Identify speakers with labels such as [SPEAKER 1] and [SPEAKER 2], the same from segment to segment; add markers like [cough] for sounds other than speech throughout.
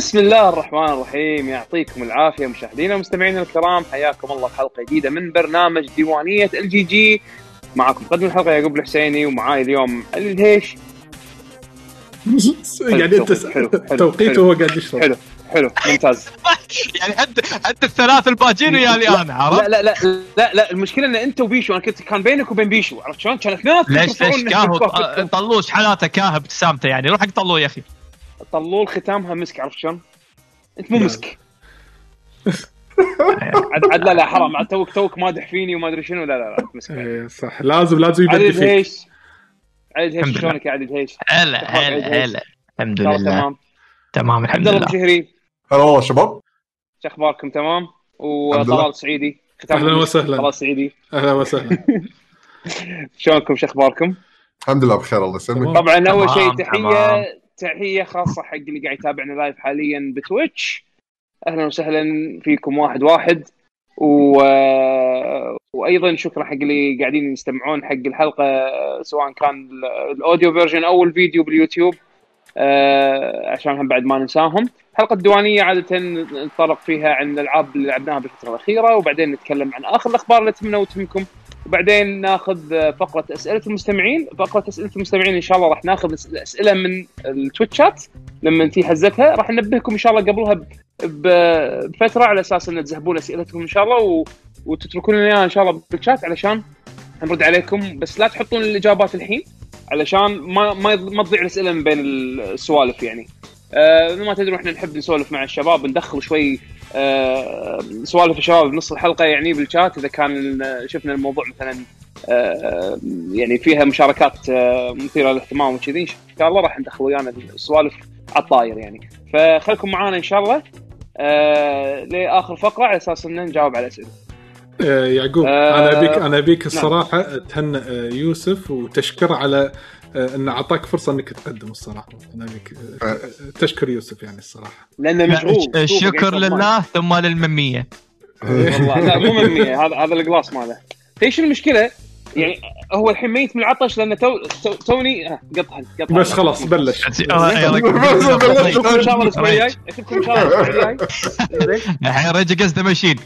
[SPEAKER 1] بسم الله الرحمن الرحيم. يعطيكم العافية مشاهدينا ومستمعينا الكرام. حياكم الله في حلقة جديدة من برنامج ديوانية ال GG. معكم مقدم الحلقة يعقوب الحسيني ومعاي اليوم علي الهيش.
[SPEAKER 2] يعني انت توقيته
[SPEAKER 1] حلو.
[SPEAKER 2] هو قاعد يشرب.
[SPEAKER 1] حلو حلو ممتاز. [laughs]
[SPEAKER 3] يعني انت أنت الثلاث الباجين ويالي أنا
[SPEAKER 1] لا
[SPEAKER 3] عرفت؟
[SPEAKER 1] لا لا لا لا المشكلة إن أنت وبيشو أنا كنت كان بينك وبين بيشو عرفت شلون؟ كان اثنين
[SPEAKER 3] ليش ليش كاهو؟ طلوش حالاته كاهو ابتسامته يعني. روح حق طلوه يا أخي.
[SPEAKER 1] طلول ختامها مسك عرفت شلون؟ انت مو مسك [laughs] عاد عاد لا لا حرام عاد توك توك مادح فيني وما أدري شنو لا لا لا مسك
[SPEAKER 2] إيه صح لازم لازم يبدي فيك
[SPEAKER 1] الهيش
[SPEAKER 3] الحمد لله.
[SPEAKER 1] شلونك يا علي الهيش؟
[SPEAKER 3] هلا هلا؟ هلا الحمد
[SPEAKER 1] الله
[SPEAKER 3] لله
[SPEAKER 1] تمام
[SPEAKER 3] تمام
[SPEAKER 1] عبد
[SPEAKER 3] الحمد
[SPEAKER 1] الله
[SPEAKER 3] لله
[SPEAKER 1] الجهري
[SPEAKER 4] هلا والله شباب
[SPEAKER 1] شو أخباركم تمام؟ وطلال سعيدي المسك.
[SPEAKER 2] وسهلاً.
[SPEAKER 1] طلال سعيدي
[SPEAKER 2] أهلا وسهلا [laughs]
[SPEAKER 1] شلونكم شو أخباركم؟
[SPEAKER 4] الحمد لله بخير الله يسلمك.
[SPEAKER 1] طبعا
[SPEAKER 3] أول
[SPEAKER 1] شيء
[SPEAKER 3] تحية.
[SPEAKER 1] تحيه خاصة حق اللي قاعد يتابعنا live حاليا ب Twitch. أهلا وسهلا فيكم واحد واحد. و... وأيضا شكرا حق اللي قاعدين يستمعون حق الحلقة سواء كان ال- ال audio version أو الفيديو باليوتيوب. آه، عشان هم بعد ما ننساهم. حلقة الديوانية عادة نتطرق فيها عن الألعاب اللي لعبناها بالفترة الأخيرة وبعدين نتكلم عن آخر الأخبار اللي تهمنا وتهمكم وبعدين ناخذ فقرة أسئلة المستمعين. فقرة أسئلة المستمعين إن شاء الله راح ناخذ أسئلة من التويتشات لما تي حزتها راح ننبهكم إن شاء الله قبلها بفترة على أساس أن تذهبون أسئلتكم إن شاء الله. وتتركون لنا إياها إن شاء الله بالشات علشان نرد عليكم. بس لا تحطون الإجابات الحين علشان ما ما ما تضيع الأسئلة من بين السوالف يعني. آه ما تدرون إحنا نحب نسولف مع الشباب ندخل شوي سوالف الشباب بنص الحلقة يعني بالشات إذا كان شفنا الموضوع مثلا آه يعني فيها مشاركات آه مثيرة للاهتمام وكذي إن شاء الله راح ندخل ويانا السوالف على الطاير يعني. فخلكم معانا إن شاء الله آه لآخر فقرة على أساس إن نجاوب على الاسئله
[SPEAKER 2] آه، يعقوب
[SPEAKER 1] آه،
[SPEAKER 2] أنا ابيك أنا أبيك الصراحة تهنئ آه، يوسف وتشكر على آه، انه أعطاك فرصة إنك تقدم الصراحة. ابيك آه، آه، تشكر يوسف يعني الصراحة.
[SPEAKER 1] لأنه مشغول.
[SPEAKER 3] الشكر لله ثم للممية.
[SPEAKER 1] والله. لا مو [laughs] 100 هذا هذا القلاص ماله. تدري شو المشكلة؟ يعني هو الحين ميت من العطش لأنه تو تو- توني آه، قطها قطها
[SPEAKER 2] بس خلاص بلش.
[SPEAKER 1] ان شاء الله الأسبوع الجاي اشوفكم ان شاء الله الأسبوع الجاي [laughs]
[SPEAKER 3] الحين رجع قصده ماشين.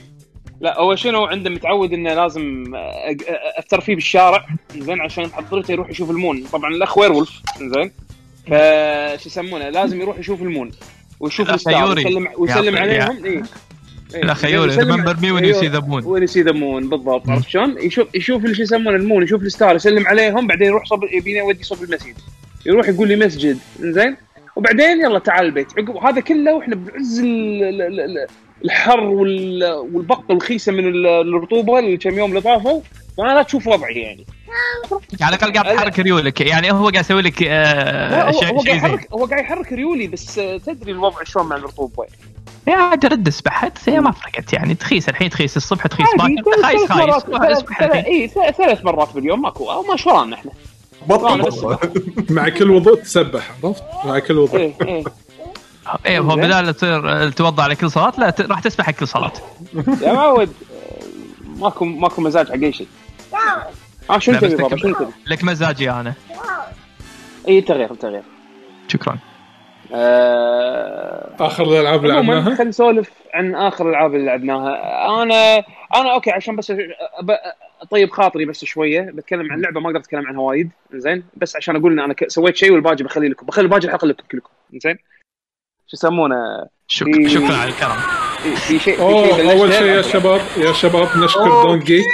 [SPEAKER 1] لا هو شنو عنده متعود إنه لازم أ- افتر فيه بالشارع زين عشان حضرته يروح يشوف ال moon. طبعا الأخ werewolf زين. فشو يسمونه لازم يروح يشوف ال moon
[SPEAKER 3] ويشوف
[SPEAKER 1] ال
[SPEAKER 3] star.
[SPEAKER 1] ويسلم ويسلم عليهم. اي
[SPEAKER 3] الأخ you
[SPEAKER 1] remember
[SPEAKER 3] me when you see the moon when
[SPEAKER 1] you see the moon بالضبط. عرفت شلون؟ يشوف يشوف اللي شو يسمونه ال moon يشوف ال star يسلم عليهم بعدين يروح صوب يبينا يودي صوب المسجد. يروح يقول لي مسجد زين. وبعدين يلا تعال البيت. عقب هذا كله وإحنا بعز الحر وال- والبق الخيسة من ال- الرطوبة الكم يوم اللي طافوا وأنا لا تشوف وضعي يعني.
[SPEAKER 3] على الأقل قاعد تحرك ريولك. يعني هو قاعد يسوي لك آه،
[SPEAKER 1] هو,
[SPEAKER 3] شيء
[SPEAKER 1] هو قاعد يحرك هو قاعد يحرك ريولي بس آه، تدري الوضع شلون مع الرطوبة؟
[SPEAKER 3] يا عاد رد اسبح هي ما فرقت يعني. تخيس الحين تخيس الصبح تخيس باكر
[SPEAKER 1] ثلاث-
[SPEAKER 3] خايس
[SPEAKER 1] ثلاث
[SPEAKER 3] خايس.
[SPEAKER 1] اي ثلاث- مرات باليوم ماكو. أو ما شرانا إحنا؟
[SPEAKER 4] بطل.
[SPEAKER 2] مع كل وضوء تسبح عرفت؟ مع كل وضوء.
[SPEAKER 3] إيه هو. بدال تصير آه، توضع على كل صلاة لا راح تسبح كل صلاة.
[SPEAKER 1] يا معود آه، ماكو ماكو مزاج حق أي شيء. آه شنو تبي بابا؟
[SPEAKER 3] لك-
[SPEAKER 1] شنو تبي؟
[SPEAKER 3] لك مزاجي أنا.
[SPEAKER 1] اي تغيير تغيير.
[SPEAKER 3] شكرا.
[SPEAKER 1] آه...
[SPEAKER 2] آخر الألعاب اللي لعبناها؟
[SPEAKER 1] خلينا نسولف عن آخر الألعاب اللي لعبناها. أنا أنا okay عشان بس أطيب خاطري بس شوية بتكلم عن لعبة ما أقدر أتكلم عنها وايد زين بس عشان أقول إن أنا سويت شيء والباقي بخلي لكم بخلي الباقي الحلقة لكم كلكم زين شو يسمونه
[SPEAKER 3] شك...
[SPEAKER 1] إيه.
[SPEAKER 3] شكرا على الكرم
[SPEAKER 1] في- في شيء في شيء أول.
[SPEAKER 2] شيء يا شباب يا شباب نشكر دون جيك.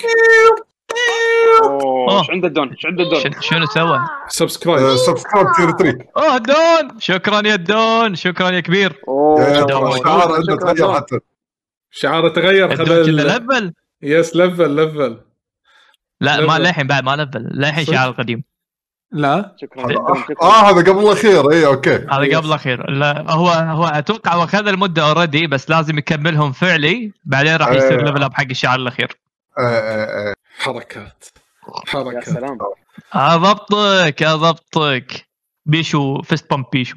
[SPEAKER 1] إيش عنده الدون إيش عنده الدون
[SPEAKER 3] شن- شنو سوى؟
[SPEAKER 2] subscribe
[SPEAKER 4] subscribe tier 3
[SPEAKER 3] أوه دون شكرا يا دون شكرا يا كبير
[SPEAKER 4] أوه
[SPEAKER 3] دون.
[SPEAKER 4] شعار عنده تغير
[SPEAKER 1] دون.
[SPEAKER 4] حتى
[SPEAKER 2] شعاره تغير
[SPEAKER 3] الدون
[SPEAKER 2] خذ
[SPEAKER 3] كله
[SPEAKER 2] ال-
[SPEAKER 3] level
[SPEAKER 2] yes level level
[SPEAKER 3] لا ما
[SPEAKER 2] لفل.
[SPEAKER 3] للحين بعد ما لفل للحين؟ شعار القديم
[SPEAKER 2] لا؟
[SPEAKER 1] شكرا
[SPEAKER 4] آه هذا قبل الأخير. اي okay.
[SPEAKER 3] هذا قبل الأخير. لا هو هو أتوقع هو اخذ المدة already بس لازم يكملهم فعلي بعدين راح يصير
[SPEAKER 4] إيه.
[SPEAKER 3] level up حق الشعار الأخير.
[SPEAKER 4] آه، آه، آه.
[SPEAKER 2] حركات.
[SPEAKER 1] يا
[SPEAKER 2] حركات
[SPEAKER 1] سلام.
[SPEAKER 3] أضبطك أضبطك. بيشو fist bump بيشو.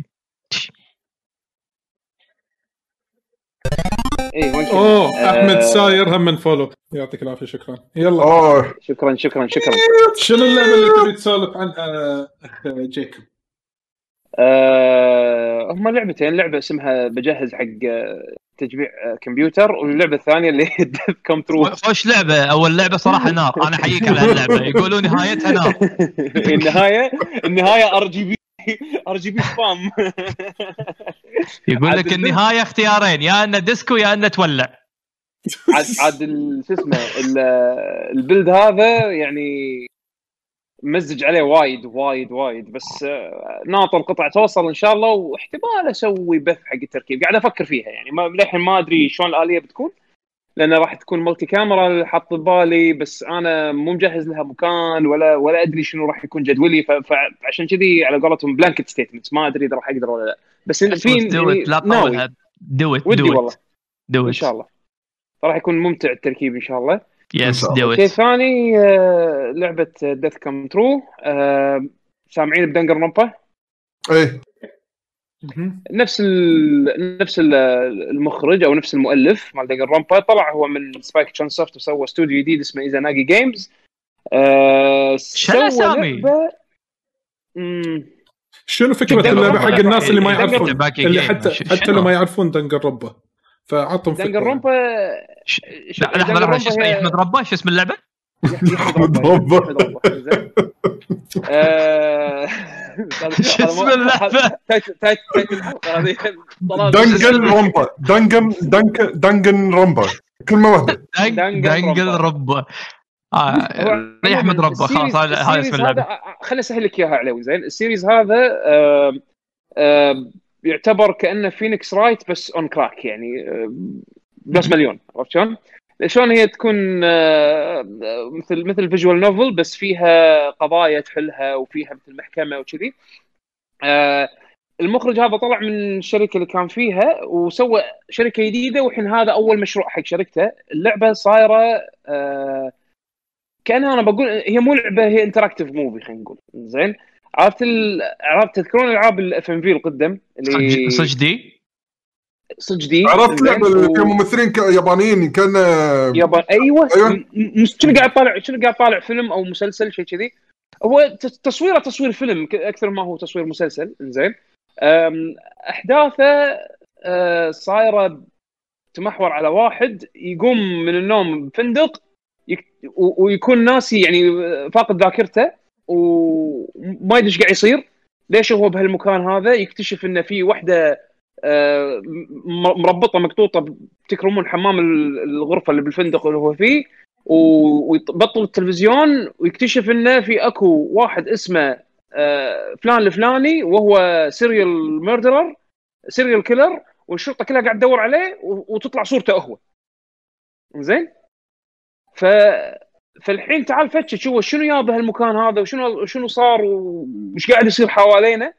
[SPEAKER 1] اي؟
[SPEAKER 2] أوه
[SPEAKER 1] آه،
[SPEAKER 2] أحمد ساير هم من follow يعطيك العافية شكرا. يلا.
[SPEAKER 4] أوه
[SPEAKER 1] شكرا شكرا شكرا.
[SPEAKER 2] شنو اللعبة اللي تبي تسولف عنها اخ جيكوب
[SPEAKER 1] آه هم لعبتين. لعبة اسمها بجهز حق آه، تجميع آه، كمبيوتر واللعبة الثانية اللي هي Death Come True
[SPEAKER 3] خوش لعبة. أول لعبة صراحة نار. أنا أحييك على هاللعبة. يقولون نهايتها نار. [laughs]
[SPEAKER 1] النهاية النهاية ار جي بي ار جي بي سبام.
[SPEAKER 3] يقول لك النهاية اختيارين يا أنه ديسكو يا أنه تولع.
[SPEAKER 1] عاد عاد ال- شو اسمه ال- البلد هذا يعني مزج عليه وايد وايد وايد. بس آه، ناطر القطع توصل إن شاء الله واحتمال أسوي بث حق التركيب. قاعد أفكر فيها يعني. للحين ما أدري شلون الآلية بتكون. لأن راح تكون multi camera اللي حاط ببالي بس أنا مو مجهز لها مكان ولا ولا أدري شنو راح يكون جدولي فعشان كذي على قولتهم blanket statement ما أدري إذا راح أقدر ولا لا. بس إن في
[SPEAKER 3] لا تطولها do it
[SPEAKER 1] ودي
[SPEAKER 3] do
[SPEAKER 1] والله. do
[SPEAKER 3] إن
[SPEAKER 1] شاء الله. راح يكون ممتع التركيب إن شاء الله.
[SPEAKER 4] yes
[SPEAKER 3] do
[SPEAKER 1] شيء
[SPEAKER 3] it
[SPEAKER 1] ثاني آه، لعبة Death Come True سامعين ب Danganronpa
[SPEAKER 4] إيه.
[SPEAKER 1] نفس ال... نفس ال- المخرج أو نفس المؤلف مال Danganronpa طلع هو من Spike Chunsoft وسوى استوديو جديد اسمه Izanagi Games آه
[SPEAKER 3] الأسامي؟
[SPEAKER 1] لعبة- مم،
[SPEAKER 2] شنو فكرة
[SPEAKER 1] دنجر اللعبة
[SPEAKER 2] حق الناس اللي ما
[SPEAKER 1] دنجر-
[SPEAKER 2] يعرفون اللي. حتى حتى
[SPEAKER 3] شنو؟
[SPEAKER 2] لو ما يعرفون دنجر ربه
[SPEAKER 1] دنجر
[SPEAKER 2] فكرة
[SPEAKER 1] رومبا
[SPEAKER 3] ش-
[SPEAKER 1] شوف،
[SPEAKER 3] لا لحظه
[SPEAKER 1] دنجر
[SPEAKER 3] لحظه شو اسمه أحمد ربه شو اسم اللعبة؟
[SPEAKER 1] يحمد
[SPEAKER 4] ربه. [laughs]
[SPEAKER 1] يحمد ربه زين آه،
[SPEAKER 3] شو اسم
[SPEAKER 1] تايت- تايت الحلقة هذه طلال.
[SPEAKER 4] دنجن رومبا كلمة واحدة.
[SPEAKER 3] دنجل
[SPEAKER 1] دنجل
[SPEAKER 3] ربه آه يحمد
[SPEAKER 1] عموماً
[SPEAKER 3] ربه خلاص هذا اسم اللعبة.
[SPEAKER 1] هذا خليني أسهل لك إياها عليوي زين. ال series هذا آه، آه، يعتبر كأنه Phoenix Wright بس on crack يعني آه، plus مليون. عرفت شلون؟ شلون هي تكون آه، مثل مثل visual novel بس فيها قضايا تحلها وفيها مثل محكمة وكذي. آه، المخرج هذا طلع من الشركة اللي كان فيها وسوى شركة جديدة والحين هذا أول مشروع حق شركته. اللعبة صايرة آه، كأنها أنا بقول هي مو لعبة هي interactive movie خلينا نقول. زين؟ عرفت. عرفت تذكرون ألعاب ال FMV القدم؟ اللي
[SPEAKER 3] صج دي؟
[SPEAKER 1] صج دي
[SPEAKER 4] عرفت؟ لعبه
[SPEAKER 1] و-
[SPEAKER 4] فيها ممثلين ك- يابانيين كان
[SPEAKER 1] يابا أيوه.
[SPEAKER 4] أيوة.
[SPEAKER 1] شنو قاعد طالع شنو قاعد طالع فيلم أو مسلسل شيء كذي؟ هو تصويره تصوير فيلم أكثر ما هو تصوير مسلسل. زين أحداثه أه، صايرة تمحور على واحد يقوم من النوم بفندق ويكون ناسي يعني فاقد ذاكرته وما يدري إيش قاعد يصير. ليش هو بهالمكان هذا؟ يكتشف انه في وحدة مربطة مقطوطة تكرمون حمام ال- الغرفة اللي بالفندق اللي هو فيه ويبطل التلفزيون ويكتشف إنه في أكو واحد اسمه آه، فلان الفلاني وهو serial murderer serial killer والشرطة كلها قاعد تدور عليه وتطلع صورته هو. زين؟ ف فالحين تعال فتش هو شنو يا بهالمكان هذا وشنو شنو صار وش قاعد يصير حوالينا؟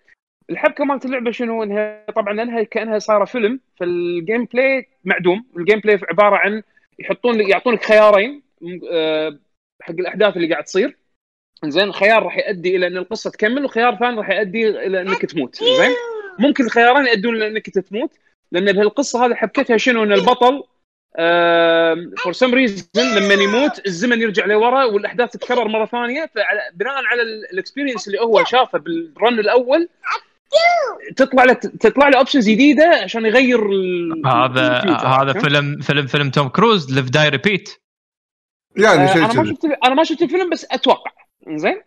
[SPEAKER 1] الحبكة مالت اللعبة شنو؟ إنها طبعا لانها كأنها صايره فيلم فال gameplay معدوم. ال gameplay عبارة عن يحطون يعطونك خيارين آه، حق الأحداث اللي قاعد تصير. زين خيار راح يؤدي إلى إن القصة تكمل وخيار ثاني راح يؤدي إلى إنك تموت. زين؟ ممكن الخيارين يؤدون إلى إنك تموت لأن بهالقصه هذه حبكتها شنو؟ إن البطل for some reason لما يموت الزمن يرجع لورا والأحداث تتكرر مرة ثانية فبناء على ال experience اللي هو شافه بال run الأول تطلع له تطلع له options جديدة عشان يغير ال-
[SPEAKER 3] هذا هذا؟ فيلم فيلم فيلم توم كروز Live Die Repeat
[SPEAKER 4] يعني
[SPEAKER 1] آه،
[SPEAKER 4] شيء
[SPEAKER 1] أنا ما شفت أنا ما شفت الفيلم بس أتوقع زين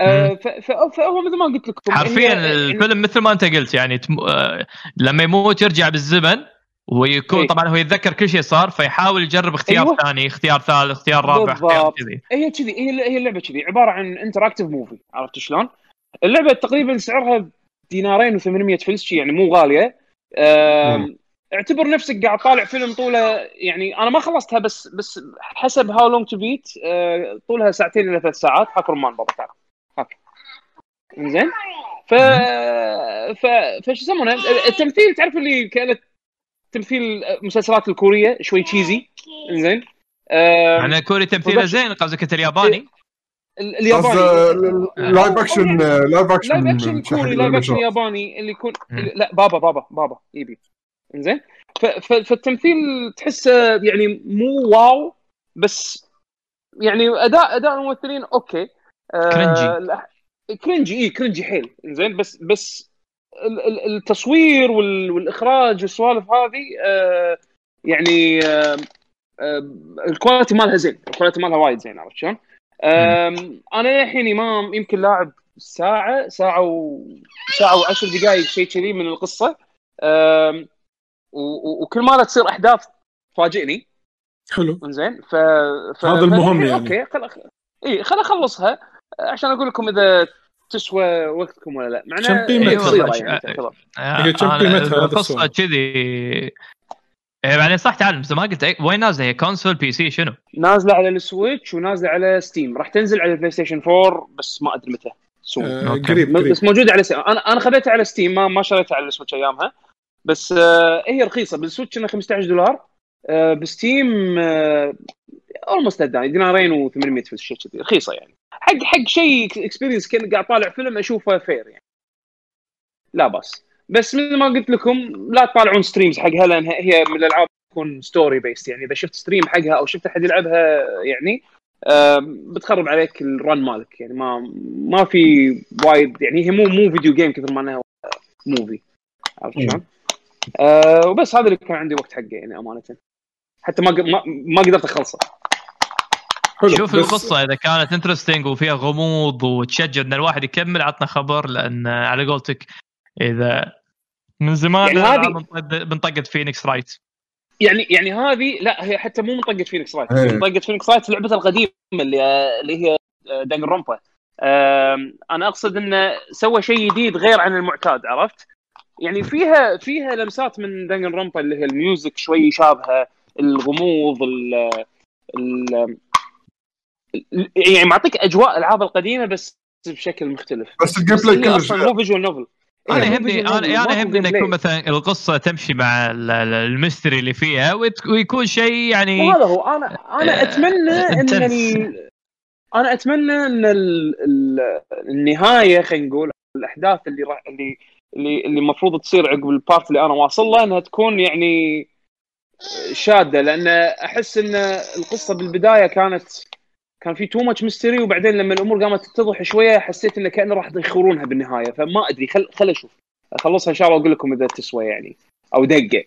[SPEAKER 1] آه، فهو مثل ما قلت لكم
[SPEAKER 3] حرفيا
[SPEAKER 1] يعني-
[SPEAKER 3] الفيلم مثل ما أنت قلت يعني تم... آه، لما يموت يرجع بالزمن ويكون
[SPEAKER 1] إيه.
[SPEAKER 3] طبعا هو يتذكر كل شيء صار فيحاول يجرب اختيار
[SPEAKER 1] أيوة.
[SPEAKER 3] ثاني اختيار ثالث اختيار رابع اختيار
[SPEAKER 1] بالضبط.
[SPEAKER 3] كذي
[SPEAKER 1] هي كذي هي هي اللعبة كذي عبارة عن interactive movie عرفت شلون؟ اللعبة تقريبا سعرها دينارين و800 فلس شي يعني مو غالية. آم، اعتبر نفسك قاعد طالع فيلم طوله يعني أنا ما خلصتها بس بس حسب HowLongToBeat طولها ساعتين إلى ثلاث ساعات. هاك رمان بابا تعال. هاك زين ف ف فش يسمونه؟ التمثيل تعرف اللي كانت تمثيل مسلسلات الكورية شوي cheesy زين آم،
[SPEAKER 3] يعني كوري تمثيله زين قصدك انت الياباني؟
[SPEAKER 1] ال- الياباني.
[SPEAKER 4] live action live action
[SPEAKER 1] live action كوري لايف اكشن ياباني اللي يكون لا بابا بابا بابا يبي. زين فالتمثيل تحسه يعني مو wow بس يعني اداء أداء الممثلين okay. آه، cringy. cringy اي cringy حيل. زين بس بس ال- ال- التصوير وال- والإخراج والسوالف هذه آه، يعني آه، آه، ال quality مالها زين. ال quality مالها وايد زين عرفت شلون؟ أنا للحين ما يمكن لاعب ساعة ساعة و ساعة وعشر دقائق شيء كذي من القصة و- و- وكل مره تصير أحداث تفاجئني
[SPEAKER 2] حلو
[SPEAKER 1] إنزين ف... ف...
[SPEAKER 2] هذا المهم يعني.
[SPEAKER 1] okay خل... إي خل أخلصها عشان أقول لكم إذا تسوى وقتكم ولا لا
[SPEAKER 2] كم
[SPEAKER 1] معناه
[SPEAKER 2] قيمتها؟
[SPEAKER 1] قصيرة
[SPEAKER 3] أيوة،
[SPEAKER 1] يعني
[SPEAKER 2] هي كم قيمتها هذا القصة؟
[SPEAKER 3] كذي إيه، بعدين صح تعال بس ما قلت أي- وين نازلة هي؟ console PC شنو؟
[SPEAKER 1] نازلة على ال Switch ونازلة على Steam راح تنزل على ال PlayStation 4 بس ما أدري متى. soon
[SPEAKER 2] آه،. قريب قريب
[SPEAKER 1] بس موجودة على Steam أنا أنا خذيتها على Steam ما ما شريتها على ال Switch أيامها. بس آه هي رخيصة. بال Switch إنها 15 دولار. آه ب Steam almost داني دينارين و800 في الشيء كذي. رخيصة يعني. حق حق شيء experience كان قاعد طالع فيلم أشوفه fair يعني. لا بس بس مثل ما قلت لكم لا تطالعون streams حقها لأن هي من الألعاب تكون story based يعني إذا شفت stream حقها أو شفت أحد يلعبها يعني بتخرب عليك ال run مالك. يعني ما ما في وايد يعني هي مو مو video game كثر ما إنها movie عرفت شلون؟ آه وبس هذا اللي كان عندي وقت حقه يعني أمانة. حتى ما ق- ما, ما قدرت أخلصه.
[SPEAKER 2] حلو.
[SPEAKER 3] شوف
[SPEAKER 2] بس-
[SPEAKER 3] القصة إذا كانت interesting وفيها غموض وتشجع إن الواحد يكمل عطنا خبر لأن على قولتك إذا من زمان
[SPEAKER 1] يعني هذه-
[SPEAKER 3] بنطقد- بنطقد Phoenix Wright
[SPEAKER 1] يعني يعني هذه لا هي حتى مو منطقة Phoenix
[SPEAKER 4] Wright.
[SPEAKER 1] منطقة Phoenix Wright لعبتها القديمة اللي اللي هي Danganronpa. آم، أنا أقصد إنه سوى شيء جديد غير عن المعتاد عرفت؟ يعني فيها فيها لمسات من Danganronpa اللي هي ال music شوي شابهة الغموض ال يعني معطيك أجواء الألعاب القديمة بس بشكل مختلف.
[SPEAKER 4] بس
[SPEAKER 1] ال
[SPEAKER 4] gameplay
[SPEAKER 1] أصلا مو visual novel
[SPEAKER 3] أنا يهمني أنا أنا يهمني ان يكون مثلا القصة تمشي مع ال- ال- ال mystery اللي فيها وت- ويكون شيء يعني
[SPEAKER 1] وهذا هو أنا أنا
[SPEAKER 3] آه،
[SPEAKER 1] أتمنى
[SPEAKER 3] إن.
[SPEAKER 1] ال... أنا أتمنى إن ال... ال... النهاية خلينا نقول الأحداث اللي راح اللي اللي اللي المفروض تصير عقب ال part اللي أنا واصل له إنها تكون يعني شادة لأن أحس إن القصة بالبداية كانت كان في too much mystery وبعدين لما الأمور قامت تتضح شوية حسيت انه كأنه راح يخورونها بالنهاية. فما أدري خل خل أشوف. أخلصها إن شاء الله وأقول لكم إذا تسوى يعني أو دقة.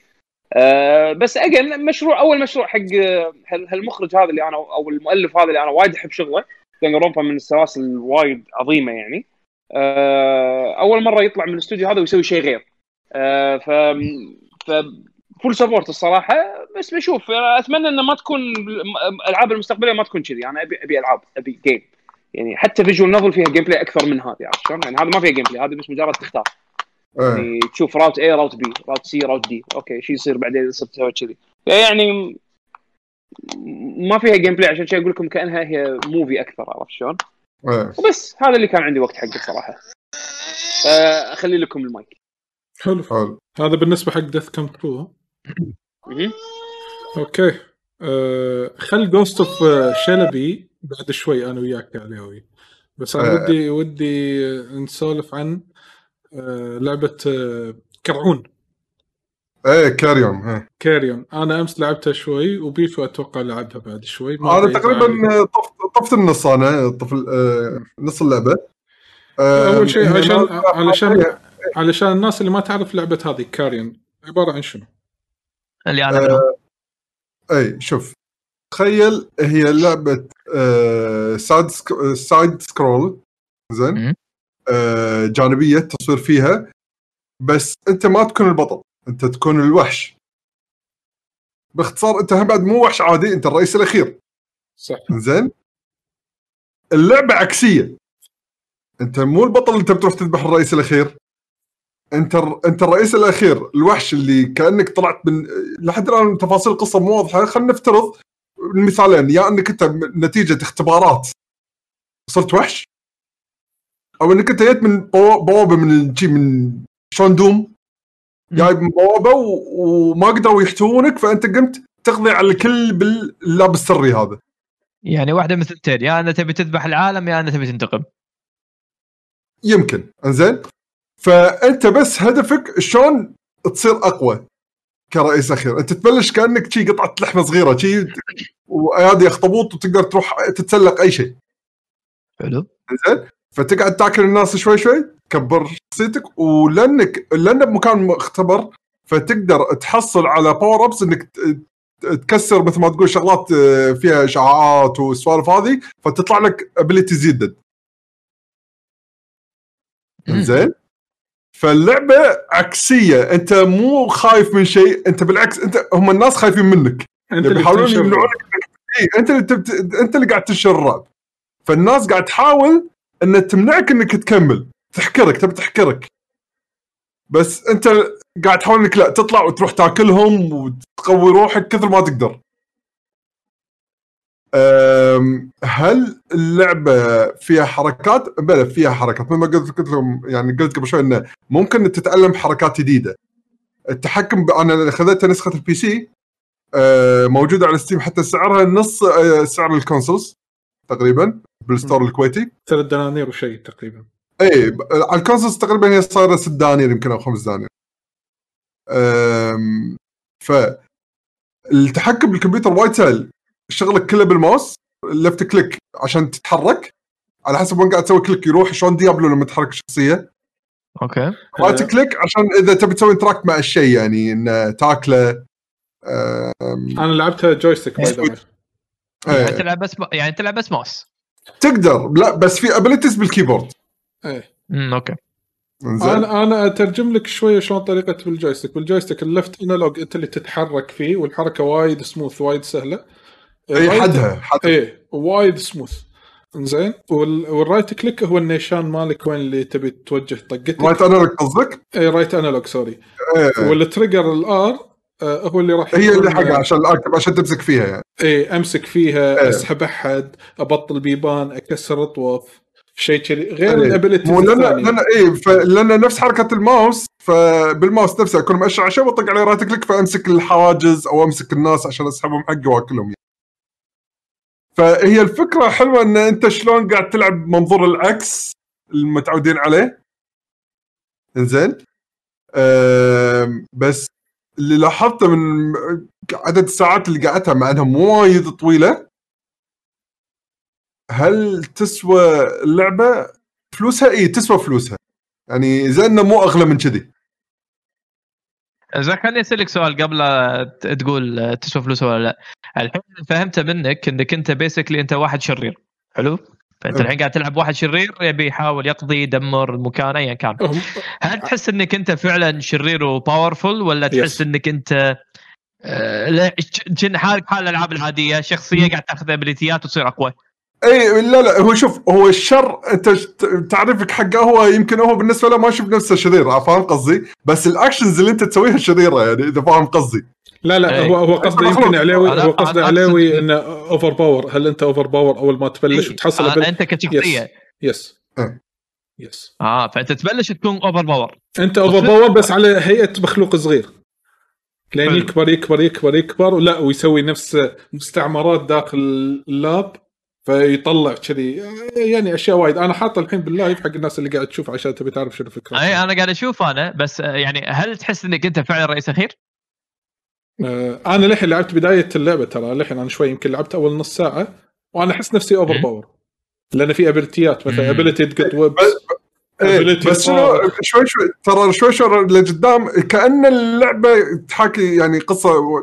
[SPEAKER 1] أه بس أجل مشروع أول مشروع حق هال- هالمخرج هذا اللي أنا أو المؤلف هذا اللي أنا وايد أحب شغله Danganronpa من السلاسل الوايد عظيمة يعني. أه أول مرة يطلع من الاستوديو هذا ويسوي شيء غير. أه ف ف full support الصراحة بس بشوف أتمنى إنه ما تكون الالعاب المستقبلية ما تكون كذي أنا أبي أبي ألعاب أبي game يعني حتى visual novel فيها gameplay أكثر من هذه عرفت شلون؟ يعني هذا ما فيها gameplay هذه بس مجرد تختار
[SPEAKER 4] إيه.
[SPEAKER 1] يعني تشوف route A route B route C route D okay شو يصير بعدين اذا صرت تسوي كذي يعني ما فيها gameplay عشان شيء أقول لكم كأنها هي movie أكثر عرفت شلون؟
[SPEAKER 4] إيه.
[SPEAKER 1] وبس هذا اللي كان عندي وقت حقه بصراحه آه، أخلي لكم المايك
[SPEAKER 2] حلو
[SPEAKER 4] حلو
[SPEAKER 2] هذا بالنسبة حق Death Come True
[SPEAKER 1] مهم.
[SPEAKER 2] okay. أه خل Ghost of Tsushima بعد شوي أنا وياك يا عليوي. بس أنا
[SPEAKER 4] آه.
[SPEAKER 2] ودي ودي نسولف عن أه لعبة أه Carrion.
[SPEAKER 4] إيه Carrion إيه.
[SPEAKER 2] Carrion. أنا أمس لعبتها شوي وبيشو أتوقع لعبها بعد شوي. ما أنا
[SPEAKER 4] تقريبا. طفت طفت النص أنا طفت آه، نص اللعبة. آه،
[SPEAKER 2] أول شيء عشان علشان
[SPEAKER 4] حالياً-
[SPEAKER 2] علشان الناس اللي ما تعرف لعبة هذه Carrion عبارة عن شنو؟
[SPEAKER 3] اللي أنا منهم.
[SPEAKER 4] أي شوف. تخيل هي لعبة آه، side sc- side scroll زين. آه، جانبية التصوير فيها بس أنت ما تكون البطل أنت تكون الوحش. باختصار أنت هم بعد مو وحش عادي أنت الرئيس الأخير.
[SPEAKER 2] صح.
[SPEAKER 4] زين؟ اللعبة عكسية. أنت مو البطل اللي أنت بتروح تذبح الرئيس الأخير. انت انت الرئيس الأخير الوحش اللي كأنك طلعت من لحد الآن تفاصيل القصة مو واضحة خلينا نفترض المثالين يا إنك أنت نتيجة اختبارات صرت وحش؟ أو إنك أنت جيت من بوا- بوابة من شي من شلون دوم جايب من بوابة و- وما قدروا يحتوونك فأنت قمت تقضي على الكل باللاب السري هذا.
[SPEAKER 3] يعني واحدة من الثنتين يا انت تبي تذبح العالم يا انت تبي تنتقم.
[SPEAKER 4] يمكن. إنزين؟ فأنت بس هدفك شلون تصير أقوى كرئيس أخير. أنت تبلش كأنك شي قطعة لحمة صغيرة شي وايادي اخطبوط وتقدر تروح تتسلق أي شيء.
[SPEAKER 3] حلو.
[SPEAKER 4] زين؟ فتقعد تاكل الناس شوي شوي تكبر شخصيتك ولأنك لأنه بمكان مختبر فتقدر تحصل على power-ups إنك تكسر مثل ما تقول شغلات آه، فيها اشعاعات والسوالف هذه فتطلع لك ability زيادة زين؟ فاللعبة عكسية. أنت مو خايف من شيء أنت بالعكس أنت هم الناس خايفين منك.
[SPEAKER 2] أنت
[SPEAKER 4] اللي بيحاولون
[SPEAKER 2] بتنشر.
[SPEAKER 4] يمنعونك. إيه أنت اللي تبت... أنت اللي قاعد تنشر الرعب. فالناس قاعد تحاول إن تمنعك إنك تكمل. تحكرك تبي تحكرك بس أنت قاعد تحاول إنك لا تطلع وتروح تاكلهم وتقوي روحك كثر ما تقدر. هل اللعبة فيها حركات؟ بلى فيها حركات مثل ما قلت قلت لكم يعني قلت قبل شوي إنه ممكن تتعلم حركات جديدة. التحكم ب... أنا خذيت نسخة ال PC أه، موجودة على Steam حتى سعرها نص أه، سعر ال consoles تقريبا بال store الكويتي.
[SPEAKER 2] ثلاث دنانير وشيء تقريبا
[SPEAKER 4] إي على ال consoles تقريبا هي صايرة 6 دنانير يمكن أو 5 دنانير. ف التحكم بالكمبيوتر وايد سهل شغلك كله بال mouse left click عشان تتحرك على حسب وين قاعد تسوي click يروح شلون Diablo لما تحرك الشخصيه
[SPEAKER 3] okay.
[SPEAKER 4] right click عشان إذا تبي تسوي interact مع الشيء يعني انه تاكله أم،
[SPEAKER 2] أنا لعبتها joystick by the way
[SPEAKER 3] يعني
[SPEAKER 4] إيه.
[SPEAKER 3] تلعب بس يعني تلعب بس ماوس.
[SPEAKER 4] تقدر لا بس في abilities بال
[SPEAKER 2] keyboard إيه.
[SPEAKER 3] امم okay.
[SPEAKER 4] زين
[SPEAKER 2] أنا أنا أترجم لك شوية شلون طريقة بال joystick بال joystick ال left analog أنت اللي تتحرك فيه والحركة وايد سموث وايد سهلة.
[SPEAKER 4] أي
[SPEAKER 2] ال right-
[SPEAKER 4] حدها حدها
[SPEAKER 2] إيه وايد سموث وال- وال right click هو النيشان مالك وين اللي تبي توجه طقتك
[SPEAKER 4] right أنا قصدك
[SPEAKER 2] اي right analog sorry
[SPEAKER 4] إيه.
[SPEAKER 2] وال trigger ال R هو اللي راح
[SPEAKER 4] هي اللي حقها عشان الاركب عشان تمسك فيها يعني
[SPEAKER 2] إيه أمسك فيها
[SPEAKER 4] إيه.
[SPEAKER 2] أسحب أحد أبطل بيبان أكسر اطوف شيء كذي غير
[SPEAKER 4] إيه.
[SPEAKER 2] ال
[SPEAKER 4] abilities مو
[SPEAKER 2] لأن
[SPEAKER 4] لأن اي لأن نفس حركة ال mouse فبال mouse نفسه أكون عشان بطق عليه right click فأمسك الحواجز أو أمسك الناس عشان أسحبهم حقي وأكلهم يعني. فهي الفكرة حلوة إن أنت شلون قاعد تلعب منظور العكس المتعودين عليه. إنزين؟ بس اللي لاحظته من عدد الساعات اللي قعدتها مع إنها وايد طويلة هل تسوى اللعبة فلوسها؟ اي تسوى فلوسها. يعني زي إنه مو أغلى من كذي.
[SPEAKER 3] زين خليني أسألك سؤال قبل تقول تسوى فلوس ولا لا. الحين اللي فهمته منك إنك أنت basically أنت واحد شرير حلو
[SPEAKER 4] فأنت.
[SPEAKER 3] الحين قاعد تلعب واحد شرير يبي يحاول يقضي يدمر المكان ايا كان هل تحس إنك أنت فعلا شرير وباورفul ولا تحس. إنك أنت آه، لا كن حالك حال الألعاب العادية شخصية قاعد تاخذ ability ات وتصير أقوى
[SPEAKER 4] إي لا لا هو شوف هو الشر أنت تعريفك حقه هو يمكن هو بالنسبة له ما يشوف نفسه شرير فاهم قصدي؟ بس ال actions اللي أنت تسويها شريرة يعني إذا فاهم قصدي.
[SPEAKER 2] لا لا
[SPEAKER 3] إيه.
[SPEAKER 2] هو هو قصده
[SPEAKER 4] أنا
[SPEAKER 2] يمكن عليوي
[SPEAKER 3] أنا-
[SPEAKER 2] هو قصده
[SPEAKER 3] أنا
[SPEAKER 2] عليوي
[SPEAKER 3] أقصد-
[SPEAKER 2] انه overpower هل أنت overpower أول ما تبلش وتحصل
[SPEAKER 3] آه
[SPEAKER 2] abil...
[SPEAKER 3] أنت كشخصية.
[SPEAKER 2] yes
[SPEAKER 4] إيه.
[SPEAKER 2] yes
[SPEAKER 3] آه فانت تبلش تكون اوفر باور
[SPEAKER 2] أنت overpower بس على هيئة مخلوق صغير. لين
[SPEAKER 3] حلو.
[SPEAKER 2] يكبر يكبر يكبر يكبر ولا ويسوي نفس مستعمرات داخل ال lab فيطلع كذي. يعني أشياء وايد. أنا حاطه الحين بال live حق الناس اللي قاعد تشوف عشان تبي تعرف شنو الفكرة
[SPEAKER 3] أي أنا قاعد أشوف أنا بس آه، يعني هل تحس إنك أنت فعلا رئيس أخير؟
[SPEAKER 2] آه، أنا للحين لعبت بداية اللعبة ترى للحين أنا شوي يمكن لعبت أول نص ساعة وأنا أحس نفسي
[SPEAKER 3] over.
[SPEAKER 2] power لأن في ability ات
[SPEAKER 3] مثلا.
[SPEAKER 2] ability تقط ويبس
[SPEAKER 4] إيه بس شنو. شوي شوي ترى شوي شوي لقدام كأن اللعبة تحاكي يعني قصة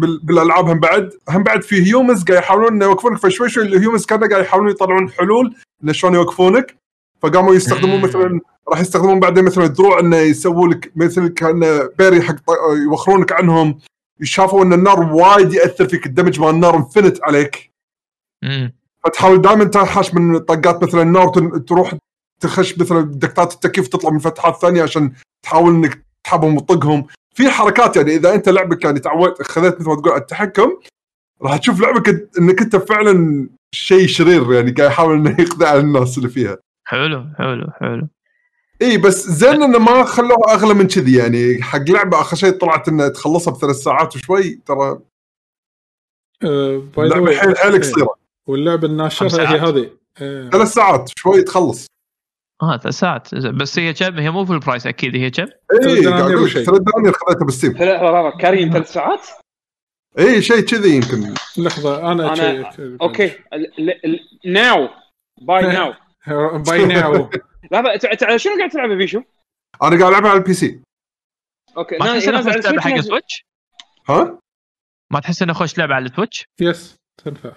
[SPEAKER 4] بال- بالألعاب هم بعد هم بعد في humans قاعد يحاولون إنه يوقفونك فشوي شوي ال humans كانوا قاعد يحاولون يطلعون حلول إنه شلون يوقفونك فقاموا يستخدمون. مثلا راح يستخدمون بعدين مثلا دروع إنه يسووا لك مثل كان barrier حق يوخرونك عنهم شافوا إن النار وايد يأثر فيك ال damage مال النار انفنت عليك.
[SPEAKER 3] امم
[SPEAKER 4] فتحاول دائما تنحاش من طقات مثلا النار تروح تخش مثلا دكتات التكييف تطلع من فتحات ثانية عشان تحاول إنك تسحبهم وتطقهم. في حركات يعني إذا أنت لعبك يعني تعودت خذيت مثل ما تقول على التحكم راح تشوف لعبك إنك أنت فعلا شيء شرير يعني قاعد يحاول إنه يقضي على الناس اللي فيها.
[SPEAKER 3] حلو حلو حلو.
[SPEAKER 4] إي بس زين إنه ما خلوها أغلى من كذي يعني حق لعبة آخر شيء طلعت إنها تخلصها بثلاث ساعات وشوي ترى اللعبه
[SPEAKER 2] way،
[SPEAKER 4] حيل حيل
[SPEAKER 2] إيه. قصيرة
[SPEAKER 3] واللعبة
[SPEAKER 2] الناشرة هي. هذه آه،
[SPEAKER 4] ثلاث ساعات شوي تخلص
[SPEAKER 3] آه ثلاث ساعات بس هي كم هي مو في البرايس أكيد هي كم؟
[SPEAKER 2] إي.
[SPEAKER 4] ثلاث دنانير خذيتها بالستيم
[SPEAKER 1] لحظه كارين ثلاث ساعات
[SPEAKER 4] إي شيء كذي يمكن
[SPEAKER 2] لحظة
[SPEAKER 1] أنا
[SPEAKER 2] أنا-.
[SPEAKER 1] أوكي ناو باي
[SPEAKER 2] إيه.
[SPEAKER 1] ناو
[SPEAKER 2] مبينه
[SPEAKER 1] لا لا تع- تع- شنو قاعد تلعب بيشو؟
[SPEAKER 4] أنا قاعد العبها على البي سي
[SPEAKER 1] أوكي
[SPEAKER 3] ما تحس إنه
[SPEAKER 1] نازل على
[SPEAKER 3] خوش لعبه حق
[SPEAKER 1] السويتش،
[SPEAKER 3] سويتش؟
[SPEAKER 4] ها؟
[SPEAKER 3] ما تحس إنه خوش لعبة على التويتش؟
[SPEAKER 2] يس تنفع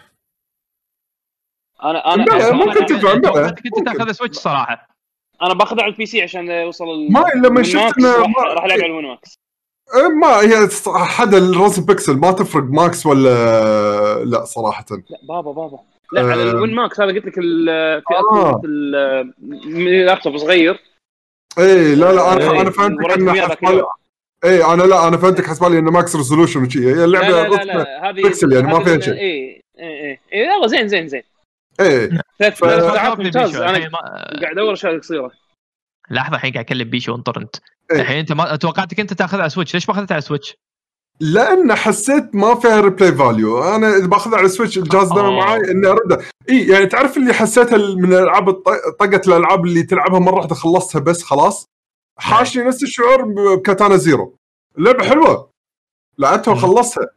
[SPEAKER 4] أنا
[SPEAKER 1] أنا
[SPEAKER 4] ممكن تنفع.
[SPEAKER 3] أنت
[SPEAKER 4] ممكن.
[SPEAKER 3] تاخذ سويتش صراحة
[SPEAKER 1] أنا باخذها على البي سي عشان يوصل ال-
[SPEAKER 4] ما لما شفت
[SPEAKER 1] راح العب على الوين ماكس
[SPEAKER 4] إيه، ما هي حدا الروز بيكسل ما تفرق ماكس ولا لا صراحة
[SPEAKER 1] لا بابا بابا لا على
[SPEAKER 4] آه.
[SPEAKER 1] الوين ماكس هذا قلت لك ال- في
[SPEAKER 4] آه.
[SPEAKER 1] أكو ال- من لابتوب صغير
[SPEAKER 4] اي لا لا أنا
[SPEAKER 1] إيه،
[SPEAKER 4] أنا فهمتك
[SPEAKER 1] إنه.
[SPEAKER 4] اي أنا لا أنا فهمتك حسبالي إنه ماكس ريزولوشن وشي هي
[SPEAKER 1] لا
[SPEAKER 4] اللعبة
[SPEAKER 1] لا لا. لا هذه
[SPEAKER 4] بيكسل يعني ما
[SPEAKER 1] هذه
[SPEAKER 4] فيها شيء.
[SPEAKER 1] اي اي اي اي والله زين زين زين
[SPEAKER 4] إيه
[SPEAKER 1] ثلاث ساعات ممتاز.
[SPEAKER 3] أنا
[SPEAKER 1] قاعد أدور أشياء قصيرة
[SPEAKER 3] لحظة الحين قاعد أكلم بيشو انطرنت
[SPEAKER 4] إيه.
[SPEAKER 3] الحين أنت ما توقعتك أنت تأخذها على Switch ليش ما أخذتها على Switch؟
[SPEAKER 4] لأن حسيت ما فيها replay value أنا إذا بأخذها على ال Switch الجهاز ده
[SPEAKER 3] آه.
[SPEAKER 4] معي إني أرده. إي يعني تعرف اللي حسيتها من الألعاب طقه الألعاب اللي تلعبها مرة واحدة خلصتها بس خلاص؟ حاشني نفس الشعور ب Katana Zero. لعبة حلوة. لعبتها
[SPEAKER 3] مم.
[SPEAKER 4] وخلصتها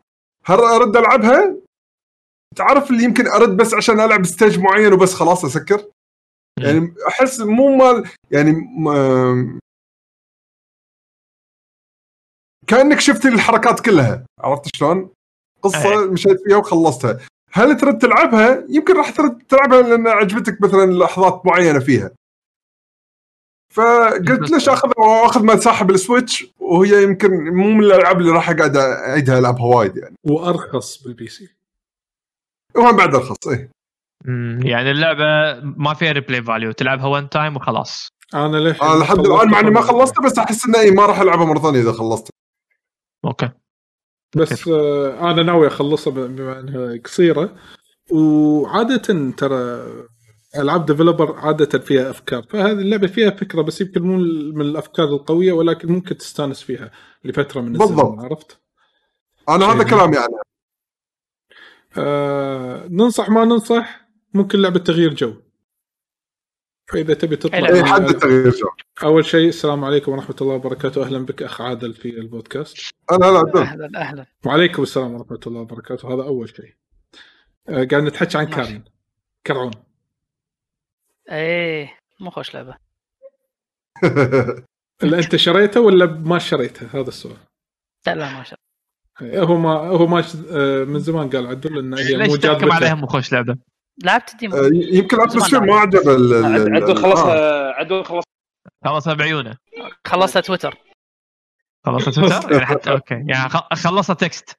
[SPEAKER 4] هل أرد ألعبها؟ تعرف اللي يمكن أرد بس عشان ألعب stage معين وبس خلاص أسكر؟ يعني أحس مو مال يعني كأنك شفت الحركات كلها. عرفت شلون؟ قصة
[SPEAKER 3] أي.
[SPEAKER 4] مشيت فيها وخلصتها. هل ترد تلعبها؟ يمكن راح ترد تلعبها لأن عجبتك مثلا لحظات معينة فيها. فقلت ليش اخذ واخذ ما ساحب ال Switch؟ وهي يمكن مو من الألعاب اللي راح أقعد أعيدها ألعبها وايد يعني.
[SPEAKER 2] وأرخص بال PC.
[SPEAKER 4] وهم بعد أرخص
[SPEAKER 3] إيه. يعني اللعبة ما فيها replay value تلعبها one time وخلاص.
[SPEAKER 2] أنا ليه
[SPEAKER 4] أنا لحد الآن مع إني ما خلصته بس أحس انه إيه ما راح ألعبها مرة ثانية إذا خلصت.
[SPEAKER 3] okay
[SPEAKER 2] بس آه أنا ناوي أخلصها بما إنها قصيرة وعادة ترى ألعاب Devolver عادة فيها أفكار فهذه اللعبة فيها فكرة بس يمكن مو من الأفكار القوية ولكن ممكن تستانس فيها لفترة من الزمن
[SPEAKER 4] بالضبط.
[SPEAKER 2] عرفت؟
[SPEAKER 4] أنا هذا
[SPEAKER 2] شيء.
[SPEAKER 4] كلامي عنها
[SPEAKER 2] آه ننصح ما ننصح ممكن لعبة تغيير جو فإذا تبي تطلع. أي
[SPEAKER 4] حد التغيير جو
[SPEAKER 2] أول شيء السلام عليكم ورحمة الله وبركاته. أهلا بك أخ عادل في البودكاست.
[SPEAKER 4] أنا لا دل.
[SPEAKER 5] أهلا أهلا.
[SPEAKER 2] وعليكم السلام ورحمة الله وبركاته. هذا أول شيء. آه قاعد نتحكي عن. كارين. كرعون.
[SPEAKER 5] إيه مو خوش لعبة. [laughs]
[SPEAKER 2] اللي أنت شريته ولا ما شريته؟ هذا السؤال.
[SPEAKER 5] لا لا ما شاء
[SPEAKER 2] هو ما هو ما آه، من زمان قال عدل ان هي مو
[SPEAKER 3] تحكم
[SPEAKER 2] جاذبته
[SPEAKER 3] عليهم وخوش
[SPEAKER 5] لعبة؟ لعبت الديمو.
[SPEAKER 4] آه، يمكن اتموسفير ما عجب ال- ال-
[SPEAKER 1] عد-
[SPEAKER 4] ال-
[SPEAKER 1] عدول
[SPEAKER 4] آه.
[SPEAKER 1] خلصها عدول خلص
[SPEAKER 3] خلصها بعيونة.
[SPEAKER 5] خلصت تويتر.
[SPEAKER 3] خلصها تويتر؟ [laughs] يعني حتى أوكي. يعني خ- خلصها تكست.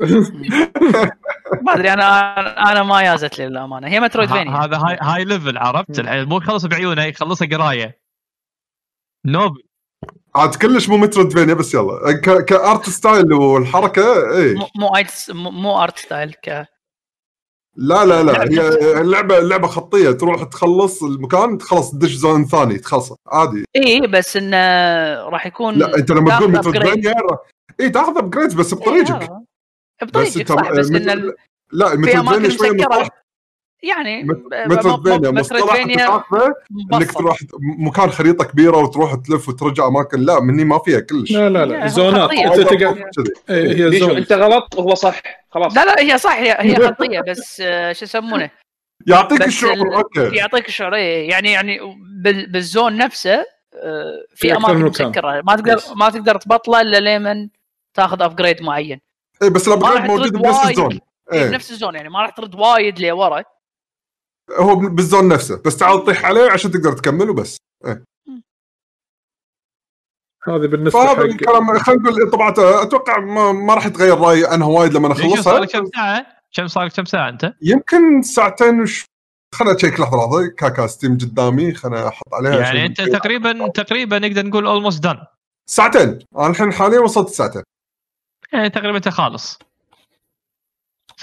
[SPEAKER 3] [laughs]
[SPEAKER 5] ما أدري أنا أنا ما يازت لي للأمانة. هي مترويد فينيا
[SPEAKER 3] هذا high high level عرفت؟ الحين مو يخلص بعيونة يخلصها قراية. nope.
[SPEAKER 4] عاد كلش مو metroidvania بس يلا. ك- ك art style والحركة اي
[SPEAKER 5] مو مو art- مو- مو art style ك
[SPEAKER 4] لا لا لا.
[SPEAKER 5] لعبة.
[SPEAKER 4] هي اللعبة اللعبة خطية. تروح تخلص المكان تخلص تدش zone ثاني تخلص. عادي.
[SPEAKER 5] إي بس انه راح يكون
[SPEAKER 4] لا أنت لما تقول. metroidvania إي تاخذ upgrades بس بطريقك.
[SPEAKER 5] إيه، بطريقك صح بس إن ال-
[SPEAKER 4] لا
[SPEAKER 5] في
[SPEAKER 4] metroidvania
[SPEAKER 5] أماكن
[SPEAKER 4] شوية
[SPEAKER 5] يعني metroidvania
[SPEAKER 4] مصطلح
[SPEAKER 5] إنك.
[SPEAKER 4] تروح مكان خريطة كبيرة وتروح تلف وترجع أماكن لا مني ما فيها كلش
[SPEAKER 2] لا لا
[SPEAKER 5] لا،
[SPEAKER 2] zone
[SPEAKER 5] ات.
[SPEAKER 2] أنت تقعد
[SPEAKER 4] كذي.
[SPEAKER 2] إيه، هي zone
[SPEAKER 1] أنت غلط وهو صح خلاص
[SPEAKER 5] لا لا هي صح هي هي [laughs] خطية بس آه، شو يسمونه
[SPEAKER 4] يعطيك الشعور
[SPEAKER 5] ال-
[SPEAKER 4] okay
[SPEAKER 5] يعطيك الشعور إيه، يعني يعني بال- بال zone نفسه آه،
[SPEAKER 2] في أماكن.
[SPEAKER 5] مسكره ما تقدر. ما تقدر تبطله إلا لمن تاخذ upgrade معين
[SPEAKER 4] اي بس ال
[SPEAKER 5] upgrade
[SPEAKER 4] موجود بنفس.
[SPEAKER 5] ال
[SPEAKER 4] zone
[SPEAKER 5] إيه.
[SPEAKER 4] إيه.
[SPEAKER 5] بنفس ال zone يعني ما راح ترد وايد لورا
[SPEAKER 4] هو بال zone نفسه. بس تعال طيح عليه عشان تقدر تكمل وبس
[SPEAKER 2] هذه بالنسبة
[SPEAKER 4] فهذا
[SPEAKER 2] حق
[SPEAKER 4] الكلام خلينا نقول طبعا أتوقع ما, ما راح يتغير رأيي عنها وايد لما
[SPEAKER 3] صار
[SPEAKER 4] أخلصها.
[SPEAKER 3] لك كم ساعة؟ كم صار لك كم ساعة أنت؟
[SPEAKER 4] يمكن ساعتين وش خلنا أشيك لحظة لحظة. هاكا Steam قدامي خلنا أحط عليها
[SPEAKER 3] يعني أنت تقريبا تقريبا نقدر نقول almost done
[SPEAKER 4] ساعتين. أنا الحين حاليا وصلت ساعتين.
[SPEAKER 3] يعني تقريبا أنت خالص.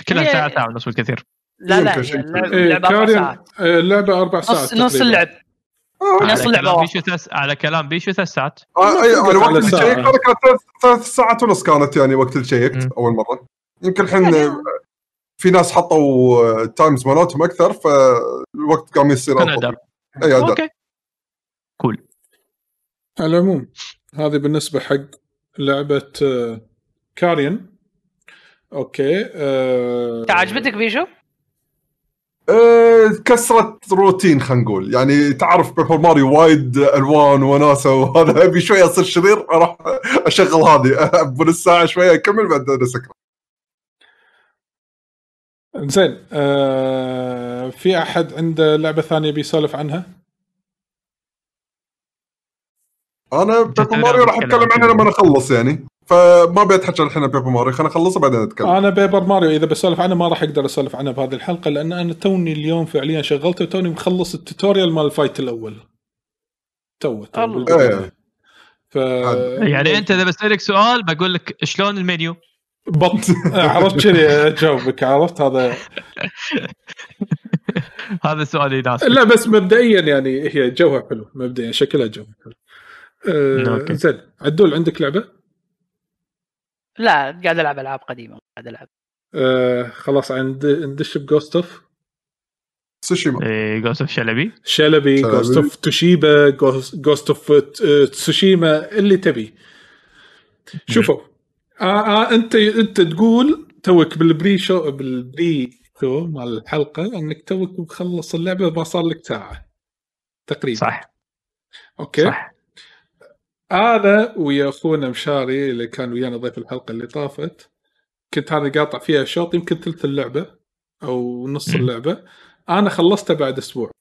[SPEAKER 3] كلها ساعة ساعة ونص بالكثير.
[SPEAKER 5] لا لا اللعبة-
[SPEAKER 2] إيه،
[SPEAKER 5] اللعبه
[SPEAKER 2] أربع
[SPEAKER 5] ساعات.
[SPEAKER 2] آه، اللعبة أربع ساعات
[SPEAKER 5] نص. اللعب.
[SPEAKER 4] آه،
[SPEAKER 5] نص
[SPEAKER 3] على
[SPEAKER 5] اللعبة
[SPEAKER 3] كلام
[SPEAKER 5] واحد.
[SPEAKER 3] بيشو ثلاث على كلام بيشو ثلاث ساعات.
[SPEAKER 4] آه، اي أنا
[SPEAKER 2] على
[SPEAKER 4] وقت اللي. شيكت أنا كانت ثلاث- ساعات ونص كانت يعني وقت اللي شيكت. أول مرة. يمكن الحين في ناس حطوا times مالتهم أكثر فالوقت قام يصير
[SPEAKER 3] ادر
[SPEAKER 4] أي
[SPEAKER 3] okay. cool
[SPEAKER 2] على العموم هذه بالنسبة حق لعبة آه، Carrion okay آه،
[SPEAKER 5] انت عجبتك بيشو؟
[SPEAKER 4] آه، كسرت روتين خلينا نقول. يعني تعرف Paper Mario وايد ألوان وناسة وهذا [laughs] أبي شوية أصير شرير أروح أشغل هذه. [laughs] بنص ساعه شوية أكمل بعدين اسكر
[SPEAKER 2] زين آه في أحد عنده لعبة ثانية بيسولف عنها؟
[SPEAKER 4] أنا Paper Mario راح أتكلم عنها لما اخلص يعني. فما بيتحكى الحين Paper Mario. خلينا نخلصه بعدين نتكلم.
[SPEAKER 2] أنا Paper Mario. إذا بسولف عنه ما راح أقدر أسولف عنه بهذه الحلقة لأن أنا توني اليوم فعليا شغلته وتوني مخلص ال tutorial مال ال fight الأول. تو.
[SPEAKER 4] إيه.
[SPEAKER 2] ف
[SPEAKER 3] يعني أنت إذا بسألك سؤال بقول لك شلون المنيو؟
[SPEAKER 2] بط. [laughs] عرفت كذي أجاوبك؟ عرفت هذا. [laughs]
[SPEAKER 3] هذا السؤال يناسب
[SPEAKER 2] لا بس مبدئيا يعني هي جوها حلو. مبدئيا شكلها جوها حلو. آه
[SPEAKER 3] okay.
[SPEAKER 2] زين. عدول عندك لعبة؟
[SPEAKER 5] لا قاعد ألعب ألعاب قديمة قاعد ألعب.
[SPEAKER 2] آه خلاص عند ندش ب Ghost
[SPEAKER 4] of Tsushima
[SPEAKER 3] إيه، Ghost of شلبي
[SPEAKER 2] شلبي
[SPEAKER 4] شلبي.
[SPEAKER 2] Ghost of Toshiba Ghost of تسوشيما اللي تبي. شوفوا آه آه أنت أنت تقول توك بال pre-show بال pre-show مال الحلقة إنك توك مخلص اللعبة ما صار لك ساعة تقريبا.
[SPEAKER 3] صح.
[SPEAKER 2] okay؟
[SPEAKER 3] صح.
[SPEAKER 2] أنا ويا أخونا مشاري اللي كان ويانا ضيف الحلقة اللي طافت كنت أنا قاطع فيها شوط يمكن ثلث اللعبة أو نص. اللعبة. أنا خلصتها بعد أسبوع.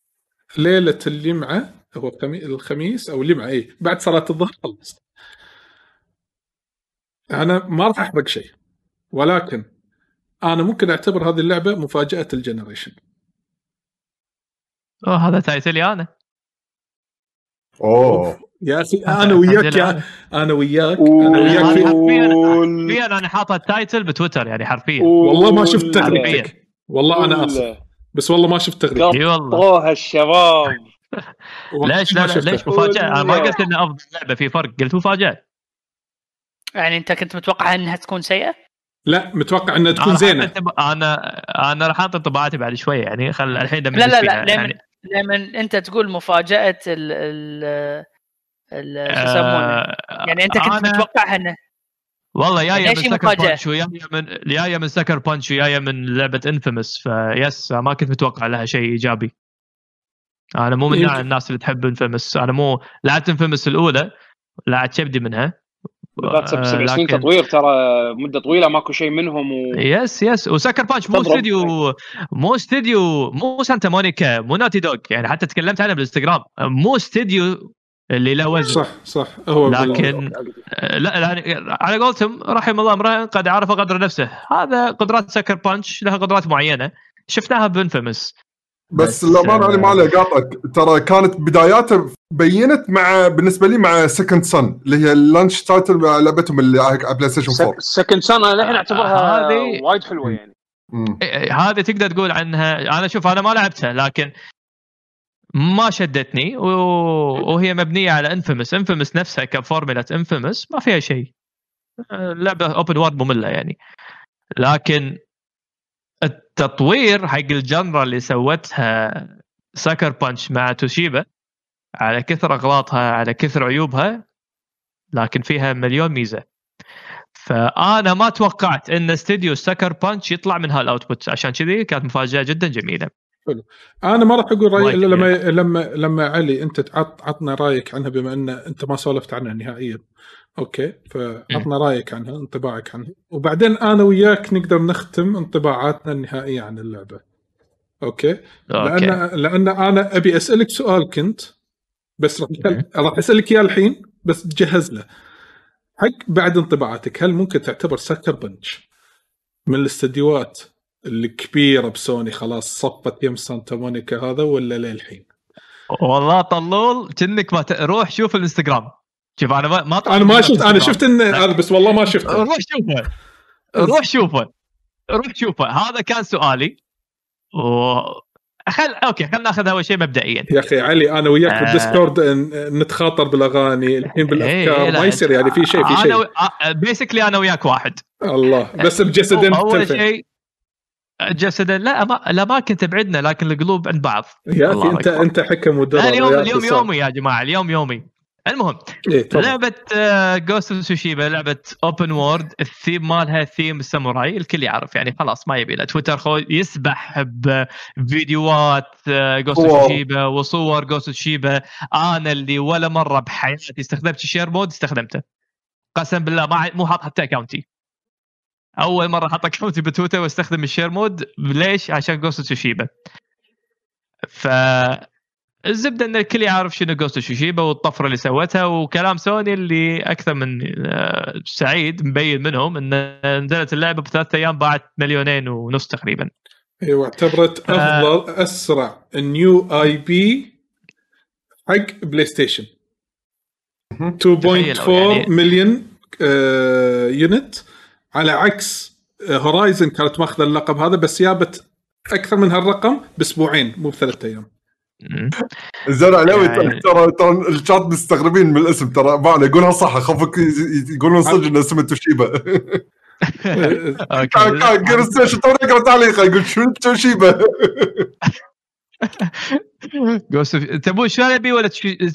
[SPEAKER 2] ليلة الجمعه هو الخمي- الخميس أو الجمعه اي بعد صلاة الظهر خلصت. أنا ما راح أحرق شيء ولكن أنا ممكن أعتبر هذه اللعبة مفاجأة ال
[SPEAKER 3] generation. أوه هذا title ي
[SPEAKER 4] أنا. أوه.
[SPEAKER 2] يا أخي أنا وياك يا أنا وياك.
[SPEAKER 3] أنا
[SPEAKER 2] وياك في...
[SPEAKER 3] حرفيا حرفيا أنا حاطط ال title بتويتر يعني حرفيا.
[SPEAKER 2] والله ما شفت. تغريدتك. والله أنا آسف. بس والله ما شفت تغريدتك.
[SPEAKER 3] إي والله.
[SPEAKER 1] الشباب. [laughs]
[SPEAKER 3] ليش؟ لا. ليش مفاجأة؟ أنا ما. قلت إنه أفضل لعبة في فرق. قلت مفاجأة.
[SPEAKER 5] يعني أنت كنت متوقع إنها تكون سيئة؟
[SPEAKER 2] لا متوقع إنها تكون
[SPEAKER 3] أنا زينة. أنا أنا راح اعطي انطباعاتي بعد شوية يعني خل الحين لما
[SPEAKER 5] لا لا لا
[SPEAKER 3] يعني.
[SPEAKER 5] لما أنت تقول مفاجأة ال ال ال- شو يسمونه
[SPEAKER 3] آه،
[SPEAKER 5] يعني أنت كنت
[SPEAKER 3] أنا-
[SPEAKER 5] متوقع إنه
[SPEAKER 3] والله
[SPEAKER 5] يعني
[SPEAKER 3] جاية
[SPEAKER 5] إيش
[SPEAKER 3] من سكر؟ بانش وجاية من جاية من Sucker Punch وجاية من لعبة inFamous فيس ما كنت متوقع لها شيء إيجابي أنا مو من
[SPEAKER 2] يمكن.
[SPEAKER 3] نوع الناس اللي تحب inFamous أنا مو لعبت inFamous الأولى لاعت كبدي منها
[SPEAKER 1] بالذات سبع
[SPEAKER 3] آه،
[SPEAKER 1] سبع سنين
[SPEAKER 3] لكن-
[SPEAKER 1] تطوير ترى مدة طويلة ماكو شيء منهم و...
[SPEAKER 3] yes yes و Sucker Punch مو
[SPEAKER 1] تضرب.
[SPEAKER 3] استوديو مو استوديو مو Santa Monica مو Naughty Dog. يعني حتى تكلمت عنها بالإنستغرام. مو استوديو اللي له وزن.
[SPEAKER 2] صح صح. هو
[SPEAKER 3] لكن لا يعني على قولتهم رحم الله امرئ قد عرف قدر نفسه. هذا قدرات Sucker Punch لها قدرات معينة. شفناها ب inFamous.
[SPEAKER 4] بس
[SPEAKER 3] بس،
[SPEAKER 4] الامانه أنا
[SPEAKER 3] آه،
[SPEAKER 4] ما علي قاطعك. ترى كانت بداياته بينت مع بالنسبة لي مع Second Son اللي هي ال launch title مع لعبتهم اللي على PlayStation 4
[SPEAKER 1] Second Son الحين أعتبرها
[SPEAKER 3] هذه-
[SPEAKER 1] وايد حلوة يعني.
[SPEAKER 4] مم.
[SPEAKER 3] هذه تقدر تقول عنها. أنا شوف أنا ما لعبتها لكن ما شدتني و... وهي مبنية على inFamous inFamous نفسها ك formula inFamous ما فيها شيء. لعبة open world مملة يعني. لكن التطوير حق ال genre اللي سوتها Sucker Punch مع توشيبا على كثر أغلاطها على كثر عيوبها لكن فيها مليون ميزة. فأنا ما توقعت إن استديو Sucker Punch يطلع من هال output عشان كذي كانت مفاجأة جدا جميلة.
[SPEAKER 2] أنا ما راح أقول
[SPEAKER 3] رأيي
[SPEAKER 2] إلا لما لما لما علي أنت تعط عطنا رأيك عنها بما أن أنت ما سولفت عنها نهائيا. okay فعطنا رأيك عنها انطباعك عنها. وبعدين أنا وياك نقدر نختم انطباعاتنا النهائية عن اللعبة. okay؟
[SPEAKER 3] okay.
[SPEAKER 2] لأن لأن أنا أبي أسألك سؤال كنت بس راح أسألك إياه الحين بس تجهز له. حق بعد انطباعاتك هل ممكن تعتبر Sucker Punch من الاستديوهات الكبيرة بسوني خلاص صفت يم Santa Monica هذا ولا للحين؟
[SPEAKER 3] والله طلول كأنك ما ت... روح شوف الإنستغرام. شوف أنا ما, ما
[SPEAKER 2] أنا ما شفت
[SPEAKER 3] أنا.
[SPEAKER 2] شفت ان هذا بس والله ما شفته.
[SPEAKER 3] روح شوفه. روح شوفه. روح شوفه. هذا كان سؤالي. و خل okay خلينا ناخذ اول شيء مبدئيا.
[SPEAKER 2] يا أخي علي أنا وياك
[SPEAKER 3] آه.
[SPEAKER 2] بال Discord نتخاطر بالأغاني الحين بالافكار
[SPEAKER 3] إيه، لا،
[SPEAKER 2] ما يصير يعني في شيء في شيء.
[SPEAKER 3] أنا basically أنا وياك واحد.
[SPEAKER 2] الله. بس بجسدين أول
[SPEAKER 3] شيء جسدا لا ما الأماكن تبعدنا لكن القلوب عند بعض.
[SPEAKER 2] يا
[SPEAKER 3] أخي
[SPEAKER 2] انت
[SPEAKER 3] أكبر.
[SPEAKER 2] أنت حكم ودرر
[SPEAKER 3] لا اليوم اليوم. يومي يا جماعة اليوم يومي. المهم
[SPEAKER 2] إيه.
[SPEAKER 3] لعبة Ghost سوشيبا لعبة open world الثيم مالها ثيم الساموراي الكل يعرف يعني خلاص ما يبي له تويتر خو يسبح بفيديوهات Ghost
[SPEAKER 4] واو.
[SPEAKER 3] سوشيبا وصور Ghost سوشيبا أنا اللي ولا مرة بحياتي استخدمت ال share mode استخدمته قسم بالله ما مو حاط حتى account ي أول مرة حط account ي بتويتر واستخدم ال share mode ليش؟ عشان Ghost سوشيبا ف الزبدة إن الكل يعرف شنو Ghost شيشيبا والطفرة اللي سوتها وكلام سوني اللي أكثر من آه، سعيد مبين منهم إن نزلت اللعبة بثلاث أيام باعت مليونين ونص تقريبا
[SPEAKER 2] أيوه اعتبرت
[SPEAKER 3] آه.
[SPEAKER 2] أفضل أسرع new IP حق PlayStation 2.4
[SPEAKER 3] يعني-
[SPEAKER 2] مليون آه، unit على عكس آه، Horizon كانت ماخذة اللقب هذا بس جابت أكثر من هالرقم بأسبوعين مو بثلاث
[SPEAKER 3] أيام.
[SPEAKER 4] زين علاوي
[SPEAKER 3] يعني-
[SPEAKER 4] ترى ترى الشات مستغربين من الاسم ترى معنا قولها صح اخافك يقولون صدق إن اسمه
[SPEAKER 2] Toshiba. [laughs]
[SPEAKER 3] okay.
[SPEAKER 4] كان كان [laughs] تو يقرأ تعليقه يقول شنو توشيبا؟ [laughs]
[SPEAKER 3] Ghost تبون شو أبي ولا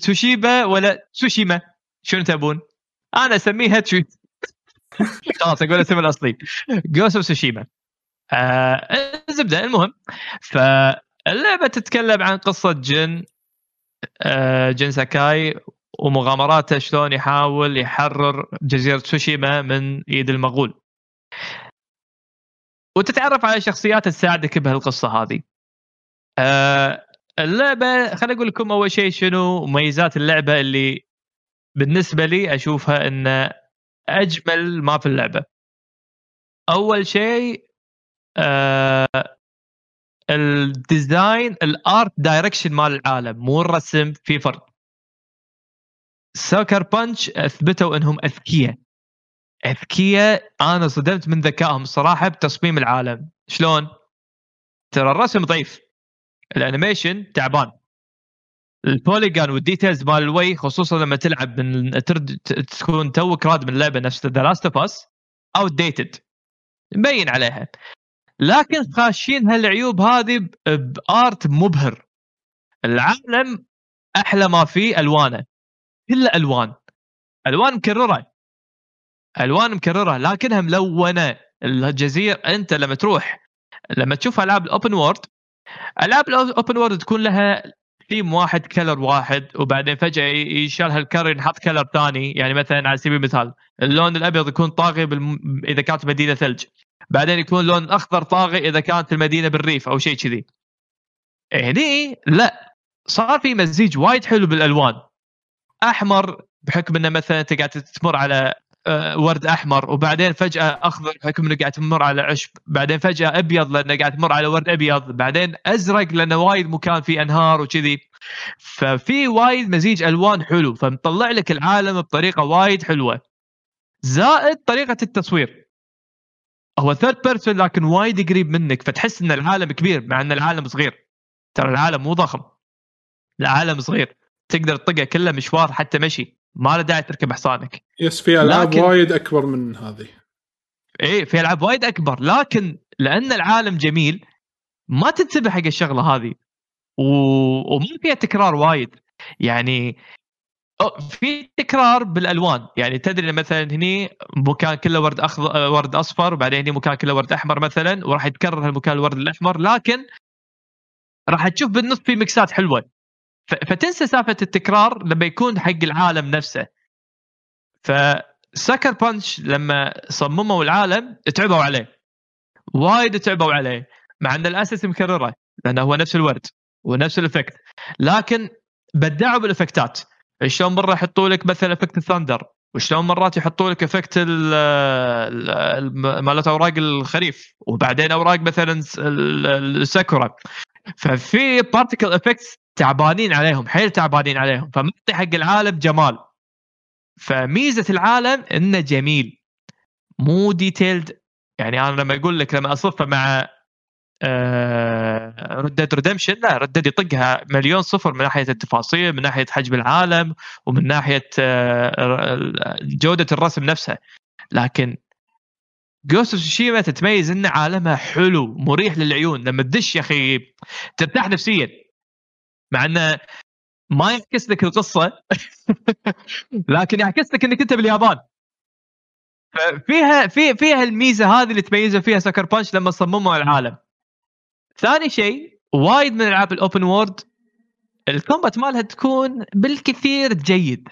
[SPEAKER 3] توشيبا ولا تسوشيما شنو تبون؟ أنا أسميها تشو خلاص أقول اسم الأصلي. Ghost of Tsushima آه الزبدة المهم. فاللعبه تتكلم عن قصة جن آه جن ساكاي ومغامراته شلون يحاول يحرر جزيرة سوشيما من ايد المغول. وتتعرف على شخصيات تساعدك بهالقصة هذه. آه اللعبة خليني أقول لكم أول شيء شنو مميزات اللعبة اللي بالنسبة لي أشوفها إن أجمل ما في اللعبة. أول شيء آه ال design ال art direction مال العالم مو الرسم في فرق. Sucker Punch أثبتوا إنهم أذكياء. أذكياء أنا صدمت من ذكائهم الصراحة بتصميم العالم. شلون؟ ترى الرسم ضعيف. ال animation تعبان. ال polygon وال details مال الوي خصوصا لما تلعب من ترد تكون توك راد من لعبة نفس The Last of Us outdated مبين عليها. لكن خاشين هالعيوب هذه ب art مبهر. العالم أحلى ما فيه ألوانه. كله ألوان. ألوان مكررة. ألوان مكررة لكنها ملونة. الجزيرة أنت لما تروح لما تشوف ألعاب ال open world ألعاب ال open world تكون لها ثيم واحد color واحد وبعدين فجأة يشال هال color ينحط color ثاني. يعني مثلا على سبيل المثال اللون الأبيض يكون طاغي بالم... إذا كانت مدينه ثلج. بعدين يكون اللون الاخضر طاغي إذا كانت المدينة بالريف أو شيء كذي. هني لا صار في مزيج وايد حلو بالألوان. أحمر بحكم إنه مثلا أنت قاعد تمر على آه، ورد أحمر وبعدين فجأة أخضر بحكم إنه قاعد تمر على عشب. بعدين فجأة أبيض لأنه قاعد تمر على ورد أبيض. بعدين أزرق لأنه وايد مكان فيه أنهار وكذي. ففي وايد مزيج ألوان حلو فمطلع لك العالم بطريقة وايد حلوة. زائد طريقة التصوير. هو third person لكن وايد قريب منك فتحس إن العالم كبير مع إن العالم صغير. ترى العالم مو ضخم. العالم صغير. تقدر تطقه كله مشوار حتى مشي. ما له داعي تركب حصانك.
[SPEAKER 2] yes في ألعاب
[SPEAKER 3] لكن-
[SPEAKER 2] وايد أكبر من هذه.
[SPEAKER 3] إيه في ألعاب وايد أكبر. لكن لأن العالم جميل ما تنتبه حق الشغلة هذه. و... وما فيها تكرار وايد. يعني في تكرار بالألوان. يعني تدري مثلا هني مكان كله ورد اخضر ورد أصفر وبعدين هني مكان كله ورد أحمر مثلا وراح يتكرر هالمكان الورد الأحمر. لكن راح تشوف بالنص في مكسات حلوة. فتنسى سالفة التكرار لما يكون حق العالم نفسه. فسكر بانش لما صمموا العالم تعبوا عليه. وايد تعبوا عليه. مع إن الاسس مكررة لأنه هو نفس الورد ونفس ال effect. لكن بدعوا بال effectات. شلون مرة يحطوا لك مثلا effect ال thunder وشلون مرات يحطوا لك effect ال- ال- ال- مالت أوراق الخريف؟ وبعدين أوراق مثلا الساكورا. ففي particle effects تعبانين عليهم حيل تعبانين عليهم. فمعطي حق العالم جمال. فميزة العالم إنه جميل. مو detailed يعني أنا لما أقول لك لما أصفه مع Red Dead Redemption لا Red Dead يطقها مليون صفر من ناحية التفاصيل من ناحية حجم العالم ومن ناحية آه، جودة الرسم نفسها. لكن Ghost of Tsushima تتميز إن عالمها حلو مريح للعيون. لما تدش يا أخي ترتاح نفسيا. مع إنه ما يعكس لك القصة [laughs] لكن يعكس لك إنك أنت باليابان. فيها في فيها الميزة هذه اللي تميزها فيها Sucker Punch لما صمموا العالم. ثاني شيء وايد من ألعاب ال open world ال combat مالها تكون بالكثير جيد.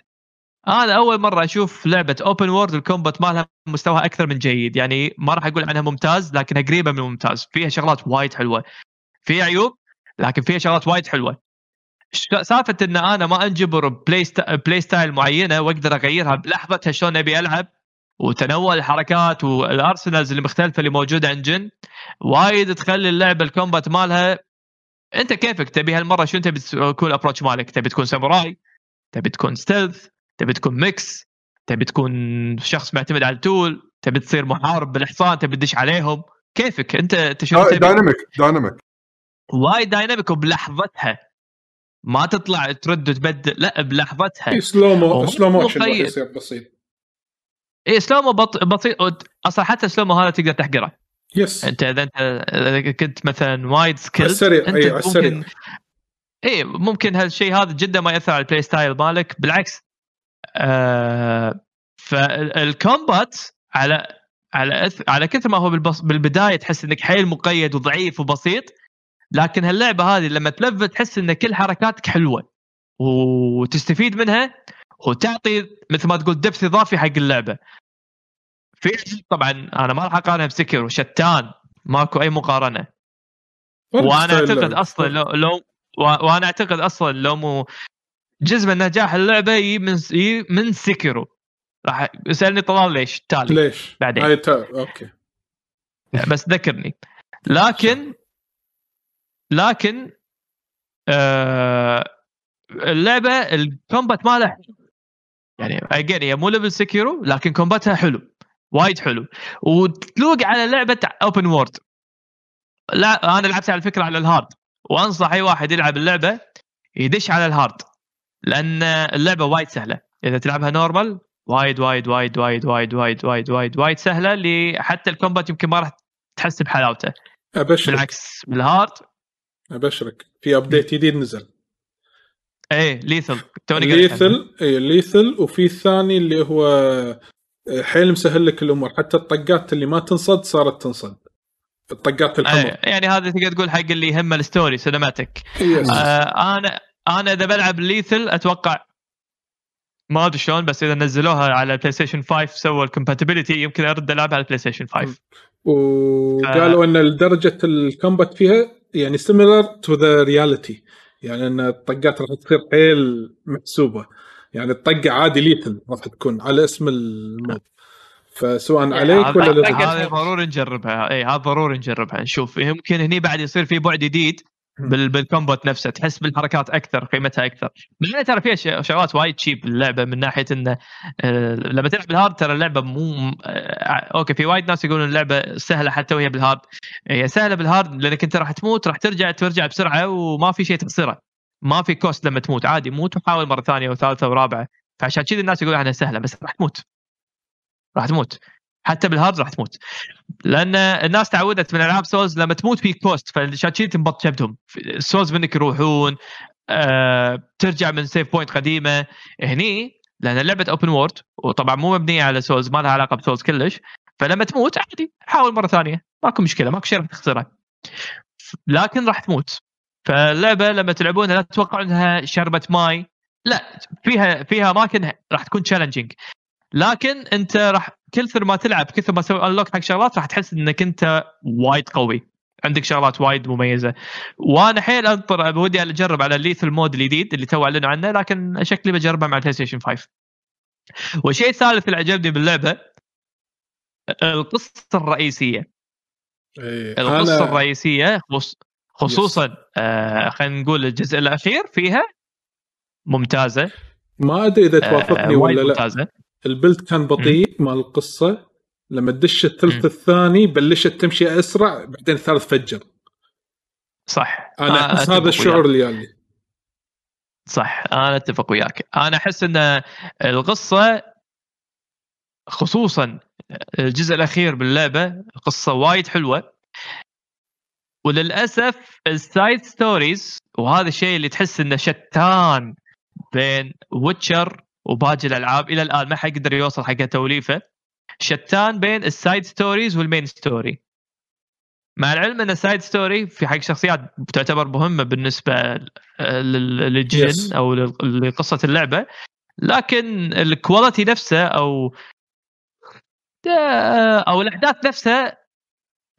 [SPEAKER 3] أنا أول مرة أشوف لعبة open world ال combat مالها مستواها أكثر من جيد. يعني ما راح أقول عنها ممتاز لكنها قريبة من الممتاز. فيها شغلات وايد حلوة. فيها عيوب لكن فيها شغلات وايد حلوة. سالفة إن أنا ما أنجبر play. play style معينة وأقدر أغيرها بلحظتها شلون أبي ألعب وتنوع الحركات وال arsenals المختلفه اللي موجوده عند جن. وايد تخلي اللعبه ال combat مالها. أنت كيفك؟ تبي هالمرة شو انت بتكون ال approach مالك؟ تبي تكون ساموراي؟ تبي تكون stealth تبي تكون mix تبي تكون شخص معتمد على ال tool تبي تصير محارب بالحصان تبي تدش عليهم؟ كيفك؟ أنت انت تبي؟
[SPEAKER 4] dynamic dynamic
[SPEAKER 3] وايد dynamic وبلحظتها. ما تطلع ترد وتبدل لا بلحظتها.
[SPEAKER 2] في slow-mo
[SPEAKER 3] وهو slow-mo
[SPEAKER 2] motion بسيط.
[SPEAKER 3] اي slow-mo بط... بسيط أصلا حتى slow-mo هذا تقدر تحقره. yes أنت إذا أنت كنت مثلا وايد skill
[SPEAKER 2] السريع أنت السريع
[SPEAKER 3] ممكن اي ممكن هالشيء هذا جدا ما يأثر على ال play style مالك بالعكس. آه فالكومبات على على أث... على كثر ما هو بالبص... بالبداية تحس إنك حيل مقيد وضعيف وبسيط لكن هاللعبة هذه لما تلفل تحس إن كل حركاتك حلوة وتستفيد منها وتعطي مثل ما تقول دبث إضافي حق اللعبة. في طبعا أنا ما راح أقارنها بسكر وشتان ماكو أي مقارنة
[SPEAKER 2] فرق
[SPEAKER 3] وأنا
[SPEAKER 2] أعتقد.
[SPEAKER 3] أصلا لو, لو وأنا أعتقد أصلا لو مو جزء من نجاح اللعبة يجي من يجي من Sekiro راح يسألني طلال ليش تالي
[SPEAKER 2] ليش؟
[SPEAKER 3] بعدين.
[SPEAKER 2] هاي تا... okay
[SPEAKER 3] بس ذكرني لكن لكن آه اللعبة ال combat مالها حلو. يعني again هي مو level Sekiro لكن combatها حلو وايد حلو. وتلوق على لعبة open world لا أنا لعبتها على فكرة على ال hard وأنصح أي واحد يلعب اللعبة يدش على ال hard لأن اللعبة وايد سهلة. إذا تلعبها normal وايد وايد وايد وايد وايد وايد وايد وايد وايد سهلة اللي حتى ال combat يمكن ما راح تحس بحلاوته.
[SPEAKER 2] أبشرك.
[SPEAKER 3] بالعكس بال
[SPEAKER 2] hard أبشرك. في update جديد نزل.
[SPEAKER 3] إيه lethal. توني.
[SPEAKER 2] lethal اي lethal وفي الثاني اللي هو حيل مسهل لك الأمور. حتى الطقات اللي ما تنصد صارت تنصد. الطقات الحمر.
[SPEAKER 3] إيه يعني هذا تقدر تقول حق اللي يهمه ال story
[SPEAKER 2] cinematic
[SPEAKER 3] آه أنا أنا إذا بلعب lethal أتوقع ما أدري شلون بس إذا نزلوها على ال PlayStation 5 سووا ال compatibility يمكن أرد ألعبها على ال PlayStation 5
[SPEAKER 2] وقالوا إن درجة ال combat فيها يعني similar to the reality يعني إن الطقات راح تصير حيل محسوبة. يعني الطقة عادي lethal راح تكون على اسم ال mode فسواء عليك
[SPEAKER 3] هذا-
[SPEAKER 2] ولا
[SPEAKER 3] هذا ضروري نجربها. اي هذا ضروري نجربها. نشوف يمكن هني بعد يصير في بعد جديد. بال بال combat نفسه تحس بالحركات أكثر قيمتها أكثر. مع ترى فيها شغلات وايد cheap باللعبه من ناحية إنه آه، لما تلعب بال hard ترى اللعبة مو آه، okay في وايد ناس يقولون اللعبة سهلة حتى وهي بال hard. هي سهلة بال hard لأنك أنت راح تموت راح ترجع ترجع بسرعة وما في شيء تخسره. ما في cost لما تموت عادي موت وحاول مرة ثانية وثالثة ورابعة. فعشان كذا الناس يقولون عنها سهلة بس راح تموت. راح تموت. حتى بال hard راح تموت. لأن الناس تعودت من ألعاب Souls لما تموت في cost كذي تنبط جبدهم ال Souls منك يروحون آه، ترجع من save point قديمة. هني لأن اللعبة open world وطبعا مو مبنية على Souls ما لها علاقة ب Souls كلش. فلما تموت عادي حاول مرة ثانية. ماكو مشكلة ماكو شيء راح تخسره. لكن راح تموت. فاللعبة لما تلعبونها لا تتوقعوا إنها شربة ماي. لا فيها فيها أماكن راح تكون challenging لكن أنت راح كثر ما تلعب كثر ما تسوي unlock حق شغلات راح تحس إنك أنت وايد قوي. عندك شغلات وايد مميزة. وأنا حيل أنطر ودي أجرب على ال lethal mode الجديد اللي تو أعلنوا عنه لكن شكلي بجربه مع ال PlayStation 5 والشيء الثالث اللي عجبني باللعبة القصة الرئيسية.
[SPEAKER 2] إيه.
[SPEAKER 3] القصة
[SPEAKER 2] أنا
[SPEAKER 3] الرئيسية خص- خصوصا آه خلينا نقول الجزء الأخير فيها ممتازة.
[SPEAKER 2] ما أدري إذا
[SPEAKER 3] آه
[SPEAKER 2] توافقني
[SPEAKER 3] وايد
[SPEAKER 2] ولا لا.
[SPEAKER 3] ممتازة.
[SPEAKER 2] البلد كان بطيء مال القصة. لما تدش الثلث. الثاني بلشت تمشي أسرع بعدين الثالث فجر.
[SPEAKER 3] صح. أنا
[SPEAKER 2] أحس هذا الشعور. اللي جاني
[SPEAKER 3] صح. أنا أتفق وياك. أنا أحس إن القصة خصوصا الجزء الأخير باللعبة القصة وايد حلوة. وللأسف ال side stories وهذا الشيء اللي تحس إنه شتان بين Witcher وباقي الألعاب. إلى الآن ما حد يقدر يوصل حق توليفة. شتان بين ال side stories وال main story. مع العلم إن ال side story في حق شخصيات تعتبر مهمة بالنسبة لل- لل
[SPEAKER 2] Jin
[SPEAKER 3] Yes. أو لقصة اللعبة. لكن ال quality نفسه أو أو الأحداث نفسها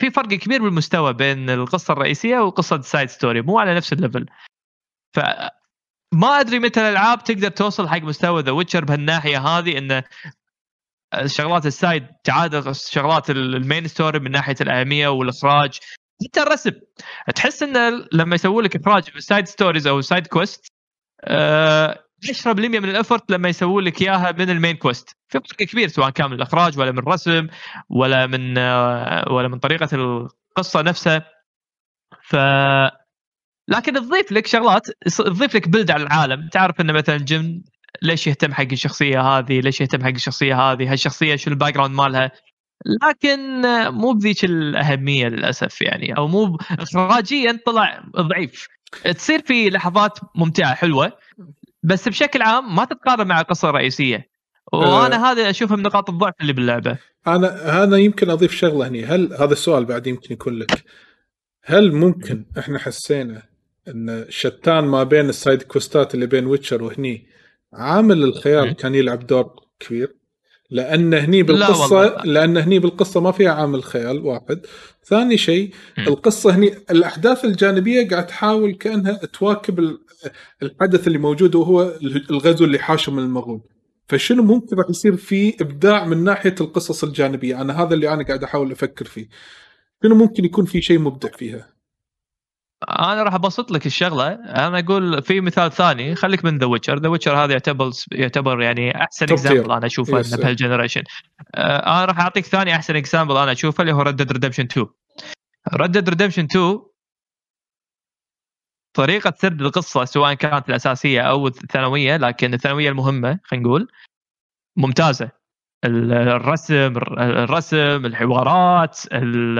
[SPEAKER 3] في فرق كبير بالمستوى بين القصة الرئيسية وقصه ال side story. مو على نفس ال level. ف ما أدري متى الألعاب تقدر توصل حق مستوى The Witcher بهالناحية هذه انه شغلات ال side تعادل شغلات ال main story من ناحية الأهمية والإخراج. حتى الرسم. تحس انه لما يسووا لك إخراج في ال side stories أو ال side quest آه 10% من ال effort لما يسووا لك إياها من ال main quest في فرق كبير سواء كان من الإخراج ولا من الرسم ولا من آه ولا من طريقة القصة نفسها. ف لكن تضيف لك شغلات تضيف لك بلد على العالم. تعرف انه مثلا Jin ليش يهتم حق الشخصية هذه؟ ليش يهتم حق الشخصية هذه؟ هالشخصية شو ال background مالها؟ لكن مو بذيك الأهمية للأسف يعني أو مو اخراجيا طلع ضعيف. تصير في لحظات ممتعة حلوة بس بشكل عام ما تتقارن مع القصة الرئيسية. وأنا
[SPEAKER 2] أه.
[SPEAKER 3] هذا أشوفه من نقاط الضعف اللي باللعبة.
[SPEAKER 2] أنا أنا يمكن أضيف شغلة هني. هل هذا السؤال بعد يمكن يكون لك؟ هل ممكن إحنا حسينا إن شتان ما بين ال side quest ات اللي بين Witcher وهني عامل الخيال
[SPEAKER 3] مم.
[SPEAKER 2] كان يلعب دور كبير لأن هني
[SPEAKER 3] لا
[SPEAKER 2] بالقصة
[SPEAKER 3] والله.
[SPEAKER 2] لأن هني بالقصة ما فيها عامل خيال واحد ثاني شيء. القصة هني الأحداث الجانبية قاعد تحاول كأنها تواكب ال- الحدث اللي موجود وهو الغزو اللي حاشه من المغول فشنو ممكن راح يصير في إبداع من ناحية القصص الجانبية أنا هذا اللي أنا قاعد أحاول أفكر فيه شنو ممكن يكون في شيء مبدع فيها
[SPEAKER 3] أنا راح أبسط لك الشغلة. أنا أقول في مثال ثاني خليك من The Witcher The Witcher هذا يعتبر يعتبر يعني أحسن
[SPEAKER 2] example.
[SPEAKER 3] أنا أشوفه
[SPEAKER 2] Yes,
[SPEAKER 3] بهال generation آه، أنا راح أعطيك ثاني أحسن example أنا أشوفه اللي هو Red Dead Redemption 2 Red Dead Redemption 2 طريقة سرد القصة سواء كانت الأساسية أو الثانوية لكن الثانوية المهمة خلينا نقول ممتازة. ال- الرسم الرسم الحوارات ال-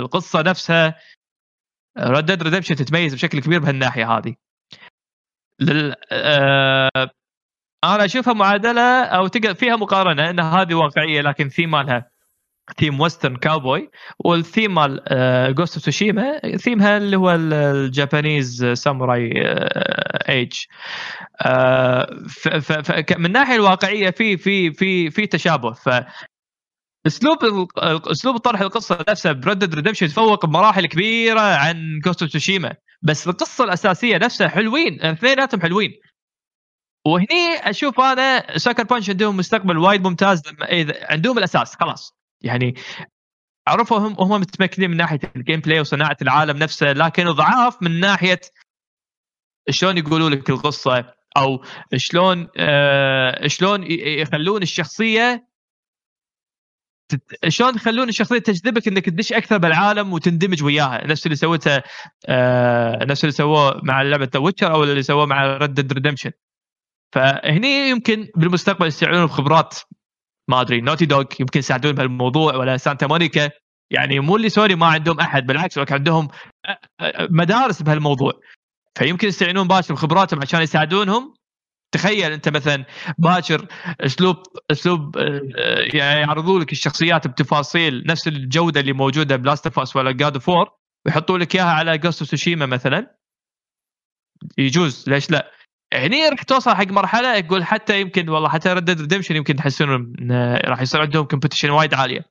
[SPEAKER 3] القصة نفسها Red Dead Redemption تتميز بشكل كبير بهالناحية هذه. لل... آه... أنا أشوفها معادلة أو تقدر فيها مقارنة إن هذه واقعية لكن ثيم مالها theme western cowboy وال theme مال Ghost of Tsushima theme ها اللي هو ال- ال Japanese samurai age من الناحية الواقعية في في في في تشابه. ف أسلوب أسلوب طرح القصة نفسها ب Red Redemption يتفوق بمراحل كبيرة عن Ghost of بس القصة الأساسية نفسها حلوين اثنيناتهم حلوين. وهني أشوف أنا Sucker Punch عندهم مستقبل وايد ممتاز لما إذا عندهم الأساس خلاص. يعني عرفوا هم هم متمكنين من ناحية ال gameplay وصناعة العالم نفسه لكن ضعاف من ناحية شلون يقولوا لك القصة أو شلون آه شلون يخلون الشخصية شلون يخلون الشخصية تجذبك إنك تدش أكثر بالعالم وتندمج وياها؟ نفس اللي سوته آه نفس اللي سووه مع لعبة The Witcher أو اللي سووه مع Red Dead Redemption فهني يمكن بالمستقبل يستعينون بخبرات. ما أدري Naughty Dog يمكن يساعدون بهالموضوع ولا Santa Monica يعني مو اللي sorry ما عندهم أحد بالعكس ولكن عندهم أ- أ- مدارس بهالموضوع. فيمكن يستعينون باكر بخبراتهم عشان يساعدونهم. تخيل انت مثلا باكر اسلوب أسلوب آه، آه، يعني يعرضوا لك الشخصيات بتفاصيل نفس الجودة اللي موجودة ب Last of Us ولا God of War ويحطوا لك إياها على Ghost of Tsushima مثلا. يجوز ليش لا؟ هني راح توصل حق مرحلة يقول حتى يمكن والله حتى Red Dead Redemption يمكن تحسون إن راح يصير عندهم competition وايد عالية.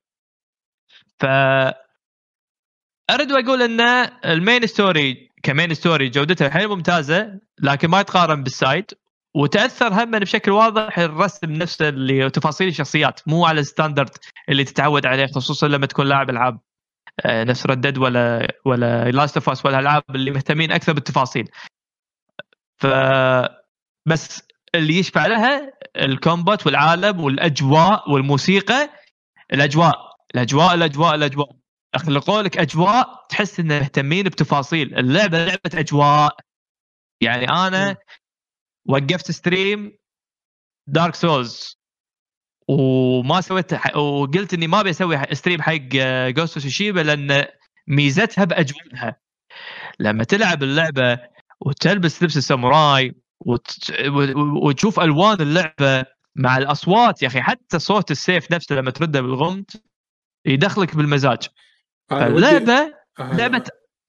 [SPEAKER 3] ف ارد واقول إن ال main story ك main story جودتها حيل ممتازة لكن ما يتقارن بال side وتأثر هم بشكل واضح الرسم نفسه اللي تفاصيل الشخصيات مو على ال standard اللي تتعود عليه خصوصا لما تكون لاعب ألعاب آه، نفس Red Dead ولا ولا Last of Us ولا ألعاب اللي مهتمين أكثر بالتفاصيل. ف بس اللي يشفع لها ال combat والعالم والأجواء والموسيقى. الأجواء الأجواء الأجواء الأجواء. خلقوا لك أجواء تحس إنه مهتمين بتفاصيل. اللعبة لعبة أجواء. يعني أنا وقفت stream Dark Souls وما سويت ح- وقلت إني ما ح- stream حق Ghost of Tsushima لأن ميزتها باجواءها لما تلعب اللعبة وتلبس لبس الساموراي وت... وتشوف ألوان اللعبة مع الأصوات يا أخي حتى صوت السيف نفسه لما ترده بالغمد يدخلك بالمزاج.
[SPEAKER 2] آه،
[SPEAKER 3] لعبة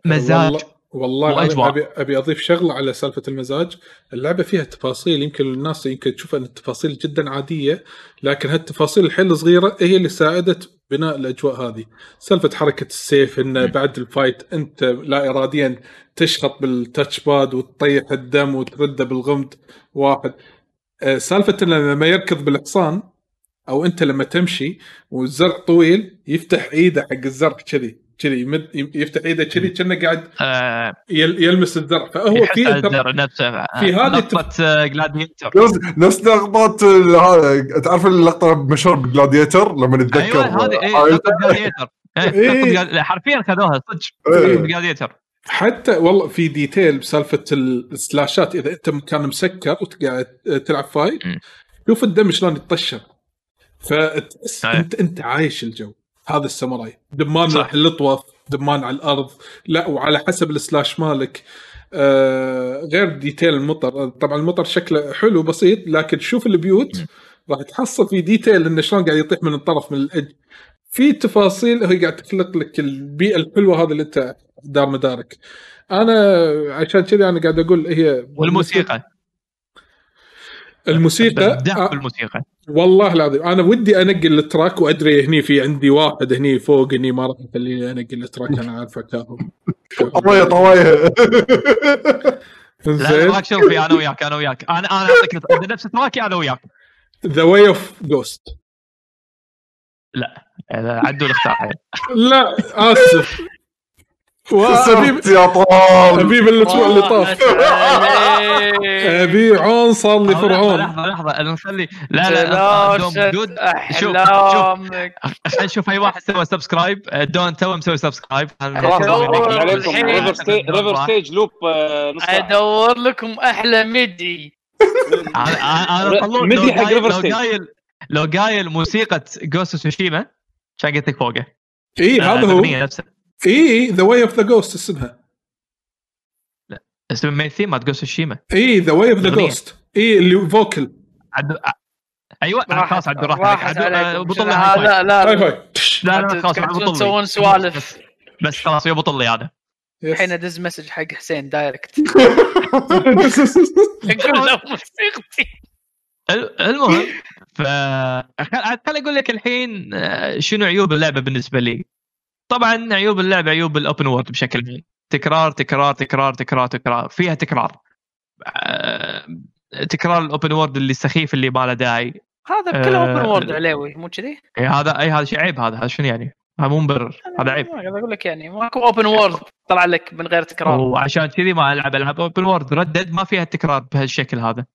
[SPEAKER 3] مزاج.
[SPEAKER 2] والله والله. ابي أبي أضيف شغلة على سالفة المزاج، اللعبة فيها تفاصيل يمكن الناس يمكن تشوف إن التفاصيل جدا عادية لكن هالتفاصيل الحيل صغيره هي اللي ساعدت بناء الأجواء هذه، سالفة حركة السيف
[SPEAKER 3] إنه.
[SPEAKER 2] بعد ال fight أنت لا اراديا تشخط بال touchpad وتطيح الدم وترده بالغمد واحد. آه، سالفة إنه لما يركض بالحصان أو أنت لما تمشي والزرع طويل يفتح إيده حق الزرع كذي كذي يمد يفتح إيده كذي كأنه قاعد
[SPEAKER 3] آه
[SPEAKER 2] يل- يلمس الزرع. فهو في
[SPEAKER 3] على
[SPEAKER 2] انتر...
[SPEAKER 3] الزر نفسه
[SPEAKER 2] في هذه
[SPEAKER 3] لقطة Gladiator
[SPEAKER 4] نفس نفس لقطات ال- هذا- تعرف اللقطة مشهور ب Gladiator لما نتذكر
[SPEAKER 3] أيوه هذه إيه،؟ لقطة Gladiator [laughs]
[SPEAKER 2] إيه.
[SPEAKER 3] حرفيا خذوها صدق.
[SPEAKER 4] إيه.
[SPEAKER 3] Gladiator
[SPEAKER 2] حتى والله في detail بسالفة ال slashات. إذا أنت كان مسكر وقاعد تلعب
[SPEAKER 3] fight.
[SPEAKER 2] شوف الدم شلون يتطشر. فتحس. أنت أنت عايش الجو. هذا الساموراي. دمان،
[SPEAKER 3] صح.
[SPEAKER 2] راح يلطوف دمان على الأرض. لا وعلى حسب ال slash مالك. آه غير detail المطر. طبعا المطر شكله حلو بسيط لكن شوف البيوت. راح تحصل في detail إنه شلون قاعد يطيح من الطرف من الإج. في تفاصيل هي قاعد تخلق لك البيئة الحلوة هذه اللي أنت دار مدارك. أنا عشان كذي أنا قاعد أقول هي
[SPEAKER 3] والموسيقى.
[SPEAKER 2] الموسيقى آه.
[SPEAKER 3] بالموسيقى.
[SPEAKER 2] والله العظيم أنا ودي أنقل ال track وأدري هني في عندي واحد هني فوق هني ما راح يخليني أنقل ال track أنا عارفه كاهو
[SPEAKER 4] طوايه طوايه [laughs]
[SPEAKER 3] لا
[SPEAKER 2] زين
[SPEAKER 3] تراك شرفي أنا وياك أنا وياك. أنا أنا أعطيك نفس تراكي أنا وياك.
[SPEAKER 2] ذا واي اوف جوست
[SPEAKER 3] إذا عدوا الاختار
[SPEAKER 2] لا آسف. [laughs]
[SPEAKER 4] خسرت يا طال
[SPEAKER 2] أبي بالأسبوع اللي طاف. أبي عون صار لي فرعون
[SPEAKER 3] لحظة لحظة نخلي لا لا
[SPEAKER 5] لا
[SPEAKER 3] دود. شوف خلينا نشوف أي واحد سوى سبسكرايب دون تو مسوي سبسكرايب
[SPEAKER 5] الحين.
[SPEAKER 1] ريفر ستيج لوب ساعة.
[SPEAKER 5] أدور لكم أحلى ميدي.
[SPEAKER 1] مدي حق
[SPEAKER 3] قايل-
[SPEAKER 1] ريفر ستيج.
[SPEAKER 3] لو قايل موسيقى جوست سوشيما كان قلت لك فوقه
[SPEAKER 2] اي هذا هو. اي ذا واي اوف ذا جوست اسمها.
[SPEAKER 3] اسم المين ثيم مالت جوست سوشيما
[SPEAKER 2] اي ذا واي اوف ذا. جوست اي اللي فوكل
[SPEAKER 3] عدو أيوه خلاص
[SPEAKER 5] راحت
[SPEAKER 3] عدو- آه، بطل.
[SPEAKER 5] هذا لا لا.
[SPEAKER 3] لا لا خلاص بطل
[SPEAKER 5] تسوون سوالف.
[SPEAKER 3] بس خلاص يبطل لي هذا.
[SPEAKER 5] الحين أدز message حق حسين direct أقول له موسيقتي
[SPEAKER 3] ال- المهم ف خل خل أقول لك الحين آه، شنو عيوب اللعبة بالنسبة لي. طبعا عيوب اللعبة عيوب ال open world بشكل عام. تكرار تكرار تكرار تكرار تكرار. فيها تكرار. آه، تكرار ال open world اللي سخيف اللي ما له داعي.
[SPEAKER 5] هذا كله
[SPEAKER 3] آه،
[SPEAKER 5] open world علاوي مو كذي؟
[SPEAKER 3] إيه هذا إي هذا شيء عيب هذا هذا شنو يعني؟ هذا مو مبرر هذا عيب.
[SPEAKER 5] أقول لك يعني ماكو open world طلع لك من غير تكرار.
[SPEAKER 3] وعشان كذي ما ألعب العاب open world Red Dead ما فيها تكرار بهالشكل هذا.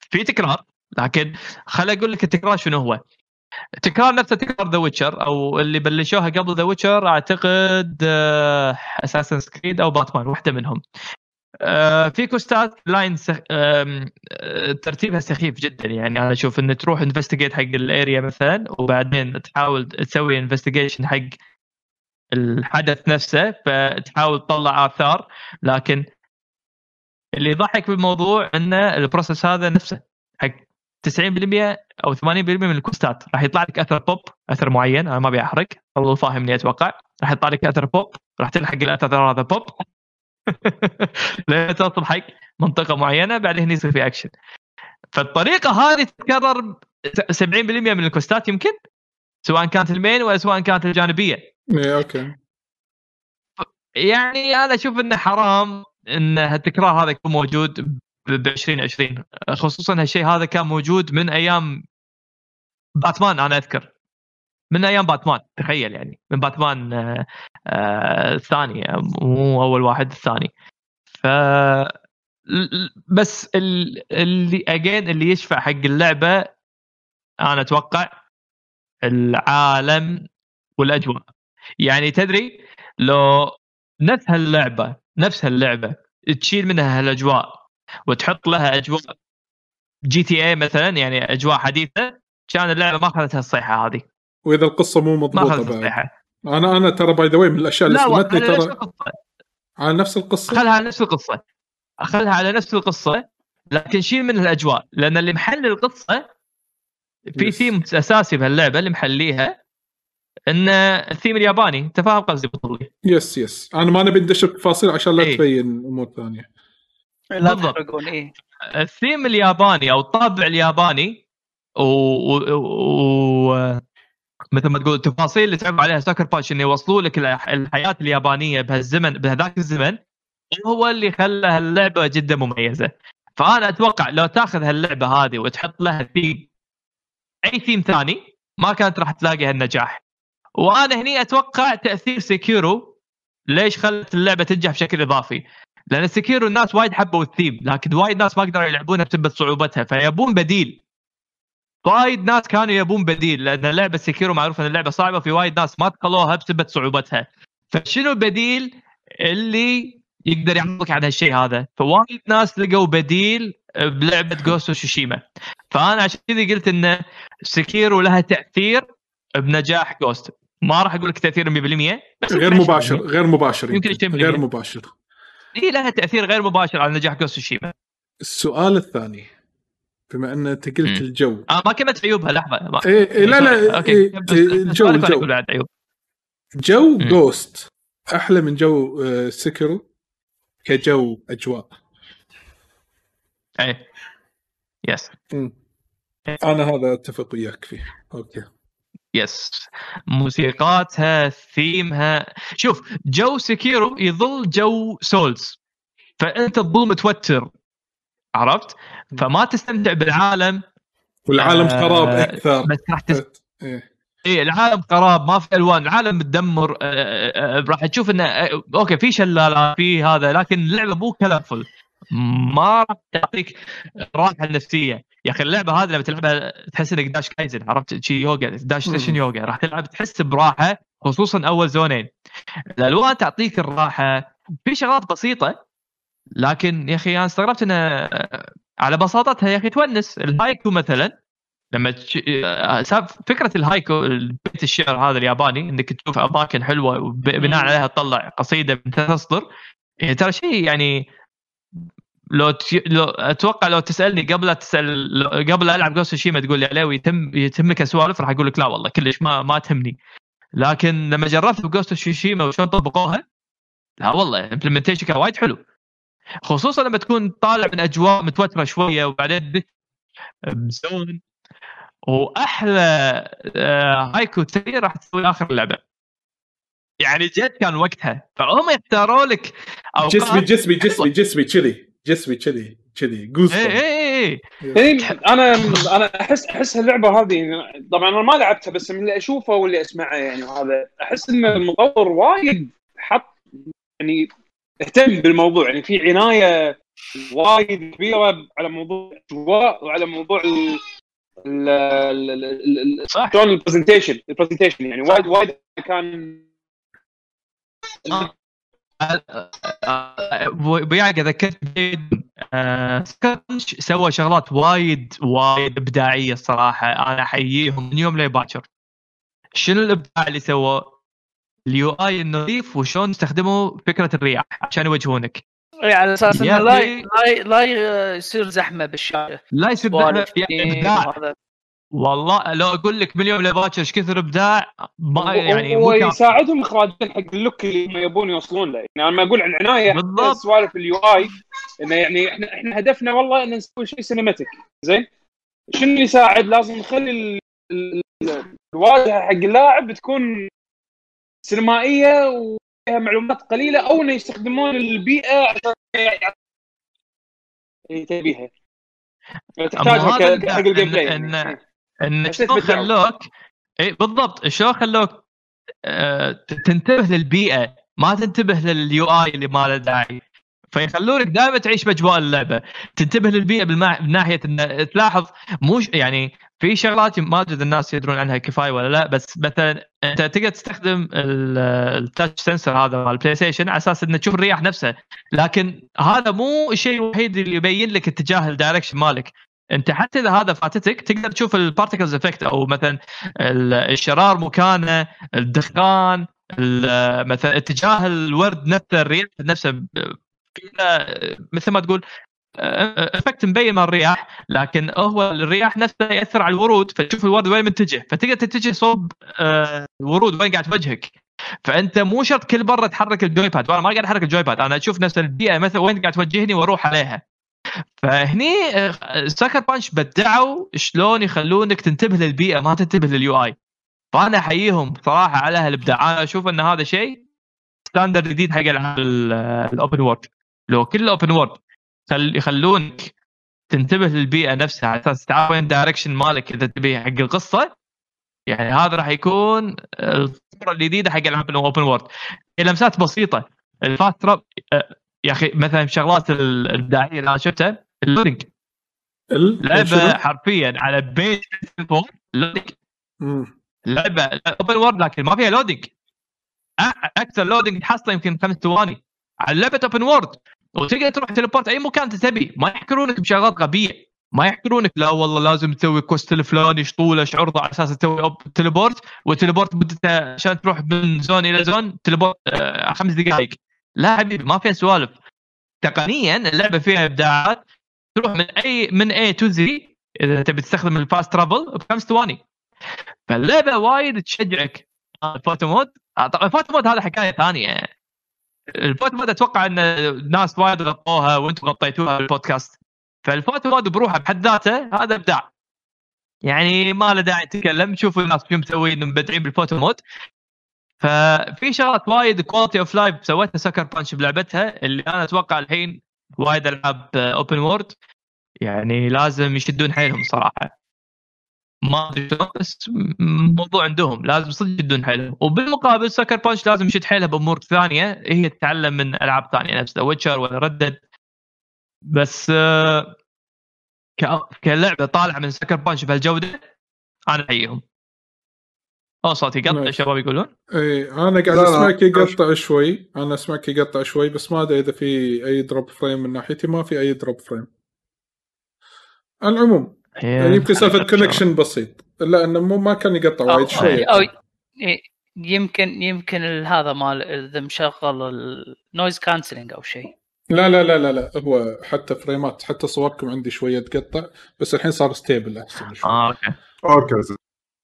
[SPEAKER 3] في تكرار لكن خل أقول لك التكرار شنو هو. تكرار نفسه تكرار The Witcher أو اللي بلشوها قبل The Witcher أعتقد Assassin's Creed أو باتمان واحدة منهم. آه، في questات line سخ... آه، ترتيبها سخيف جدا. يعني أنا أشوف إن تروح investigate حق ال area مثلا وبعدين تحاول تسوي investigation حق الحدث نفسه فتحاول تطلع آثار. لكن اللي يضحك بالموضوع ان ال process هذا نفسه حق 90% أو 80% من ال questات. راح يطلع لك أثر بوب أثر معين أنا ما أبي أحرق اللعبة فاهمني أتوقع. راح يطلع لك أثر بوب راح تلحق الأثر هذا بوب لين توصل حق منطقة معينة بعدين يصير في اكشن فالطريقة هذه تتكرر 70% من ال quests ات يمكن سواء كانت ال main ولا سواء كانت الجانبية.
[SPEAKER 2] إيه، أوكي.
[SPEAKER 3] يعني أنا أشوف إنه حرام إن التكرار هذا يكون موجود ب 2020 خصوصا هالشيء هذا كان موجود من أيام باتمان أنا أذكر. من أيام باتمان تخيل يعني. من باتمان آه، آه، الثاني مو أول واحد الثاني. ف بس ال- اللي again اللي يشفع حق اللعبة أنا أتوقع العالم والأجواء. يعني تدري لو نفس هاللعبة نفس هاللعبة تشيل منها هالأجواء وتحط لها أجواء GTA مثلا يعني أجواء حديثة كان اللعبة ما اخذت هالصيحه هذه.
[SPEAKER 2] وإذا القصة مو
[SPEAKER 3] ما
[SPEAKER 2] مضبوطة
[SPEAKER 3] اخذت
[SPEAKER 2] بعد.
[SPEAKER 3] الصيحه
[SPEAKER 2] أنا أنا ترى by the من الأشياء اللي
[SPEAKER 3] نفس
[SPEAKER 2] ترى على نفس القصة؟
[SPEAKER 3] خلها على نفس القصة. خلها على نفس القصة لكن شيل من الأجواء. لأن اللي محل القصة في. ثيم أساسي بهاللعبه اللي محليها إن الثيم الياباني. أنت فاهم قصدي بطولي.
[SPEAKER 2] yes yes أنا ما نبي ندش بتفاصيل عشان لا
[SPEAKER 3] إيه.
[SPEAKER 2] تبين أمور ثانية.
[SPEAKER 5] لا. تحرقون إيه.
[SPEAKER 3] الثيم الياباني أو الطابع الياباني و, و... و... مثل ما تقول التفاصيل اللي تعب عليها سكر بانش إنه يوصلوا لك الح- الحياة اليابانية بهالزمن بهذاك الزمن هو اللي خلى هاللعبة جدا مميزة. فأنا أتوقع لو تأخذ هاللعبة هذه وتحط لها ثيم أي ثيم ثاني ما كانت راح تلاقي هالنجاح وأنا هني أتوقع تأثير سيكيرو ليش خلت اللعبة تنجح بشكل إضافي. لأن سيكيرو الناس وايد حبوا الثيم لكن وايد ناس ما قدروا يلعبونها بسبب صعوبتها فيبون بديل. وايد ناس كانوا يبون بديل لأن لعبه سيكيرو معروف إن اللعبة صعبة في وايد ناس ما دخلوها بسبب صعوبتها. فشنو البديل اللي يقدر يعوضك عن هالشيء هذا؟ فوايد ناس لقوا بديل بلعبة جوست تسوشيما فأنا عشان كذا قلت إن سيكيرو لها تأثير بنجاح جوست ما راح أقول لك تاثير 100% بس
[SPEAKER 2] غير مباشر غير مباشر
[SPEAKER 3] يمكن
[SPEAKER 2] يمكن.
[SPEAKER 3] 20%.
[SPEAKER 2] غير مباشر.
[SPEAKER 3] هي لها تأثير غير مباشر على نجاح جوست تسوشيما
[SPEAKER 2] السؤال الثاني بما أن أنت قلت. الجو.
[SPEAKER 3] آه ما كملت عيوبها لحظة. ما-
[SPEAKER 2] إيه إيه لا لا
[SPEAKER 3] أوكي.
[SPEAKER 2] إيه الجو الجو.
[SPEAKER 3] عيوب.
[SPEAKER 2] جو
[SPEAKER 3] مم.
[SPEAKER 2] جوست أحلى من جو آه، سيكيرو كجو أجواء.
[SPEAKER 3] إيه. yes
[SPEAKER 2] مم. أنا هذا أتفق وياك فيه. أوكي.
[SPEAKER 3] yes موسيقاتها ثيمها. شوف جو سيكيرو يظل جو سولز. فأنت تظل متوتر. عرفت؟ فما تستمتع بالعالم.
[SPEAKER 2] والعالم
[SPEAKER 3] آه،
[SPEAKER 2] خراب أكثر.
[SPEAKER 3] بس راح تس...
[SPEAKER 2] إيه.
[SPEAKER 3] إيه العالم خراب ما في ألوان. العالم متدمر. آه، آه، آه، راح تشوف إنه آه، أوكي في شلالات في هذا لكن اللعبة مو colorful. ما راح تعطيك راحة نفسية. يا أخي اللعبة هذه لما تلعبها تحس إنك داش كايزن عرفت؟ شي يوغا داش. session يوغا. راح تلعب تحس براحة خصوصا أول zone ين. الألوان تعطيك الراحة. في شغلات بسيطة لكن يا أخي أنا استغربت انه على بساطتها يا أخي تونس. الهايكو مثلا لما تش... آه، فكرة الهايكو بيت الشعر هذا الياباني إنك تشوف أماكن حلوة وبناء. عليها تطلع قصيدة من ثلاث اسطر يعني ترى شيء يعني لو ت... لو أتوقع لو تسألني قبل تسال لو... قبل ألعب جوست تسوشيما تقول لي علاوي يتم يتمك سوالف راح أقول لك لا والله كلش ما ما تهمني. لكن لما جربت بجوست تسوشيما وشلون طبقوها لا والله ال implementation كان وايد حلو. خصوصا لما تكون طالع من أجواء متوترة شوية وبعدين ب zone. وأحلى آه، هايكو 3 راح تسوي آخر اللعبة. يعني جد كان وقتها. فهم يختاروا لك
[SPEAKER 2] جسمي جسمي جسمي جسمي كذي. جسمي كذي كذي جوز
[SPEAKER 3] اي اي اي
[SPEAKER 1] أنا أنا أحس أحس اللعبه هذه طبعا أنا ما لعبتها بس من اللي أشوفه واللي أسمعه يعني وهذا أحس إن المطور وايد حط يعني اهتم بالموضوع. يعني في عناية وايد كبيرة على موضوع الأجواء وعلى موضوع ال ال- ال- ال- ال-
[SPEAKER 3] صح.
[SPEAKER 1] شلون ال presentation ال presentation يعني وايد وايد كان
[SPEAKER 3] وياك ذكرت سكر بانش سوى شغلات وايد وايد إبداعية الصراحه أنا أحييهم من يوم لباكر شنو الإبداع اللي سووه؟ ال UI النظيف وشلون استخدموا فكرة الرياح عشان يوجهونك
[SPEAKER 5] إيه، على
[SPEAKER 3] أساس
[SPEAKER 5] إنه لا. لا لا يصير زحمة بالشارع
[SPEAKER 3] لا يصير
[SPEAKER 5] سوالف
[SPEAKER 3] يعني
[SPEAKER 5] إبداع.
[SPEAKER 3] والله لو أقول لك من يوم لباكر إيش كثر ابداع ما يعني.
[SPEAKER 1] ويساعدهم اخراجيا حق ال look اللي هم يبون يوصلون له يعني أنا لما أقول عن عنايه
[SPEAKER 3] بالضبط.
[SPEAKER 1] سوالف ال UI انه يعني إحنا إحنا هدفنا والله ان نسوي شيء سينماتيك زين شنو اللي يساعد لازم نخلي ال- ال- ال- الواجهه حق اللاعب تكون سينمائيه وفيها معلومات قليله أو انه يستخدمون البيئه عشان يعطي- تبيها تحتاجها حق ال
[SPEAKER 3] gameplay
[SPEAKER 1] يعني. إن
[SPEAKER 3] شلون. خلوك اي بالضبط. شلون خلوك آه، تنتبه للبيئة ما تنتبه لل UI اللي ما له داعي. فيخلونك دائما تعيش باجواء اللعبة. تنتبه للبيئة بالمع... من ناحية إن تلاحظ مو يعني في شغلات ما أدري الناس يدرون عنها كفاية ولا لا بس مثلا أنت تقدر تستخدم ال- ال touch sensor هذا مال ال PlayStation على أساس إنه تشوف الرياح نفسها. لكن هذا مو الشيء الوحيد اللي يبين لك اتجاه ال direction مالك. أنت حتى إذا هذا فاتتك تقدر تشوف ال particles effect أو مثلا ال- الشرار مكانه الدخان ال- مثلا اتجاه الورد نفسه الرياح نفسه مثل ما تقول effect مبين مال الرياح لكن هو الرياح نفسه يأثر على الورود فتشوف الورد وين متجه فتقدر تتجه صوب آه، الورود وين قاعد توجهك فأنت مو شرط كل مرة تحرك ال joypad وأنا ما قاعد أحرك ال joypad أنا أشوف نفس البيئه مثلا وين قاعد توجهني وأروح عليها. فهني Sucker Punch بدعوا شلون يخلونك تنتبه للبيئة ما تنتبه لل UI. فأنا أحييهم صراحة على هالإبداع. أنا أشوف إن هذا شيء standard جديد حق العاب ال open world لو كل ال open world يخلونك تنتبه للبيئة نفسها على أساس تعرف وين ال direction مالك إذا تبي حق القصة يعني هذا راح يكون الصورة الجديدة حق العاب ال open world لمسات بسيطة. ال fast travel يا أخي مثلا شغلات الابداعيه اللي أنا شفتها ال loading لعبة حرفيا على بيت loading لعبة open world لكن ما فيها loading أكثر loading تحصله يمكن خمس ثواني. على لعبه open world وتقدر تروح teleport أي مكان تبي. ما يحكرونك بشغلات غبية. ما يحكرونك لا والله لازم تسوي quest الفلاني شطولة شعرضة على أساس تسوي teleport وال teleport مدته عشان تروح من zone إلى zone teleport آه خمس دقائق. لا حبيبي ما فيها سوالف. تقنيا اللعبة فيها إبداعات تروح من A من A to Z إذا تبي تستخدم ال fast travel بخمس ثواني. فاللعبة وايد تشجعك. ال photo mode طبعا ال photo mode هذا حكاية ثانية. ال photo mode أتوقع إن الناس وايد غطوها وأنتم غطيتوها بالبودكاست فال photo mode بروحه بحد ذاته هذا إبداع. يعني ما له داعي نتكلم. شوفوا الناس شو مسوين مبدعين بال photo mode ففي شغلات وايد quality of life سويتها Sucker Punch بلعبتها اللي أنا أتوقع الحين وايد ألعاب open world يعني لازم يشدون حيلهم صراحة. ما أدري بس موضوع عندهم لازم صدق يشدون حيلهم. وبالمقابل Sucker Punch لازم يشد حيلها بأمور ثانية هي تتعلم من ألعاب ثانية نفس The Witcher ولا Red Dead بس آه، كلعبة طالعة من Sucker Punch بهالجودة أنا أحييهم. أو صوتي يقطع الشباب يقولون؟
[SPEAKER 2] إي أنا قاعد أسمعك يقطع شوي. أنا أسمعك يقطع شوي بس ما أدري إذا في أي drop frame من ناحيتي ما في أي drop frame العموم يعني يمكن سالفة connection بسيط. لا إنه مو ما كان يقطع وايد شوي.
[SPEAKER 5] أو يمكن يمكن هذا مال إذا مشغل ال noise cancelling أو شيء.
[SPEAKER 2] لا لا لا لا لا هو حتى فريمات حتى صوركم عندي شوية تقطع بس الحين صار stable احسن
[SPEAKER 3] شوي. آه أوكي.
[SPEAKER 4] أوكي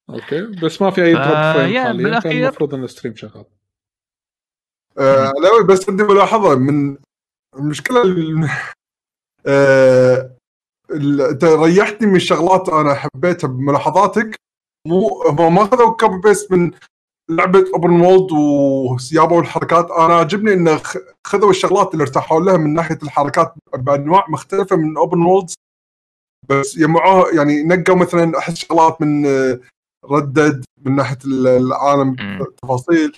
[SPEAKER 2] أوكي. بس ما في أي drop آه frame حاليا المفروض ان ال stream شغال.
[SPEAKER 4] آه لا بس عندي ملاحظة. من المشكلة آه أنت ريحتني من الشغلات أنا حبيتها بملاحظاتك. مو ما اخذوا copy paste من لعبة open world وسيابوا الحركات أنا عجبني انه خذوا الشغلات اللي ارتاحوا لها من ناحية الحركات بأنواع مختلفة من open world بس يجمعوها يعني نقوا مثلا احس شغلات من Red Dead من ناحية العالم تفاصيل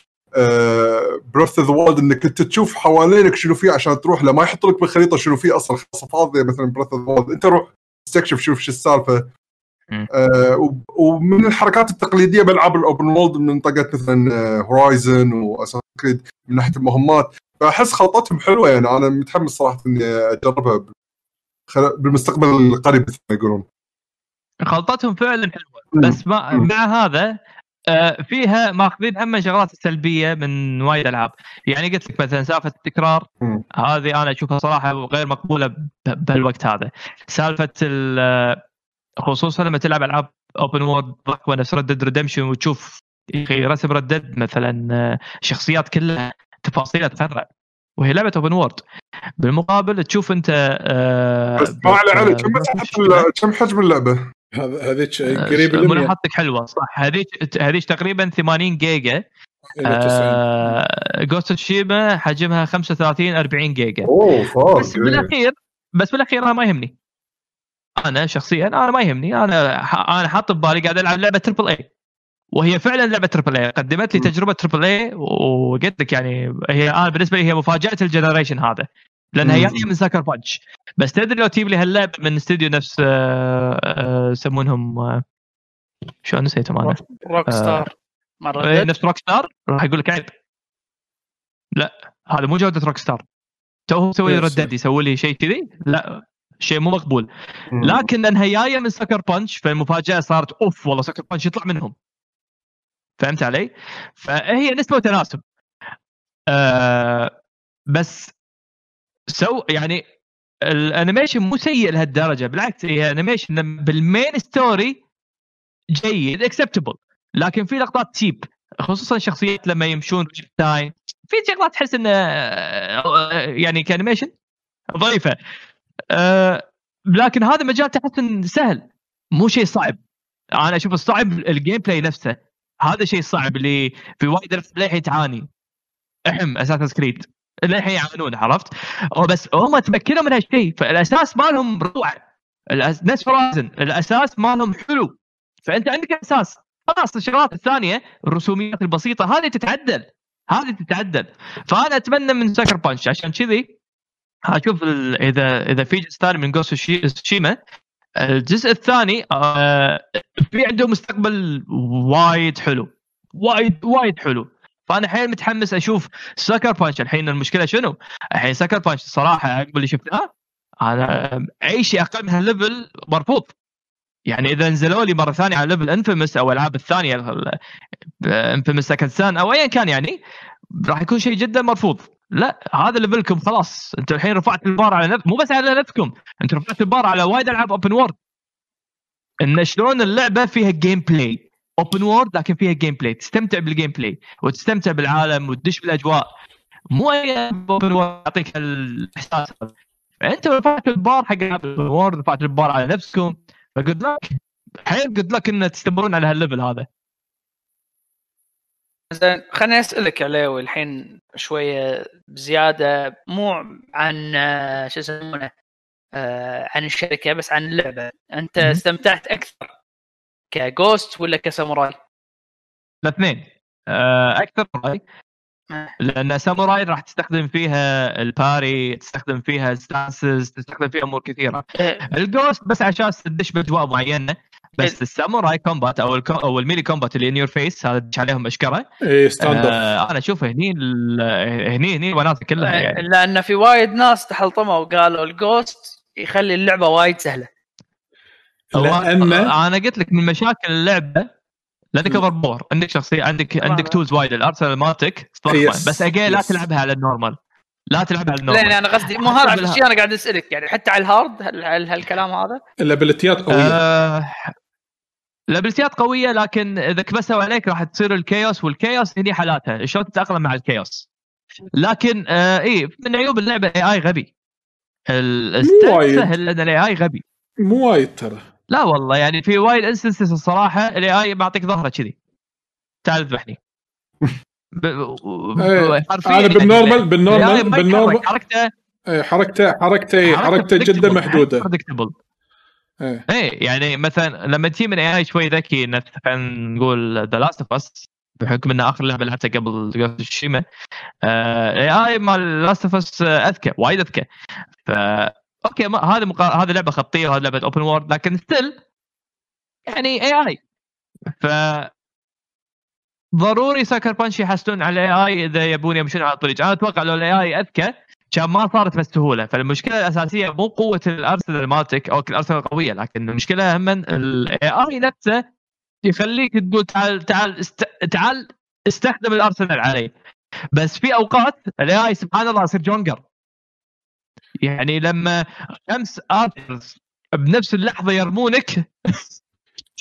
[SPEAKER 4] Breath of the Wild إنك أنت تشوف حوالينك شنو في عشان تروح له. ما يحط لك بالخريطة شنو في أصلا خاصة فاضية مثلا Breath of the Wild أنت روح استكشف شوف شو السالفة. آه ومن الحركات التقليدية بألعاب ال open world من منطقة مثلا Horizon و Assassin's Creed من ناحية المهمات. فأحس خلطتهم حلوة يعني. أنا متحمس صراحة إني أجربها بالمستقبل القريب مثل ما يقولون.
[SPEAKER 3] خلطتهم فعلا حلوة. بس ما مع هذا آه، فيها ماخذين هم شغلات سلبية من وايد ألعاب. يعني قلت لك مثلا سالفة التكرار هذه أنا أشوفها صراحة غير مقبولة بهالوقت هذا. سالفة خصوصا لما تلعب ألعاب open world ضخمه نفس Red Dead Redemption وتشوف رسم Red Dead مثلا آه، شخصيات كلها تفاصيلها تفرع وهي لعبة open world بالمقابل تشوف أنت
[SPEAKER 4] آه بس ما علي علي كم كم حجم اللعبة؟
[SPEAKER 2] هذيك قريب
[SPEAKER 3] آه ملاحظتك حلوة صح. هذيك هذيك تقريبا 80 جيجا. Ghost of Tsushima حجمها 35 40 جيجا.
[SPEAKER 4] أوه فاضي
[SPEAKER 3] بس بالاخير بس بالأخير أنا ما يهمني. أنا شخصيا أنا ما يهمني. أنا أنا حاط ببالي قاعد ألعب لعبة triple A وهي فعلا لعبة triple A قدمت لي تجربة triple A وقلت لك يعني هي أنا بالنسبة لي هي مفاجأة ال generation هذا. لأنها جاية من Sucker Punch بس تدري لو تجيب لي هاللعبه من استوديو نفس آه، آه، يسمونهم آه، شو نسيتهم
[SPEAKER 5] أنا؟ Rockstar
[SPEAKER 3] مره إيه، نفس Rockstar راح يقول لك عيب. لا هذا مو جودة Rockstar تو مسوي Red Dead يسوي لي شيء كذي؟ لا شيء مو مقبول. لكن لأنها جاية من Sucker Punch فالمفاجأة صارت أوف والله Sucker Punch يطلع منهم. فهمت علي؟ فهي نسبة وتناسب. آه بس so يعني ال animation مو سيء لهالدرجة بالعكس هي animation بال main story جيد acceptable لكن في لقطات تيب خصوصا شخصيات لما يمشون تايم في شغلات تحس إنه آه، يعني ك animation ضعيفة. أه لكن هذا مجال تحس سهل مو شيء صعب. أنا أشوف الصعب ال gameplay نفسه هذا شيء صعب اللي في وايد للحين تعاني احم اساسن كريد للحين يعانون عرفت؟ بس هم تمكنوا من هالشيء فالأساس مالهم روعة. نفس فرايزن الأساس مالهم حلو. فأنت عندك أساس. خلاص الشغلات الثانية الرسوميات البسيطة هذه تتعدل. هذه تتعدل. فأنا أتمنى من سكر بانش عشان كذي أشوف إذا إذا في جزء ثاني من جوست شيما الجزء الثاني آه، في عنده مستقبل وايد حلو. وايد وايد حلو. فأنا حيل متحمس أشوف Sucker Punch الحين المشكلة شنو؟ الحين Sucker Punch الصراحه عقب اللي شفناه أنا اي شيء أقل من هال level مرفوض يعني إذا نزلوا لي مرة ثانية على level Infamous أو الالعاب الثانية Infamous Second Son أو ايا كان يعني راح يكون شيء جدا مرفوض. لا هذا level كم خلاص. أنتم الحين رفعت البار على نفس مو بس على نفسكم انت رفعت البار على وايد ألعاب open world إن شلون اللعبة فيها gameplay open world لكن فيها gameplay تستمتع بال gameplay وتستمتع بالعالم وتدش بالأجواء. مو أي open world يعطيك الإحساس. أنت رفعت البار حق open world رفعت البار على نفسكم ف good luck حيل good luck إن تستمرون على هال level هذا.
[SPEAKER 5] زين خليني أسألك عليه الحين شوية بزيادة مو عن شو يسمونه آه، عن الشركة بس عن اللعبة. أنت استمتعت أكثر ك ghost ولا كساموراي؟
[SPEAKER 3] الاثنين. آه، أكثر ساموراي لأن ساموراي راح تستخدم فيها ال parry تستخدم فيها stances تستخدم فيها أمور كثيرة.
[SPEAKER 5] إيه.
[SPEAKER 3] ال ghost بس عشان تدش بأجواء معينة بس الساموراي combat أو ال co أو ال melee combat اللي in your face هذا تدش عليهم اشكره
[SPEAKER 2] اي stand
[SPEAKER 3] آه أنا أشوف هني هني هني وناسه كلها يعني.
[SPEAKER 5] لأن في وايد ناس تحلطموا وقالوا ال ghost يخلي اللعبة وايد سهلة.
[SPEAKER 3] لأن أنا قلت لك من مشاكل اللعبة لانك overpower عندك شخصية عندك عندك tools وايد. الأرسنال مالتك بس again لا تلعبها على ال normal لا تلعبها على ال normal
[SPEAKER 5] لا أنا قصدي مو هذا الشيء [laughs] أنا قاعد أسألك. يعني حتى على ال hard هل هالكلام هذا؟
[SPEAKER 2] ال ability ات قوية.
[SPEAKER 3] آه ال ability ات قوية لكن إذا كبسوا عليك راح تصير ال chaos والكيوس هني حالاتها. شلون تتأقلم مع الكيوس لكن آه اي من عيوب اللعبة AI غبي. سهل لأن ال AI غبي.
[SPEAKER 2] مو وايد ترى.
[SPEAKER 3] لا والله يعني في وايد instances الصراحة ال AI بعطيك ظهره كذي. تعال اذبحني. [laughs]
[SPEAKER 2] ب... إيه أنا بال normal بال normal بال normal
[SPEAKER 3] حركته
[SPEAKER 2] إيه حركته حركته حركته جدا محدودة.
[SPEAKER 3] إيه. إيه يعني مثلا لما تجي من AI شوي ذكي خلينا نقول The Last of Us بحكم ان آخر لعبة لعبتها قبل شيما AI مال Last of Us أذكى وايد أذكى. ف أوكي ما هذه مقا... هذه لعبة خطيه وهذه لعبة open world لكن still يعني AI ف ضروري Sucker Punch يحسنون على ال AI إذا يبون يمشون على الطريق. أنا أتوقع لو ال AI أذكى كان ما صارت بسهوله فالمشكلة الأساسية مو قوة الارسنال مالتك أو الارسنال قويه لكن المشكلة هم ال AI نفسه يخليك تقول تعال تعال است... تعال استخدم الارسنال علي بس في أوقات الاي اي سبحان الله يصير جونجر. يعني لما خمس ارترز بنفس اللحظة يرمونك.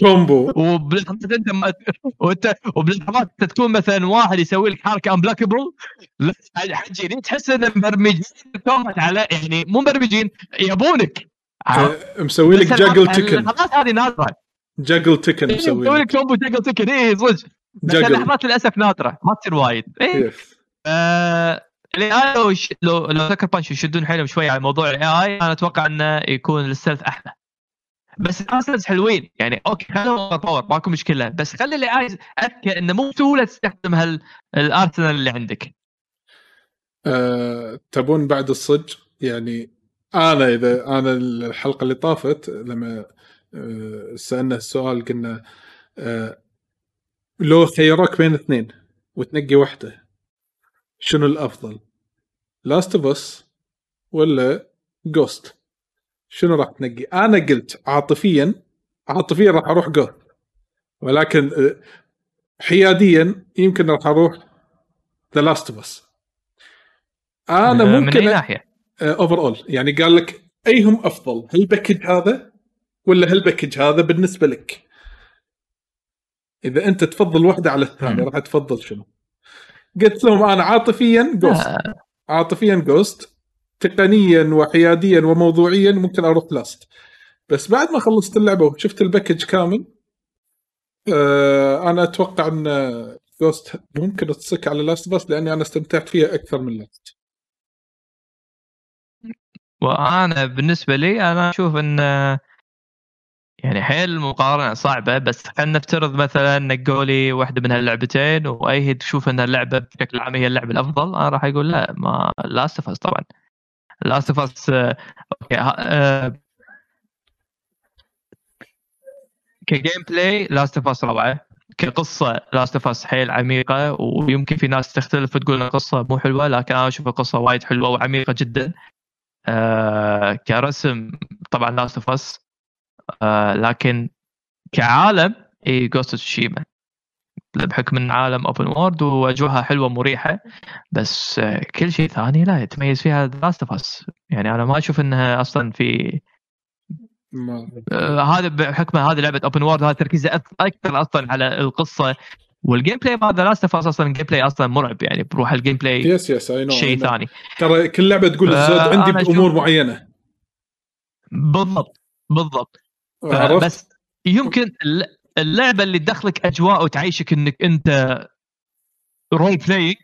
[SPEAKER 2] كومبو
[SPEAKER 3] وبلحظات أنت ما وانت وبلحظات أنت تكون مثلا واحد يسوي لك حركة امبلاكبل حجي تحس إن مبرمجين الكومبات على يعني مو مبرمجين يبونك.
[SPEAKER 2] أه، مسوي لك juggle تكن
[SPEAKER 3] اللحظات هذه نادره
[SPEAKER 2] juggle تكن
[SPEAKER 3] مسوي لك. combo juggle تكن اي صدق. بس اللحظات للأسف نادره ما تصير وايد. اي ال AI لو لو لو Sucker Punch يشدون حيلهم شوي على موضوع ال AI أنا أتوقع إنه يكون ال stealth أحلى. بس ال arsenals حلوين. يعني أوكي خلوا power ماكو مشكلة. بس خلي ال AI أذكى إنه مو بسهولة تستخدم هالارسنال اللي عندك.
[SPEAKER 2] أه، تبون بعد الصج؟ يعني أنا إذا أنا الحلقة اللي طافت لما أه، سألنا السؤال قلنا أه، لو خيروك بين اثنين وتنقي واحدة شنو الأفضل؟ Last of Us ولا Ghost؟ شنو راح تنقي؟ أنا قلت عاطفيا عاطفيا راح أروح Ghost ولكن آه، حياديا يمكن راح أروح The Last of Us أنا ممكن
[SPEAKER 3] من اي ناحية؟
[SPEAKER 2] over آه، اول يعني قال لك ايهم أفضل هال package هذا ولا هال package هذا بالنسبة لك إذا أنت تفضل واحدة على
[SPEAKER 3] الثانية.
[SPEAKER 2] راح تفضل شنو قلت لهم أنا عاطفيا Ghost
[SPEAKER 3] آه،
[SPEAKER 2] عاطفيا Ghost تقنيا وحياديا وموضوعيا ممكن أروح Last بس بعد ما خلصت اللعبة وشفت ال package كامل آه أنا أتوقع إن Ghost ممكن تصك على Last of Us لأني أنا استمتعت فيها أكثر من Last
[SPEAKER 3] وأنا بالنسبة لي أنا أشوف إن يعني حيل المقارنه صعبة بس خلينا نفترض مثلا نقوا لي واحدة من هاللعبتين وأي تشوف إن اللعبة بشكل عام هي اللعبة الأفضل أنا راح أقول لا ما Last of طبعا. Last of Us okay ك gameplay Last of Us روعة كقصة Last of Us حيل عميقة ويمكن في ناس تختلف وتقول إن القصة مو حلوة لكن أنا أشوف القصة وايد حلوة وعميقة جدا. آه كرسم طبعا Last of Us آه لكن كعالم اي Ghost Tsushima بحكم إن عالم open world واجواها حلوة مريحة بس آه كل شيء ثاني لا يتميز فيها Last of Us يعني أنا ما أشوف إنها أصلا في آه، هذا بحكم هذه لعبة open world هذا تركيزه أك- أكثر أصلا على القصة وال gameplay هذا Last of أصلا ال gameplay أصلا مرعب يعني بروح
[SPEAKER 2] ال gameplay yes yes
[SPEAKER 3] شيء ثاني.
[SPEAKER 2] ترى كل لعبة تقول الزود عندي
[SPEAKER 3] بأمور
[SPEAKER 2] معينة.
[SPEAKER 3] بالضبط بالضبط. بس يمكن الل- اللعبة اللي تدخلك أجواء وتعيشك إنك أنت role play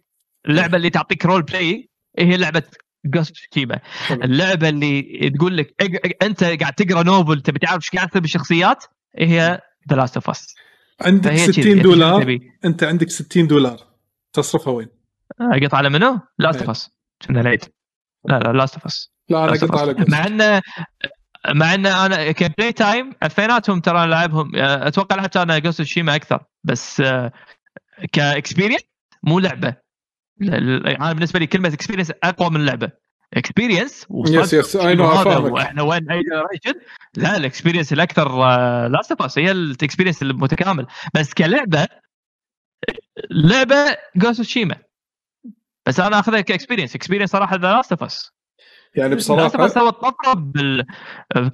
[SPEAKER 3] اللعبة اللي تعطيك role play هي لعبة جوست كيما. اللعبة اللي تقول لك أنت قاعد تقرأ نوفل تبي تعرف إيش قاعد يصير بالشخصيات هي ذا لاست اوف اس
[SPEAKER 2] عندك
[SPEAKER 3] فهي
[SPEAKER 2] 60
[SPEAKER 3] كذي.
[SPEAKER 2] دولار
[SPEAKER 3] تبي
[SPEAKER 2] أنت عندك 60 دولار تصرفها وين؟
[SPEAKER 3] اقطع على منو؟ لاست. اوف اس كنا العيد لا لا لاست اوف اس
[SPEAKER 2] لا أنا قلت على
[SPEAKER 3] مع إنه مع إن أنا كبلاي تايم اثنيناتهم ترى لعبهم أتوقع لعبت أنا جوست شيما أكثر بس آه، ك experience مو لعبة. ل- أنا بالنسبة لي كلمة experience أقوى من لعبة.
[SPEAKER 2] Experience yes yes I know
[SPEAKER 3] وإحنا وين أي generation لا ال experience الأكثر Last of هي ال experience المتكامل. بس كلعبة لعبة Ghost Tsushima بس أنا أخذها ك experience experience صراحة The Last
[SPEAKER 2] of
[SPEAKER 3] Us يعني
[SPEAKER 2] بصراحة
[SPEAKER 3] سوت طفرة بال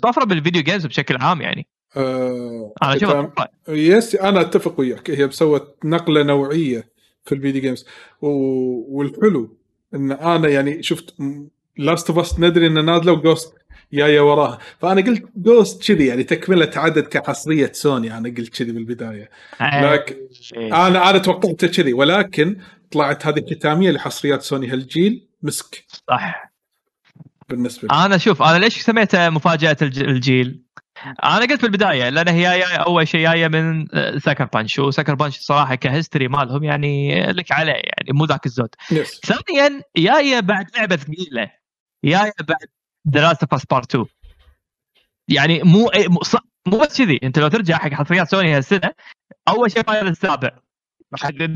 [SPEAKER 3] طفرة بال video games بشكل عام يعني.
[SPEAKER 2] آه أنا.
[SPEAKER 3] طفره
[SPEAKER 2] yes أنا أتفق وياك. هي مسوت نقلة نوعية في ال video games. و... والحلو إن أنا يعني شفت Last of Us ندري ان نازلة و Ghost جاية وراها. فأنا قلت Ghost كذي يعني تكملة عدد كحصرية سوني أنا قلت كذي بالبداية. لكن
[SPEAKER 3] إيه.
[SPEAKER 2] أنا أنا توقعت كذي ولكن طلعت هذه ختاميه لحصريات سوني. هالجيل مسك.
[SPEAKER 3] صح.
[SPEAKER 2] بالنسبة لي.
[SPEAKER 3] أنا شوف أنا ليش سميتها مفاجأة الج- الجيل؟ أنا قلت بالبدايه لأن هي جاية أول شيء جاية من Sucker Punch و Sucker Punch صراحة ك history مالهم يعني لك عليه يعني مو ذاك الزود.
[SPEAKER 2] Yes
[SPEAKER 3] ثانيا جاية بعد لعبة ثقيلة. جاية بعد The Last of Us Part 2 يعني مو مو بس كذي. أنت لو ترجع حق حصريات سوني هالسنة أول شيء Final السابع.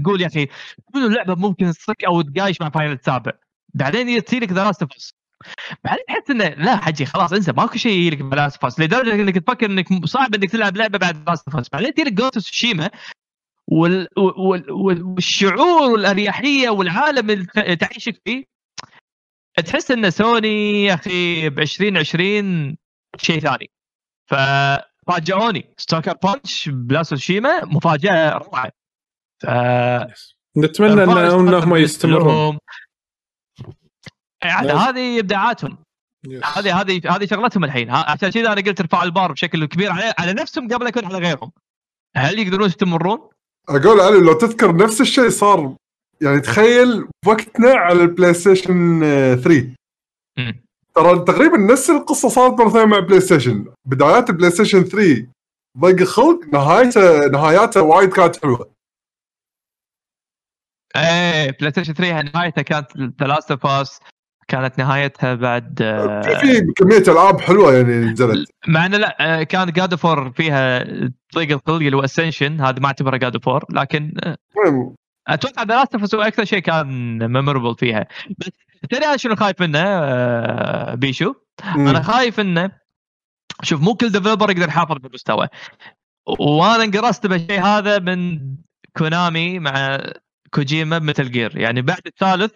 [SPEAKER 3] تقول يا أخي منو اللعبه ممكن تصك أو تقايش مع Final السابع؟ بعدين تصير لك The Last of Us بعدين تحس إنه لا حجي خلاص انسى ماكو شيء يجي لك ب Last of Us. لدرجة إنك تفكر إنك صعب إنك تلعب لعبة بعد Last of Us. بعدين تجي لك Ghost Tsushima وال... وال... وال... والشعور والأريحية والعالم اللي تعيشك فيه تحس إن سوني يا أخي ب 2020 شيء ثاني. ففاجئوني Sucker Punch ب Ghost Tsushima مفاجأة روعه ف
[SPEAKER 2] نتمنى إنهم يستمرون.
[SPEAKER 3] هذه ابداعاتهم. هذه هذه هذه شغلتهم الحين. عشان كذا أنا قلت ارفع البار بشكل كبير على على نفسهم قبل يكون على غيرهم. هل يقدرون يستمرون؟
[SPEAKER 4] أقول علي لو تذكر نفس الشيء صار يعني تخيل وقتنا على البلاي ستيشن آه، 3
[SPEAKER 3] مم.
[SPEAKER 4] ترى تقريبا نفس القصة صارت مرة ثانية مع بلاي ستيشن بدايات البلاي ستيشن 3 ضيق الخلق نهايته نهاياته وايد كانت حلوة.
[SPEAKER 3] إيه بلاي ستيشن 3 نهايتها كانت The Last of Us كانت نهايتها بعد آه،
[SPEAKER 4] في في كمية ألعاب حلوة يعني نزلت.
[SPEAKER 3] مع إنه لا آه، كان God of War فيها ضيق الخلق اللي هو Ascension هذا ما اعتبره God of War لكن آه،
[SPEAKER 4] المهم
[SPEAKER 3] أتوقع The Last of أكثر شيء كان memorable فيها. بس تدري أنا شنو خايف منه بيشو؟ أنا خايف إنه شوف مو كل developer يقدر يحافظ بالمستوى وأنا انقرصت بالشيء هذا من كونامي مع كوجيما ب Metal Gear يعني بعد الثالث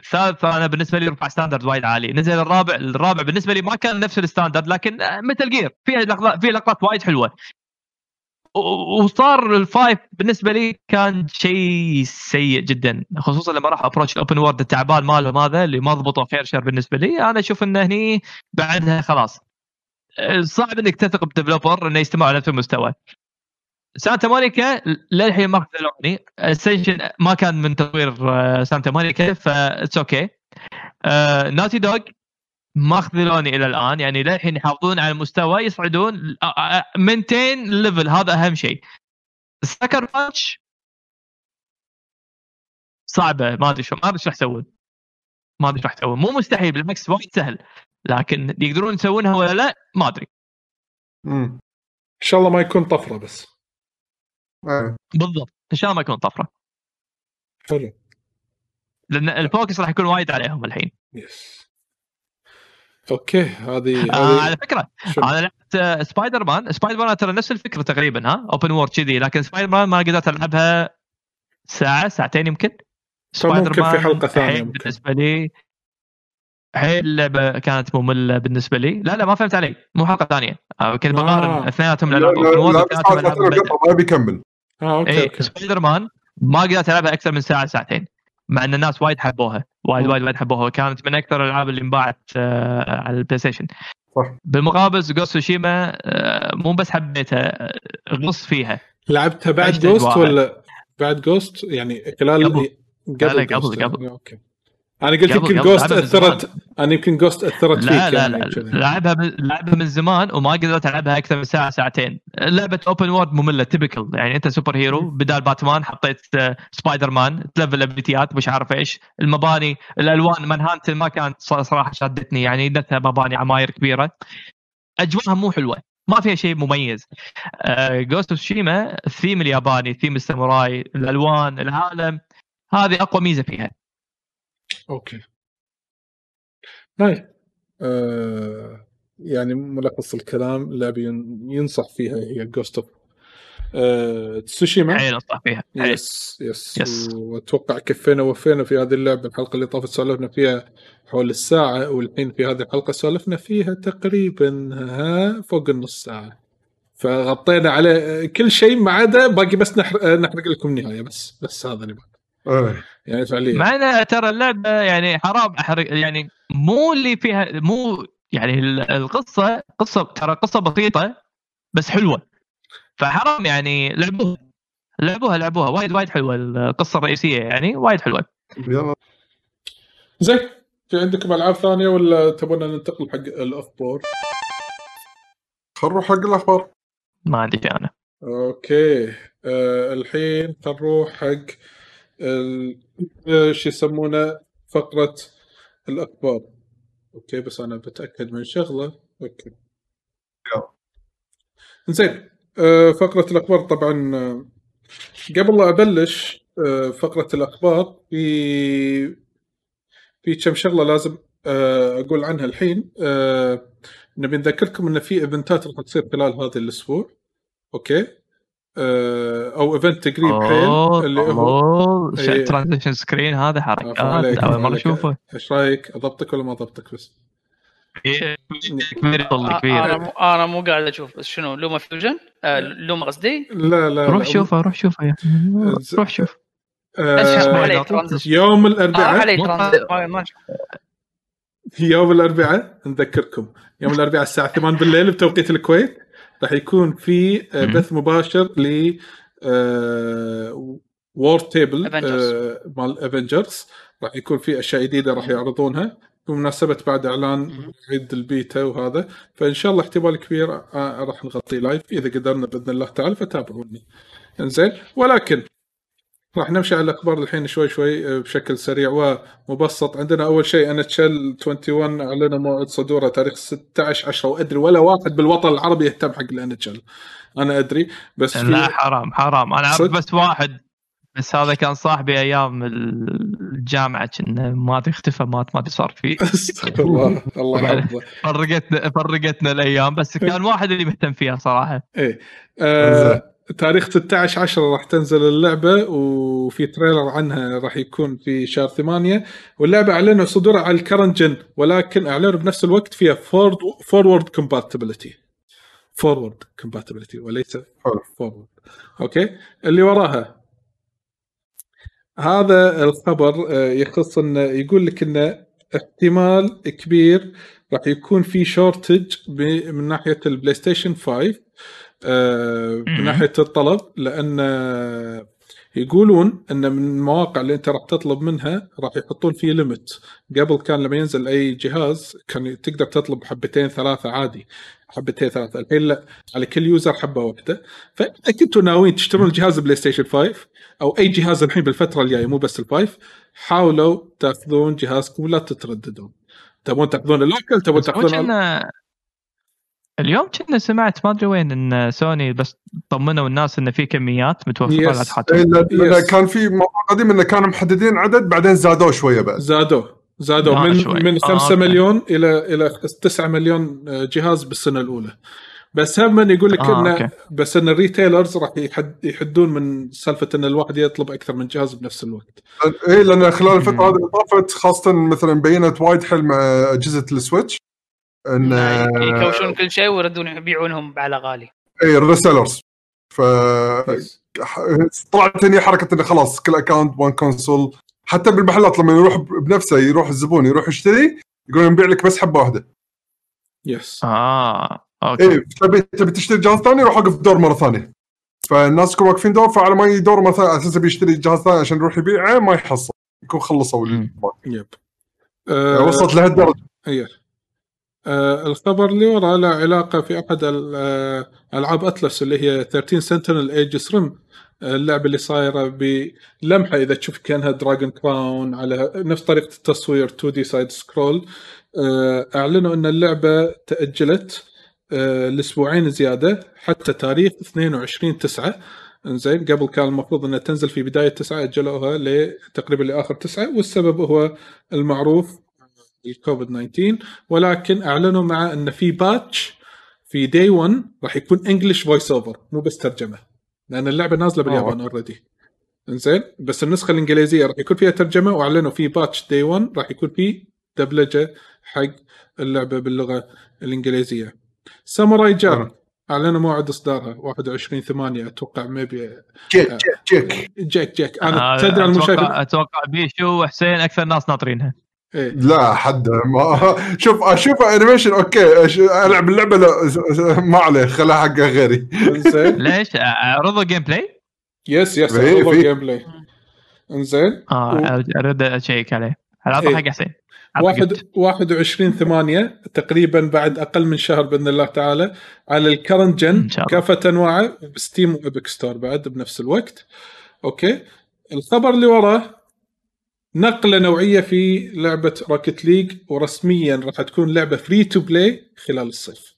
[SPEAKER 3] الثالث أنا بالنسبة لي رفع standard وايد عالي. نزل الرابع الرابع بالنسبة لي ما كان نفس ال standard لكن Metal Gear فيها لقطات فيها لقطات وايد حلوة. وصار ال five بالنسبة لي كان شيء سيء جدا خصوصا لما راح approach ال open world التعبان مالهم هذا اللي ما ضبطوا خير شر بالنسبة لي. أنا أشوف إنه هني بعدها خلاص. أه، صعب إنك تثق ب developer إنه يستمر على نفس المستوى. سانتا مونيكا للحين ما خذلوني Ascension ما كان من تطوير آه، سانتا مونيكا that's okay Naughty Dog ما خذلوني إلى الآن. يعني للحين يحافظون على المستوى يصعدون منتين level هذا أهم شيء. Sucker Punch صعبة. ما أدري شو ما أدري شو راح يسوون. ما أدري شو راح يسوون. مو مستحيل بالعكس وايد سهل. لكن يقدرون يسوونها ولا لا ما
[SPEAKER 4] أدري.
[SPEAKER 2] إن شاء الله ما يكون طفرة بس.
[SPEAKER 4] إيه.
[SPEAKER 3] بالضبط. ان شاء الله ما يكون طفرة.
[SPEAKER 2] حلو.
[SPEAKER 3] لأن ال focus راح يكون وايد عليهم الحين.
[SPEAKER 2] yes okay هذه
[SPEAKER 3] آه على
[SPEAKER 2] فكرة؟
[SPEAKER 3] أنا لعبت آه، Spider-Man Spider-Man ترى نفس الفكرة تقريبا ها؟ open world كذي لكن سبايدر مان ما قدرت ألعبها ساعة ساعتين يمكن.
[SPEAKER 2] ممكن في حلقة ثانية
[SPEAKER 3] حيل
[SPEAKER 2] ممكن.
[SPEAKER 3] بالنسبة لي حيل اللعبة كانت مملة بالنسبة لي. لا لا ما فهمت علي مو حلقة ثانية. آه، كنت
[SPEAKER 2] آه.
[SPEAKER 3] بقارن اثنيناتهم
[SPEAKER 4] لا
[SPEAKER 3] العاب
[SPEAKER 4] ال
[SPEAKER 3] open
[SPEAKER 4] world ما بيكمل.
[SPEAKER 2] آه أوكي
[SPEAKER 3] اي
[SPEAKER 2] أوكي
[SPEAKER 3] سبايدر مان ما قدرت ألعبها أكثر من ساعة ساعتين مع إن الناس وايد حبوها وايد. وايد وايد حبوها وكانت من أكثر الألعاب اللي انباعت آه، على ال PlayStation
[SPEAKER 4] صح.
[SPEAKER 3] بالمقابل Ghost Tsushima مو بس حبيتها آه، غص فيها
[SPEAKER 2] لعبتها بعد
[SPEAKER 3] Ghost.
[SPEAKER 2] ولا بعد Ghost يعني خلال
[SPEAKER 3] قبل. لا، قبل-
[SPEAKER 2] Ghost يعني.
[SPEAKER 3] قبل.
[SPEAKER 2] okay أنا قلت يمكن
[SPEAKER 3] Ghost.
[SPEAKER 2] اثرت أنا يمكن Ghost أثرت فيك
[SPEAKER 3] لا لا
[SPEAKER 2] يعني
[SPEAKER 3] لا
[SPEAKER 2] كذا.
[SPEAKER 3] لعبها من- لعبها من زمان وما قدرت ألعبها أكثر من ساعة ساعتين. لعبة open world مملة typical يعني أنت super hero بدال باتمان حطيت سبايدر مان ت level ability ات مش عارف إيش. المباني الألوان مانهانتن ما كانت صراحة شادتني. يعني نتها مباني عماير كبيرة. أجواءها مو حلوة. ما فيها شيء مميز. Ghost of Tsushima ال theme الياباني ثيم الساموراي الألوان العالم. هذه أقوى ميزة فيها.
[SPEAKER 2] okay. هاي آه يعني ملخص الكلام اللعبه ين- ينصح فيها هي Ghost of آه تسوشيما؟
[SPEAKER 3] حيل انصح فيها.
[SPEAKER 2] yes yes.
[SPEAKER 3] yes.
[SPEAKER 2] وأتوقع كفينا وفينا في هذه اللعبة. الحلقة اللي طافت سولفنا فيها حول الساعة والحين في هذه الحلقة سولفنا فيها تقريبا ها فوق النص ساعة. فغطينا على كل شيء ما عدا باقي بس نحرق, لكم النهايه بس بس هذا اللي
[SPEAKER 4] إيه.
[SPEAKER 2] يعني فعليا
[SPEAKER 3] مع ترى اللعبة يعني حرام احرق يعني مو اللي فيها مو يعني ال- القصة قصة ترى قصة بسيطة بس حلوة. فحرام يعني لعبوها. لعبوها لعبوها. وايد وايد حلوة القصة الرئيسية يعني وايد حلوة.
[SPEAKER 4] يلا.
[SPEAKER 2] زين في عندكم العاب ثانية ولا تبون ننتقل حق الأخبار؟
[SPEAKER 4] خل نروح حق الأخبار.
[SPEAKER 3] ما عندي أنا.
[SPEAKER 2] okay. آه الحين نروح حق شو يسمونه فقرة الأخبار. okay بس أنا بتأكد من شغلة. okay.
[SPEAKER 4] يلا.
[SPEAKER 2] زين. آه فقرة الأخبار طبعا آه، قبل لا أبلش آه فقرة الأخبار في في كم شغلة لازم آه أقول عنها الحين. آه نبي نذكركم إن في event ات راح تصير خلال هذا الأسبوع. okay. آه أو event قريب حيل اللي هو.
[SPEAKER 3] transition screen هذا حركات اول مره. أشوفه.
[SPEAKER 2] إيش رأيك؟ أضبطك ولا ما أضبطك بس؟
[SPEAKER 3] كبير يطل
[SPEAKER 5] أنا
[SPEAKER 3] كبير.
[SPEAKER 5] مو أنا مو قاعد أشوف بس شنو LumaFusion آه Luma قصدي؟
[SPEAKER 2] لا لا
[SPEAKER 3] روح. شوفه روح شوفه يا روح شوف.
[SPEAKER 2] آه يوم
[SPEAKER 5] آه
[SPEAKER 2] الاربعاء. يوم الأربعاء نذكركم. يوم الأربعاء الساعة 8 بالليل بتوقيت الكويت. راح يكون في آه،. بث مباشر ل war table
[SPEAKER 5] Avengers.
[SPEAKER 2] مال Avengers راح يكون في أشياء جديدة راح يعرضونها. بمناسبة بعد إعلان عيد البيتا وهذا فإن شاء الله احتمال كبير آه، راح نغطيه live إذا قدرنا بإذن الله تعالى فتابعوني. إنزين. ولكن راح نمشي على الأخبار الحين شوي شوي آه، بشكل سريع. ومبسط عندنا أول شيء NHL 21 اعلنوا موعد صدوره تاريخ 16 10 وأدري ولا واحد بالوطن العربي يهتم حق ال NHL أنا أدري بس
[SPEAKER 3] لا
[SPEAKER 2] في
[SPEAKER 3] حرام حرام. أنا
[SPEAKER 2] أعرف؟
[SPEAKER 3] بس واحد بس هذا كان صاحبي أيام الجامعة كنا ما أدري اختفى مات ما أدري صار فيه. [laughs]
[SPEAKER 2] استغفر الله. الله يحفظه.
[SPEAKER 3] فرقتنا فرقتنا الأيام بس كان واحد اللي مهتم فيها صراحة.
[SPEAKER 2] إيه. آه تاريخ 16 10 راح تنزل اللعبة وفي trailer عنها راح يكون في شهر 8 واللعبة أعلنوا صدورها على ال current gen ولكن أعلنوا بنفس الوقت فيها forward compatibility forward compatibility وليس. forward okay؟ اللي وراها. هذا الخبر آه، يخص انه يقول لك انه احتمال كبير راح يكون في shortage من ناحية ال PlayStation 5 آه، من
[SPEAKER 3] مم.
[SPEAKER 2] ناحية الطلب لأن آه، يقولون إن من المواقع اللي أنت راح تطلب منها راح يحطون فيه limit قبل كان لما ينزل أي جهاز كان تقدر تطلب حبتين ثلاثة عادي. حبتين ثلاثة. الحين لا على كل user حبة واحدة. فإذا كنتوا ناويين تشترون جهاز PlayStation 5 أو أي جهاز الحين بالفترة الجاية مو بس ال five حاولوا تأخذون جهازكم ولا تترددون. تبون تأخذون
[SPEAKER 3] ال local
[SPEAKER 2] تبون
[SPEAKER 3] تأخذون اليوم كنا سمعت ما أدري وين إن سوني بس طمنوا الناس إن في كميات متوفرة
[SPEAKER 2] Yes.
[SPEAKER 3] لا تحاتون
[SPEAKER 4] إيه،. كان في موضوع قديم انه كانوا محددين عدد بعدين زادوه شوية بعد
[SPEAKER 2] زادوه زادوا
[SPEAKER 3] آه،
[SPEAKER 2] من
[SPEAKER 3] شوي.
[SPEAKER 2] من
[SPEAKER 3] آه،
[SPEAKER 2] 5
[SPEAKER 3] okay.
[SPEAKER 2] مليون إلى إلى 9 مليون جهاز بالسنة الأولى بس هم يقول لك
[SPEAKER 3] آه،
[SPEAKER 2] انه
[SPEAKER 3] okay.
[SPEAKER 2] بس إن ال retailers راح يحد يحدون من سالفة إن الواحد يطلب أكثر من جهاز بنفس الوقت
[SPEAKER 4] اي لأن خلال
[SPEAKER 3] الفترة.
[SPEAKER 4] هذه اللي طافت خاصة مثلا بينت وايد حل مع أجهزة ال Switch ان
[SPEAKER 5] يكوشون كل شيء ويردون يبيعونهم على غالي.
[SPEAKER 4] اي ال resellers
[SPEAKER 2] ف.
[SPEAKER 4] طلعت هني حركة إنه خلاص كل account one console. حتى بالمحلات لما يروح بنفسه يروح الزبون يروح يشتري يقولون نبيع لك بس حبة واحدة.
[SPEAKER 2] yes
[SPEAKER 3] آه okay.
[SPEAKER 4] اي تبي تبي تشتري جهاز ثاني روح وقف دور مرة ثانية. فالناس يكونوا واقفين دور فعلى ما يدور مرة ثانية على أساس بيشتري جهاز ثاني عشان يروح يبيعه ما يحصل. يكون خلصوا.
[SPEAKER 2] yep آه،
[SPEAKER 4] وصلت لهالدرجة.
[SPEAKER 2] إيه. آه الخبر اللي وراه له علاقة في ال- آه، ألعاب Atlus اللي هي 13 Sentinels Aegis Rim اللعبة اللي صايرة بلمحة إذا تشوف كأنها Dragon's Crown على نفس طريقة التصوير 2D side scroll أعلنوا إن اللعبة تأجلت آه، لأسبوعين زيادة حتى تاريخ 22 9 إنزين قبل كان المفروض إنها تنزل في بداية 9 أجلوها لتقريبا لآخر 9 والسبب هو المعروف الكوفيد 19 ولكن أعلنوا مع إن في patch في day 1 راح يكون English voice over مو بس ترجمة. لأن اللعبة نازلة باليابان already إنزين؟ بس النسخة الإنجليزية راح يكون فيها ترجمة وأعلنوا في patch day 1 راح يكون في دبلجة حق اللعبة باللغة الإنجليزية. Samurai Jack
[SPEAKER 4] آه.
[SPEAKER 2] أعلنوا موعد إصدارها 21 8 أتوقع maybe
[SPEAKER 4] Jake Jake Jake.
[SPEAKER 2] Jack Jack أنا
[SPEAKER 3] آه،
[SPEAKER 2] تدري المشاهد
[SPEAKER 3] أتوقع أتوقع بيشو وحسين أكثر ناس ناطرينها.
[SPEAKER 2] إيه.
[SPEAKER 4] لا حد. ما [laughs] شوف أشوف animation okay. أش- ألعب اللعبة لا ما عليه خلها حق غيري. [laughs]
[SPEAKER 3] ليش؟ عرضوا
[SPEAKER 2] gameplay؟
[SPEAKER 4] yes
[SPEAKER 2] yes
[SPEAKER 4] في-
[SPEAKER 2] gameplay إنزين.
[SPEAKER 3] آه اريد أشيك عليه. عطى
[SPEAKER 2] إيه.
[SPEAKER 3] حق حسين.
[SPEAKER 2] واحد
[SPEAKER 3] قلت.
[SPEAKER 2] 21 8 تقريبا بعد أقل من شهر بإذن الله تعالى على ال current gen
[SPEAKER 3] إن شاء الله.
[SPEAKER 2] كافة أنواعه Steam و Epic Store بعد بنفس الوقت. okay. الخبر اللي وراه نقلة نوعية في لعبة Rocket League ورسميا راح تكون لعبة free to play خلال الصيف.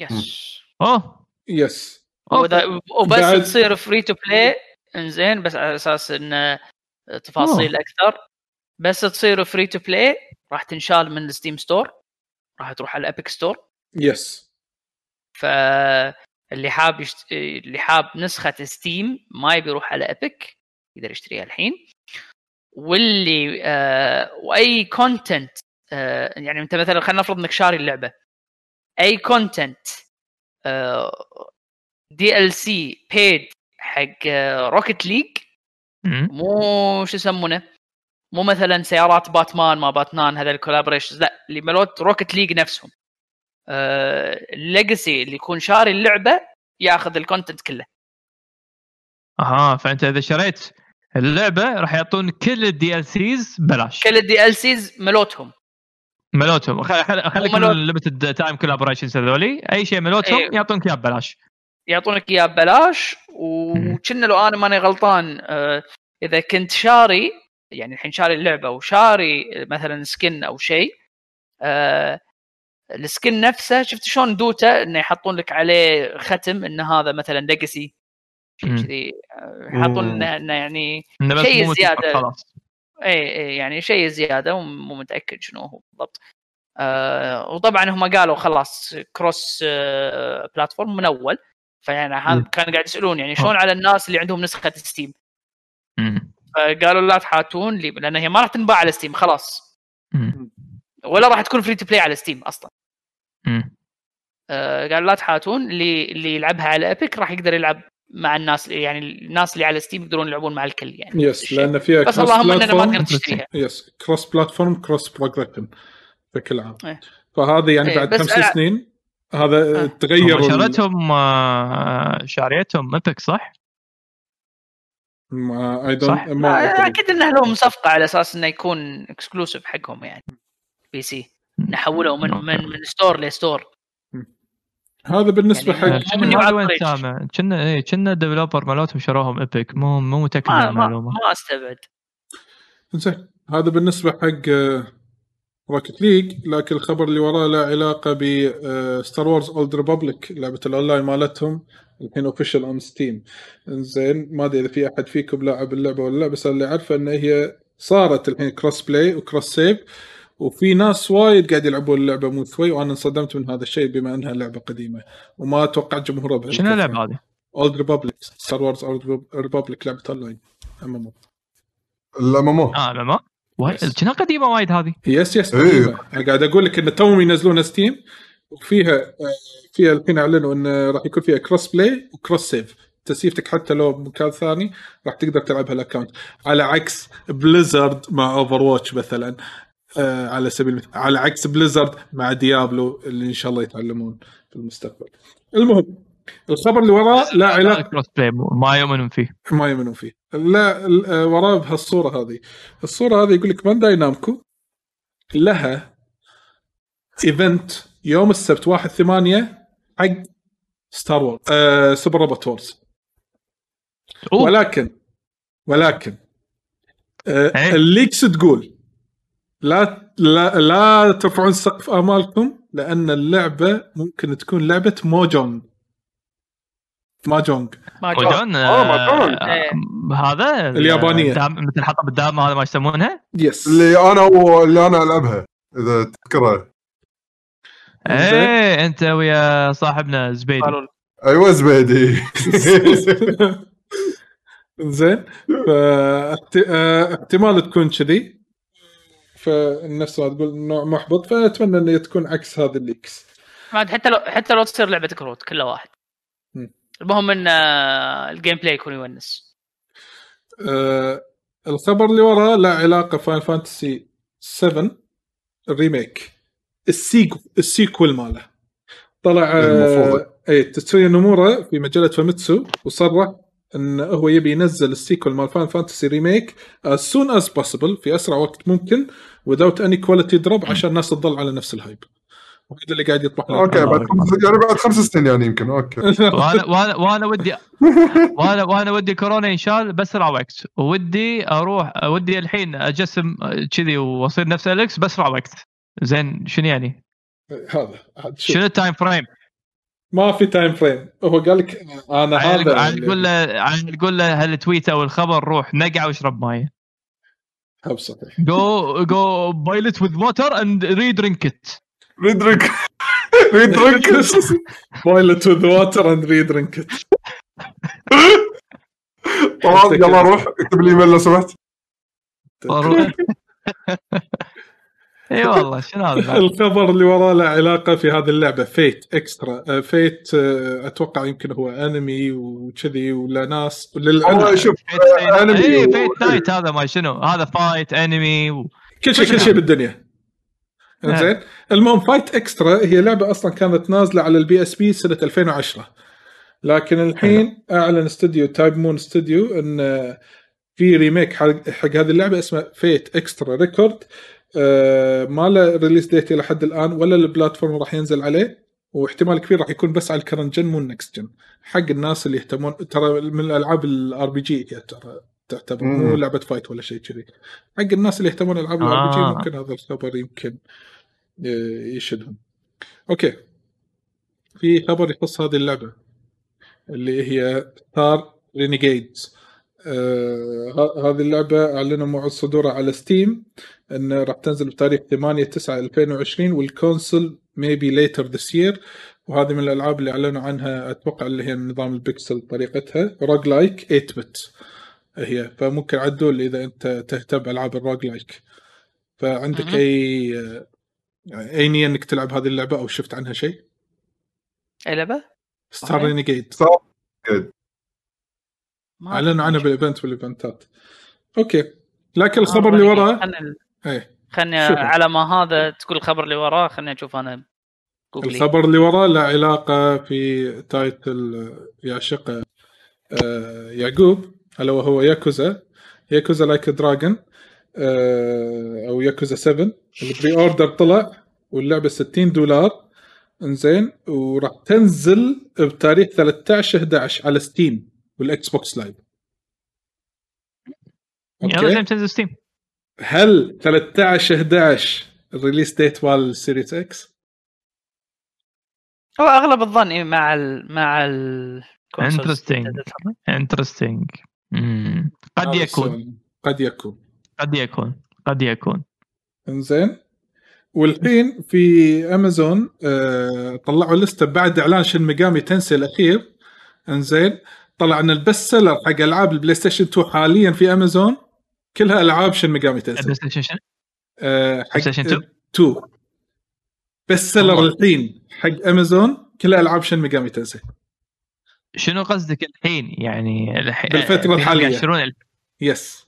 [SPEAKER 2] yes
[SPEAKER 3] أوه.
[SPEAKER 5] yes وبس
[SPEAKER 2] بعد-
[SPEAKER 5] تصير free to play إنزين بس على أساس انه تفاصيل أكثر. بس تصير free to play راح تنشال من ال Steam Store راح تروح على ال Epic
[SPEAKER 2] Store yes
[SPEAKER 5] فاللي حاب يشت... اللي حاب نسخة Steam ما يبي يروح على Epic يقدر يشتريها الحين. واللي آه وأي content آه يعني أنت مثلا خلينا نفرض إنك شاري اللعبة. أي content DLC paid حق Rocket League
[SPEAKER 3] مم.
[SPEAKER 5] مو شو يسمونه؟ مو مثلا سيارات باتمان ما باتمان هذا ال collaborations لا اللي ملوت Rocket League نفسهم. ال legacy اللي يكون شاري اللعبة ياخذ ال content كله.
[SPEAKER 3] أها فأنت إذا شريت اللعبة راح يعطون كل ال DLCs بلاش
[SPEAKER 5] كل ال DLCs ملوتهم
[SPEAKER 3] ملوتهم خليك من.
[SPEAKER 5] ال
[SPEAKER 3] limited time collaborations هذولي أي شيء ملوتهم
[SPEAKER 5] إيه.
[SPEAKER 3] يعطونك إياه ببلاش
[SPEAKER 5] يعطونك إياه ببلاش. وكنا لو أنا ماني غلطان آه، إذا كنت شاري يعني الحين شاري اللعبة وشاري مثلا skin أو شيء آه، ال skin نفسه شفت شلون Dota إنه يحطون لك عليه ختم إن هذا مثلا legacy شيء. كذي آه، يحطون انه يعني شيء زيادة.
[SPEAKER 3] خلاص
[SPEAKER 5] إي إي يعني شيء زيادة ومو متأكد شنو هو بالضبط آه وطبعا هم قالوا خلاص cross آه platform من أول فيعني هذا. كانوا قاعد يسألون يعني شلون على الناس اللي عندهم نسخة
[SPEAKER 3] Steam.
[SPEAKER 5] فقالوا لا تحاتون لي لأن هي ما راح تنباع على Steam خلاص
[SPEAKER 3] مم.
[SPEAKER 5] ولا راح تكون free to play على Steam
[SPEAKER 3] أصلا.
[SPEAKER 5] آه، قالوا لا تحاتون اللي اللي يلعبها على Epic راح يقدر يلعب مع الناس يعني الناس اللي على Steam يقدرون يلعبون مع الكل يعني.
[SPEAKER 2] yes لأن فيها
[SPEAKER 5] بس اللهم إننا ما تقدر تشتريها.
[SPEAKER 2] yes cross platform cross progression بشكل عام.
[SPEAKER 5] إيه.
[SPEAKER 2] فهذه يعني
[SPEAKER 5] إيه،
[SPEAKER 2] بعد خمس
[SPEAKER 5] أنا-
[SPEAKER 2] سنين هذا
[SPEAKER 5] آه.
[SPEAKER 2] تغير
[SPEAKER 3] شريتهم آه، شاريتهم ايبك صح؟
[SPEAKER 2] ما اي
[SPEAKER 3] صح؟
[SPEAKER 2] دونت ما
[SPEAKER 5] أكيد إنه لهم صفقة على أساس إنه يكون اكسكلوسيف حقهم يعني بي سي نحوله من من من ستور لستور
[SPEAKER 2] هذا بالنسبة
[SPEAKER 5] يعني
[SPEAKER 2] حق
[SPEAKER 3] كنا وين. سامع؟ كنا إيه كنا الديفلوبر مالتهم شروهم ايبك مو مو متأكد من
[SPEAKER 5] المعلومة. ما استبعد.
[SPEAKER 2] زين هذا بالنسبة حق روكت ليج لكن الخبر اللي وراه له علاقة ب Star Wars Old Republic لعبة الاونلاين مالتهم الحين official on Steam زين ما أدري إذا في أحد فيكم لاعب اللعبة ولا لا بس اللي أعرفه إن هي صارت الحين cross play و cross save وفي ناس وايد قاعد يلعبون اللعبة مو شوي وأنا انصدمت من هذا الشيء بما إنها لعبة قديمة. وما أتوقع جمهورها بهالكثرة.
[SPEAKER 3] شنو اللعبة هذه؟
[SPEAKER 2] Old Republic Star Wars Old Republic لعبة أونلاين ام
[SPEAKER 4] ال MMO
[SPEAKER 3] آه ما وايد
[SPEAKER 2] Yes.
[SPEAKER 3] كنا قديمة وايد هذه.
[SPEAKER 2] yes yes
[SPEAKER 4] إيه.
[SPEAKER 2] قاعد أقول لك إن توهم ينزلونها Steam وفيها آه، فيها الحين أعلنوا انه راح يكون فيها cross play و cross save تسيفتك حتى لو بمكان ثاني راح تقدر تلعبها ال account على عكس Blizzard مع Overwatch مثلا. آه على سبيل المثال على عكس Blizzard مع Diablo اللي إن شاء الله يتعلمون في المستقبل. المهم الخبر اللي وراه لا علاقه
[SPEAKER 3] cross play ما يؤمنون فيه.
[SPEAKER 2] ما يؤمنون فيه. لا آه، وراه بهالصورة هذه. الصورة هذه يقول لك بانداي نامكو لها event يوم السبت 1 8 حق Star Wars آه Super Robot
[SPEAKER 3] Wars.
[SPEAKER 2] ولكن ولكن آه
[SPEAKER 3] إيه.
[SPEAKER 2] اليكس تقول لا لا لا ترفعون سقف آمالكم لأن اللعبة ممكن تكون لعبة موجونج ماجونج
[SPEAKER 5] ما جاء.
[SPEAKER 3] وجون
[SPEAKER 4] آه، ما كان.
[SPEAKER 5] إيه.
[SPEAKER 3] هذا
[SPEAKER 2] اليابانية.
[SPEAKER 3] الدام- مثل حطب الدام هذا ما يسمونها
[SPEAKER 2] يس
[SPEAKER 4] اللي أنا و... اللي أنا ألعبها إذا تذكرها
[SPEAKER 3] إيه أنت ويا صاحبنا زبيدي.
[SPEAKER 4] أيوه زبيدي [laughs]
[SPEAKER 2] زين فاحتمال تكون كذي فالنفس ما تقول نوع محبط فأتمنى إنه تكون عكس هذا الليكس
[SPEAKER 5] ما أدري، حتى لو حتى لو تصير لعبة كروت كله واحد.
[SPEAKER 2] مم.
[SPEAKER 5] المهم إن آه، ال gameplay يكون يونس.
[SPEAKER 2] آه الخبر اللي وراه له علاقة Final Fantasy 7 ال remake ال sequel ال sequel ماله. طلع
[SPEAKER 4] المفروض.
[SPEAKER 2] آه اي تتسويا نومورا في مجلة فاميتسو وصرح إن هو يبي ينزل ال sequel مال Final Fantasy Remake as soon as possible في أسرع وقت ممكن without any quality drop عشان الناس تظل على نفس ال hype وهذا اللي قاعد يطمح له.
[SPEAKER 4] okay بعد خمس يعني بعد خمس سنين يعني يمكن okay [laughs]
[SPEAKER 3] وأنا وأنا وأنا ودي [laughs] وأنا وأنا ودي كورونا ينشال باسرع وقت ودي أروح ودي الحين أجسم كذي وأصير نفس اليكس باسرع وقت زين شنو يعني؟
[SPEAKER 2] هذا.
[SPEAKER 3] شنو ال time frame؟
[SPEAKER 2] ما في time frame هو قال لك أنا هذا
[SPEAKER 3] عاد تقول له عاد تقول له هال tweet أو الخبر روح نقعه واشرب مايه.
[SPEAKER 2] هب صحيح.
[SPEAKER 3] جو جو boil it with water and re-drink
[SPEAKER 4] it re-drink
[SPEAKER 2] re-drink boil it with water and re-drink
[SPEAKER 4] طبعا يلا روح اكتب لي ايميل لو سمحت. [laughs]
[SPEAKER 3] إي والله شنو هذا
[SPEAKER 2] الخبر اللي وراه له علاقة في هذه اللعبة Fate Extra Fate أتوقع يمكن هو أنمي وكذي ولا ناس. للعلم
[SPEAKER 4] شوف
[SPEAKER 3] إي
[SPEAKER 4] و-
[SPEAKER 3] Fate Night هذا ما شنو. هذا Fate انمي و...
[SPEAKER 2] كل شيء كل شيء بالدنيا.
[SPEAKER 3] نعم.
[SPEAKER 2] زين المهم Fate Extra هي لعبة أصلا كانت نازلة على ال PSP سنة 2010 لكن الحين أعلن استوديو Type-Moon استوديو إن في remake حق حق هذه اللعبة اسمه Fate Extra Record آه ما له release date إلى حد الآن ولا ال platform راح ينزل عليه واحتمال كبير راح يكون بس على ال current gen مو ال next gen حق الناس اللي يهتمون ترى من الألعاب ال RPG ترى تعتبر مو. لعبة fight ولا شيء كذي. حق الناس اللي يهتمون ألعاب ال RPG
[SPEAKER 3] آه.
[SPEAKER 2] ممكن هذا الخبر يمكن آه، يشدهم. okay. في خبر يخص هذه اللعبة اللي هي Star Renegades آه هذه اللعبة أعلنوا موعد صدورها على Steam انه راح تنزل بتاريخ 8 9 2020 وال console maybe later this year وهذه من الألعاب اللي أعلنوا عنها أتوقع اللي هي نظام البكسل طريقتها roguelike 8 bit هي فممكن عدول إذا أنت تهتم بألعاب ال roguelike فعندك
[SPEAKER 5] مهم.
[SPEAKER 2] أي أي نية إنك تلعب هذه اللعبة أو شفت عنها شيء؟ أي
[SPEAKER 5] لعبة؟
[SPEAKER 2] Star.
[SPEAKER 4] Renegade
[SPEAKER 5] ما
[SPEAKER 2] اعلنوا
[SPEAKER 5] أدري.
[SPEAKER 2] بال event والايفنتات okay. لكن الخبر اللي وراه؟
[SPEAKER 5] خلني
[SPEAKER 2] إيه.
[SPEAKER 5] خلني. على ما هذا تقول الخبر اللي وراه خلني أشوف أنا جوجلي
[SPEAKER 2] الخبر اللي وراه له علاقة في title يعشقه آه، يعقوب ألا وهو Yakuza. Yakuza Like a Dragon أو ياكوزا 7 ال pre-order طلع واللعبة 60 دولار. إنزين وراح تنزل بتاريخ 13 11 على Steam وال Xbox Live.
[SPEAKER 3] يلا تنزل Steam.
[SPEAKER 2] هل 13 11 ال release date مال ال Series X؟
[SPEAKER 5] هو أغلب الظن إيه مع ال مع ال
[SPEAKER 3] Interesting. interesting قد
[SPEAKER 2] هذا
[SPEAKER 3] يكون.
[SPEAKER 2] قد يكون.
[SPEAKER 3] قد يكون. قد يكون.
[SPEAKER 2] إنزين. والحين في امازون آه طلعوا لستة بعد إعلان Shin Megami Tensei الأخير. إنزين. طلع ان ال best seller حق ألعاب ال PlayStation 2 حاليا في أمازون. كلها ألعاب Shin Megami
[SPEAKER 3] Tensei PlayStation؟ شنو؟
[SPEAKER 2] آه حق
[SPEAKER 3] PlayStation 2
[SPEAKER 2] 2 best
[SPEAKER 3] seller.
[SPEAKER 2] الحين حق أمازون كلها ألعاب Shin Megami Tensei
[SPEAKER 3] شنو قصدك الحين؟ يعني الح...
[SPEAKER 2] بالفترة
[SPEAKER 3] فيهم
[SPEAKER 2] الحالية.
[SPEAKER 3] يقشرون ال-
[SPEAKER 2] yes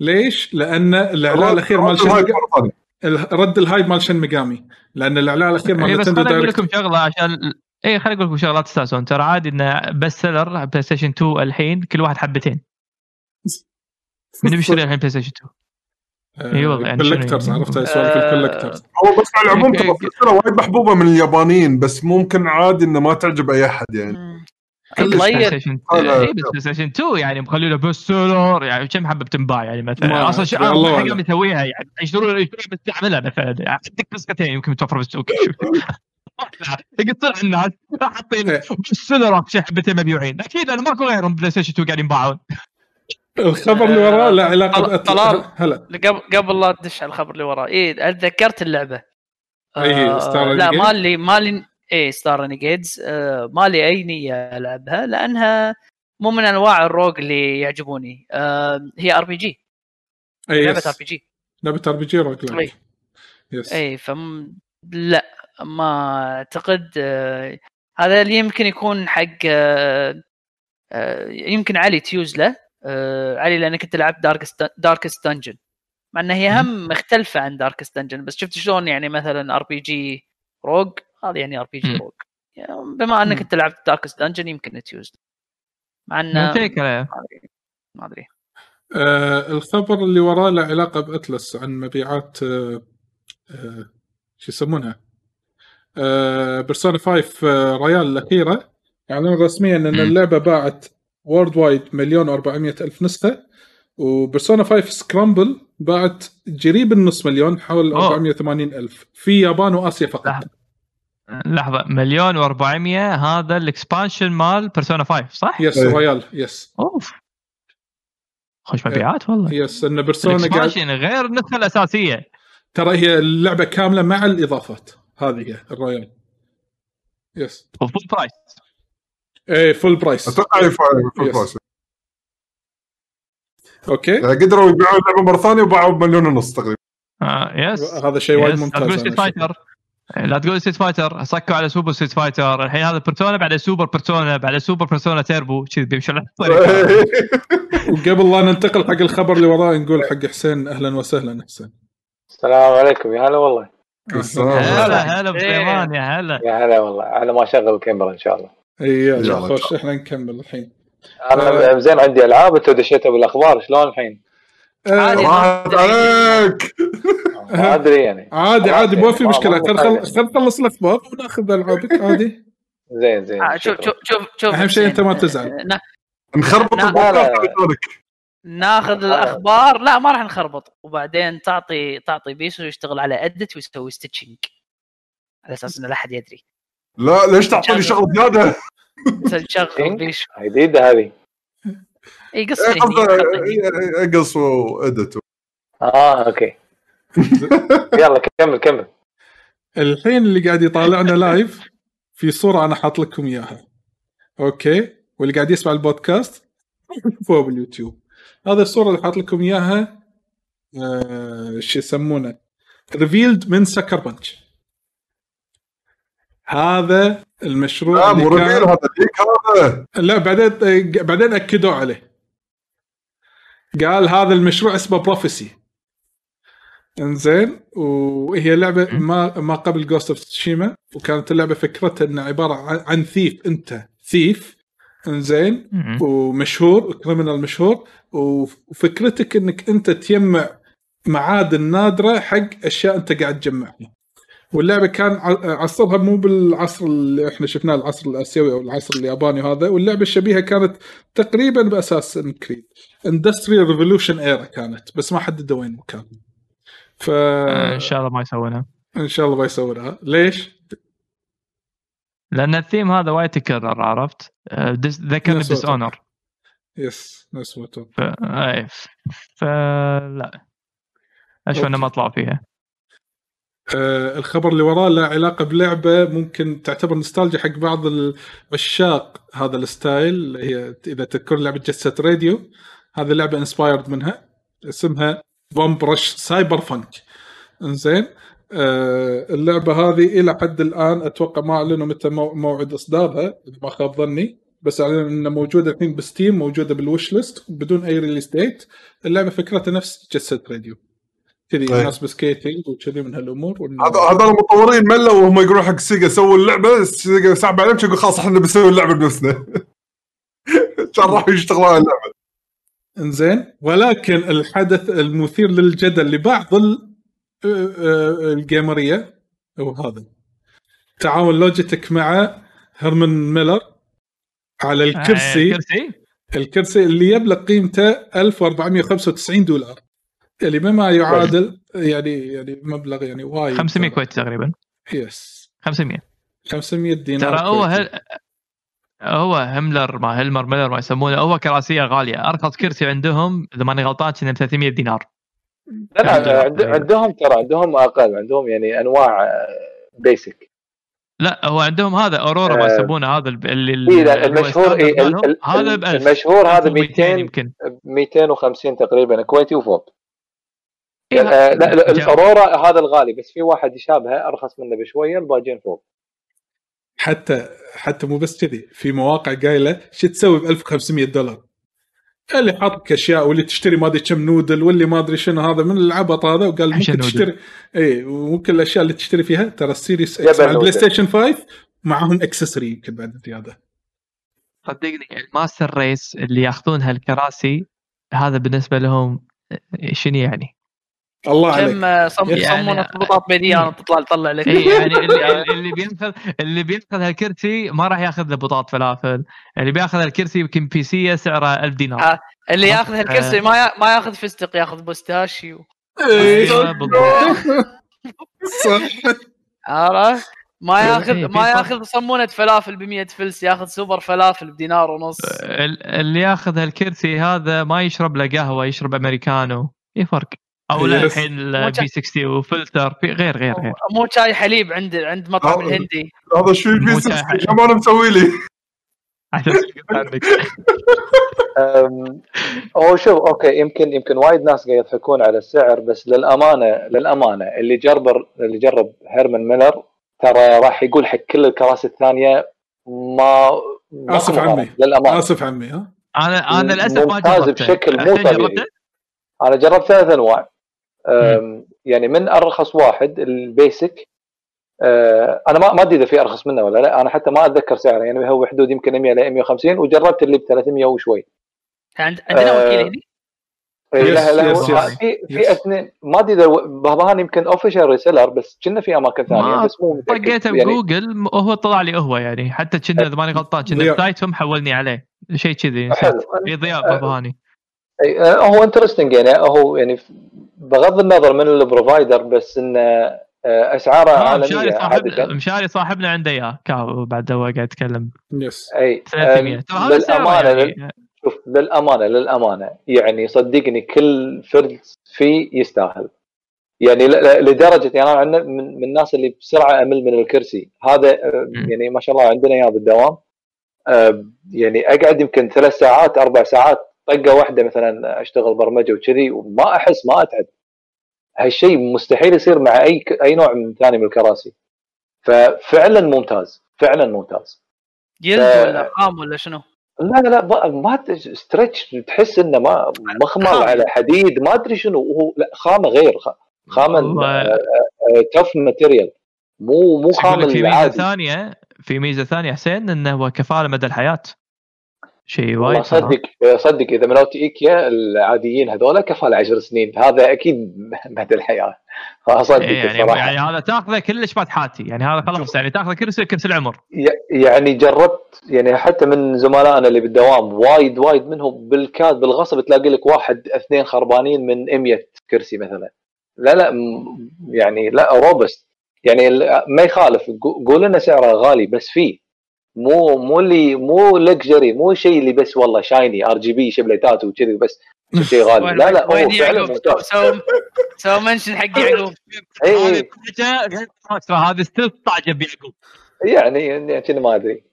[SPEAKER 2] ليش؟ لأن الإعلان الأخير مال
[SPEAKER 4] رد Shin رد
[SPEAKER 2] ال hype مال Shin Megami لأن الإعلان الأخير مال
[SPEAKER 3] بس
[SPEAKER 2] Nintendo
[SPEAKER 3] خليني أقول
[SPEAKER 2] direct
[SPEAKER 3] لكم شغلة عشان اي خليني أقول لكم شغلات تستانسون ترى عادي ان best seller PlayStation 2 الحين كل واحد حبتين. [laughs] من بيشتري الحين PlayStation 2 إي والله، يعني collectors؟
[SPEAKER 2] عرفت؟ هاي سوالف
[SPEAKER 5] آه،
[SPEAKER 2] ال collectors
[SPEAKER 4] هو بس على العموم
[SPEAKER 3] إيه،
[SPEAKER 4] ترى السلسله وايد محبوبة من اليابانيين بس ممكن عادي إنه ما تعجب أي أحد يعني.
[SPEAKER 3] اي بس Play Station 2 يعني مخلي له best seller يعني كم حبة بتنباع يعني مثلا؟
[SPEAKER 2] أصلا الله
[SPEAKER 3] حق
[SPEAKER 2] أعلم.
[SPEAKER 3] يسويها يعني يشترون يشترون بس تعملها مثلا. يعني عندك نسختين يمكن متوفره بالسوق يقصون على الناس حاطين
[SPEAKER 2] إيه.
[SPEAKER 3] best seller شي حبتين مبيوعين أكيد أنا ماكو غيرهم PlayStation 2 قاعدين ينباعون.
[SPEAKER 2] الخبر اللي وراه له علاقه
[SPEAKER 5] طلال.
[SPEAKER 2] هلا.
[SPEAKER 5] قبل قبل لا تدش على الخبر اللي وراه. إيه تذكرت اللعبة.
[SPEAKER 2] أي، Star
[SPEAKER 5] لا
[SPEAKER 2] Renegade؟
[SPEAKER 5] مالي مالي إيه Star Renegades آه مالي أي نية ألعبها لأنها مو من أنواع ال rogue اللي يعجبوني. آه هي ار بي جي
[SPEAKER 2] اي لعبة.
[SPEAKER 5] ار بي جي
[SPEAKER 2] لعبة ار بي جي روج
[SPEAKER 5] اي فم لا. ما أعتقد آه هذا اللي يمكن يكون حق آه آه يمكن علي تيوز له علي لأنك أنت لعبت داركست داركست دنجن مع إنها هي هم مختلفة عن داركست دنجن بس شفت شلون يعني مثلا ار بي جي روج هذا يعني ار بي جي. روج يعني بما
[SPEAKER 2] إنك.
[SPEAKER 5] أنت لعبت داركست دنجن يمكن تيوز. مع انه. ما أدري
[SPEAKER 2] آه الخبر اللي وراه له علاقة ب Atlus عن مبيعات آه آه شو يسمونها؟ آه Persona 5 آه Royal الأخيرة اعلنوا رسميا
[SPEAKER 3] إن.
[SPEAKER 2] اللعبة باعت worldwide مليون و400 ألف نسخة و Persona 5 Scramble باعت قريب النص مليون حول
[SPEAKER 3] أوه.
[SPEAKER 2] 480 ألف في يابان وآسيا فقط
[SPEAKER 3] لحظة. لحظة مليون و400 هذا ال expansion مال Persona 5 صح؟
[SPEAKER 2] yes
[SPEAKER 4] إيه.
[SPEAKER 2] Royal yes
[SPEAKER 3] أوف خوش مبيعات والله
[SPEAKER 2] yes إن Persona قاعد
[SPEAKER 3] غير النسخة الأساسية
[SPEAKER 2] ترى هي اللعبة كاملة مع الإضافات هذه هي ال Royal
[SPEAKER 3] yes و
[SPEAKER 2] full price إيه
[SPEAKER 4] full price أتوقع
[SPEAKER 2] Yes.
[SPEAKER 4] ال
[SPEAKER 2] price.
[SPEAKER 4] أوكي يعني قدروا يبيعون اللعبه مرة ثانية وباعوا بمليون ونص تقريبا.
[SPEAKER 3] آه yes
[SPEAKER 2] هذا شيء وايد
[SPEAKER 3] yes. لا
[SPEAKER 2] ممتاز
[SPEAKER 3] تقول
[SPEAKER 2] أنا Street.
[SPEAKER 3] Fighter لا تقول Street Fighter صكوا على Super Street Fighter الحين هذا Persona بعد super Persona بعد super Persona turbo كذي بيمشي على الطريقة.
[SPEAKER 2] وقبل لا ننتقل حق الخبر اللي وراه نقول حق حسين أهلا وسهلا حسين.
[SPEAKER 6] السلام عليكم. يا هلا والله.
[SPEAKER 3] هلا هلا
[SPEAKER 5] إيه.
[SPEAKER 3] بسليمان يا هلا
[SPEAKER 6] يا هلا والله على ما اشغل الكاميرا إن شاء الله
[SPEAKER 2] إي يلا. خوش إحنا نكمل الحين
[SPEAKER 6] أنا زين عندي ألعاب أنتم دشيتوا بالأخبار شلون الحين؟
[SPEAKER 5] عادي.
[SPEAKER 2] آه
[SPEAKER 4] راحت عليك
[SPEAKER 6] ما أدري يعني
[SPEAKER 2] عادي عادي ما في
[SPEAKER 6] مشكلة
[SPEAKER 2] خل
[SPEAKER 6] ما-
[SPEAKER 2] خل خل نخلص الأخبار ونأخذ ألعابك عادي
[SPEAKER 6] زين زين
[SPEAKER 5] آه، شوف. شوف شوف
[SPEAKER 2] أهم شيء أنت ما تزعل.
[SPEAKER 5] آه، نا-
[SPEAKER 4] نخربط البودكاست.
[SPEAKER 5] ناخذ الأخبار. لا ما راح نخربط. وبعدين تعطي تعطي بيسو يشتغل على edit ويسوي stitching على أساس إنه لا أحد يدري.
[SPEAKER 4] لا ليش تعطيني شغل زيادة؟
[SPEAKER 5] شغل بيسو.
[SPEAKER 6] جديدة هذه.
[SPEAKER 5] إي قص.
[SPEAKER 4] اقص و
[SPEAKER 6] edit آه أوكي. [laughs] يلا كمل كمل.
[SPEAKER 2] الحين اللي قاعد يطالعنا live في صورة أنا حاط لكم إياها. أوكي؟ واللي قاعد يسمع البودكاست [laughs] شوفوها باليوتيوب. هذه الصورة اللي حاط لكم إياها آه شو يسمونه؟ revealed من Sucker Punch هذا المشروع
[SPEAKER 4] لا
[SPEAKER 2] اللي
[SPEAKER 4] مو
[SPEAKER 2] كان-
[SPEAKER 4] reveal هذا leak هذا.
[SPEAKER 2] لا بعدين بعدين أكدوا عليه. قال هذا المشروع اسمه Prophecy إنزين وهي لعبة ما ما قبل Ghost of Tsushima وكانت اللعبة فكرتها انها عبارة عن- عن thief. أنت thief
[SPEAKER 3] إنزين.
[SPEAKER 2] ومشهور criminal مشهور وفكرتك إنك أنت تجمع معادن نادره حق أشياء أنت قاعد تجمعها. واللعبة كان عصرها مو بالعصر اللي إحنا شفناه العصر الآسيوي أو العصر الياباني هذا واللعبة الشبيهة كانت تقريبا ب Assassin's Creed industrial revolution era كانت بس ما حددوا وين مكان ف
[SPEAKER 3] آه، إن شاء الله ما يسوونها.
[SPEAKER 2] إن شاء الله بيسوونها ليش؟
[SPEAKER 3] لأن الثيم هذا وايد تكرر عرفت؟ آه، ذكرني Dishonored
[SPEAKER 2] yes نفس.
[SPEAKER 3] ف... اي فلا. أشوف إنه ما طلع فيها.
[SPEAKER 2] آه الخبر اللي وراه له علاقة بلعبة ممكن تعتبر نوستالجيا حق بعض العشاق هذا ال style اللي هي إذا تذكرون لعبة Jet Set Radio هذه لعبة inspired منها اسمها Bomb Rush Cyberfunk إنزين؟ آه اللعبة هذه إلى حد الآن أتوقع ما أعلنوا متى مو- موعد إصدارها إذا ما خاب ظني بس أعلنوا إنها موجودة الحين ب Steam موجودة بال wishlist بدون أي release date اللعبة فكرتها نفس Jet Set Radio. كذي
[SPEAKER 4] أي.
[SPEAKER 2] ناس ب skating وكذي من هالأمور
[SPEAKER 4] هذا هذول المطورين ملوا وهم يقولون حق Sega سووا اللعبة Sega سحب عليهم يقول خلاص إحنا بنسوي اللعبة بنفسنا. [laughs] كان راحوا يشتغلون على اللعبة.
[SPEAKER 2] إنزين. ولكن الحدث المثير للجدل لبعض آه، آه، الجيمرية هو هذا. تعاون Logitech مع Herman Miller على
[SPEAKER 3] آه،
[SPEAKER 2] الكرسي.
[SPEAKER 3] كرسي
[SPEAKER 2] الكرسي اللي يبلغ قيمته 1495 دولار. اللي بما يعادل يعني يعني مبلغ يعني وايد
[SPEAKER 3] 500 كويت تقريبا.
[SPEAKER 2] yes
[SPEAKER 3] 500
[SPEAKER 2] 500 دينار
[SPEAKER 3] ترى هو
[SPEAKER 2] كويتي.
[SPEAKER 3] هل... هو هملر ما هيلمر ميلر ما يسمونه هو كراسية غالية. أرخص كرسي عندهم إذا ماني غلطان كان ب 300 دينار.
[SPEAKER 6] لا لا
[SPEAKER 3] عندهم-
[SPEAKER 6] عند- عندهم ترى عندهم أقل عندهم يعني أنواع بيسك
[SPEAKER 3] لا هو عندهم هذا اورورا ما
[SPEAKER 6] آه.
[SPEAKER 3] يسمونه هذا ال- اللي
[SPEAKER 6] إيه لا المشهور إيه
[SPEAKER 3] هذا ب 1000
[SPEAKER 6] المشهور هذا
[SPEAKER 3] 1200
[SPEAKER 6] 200
[SPEAKER 3] يمكن.
[SPEAKER 6] 250 تقريبا كويتي وفوق.
[SPEAKER 3] إيه،
[SPEAKER 6] آه، لا لا الأورورا هذا الغالي بس في واحد يشابهه أرخص منه بشوية الباجين فوق.
[SPEAKER 2] حتى حتى مو بس كذي في مواقع قايلة شو تسوي ب 1500 دولار؟ اللي حاطك أشياء واللي تشتري ما أدري كم noodle واللي ما أدري شنو هذا من العبط هذا وقال
[SPEAKER 3] عشان
[SPEAKER 2] ممكن
[SPEAKER 3] noodle.
[SPEAKER 2] تشتري اي وممكن الأشياء اللي تشتري فيها ترى ال
[SPEAKER 6] Series
[SPEAKER 2] X مع ال
[SPEAKER 6] Play.
[SPEAKER 2] Station 5 معهم accessory يمكن بعد زيادة
[SPEAKER 3] صدقني ال master race اللي ياخذون هالكراسي هذا بالنسبة لهم شنو يعني؟
[SPEAKER 2] الله عليك
[SPEAKER 5] كم صم
[SPEAKER 3] يعني-
[SPEAKER 5] يصمون ارتباطات بيديان تطلع تطلع لك
[SPEAKER 3] اي يعني اللي, اللي بياخذ اللي بياخذ هالكرسي ما راح ياخذ له بطاط فلافل اللي بياخذ هالكرسي يمكن PC سعره 1000 دينار
[SPEAKER 5] آه. اللي ياخذ
[SPEAKER 3] آه.
[SPEAKER 5] هالكرسي ما يا... ما ياخذ فستق ياخذ pistachio
[SPEAKER 2] إيه،. صح
[SPEAKER 5] عرفت؟ ما ياخذ
[SPEAKER 3] إيه،
[SPEAKER 5] ما. ياخذ صمونة فلافل ب 100 فلس ياخذ سوبر فلافل بدينار ونص
[SPEAKER 3] ال- اللي ياخذ هالكرسي هذا ما يشرب له قهوة يشرب أمريكانو في فرق أو لا. الحين البي 60 وفلتر في غير غير غير
[SPEAKER 5] مو شاي حليب عند عند مطعم. الهندي
[SPEAKER 4] هذا شو في
[SPEAKER 3] شاي حلو.
[SPEAKER 4] كمان مسوي لي
[SPEAKER 6] هو شوف أوكي يمكن يمكن وايد ناس قاعد يضحكون على السعر بس للامانه للأمانة اللي جرب اللي جرب هيرمان ميلر ترى راح يقول حق كل الكراسي الثانية ما مقارنة،
[SPEAKER 2] عمي.
[SPEAKER 6] للأمانة
[SPEAKER 2] آسف عمي ها
[SPEAKER 3] أنا أنا للأسف ما جربته
[SPEAKER 6] بشكل مو طبيعي. أنا جربت ثلاث أنواع يعني من أرخص واحد ال basic أه، أنا ما ما أدري إذا في أرخص منه ولا لا أنا حتى ما أتذكر سعره يعني هو بحدود يمكن 100 ل 150 وجربت اللي ب 300 وشوي
[SPEAKER 5] عند عندنا
[SPEAKER 6] آه.
[SPEAKER 5] وكيل هنا
[SPEAKER 6] إيه، لا لا. في في. اثنين ما أدري إذا بهبهان يمكن official reseller بس كنا في أماكن
[SPEAKER 3] ثانية
[SPEAKER 6] بس مو.
[SPEAKER 3] طقيته
[SPEAKER 6] يعني
[SPEAKER 3] بجوجل وهو طلع لي هو يعني حتى كنا إذا ماني غلطان كنا. بدايتهم حولني عليه شيء كذي في ضياء
[SPEAKER 6] آه.
[SPEAKER 3] بابهاني
[SPEAKER 6] إي، آه، هو interesting يعني هو يعني بغض النظر من ال provider بس انه آه، أسعاره
[SPEAKER 3] آه، مشاري
[SPEAKER 6] عالميه
[SPEAKER 3] صاحب
[SPEAKER 6] عاده
[SPEAKER 3] مشاري صاحبنا عنده إياه كاو بعد هو قاعد يتكلم.
[SPEAKER 2] yes.
[SPEAKER 6] أي
[SPEAKER 3] 300
[SPEAKER 6] آم،
[SPEAKER 3] ترى
[SPEAKER 6] لل-
[SPEAKER 3] يعني.
[SPEAKER 6] شوف للامانه للأمانة يعني صدقني كل فرد فيه يستاهل. يعني ل- ل- لدرجة يعني أنا من, من الناس اللي بسرعة أمل من الكرسي. هذا آه،. يعني ما شاء الله عندنا إياه بالدوام. يعني أقعد يمكن ثلاث ساعات أربع ساعات طقة واحدة مثلا أشتغل برمجة وكذي وما أحس ما أتعب. هالشيء مستحيل يصير مع أي ك- أي نوع من ثاني من الكراسي. ففعلا ممتاز فعلا ممتاز.
[SPEAKER 5] جلد
[SPEAKER 6] ف-
[SPEAKER 5] ولا خام ولا شنو؟
[SPEAKER 6] لا لا لا ما- ما ستريتش تحس إنه ما مخمر. على حديد ما أدري شنو. هو لا خامة غير خ-
[SPEAKER 3] خامة
[SPEAKER 6] تف ماتيريال مو مو
[SPEAKER 3] بس أقول لك
[SPEAKER 6] خامه
[SPEAKER 3] في ميزة
[SPEAKER 6] العادي
[SPEAKER 3] ثانية في ميزة ثانية حسين إنه هو كفالة مدى الحياة. شيء وايد.
[SPEAKER 6] صدق صدق إذا ملوت إيكيا العاديين هذول كفالة 10 سنين هذا أكيد [laughs] مدى الحياة. اصدق
[SPEAKER 3] إيه يعني
[SPEAKER 6] الصراحة.
[SPEAKER 3] يعني هذا تأخذه كلش بعد حاتي يعني هذا خلاص يعني تأخذه كرسي كرسي العمر.
[SPEAKER 6] يعني جربت يعني حتى من زملائنا اللي بالدوام وايد وايد منهم بالكاد بالغصب تلاقي لك واحد اثنين خربانين من 100 كرسي مثلا. لا لا يعني لا روبست يعني ما يخالف. قو- قول لنا سعره غالي بس فيه. مو مو اللي مو لكجري مو شيء اللي بس والله شايني ار جي بي شبليتات وكذي بس شيء غالي. لا لا هو فعلا
[SPEAKER 5] يعقوب؟
[SPEAKER 6] ممتاز.
[SPEAKER 5] سو سو منشن حق [laughs] يعقوب.
[SPEAKER 6] اي
[SPEAKER 3] هذه ستيل طاجه بيعقوب
[SPEAKER 6] يعني يعني كذي ما أدري.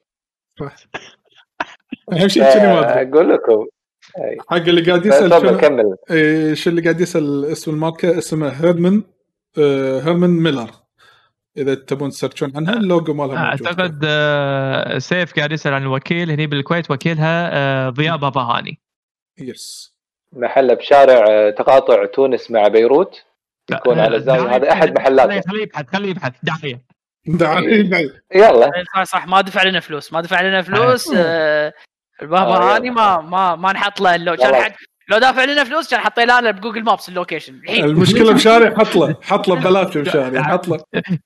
[SPEAKER 6] [laughs]
[SPEAKER 2] أهم شيء كذي ما أدري.
[SPEAKER 6] أقول لكم.
[SPEAKER 2] حق اللي قاعد يسأل
[SPEAKER 6] تفضل
[SPEAKER 2] شنو
[SPEAKER 6] كمل.
[SPEAKER 2] إيش اللي قاعد يسأل اسم الماركة؟ اسمه هيرمن آه، هيرمن ميلر. إذا تبون ت search ون عنها اللوجو مالها موجود.
[SPEAKER 3] أعتقد آه، سيف قاعد يسأل عن الوكيل. هني بالكويت وكيلها آه، ضياء بابا هاني.
[SPEAKER 2] yes
[SPEAKER 6] محله بشارع آه، تقاطع تونس مع بيروت. يكون على الزاويه
[SPEAKER 3] دعاية.
[SPEAKER 6] هذا أحد
[SPEAKER 3] خليه
[SPEAKER 6] محلاته
[SPEAKER 3] خليه يبحث خليه يبحث. دعايه
[SPEAKER 2] دعاية.
[SPEAKER 6] يلا.
[SPEAKER 5] صح صح. ما دفع لنا فلوس ما دفع لنا فلوس. آه، البابا
[SPEAKER 6] آه،
[SPEAKER 5] هاني. ما ما ما نحط له اللو كان
[SPEAKER 6] والله.
[SPEAKER 5] حد لو دافع لنا فلوس كان حطينا له بجوجل مابس اللوكيشن. الحين.
[SPEAKER 2] المشكلة [laughs] بشارع حط له حط له ببلاش بشارع [laughs] حط له.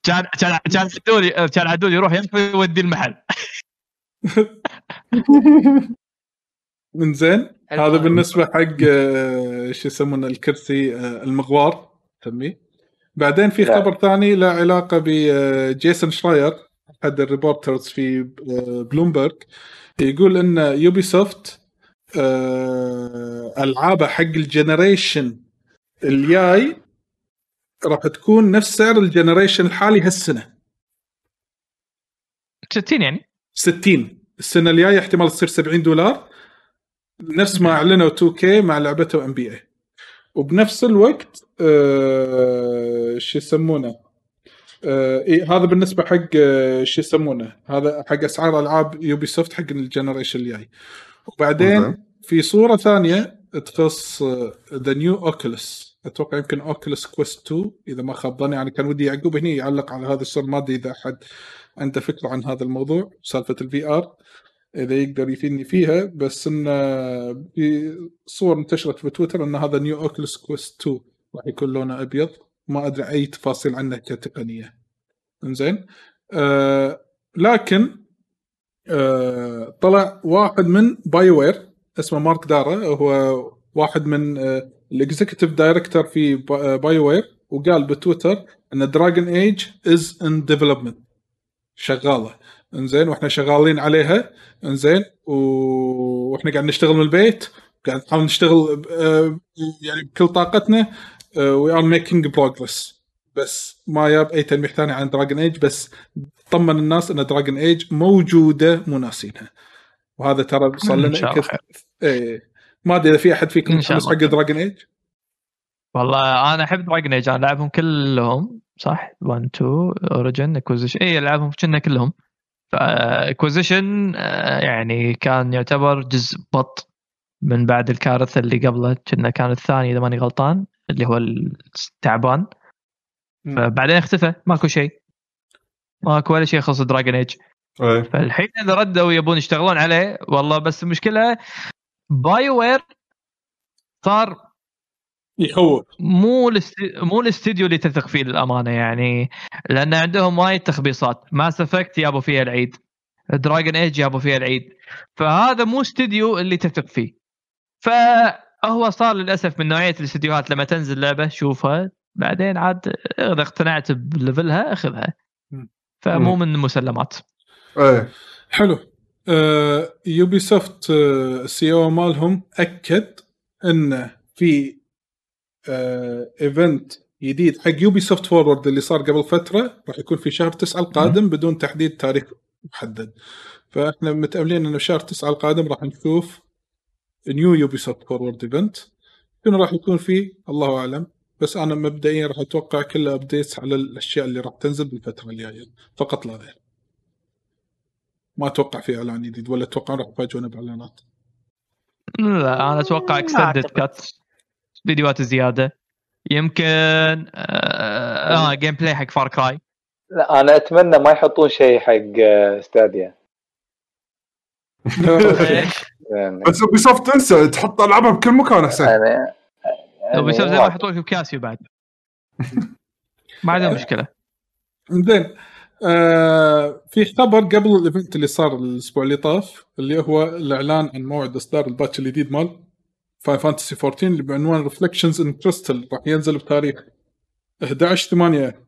[SPEAKER 3] كان كان كان عدولي كان عدولي يروح يمحي ويودي المحل. [laughs]
[SPEAKER 2] من زين؟
[SPEAKER 5] حلو.
[SPEAKER 2] هذا بالنسبة حق آه، شو يسمونه الكرسي آه، المغوار تسميه بعدين في. خبر ثاني له علاقة بجيسون شراير احد ال reporters في آه، بلومبرج يقول إن يوبي سوفت آه، العابه حق ال generation الجاي راح تكون نفس سعر ال generation الحالي هالسنة.
[SPEAKER 3] 60 يعني؟
[SPEAKER 2] 60 السنة الجاية احتمال تصير 70 دولار. نفس ما أعلنوا 2K مع لعبته NBA وبنفس الوقت آه شو يسمونه؟ آه إيه هذا بالنسبة حق آه شو يسمونه؟ هذا حق أسعار ألعاب يوبي سوفت حق ال generation الجاي. وبعدين
[SPEAKER 4] زين.
[SPEAKER 2] في صورة ثانية تخص the new Oculus أتوقع يمكن Oculus Quest 2 إذا ما خاب ظني. يعني كان ودي يعقوب هني يعلق على هذا الصور ما أدري إذا أحد عنده فكرة عن هذا الموضوع سالفة ال VR إذا يقدر يفيدني فيها. بس إن في صور انتشرت في تويتر إن هذا new Oculus Quest 2 راح يكون لونه أبيض. ما أدري أي تفاصيل عنه كتقنية. إنزين. آه لكن آه طلع واحد من BioWare اسمه مارك دارا هو واحد من آه ال executive director في BioWare وقال بتويتر إن Dragon Age is in development شغالة. إنزين وإحنا شغالين عليها. إنزين وإحنا قاعد نشتغل من البيت. قاعد نحاول نشتغل آه، يعني بكل طاقتنا we are making progress بس ما جاب أي تلميح ثاني عن Dragon Age بس طمن الناس إن Dragon Age موجودة مو ناسينها. وهذا ترى صار لنا كث- إيه. ما أدري إذا في أحد فيكم متحمس حق
[SPEAKER 3] الله.
[SPEAKER 2] Dragon Age
[SPEAKER 3] والله أنا أحب Dragon Age أنا ألعبهم كلهم صح؟ 1 2 Origins Inquisition اي ألعبهم كنا كلهم. فاكوزيشن يعني كان يعتبر جزء بط من بعد الكارثة اللي قبله كنا كان الثاني إذا ماني غلطان اللي هو التعبان. فبعدين اختفى ماكو شيء. ماكو ولا شيء يخص Dragon
[SPEAKER 4] Age
[SPEAKER 3] فالحين إذا ردوا يبون يشتغلون عليه والله بس المشكلة BioWare صار
[SPEAKER 2] يخوف.
[SPEAKER 3] مو الاست... مو الاستديو اللي تثق فيه للأمانة يعني لأن عندهم وايد تخبيصات. Mass Effect جابوا فيها العيد. Dragon Age جابوا فيها العيد. فهذا مو استديو اللي تثق فيه. فهو صار للأسف من نوعية الاستديوهات لما تنزل لعبة شوفها. بعدين عاد اذا اقتنعت ب level
[SPEAKER 2] ها اخذها.
[SPEAKER 3] فمو من المسلمات
[SPEAKER 4] إيه.
[SPEAKER 2] حلو. آه Ubisoft آه ال CEO مالهم أكد إنه في آه event جديد حق Ubisoft Forward اللي صار قبل فترة راح يكون في شهر تسعة القادم بدون تحديد تاريخ محدد. فإحنا متأملين إنه شهر تسعة القادم راح نشوف نيو Ubisoft Forward event شنو راح يكون فيه؟ الله أعلم. بس أنا مبدئيا راح أتوقع كله updates على الأشياء اللي راح تنزل بالفترة الجاية فقط لا غير. ما أتوقع في إعلان جديد ولا أتوقع راح يفاجئونا بإعلانات.
[SPEAKER 3] لا أنا أتوقع
[SPEAKER 5] extended.
[SPEAKER 3] cut فيديوهات زيادة. يمكن آه, آه gameplay حق Far Cry
[SPEAKER 6] لا أنا أتمنى ما يحطون شيء حق آه، Stadia [laughs] [laughs] يعني
[SPEAKER 4] بس Ubisoft تنسى تحط ألعابها بكل مكان أحسن.
[SPEAKER 6] يعني
[SPEAKER 3] لو بيسوي زي
[SPEAKER 6] ما-
[SPEAKER 3] يحطوا لك بكاسيو بعد. [laughs] ما عندنا مشكلة.
[SPEAKER 2] زين. آه في خبر قبل ال event اللي صار الأسبوع اللي طاف اللي هو الإعلان عن موعد إصدار ال patch الجديد مال Final Fantasy 14 اللي بعنوان Reflections in Crystal راح ينزل بتاريخ 11 8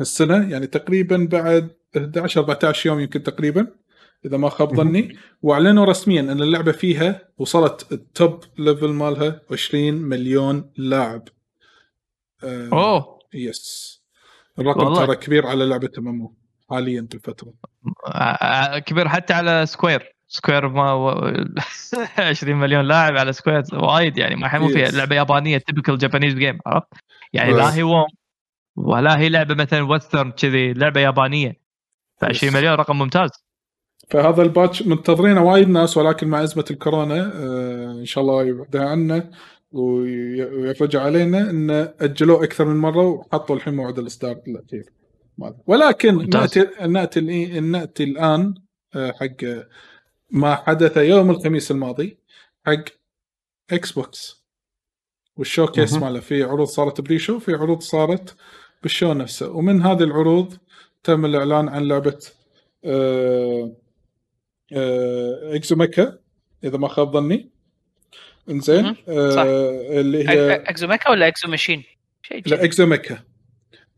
[SPEAKER 2] السنة يعني تقريبا بعد 11 14 يوم يمكن تقريبا. إذا ما خاب ظني وأعلنوا رسميا أن اللعبة فيها وصلت ال top level مالها 20 مليون لاعب
[SPEAKER 3] أوه
[SPEAKER 2] yes الرقم. ترى كبير على لعبة MMO حاليا بالفترة
[SPEAKER 3] آه، آه، كبير حتى على Square Square ما و... [laughs] 20 مليون لاعب على Square وايد يعني ما مو فيها. لعبة يابانية typical Japanese game عرفت؟ يعني. لا هي ووم ولا هي لعبة مثلا western كذي لعبة يابانية ف 20
[SPEAKER 2] Yes.
[SPEAKER 3] مليون رقم ممتاز
[SPEAKER 2] فهذا ال patch منتظرينه وايد ناس ولكن مع إزمة الكورونا آه إن شاء الله يبعدها عنا وي- ويفرج علينا انه أجلوه أكثر من مرة وحطوا الحين موعد الإصدار الأخير. ولكن. نأتي نأتي نأتي الآن آه، حق ما حدث يوم الخميس الماضي حق Xbox وال
[SPEAKER 4] showcase.
[SPEAKER 2] ماله في عروض صارت ب pre-show في عروض صارت بال show نفسه ومن هذه العروض تم الإعلان عن لعبة آه Exomecha إذا ما خاب ظني.
[SPEAKER 5] إنزين.
[SPEAKER 2] آه اللي هي
[SPEAKER 5] Exomecha ولا Exo Machine؟ شيء
[SPEAKER 2] لا
[SPEAKER 5] كذي.
[SPEAKER 2] Exomecha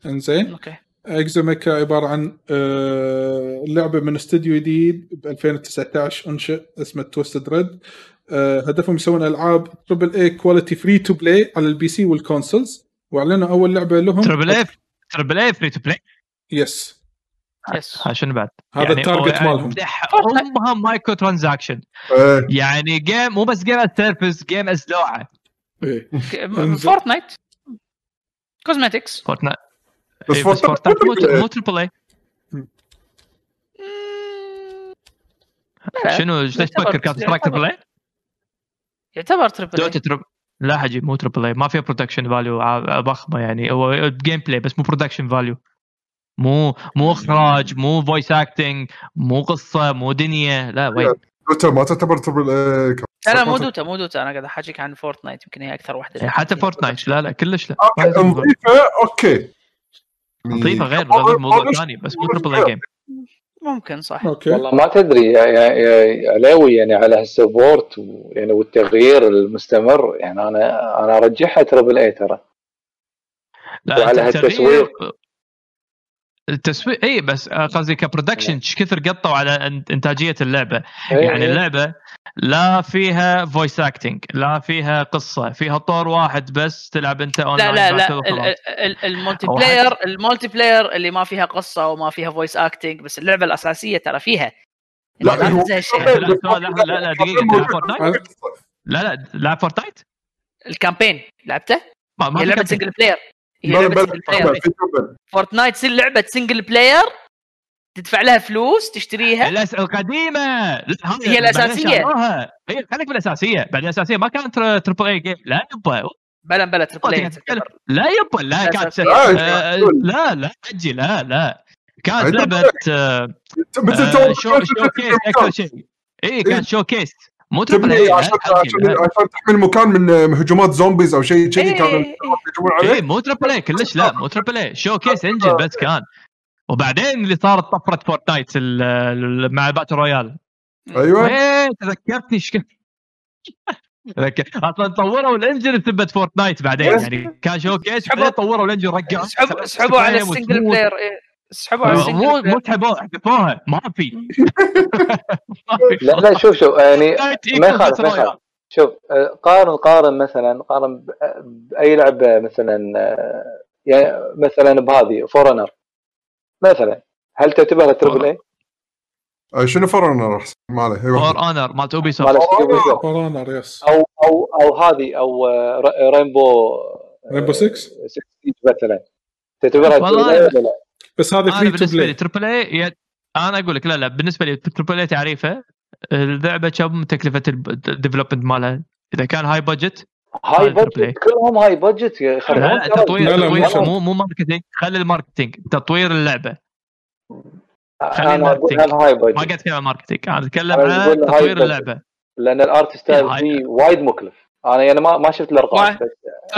[SPEAKER 2] إنزين
[SPEAKER 5] okay.
[SPEAKER 2] Exomecha عبارة عن آه لعبة من استوديو جديد ب 2019 أنشئ اسمه Twisted Red آه هدفهم يسوون ألعاب triple A quality free to play على ال PC وال consoles وأعلنوا أول لعبة لهم.
[SPEAKER 3] تربل اي تربل اي فري تو بلاي
[SPEAKER 2] يس
[SPEAKER 5] يس
[SPEAKER 2] آه.
[SPEAKER 3] شنو بعد؟
[SPEAKER 2] هذا ال target
[SPEAKER 3] يعني
[SPEAKER 2] مالهم.
[SPEAKER 3] امها
[SPEAKER 4] microtransaction.
[SPEAKER 3] يعني game مو بس game as service game as لوعه
[SPEAKER 5] Fortnite cosmetics
[SPEAKER 3] Fortnite
[SPEAKER 4] بس
[SPEAKER 3] Fortnite مو مو triple A شنو إيش تفكر Counter-Strike triple A؟
[SPEAKER 5] يعتبر triple
[SPEAKER 3] Dota triple لا حجي مو triple A ما فيها production value ضخمة يعني. هو gameplay بس مو production value مو مو إخراج مو voice acting مو قصة مو دنيا. لا وين
[SPEAKER 4] Dota ما تعتبر triple إيه، كم.
[SPEAKER 5] لا لا مو دوتا. مو دوتا. أنا قاعد أحاكيك عن Fortnite يمكن هي أكثر واحدة
[SPEAKER 3] يعني حتى Fortnite لا لا كلش لا.
[SPEAKER 4] okay نظيفه okay.
[SPEAKER 3] نظيفه غير غير موضوع ثاني بس مو triple A game
[SPEAKER 5] ممكن صح.
[SPEAKER 2] okay.
[SPEAKER 6] والله ما تدري يا- يا يا علاوي يعني على هال support يعني والتغيير المستمر يعني أنا أنا أرجحها triple A ترى.
[SPEAKER 3] لا
[SPEAKER 6] وعلى هالتسويق.
[SPEAKER 3] التسويق اي بس قصدي ك production إيش كثر قطوا على إنتاجية اللعبة.
[SPEAKER 6] إيه،
[SPEAKER 3] يعني
[SPEAKER 6] إيه.
[SPEAKER 3] اللعبة لا فيها voice acting لا فيها قصة فيها طور واحد بس تلعب أنت
[SPEAKER 5] لا
[SPEAKER 3] اونلاين
[SPEAKER 5] لا لا ال- ال multiplayer ال multiplayer اللي ما فيها قصة وما فيها voice acting بس اللعبة الأساسية ترى فيها.
[SPEAKER 4] لا،
[SPEAKER 5] لا
[SPEAKER 3] لا، لا، لا، لا، لا، لا لا لعب Fortnite
[SPEAKER 5] ال campaign لعبته؟
[SPEAKER 3] ما
[SPEAKER 5] لعبة
[SPEAKER 3] كابتن.
[SPEAKER 5] single player هي
[SPEAKER 4] لعبة.
[SPEAKER 5] Fortnite تصير لعبة single player تدفع لها فلوس تشتريها.
[SPEAKER 3] الأس- القديمة.
[SPEAKER 5] هي
[SPEAKER 3] شالوها. هي خليك بالاساسيه بعدين الأساسية ما كانت تر- triple A game لا يبا.
[SPEAKER 5] بلا بلا triple A
[SPEAKER 3] لا يبا. لا كانت
[SPEAKER 5] الأساسية.
[SPEAKER 3] آه،
[SPEAKER 4] لا،
[SPEAKER 3] لا لا حجي لا لا. كانت لعبة آه، آه، show showcase أكثر شيء اي كان showcase مو triple
[SPEAKER 4] تبني
[SPEAKER 3] اي
[SPEAKER 4] عشان عشان تحمي المكان من هجومات زومبيز أو شيء كذي
[SPEAKER 5] إيه،
[SPEAKER 4] كانوا
[SPEAKER 5] إيه، إيه.
[SPEAKER 4] يهجمون
[SPEAKER 3] اي
[SPEAKER 4] عليه
[SPEAKER 3] مو triple A كلش لا مو triple A showcase engine بس كان. وبعدين اللي صارت طفرة Fortnite مع battle royale.
[SPEAKER 4] أيوه.
[SPEAKER 3] إيه تذكرتني إيش أصلا طوروا ال engine بسبه Fortnite بعدين. يعني كان showcase طوروا ال engine رجعوا
[SPEAKER 5] سحبوا سحبوا على ال single player إيه. سحبوا على
[SPEAKER 3] مو مو سحبوها حذفوها ما في ما [laughs] في.
[SPEAKER 6] لا لا شوف شوف يعني
[SPEAKER 3] Fortnite
[SPEAKER 6] ما يخالف ما. يخالف. شوف آه، قارن قارن مثلا قارن بأي لعبة مثلا آه، يعني مثلا بهذه For Honor مثلا هل تعتبرها triple A؟
[SPEAKER 4] آه، شنو For Honor احسن ما عليه.
[SPEAKER 3] For Honor مالت Ubi
[SPEAKER 6] مال
[SPEAKER 3] soft.
[SPEAKER 6] For
[SPEAKER 2] Honor yes
[SPEAKER 6] أو أو أو هذه أو آه، Rainbow
[SPEAKER 2] Rainbow 6
[SPEAKER 6] 6 مثلا. تعتبرها triple A ولا لا؟
[SPEAKER 2] بس هذا
[SPEAKER 3] أنا
[SPEAKER 2] free to
[SPEAKER 3] بالنسبة لي
[SPEAKER 2] play
[SPEAKER 3] triple A أنا أقول لك لا لا بالنسبة لي triple A تعريفه اللعبة كم تكلفة ال development مالها. إذا كان
[SPEAKER 6] high
[SPEAKER 3] budget high
[SPEAKER 6] budget كلهم high budget
[SPEAKER 3] لا
[SPEAKER 6] يخربون
[SPEAKER 3] لا. تطوير
[SPEAKER 2] لا، لا،
[SPEAKER 3] تطوير
[SPEAKER 2] مو-
[SPEAKER 3] مو مو marketing خلي ال
[SPEAKER 6] marketing
[SPEAKER 3] تطوير
[SPEAKER 6] اللعبة.
[SPEAKER 3] نرتب.
[SPEAKER 6] هاي
[SPEAKER 3] ما قاعد أتكلم عن marketing
[SPEAKER 6] أنا أتكلم عن
[SPEAKER 3] تطوير.
[SPEAKER 6] اللعبة. لأن ال
[SPEAKER 3] art
[SPEAKER 6] style وايد مكلف. أنا يعني ما ما شفت الأرقام
[SPEAKER 5] واحد.
[SPEAKER 6] بس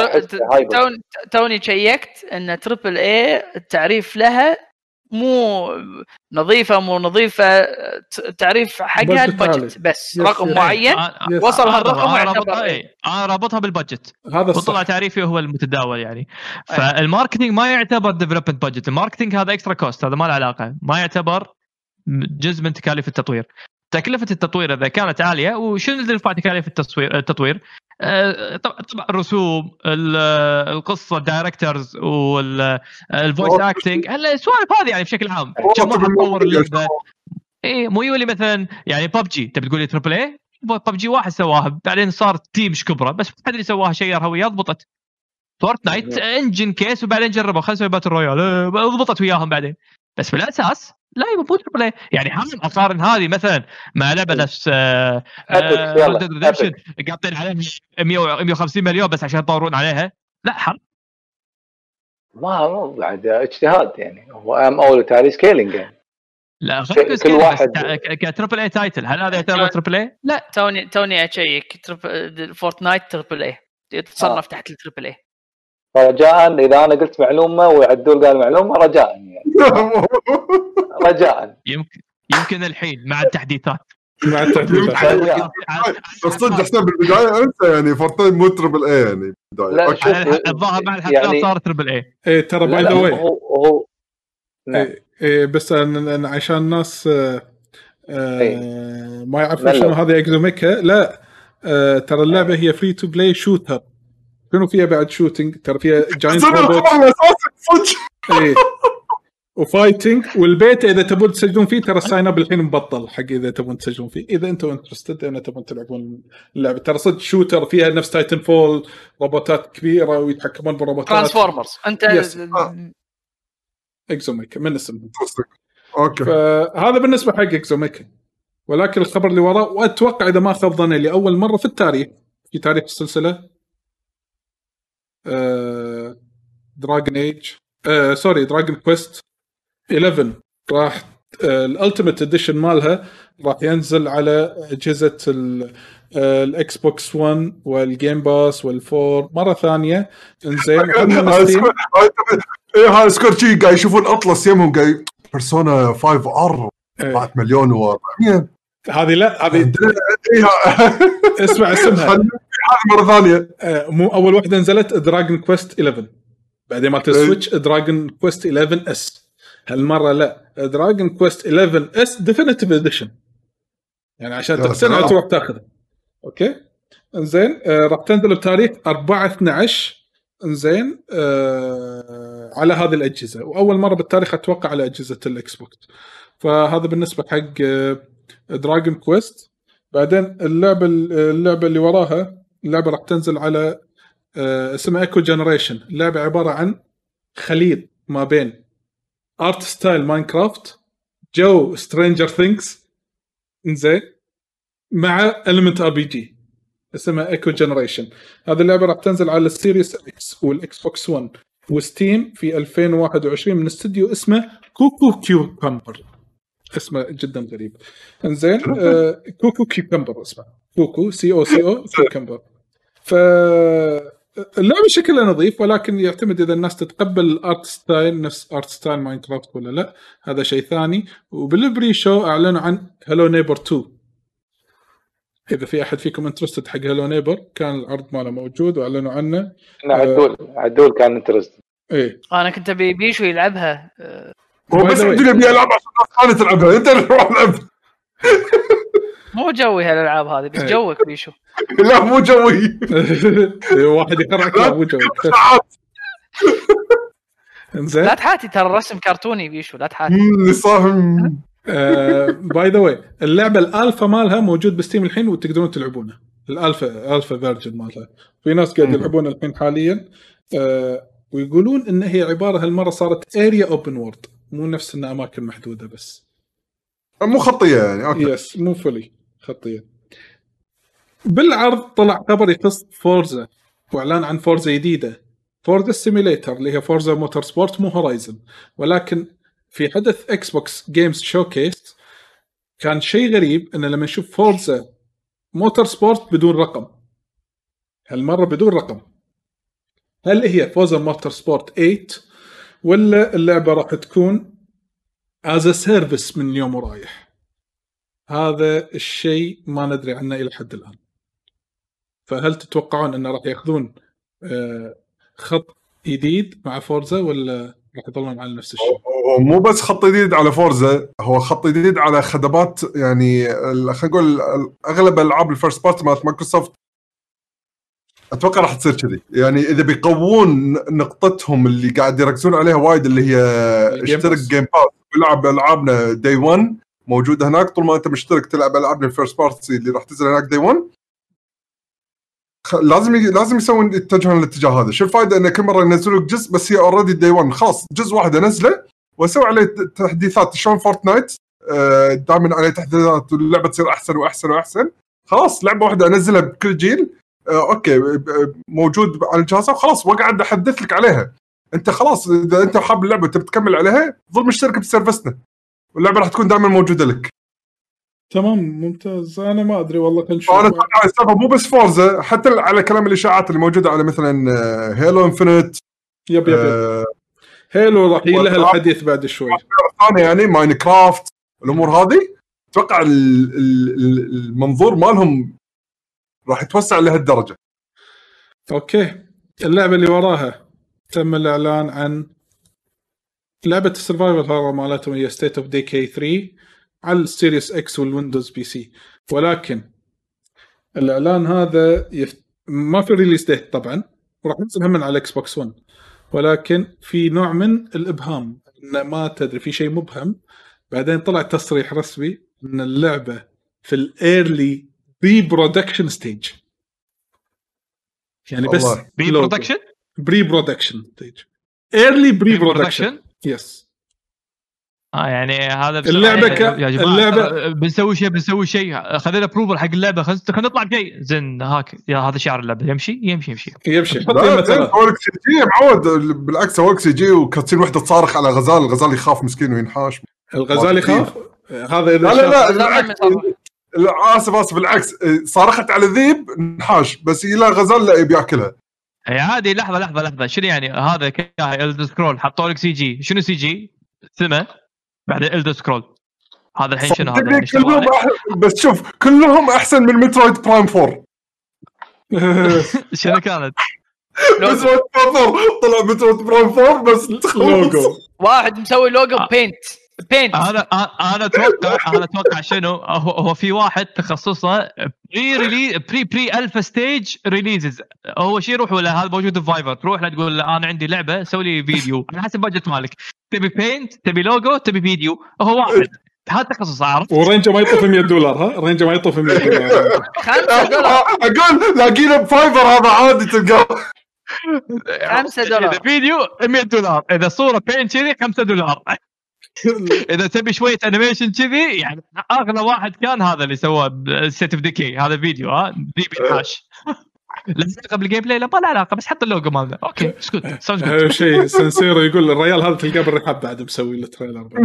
[SPEAKER 6] أحس high budget
[SPEAKER 5] تون- توني شيكت إن triple A التعريف لها مو نظيفة مو نظيفة تعريف حقها
[SPEAKER 2] ال
[SPEAKER 5] budget
[SPEAKER 2] عالي.
[SPEAKER 5] بس
[SPEAKER 2] yes،
[SPEAKER 5] رقم
[SPEAKER 2] yes.
[SPEAKER 5] معين
[SPEAKER 2] yes.
[SPEAKER 5] وصل هالرقم
[SPEAKER 3] أنا
[SPEAKER 5] واعتبر
[SPEAKER 3] رابطها
[SPEAKER 5] إيه.
[SPEAKER 3] إيه. أنا رابطها بال budget
[SPEAKER 2] هذا
[SPEAKER 3] وطلع تعريفي هو المتداول يعني فال marketing ما يعتبر development budget ال marketing هذا extra cost هذا ما له علاقة ما يعتبر جزء من تكاليف التطوير تكلفة التطوير إذا كانت عالية وشنو اللي يرفع تكاليف التصوير التطوير؟ آه، طبعا الرسوم ال- القصة ال directors وال voice acting السوالف هذه يعني بشكل عام. كم واحد طور اللعبه اي مو يولي مثلا يعني ببجي تبي تقول لي triple A PUBG واحد سواها. بعدين صار team كبره بس حد اللي سواها شيرها وياه ضبطت Fortnite engine case وبعدين جربوا خلينا نسوي battle royale إيه، ضبطت وياهم بعدين. بس في الاساس لا يبا مو triple A يعني حرام اقارن هذه مثلا مع لعبه نفس آه، Redemption قاطين عليها 100 150 مليون بس عشان يطورون عليها. لا حرام.
[SPEAKER 6] ما مو بعد اجتهاد يعني. هو أم أول تالي scaling يعني.
[SPEAKER 3] لا
[SPEAKER 6] كل واحد-
[SPEAKER 3] ك triple A title. هل هذا يعتبر triple A؟ لا.
[SPEAKER 5] توني توني أشيك. Fortnite triple A يتصنف تحت ال triple A
[SPEAKER 6] رجاء إذا أنا قلت معلومة وعدول قال معلومة رجاء يعني. [laughs] رجاء.
[SPEAKER 3] يمكن يمكن الحين مع التحديثات.
[SPEAKER 2] مع التحديثات.
[SPEAKER 4] بس صدق حسين بالبدايه أنت يعني Fortnite مو triple A يعني بالبدايه
[SPEAKER 6] لا،
[SPEAKER 3] الظاهر مع
[SPEAKER 6] يعني-
[SPEAKER 3] صار triple A
[SPEAKER 2] إيه ترى by
[SPEAKER 6] the
[SPEAKER 2] way
[SPEAKER 6] هو هو نعم.
[SPEAKER 2] إيه إيه بس أنا عشان الناس آه، آه،
[SPEAKER 6] إيه.
[SPEAKER 2] ما يعرفون. شنو هذا Exomecha لا آه، ترى اللعبة هي free to play shooter شنو فيها بعد shooting ترى فيها giant
[SPEAKER 4] robot إيه. و
[SPEAKER 2] fighting وال beta إذا تبون تسجلون فيه ترى ال sign up الحين مبطل حق إذا تبون تسجلون فيه. إذا أنتم interested اذا تبون تلعبون اللعبة. ترى صدق shooter فيها نفس Titanfall روبوتات كبيرة ويتحكمون بالروبوتات
[SPEAKER 5] Transformers أنت
[SPEAKER 2] yes.
[SPEAKER 4] آه.
[SPEAKER 2] Exomecha من اسمه.
[SPEAKER 4] okay.
[SPEAKER 2] فهذا بالنسبة حق Exomecha ولكن الخبر اللي وراه وأتوقع إذا ما خاب ظني لأول مرة في التاريخ في تاريخ السلسلة Dragon Age sorry Dragon Quest 11 راح آه ال ultimate edition مالها راح ينزل على أجهزة آه، ال Xbox 1 وال Game Pass والفور.
[SPEAKER 4] مرة
[SPEAKER 2] ثانية
[SPEAKER 4] إنزين [laughs] high score- إيه high score شي قاعد يشوفون Atlus يمهم قاعد Persona 5 R
[SPEAKER 2] إيه.
[SPEAKER 4] 4 مليون و400
[SPEAKER 2] هذه لا هذه
[SPEAKER 4] إيه
[SPEAKER 2] اسمع اسمها.
[SPEAKER 4] هذه مرة ثانية.
[SPEAKER 2] آه، مو أول واحدة نزلت Dragon Quest 11 بعدين مالت.
[SPEAKER 4] ال
[SPEAKER 2] Switch Dragon Quest 11 S هالمرة لا. Dragon Quest 11 S Definitive Edition يعني عشان تقتنع. تروح تاخذه okay؟ إنزين آه راح تنزل بتاريخ 4 12 إنزين آه على هذه الأجهزة. وأول مرة بالتاريخ أتوقع على أجهزة ال Xbox فهذا بالنسبة حق Dragon Quest بعدين اللعبة اللعبة اللي وراها اللعبة راح تنزل على آه، اسمها Echo Generation اللعبة عبارة عن خليط ما بين art style Minecraft جو Stranger Things انزين مع element RPG اسمها Echo Generation هذه اللعبة راح تنزل على ال Series X وال Xbox 1 و Steam في 2021 من استوديو اسمه Coco Cucumber اسمه جدا غريب. انزين آه Coco Cucumber اسمه. Coco C O C O Cucumber ف اللعبة شكلها نظيف ولكن يعتمد إذا الناس تتقبل ال art style نفس art style Minecraft ولا لا هذا شيء ثاني. وبال pre-show أعلنوا عن Hello Neighbor 2 إذا في أحد فيكم interested حق Hello Neighbor كان العرض ماله موجود وأعلنوا عنه.
[SPEAKER 6] إحنا عدول عدول كان interest
[SPEAKER 2] إيه.
[SPEAKER 5] أنا كنت ابي بيشو يلعبها. آه،
[SPEAKER 4] هو بس. عندنا ابي العب عشان الناس تلعبها أنت اللي روح العب [laughs]
[SPEAKER 5] مو جوي هالألعاب هذه بس
[SPEAKER 2] إيه.
[SPEAKER 5] جوك بيشو. [laughs]
[SPEAKER 4] لا مو جوي.
[SPEAKER 2] واحد يقرعك لا مو جوي. [laughs] إنزين.
[SPEAKER 5] لا تحاتي ترى الرسم كرتوني بيشو لا تحاتي.
[SPEAKER 4] صاهم
[SPEAKER 2] by the way اللعبة الألفا مالها موجود ب Steam الحين وتقدرون تلعبونه. ال alpha alpha version مالها. في ناس قاعد. يلعبون الحين حاليا. آه، ويقولون إن هي عبارة هالمرة صارت area open world مو نفس إنها أماكن محدودة بس.
[SPEAKER 4] مو خطية يعني أوكي.
[SPEAKER 2] yes مو fully خطية. بالعرض طلع خبر يخص فورزا وإعلان عن فورزا جديدة. فورزا simulator اللي هي فورزا موتور سبورت مو هورايزن ولكن في حدث إكس بوكس games showcase كان شيء غريب ان لما نشوف فورزا موتور سبورت بدون رقم. هالمرة بدون رقم. هل هي فورزا موتور سبورت 8 ولا اللعبة راح تكون as service من اليوم ورايح هذا الشيء ما ندري عنه إلى حد الآن فهل تتوقعون أنه راح يأخذون آه، خط جديد مع فورزا ولا راح يظلون على نفس الشيء؟
[SPEAKER 4] هو مو بس خط جديد على فورزا هو خط جديد على خدمات يعني خلينا نقول أغلب ألعاب ال first party مالت مايكروسوفت أتوقع راح تصير كذي يعني إذا بيقوون نقطتهم اللي قاعد يركزون عليها وايد اللي هي اشترك. جيم باس والعب العابنا day 1 موجوده هناك. طول ما أنت مشترك تلعب ألعابنا ال first party اللي راح تنزل هناك day 1 خ- لازم. لازم يسوون يتجهون الاتجاه هذا، شو الفائده انه كل مرة ينزلوا لك جزء بس هي already day 1 خلاص جزء واحد انزله واسوي عليه تحديثات. شلون فورتنايت آه، دائما عليه تحديثات واللعبة تصير أحسن وأحسن وأحسن. خلاص لعبة واحدة أنزلها بكل جيل. آه، أوكي موجود على الجهاز. وخلاص واقعد أحدث لك عليها. انت خلاص اذا انت حاب اللعبة تبي تكمل عليها ظل مشترك ب service نا واللعبة راح تكون دائما موجودة لك.
[SPEAKER 2] تمام ممتاز. أنا ما أدري والله نشوف
[SPEAKER 4] أتوقع السالفه مو بس فورزا حتى على كلام الإشاعات اللي موجودة على مثلا آه، هيلو انفنت
[SPEAKER 2] yep yep yep.
[SPEAKER 4] آه،
[SPEAKER 2] هيلو راح يجي لها الحديث بعد شوي.
[SPEAKER 4] ثانية يعني ماين كرافت الأمور هذه أتوقع ال- ال- ال- المنظور مالهم راح يتوسع لهالدرجة.
[SPEAKER 2] أوكي. اللعبة اللي وراها. تم الإعلان عن لعبة ال survival هذا مالتهم هي State of Decay 3 على السيريس إكس والويندوز PC. ولكن الإعلان هذا يف... ما في release date طبعا وراح ينزل هم على الاكس بوكس 1 ولكن في نوع من الإبهام إن ما تدري في شيء مبهم. بعدين طلع تصريح رسمي إن اللعبة في ال early pre-production stage يعني بس logo. production pre-production early
[SPEAKER 3] pre-production
[SPEAKER 2] yes
[SPEAKER 3] آه يعني هذا
[SPEAKER 2] اللعبة
[SPEAKER 3] يعني
[SPEAKER 2] ك-
[SPEAKER 3] يا جماعة.
[SPEAKER 2] اللعبة-
[SPEAKER 3] ترى بنسوي شيء بنسوي شيء. خذينا approval حق اللعبة. خلينا نطلع بشيء. زين هاك. يا هذا شعار اللعبة. يمشي؟ يمشي يمشي.
[SPEAKER 2] يمشي.
[SPEAKER 4] اورك سي جي معود بالعكس اورك سي جي وكاتسين وحدة تصارخ على غزال. الغزال يخاف مسكين وينحاش.
[SPEAKER 2] الغزال يخاف؟ هذا إذا
[SPEAKER 4] لا لا لا. لا، آسف آسف بالعكس. صارخت على ذيب نحاش بس إلى غزال لا يبي يأكلها.
[SPEAKER 3] هي عادي لحظة لحظة لحظة. شنو يعني؟ هذا كاهي الد سكرول حطوا لك سي جي شنو سي جي؟ ثمة. بعد الد سكرول هذا الحين شنو هذا؟ يعني
[SPEAKER 4] كلهم؟ أح- بس شوف كلهم أحسن من مترويد برايم 4
[SPEAKER 3] شنو كانت؟
[SPEAKER 4] مترويد برايم 4 طلع مترويد برايم 4 بس
[SPEAKER 2] لوجو
[SPEAKER 5] واحد مسوي لوجو
[SPEAKER 3] آه.
[SPEAKER 5] بينت بينت
[SPEAKER 3] أنا أنا أتوقع أنا أتوقع شنو؟ هو, هو في واحد تخصصه بري ريلي بري بري الفا ستيج ريليزز هو شي يروح ولا؟ هذا موجود في فايفر تروح له تقول له أنا عندي لعبة سوي لي فيديو على حسب بادجت مالك. تبي بينت تبي لوجو تبي فيديو هو واحد. هذا تخصص عارف
[SPEAKER 2] ورينجه ما يطوف 100 دولار ها؟ رينجه ما يطوف 100 دولار.
[SPEAKER 5] 5 دولار.
[SPEAKER 4] أقول لاقينا بفايفر هذا عادي تلقاه.
[SPEAKER 5] 5 دولار.
[SPEAKER 3] إذا فيديو 100 دولار. إذا صورة بينت كذي 5 دولار. [laughs] اذا تبي شوية انيميشن كذي يعني اغلى واحد كان هذا اللي سواه سيت اوف ديكي هذا فيديو ها؟ ذي بالحاش له علاقه بالجيم بلاي لا ما له علاقة بس حط اللوجو مالنا. أوكي [laughs] اسكت جود
[SPEAKER 2] أهم شيء سنسيرو يقول الريال هذا تلقاه بالرحاب بعد مسوي له تريلر [laughs]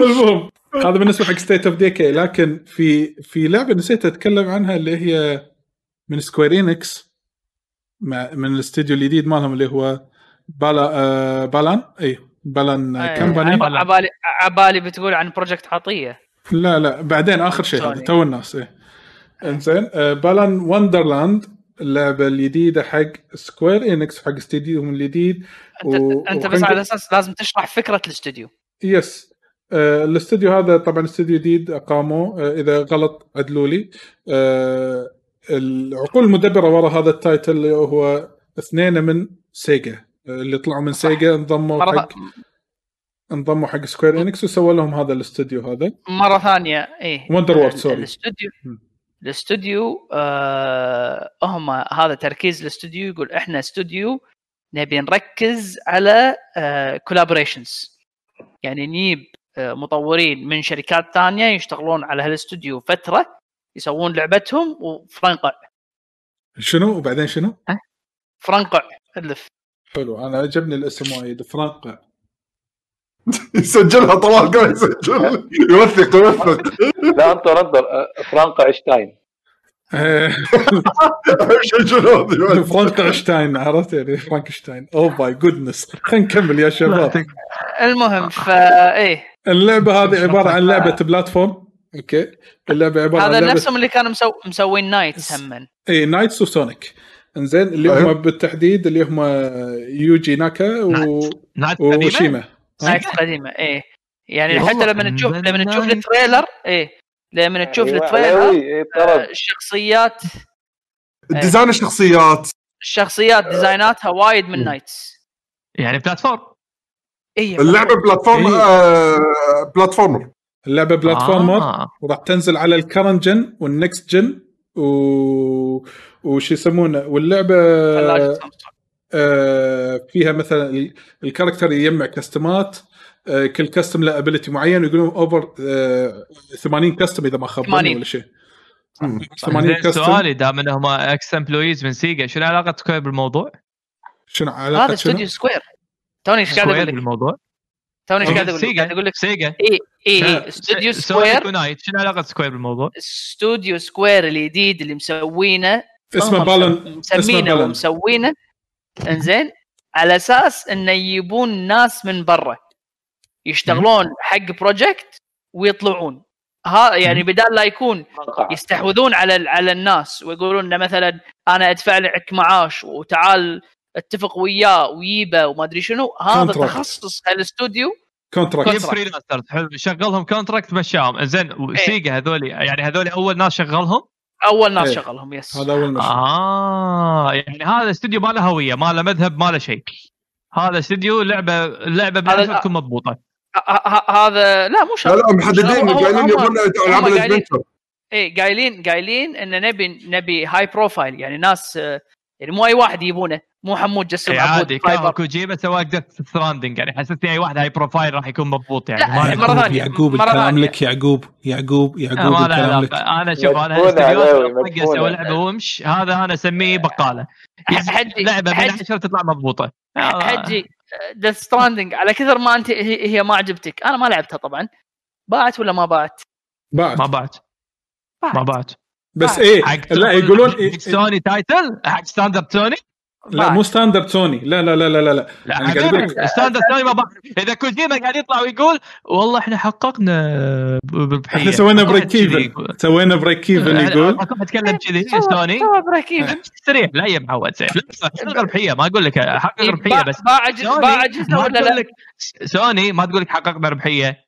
[SPEAKER 2] المهم هذا بالنسبة حق State of Decay لكن في في لعبة نسيت أتكلم عنها اللي هي من Square Enix مع من الاستديو الجديد مالهم اللي هو Bala آه Balan؟ اي Balan
[SPEAKER 5] آه،
[SPEAKER 2] company.
[SPEAKER 5] عب- عبالي عبالي بتقول عن Project Athia.
[SPEAKER 2] لا لا بعدين آخر شيء هذا. تو الناس إيه. إنزين آه، Balan Wonderland اللعبه الجديدة حق Square Enix حق استديوهم الجديد
[SPEAKER 5] انت,
[SPEAKER 2] و-
[SPEAKER 5] أنت بس على أساس لازم تشرح فكرة الاستوديو
[SPEAKER 2] yes آه الاستوديو هذا طبعا استوديو جديد اقاموه آه إذا غلط عدلوا لي. آه العقول المدبرة وراء هذا ال title هو اثنين من سيجا اللي طلعوا من سيجا انضموا
[SPEAKER 5] مرة
[SPEAKER 2] حق انضموا حق Square Enix وسووا لهم هذا الاستوديو هذا.
[SPEAKER 5] مرة ثانية
[SPEAKER 2] Wonder World،
[SPEAKER 5] ال-
[SPEAKER 2] sorry.
[SPEAKER 5] الاستوديو. الاستوديو آه هم هذا تركيز الاستوديو يقول إحنا استوديو نبي نركز على collaborations يعني نجيب آه، مطورين من شركات ثانية يشتغلون على هالاستوديو فترة يسوون لعبتهم وفرنقع.
[SPEAKER 2] شنو؟ وبعدين شنو؟
[SPEAKER 5] فرنقع ألف.
[SPEAKER 2] حلو أنا عجبني الاسم وايد فرانقع [laughs]
[SPEAKER 4] يسجلها طوال قبل يسجل. [laughs] يوثق يوثق.
[SPEAKER 6] لا انطر انطر فرانك اينشتاين
[SPEAKER 2] آه،
[SPEAKER 4] شنو [laughs]
[SPEAKER 2] فرانكشتاين عرفت يعني فرانكشتاين oh my goodness خلينا نكمل يا شباب.
[SPEAKER 5] المهم فا إيه.
[SPEAKER 2] اللعبة هذه عبارة عن لعبة platform. okay. اللعبة عبارة عن
[SPEAKER 5] هذا نفسهم اللي كانوا مسو... مسوين نايتس همن
[SPEAKER 2] اي نايتس وسونيك إنزين اللي
[SPEAKER 4] أيوه.
[SPEAKER 2] هم بالتحديد اللي هم يوجي ناكا و...
[SPEAKER 3] نايت قديمة؟
[SPEAKER 2] اوشيما.
[SPEAKER 5] نايتس قديمة إيه. يعني حتى لما تشوف لما تشوف
[SPEAKER 3] نايت.
[SPEAKER 5] ال trailer إيه. لما تشوف
[SPEAKER 6] أيوة،
[SPEAKER 5] ال trailer
[SPEAKER 6] علوي، إيه،
[SPEAKER 5] آه، الشخصيات
[SPEAKER 4] design الشخصيات.
[SPEAKER 5] الشخصيات design اتها وايد من
[SPEAKER 2] مم.
[SPEAKER 5] نايتس.
[SPEAKER 3] يعني platform.
[SPEAKER 5] إيه
[SPEAKER 4] اللعبة platform
[SPEAKER 2] إيه.
[SPEAKER 4] آه platformer.
[SPEAKER 2] اللعبة platformer
[SPEAKER 3] آه.
[SPEAKER 2] وراح تنزل على ال current gen وال next gen و... وش يسمونه
[SPEAKER 5] واللعبة.
[SPEAKER 2] آه، فيها مثلا ال- ال character يجمع costume ات آه، كل costume له ability معين ويقولون over 80 costume إذا ما خاب ظني
[SPEAKER 5] 80.
[SPEAKER 2] ولا شيء
[SPEAKER 4] مم.
[SPEAKER 2] 80
[SPEAKER 3] زين
[SPEAKER 2] costume
[SPEAKER 3] سؤالي دام إنهم ex employees من سيجا شنو علاقة سكوير بالموضوع؟
[SPEAKER 2] شنو علاقة
[SPEAKER 5] هذا؟ استوديو سكوير توني إيش قاعد أقول لك
[SPEAKER 3] بالموضوع؟
[SPEAKER 5] توني إيش قاعد أقول لك
[SPEAKER 3] سيجا
[SPEAKER 5] قاعد أقول لك
[SPEAKER 3] سيجا
[SPEAKER 5] اي اي
[SPEAKER 3] لا،
[SPEAKER 5] اي استوديو سكوير
[SPEAKER 3] شنو علاقة سكوير بالموضوع؟
[SPEAKER 5] استوديو سكوير الجديد اللي مسوينه
[SPEAKER 2] اسمه اسمه
[SPEAKER 5] مسمينه. ومسوينه. إنزين. على أساس انه يجيبون ناس من برا يشتغلون حق project ويطلعون. ها يعني بدال لا يكون يستحوذون على ال- على الناس ويقولون انه مثلا أنا أدفع لك معاش وتعال اتفق وياه ويبه وما أدري شنو. هذا
[SPEAKER 2] contract.
[SPEAKER 5] تخصص هالاستوديو.
[SPEAKER 3] contract حلو. شغلهم contract مشاهم زين سيجا هذول يعني هذول أول ناس شغلهم؟
[SPEAKER 5] أول ناس
[SPEAKER 2] إيه.
[SPEAKER 5] شغلهم yes
[SPEAKER 2] هذا أول مشروع
[SPEAKER 3] آه يعني هذا استوديو ما له هوية ما له مذهب ما له شيء. هذا استوديو لعبة اللعبه
[SPEAKER 5] هذا-
[SPEAKER 3] بنفسها تكون مضبوطة.
[SPEAKER 5] ه- ه- هذا لا مو
[SPEAKER 4] لا
[SPEAKER 5] شرط.
[SPEAKER 4] لا محددين
[SPEAKER 5] هو- هو-
[SPEAKER 4] قايلين يبون العاب
[SPEAKER 5] ال
[SPEAKER 4] adventure
[SPEAKER 5] إيه قايلين قايلين إن نبي نبي high profile يعني ناس آه، يعني مو أي واحد يبونه. مو حمود جسم
[SPEAKER 3] إيه
[SPEAKER 5] عبود
[SPEAKER 3] عادي كان
[SPEAKER 5] فايبر
[SPEAKER 3] كوجيما سوى ديث ستراندنج يعني حسيتني أي واحد high profile راح يكون مضبوط يعني
[SPEAKER 5] لا، مرة ثانية،
[SPEAKER 2] يعقوب الكلام. لك يعقوب يعقوب يعقوب
[SPEAKER 3] ما له
[SPEAKER 2] الكلام لك.
[SPEAKER 3] أنا شوف
[SPEAKER 6] أنا
[SPEAKER 3] استديوهات
[SPEAKER 6] مدفونة.
[SPEAKER 3] أسوي لعبة وامش هذا أنا أسميه بقالة. يعني
[SPEAKER 5] حجي
[SPEAKER 3] لعبة
[SPEAKER 5] حجي.
[SPEAKER 3] عشره تطلع مضبوطة. آه.
[SPEAKER 5] حجي ديث ستراندنج على كثر ما أنت هي هي ما عجبتك. أنا ما لعبتها طبعا. باعت ولا ما باعت؟
[SPEAKER 2] بعد
[SPEAKER 3] ما بعت ما بعت
[SPEAKER 2] بس
[SPEAKER 3] إيه
[SPEAKER 2] لا يقولون إيه
[SPEAKER 3] حق سوني title حق standard سوني
[SPEAKER 2] لا. مو standard سوني لا لا لا لا لا, لا.
[SPEAKER 3] standard سوني ما بعت إذا كوجيما قاعد يطلع ويقول والله إحنا حققنا بربحيه
[SPEAKER 2] إحنا سوينا break
[SPEAKER 3] كذي
[SPEAKER 2] even
[SPEAKER 3] يقول.
[SPEAKER 2] سوينا بريك ايفن يقول.
[SPEAKER 3] اتكلم كذي
[SPEAKER 5] سوى-
[SPEAKER 3] سوني
[SPEAKER 5] سوى بريك ايفن [laughs]
[SPEAKER 3] سريع لا يا معود حقق ربحيه ما أقول لك حقق ربحيه
[SPEAKER 5] باع
[SPEAKER 3] بس.
[SPEAKER 5] باع باع جزء
[SPEAKER 3] ما
[SPEAKER 5] ولا لا؟
[SPEAKER 3] سوني ما تقول لك حققنا ربحية.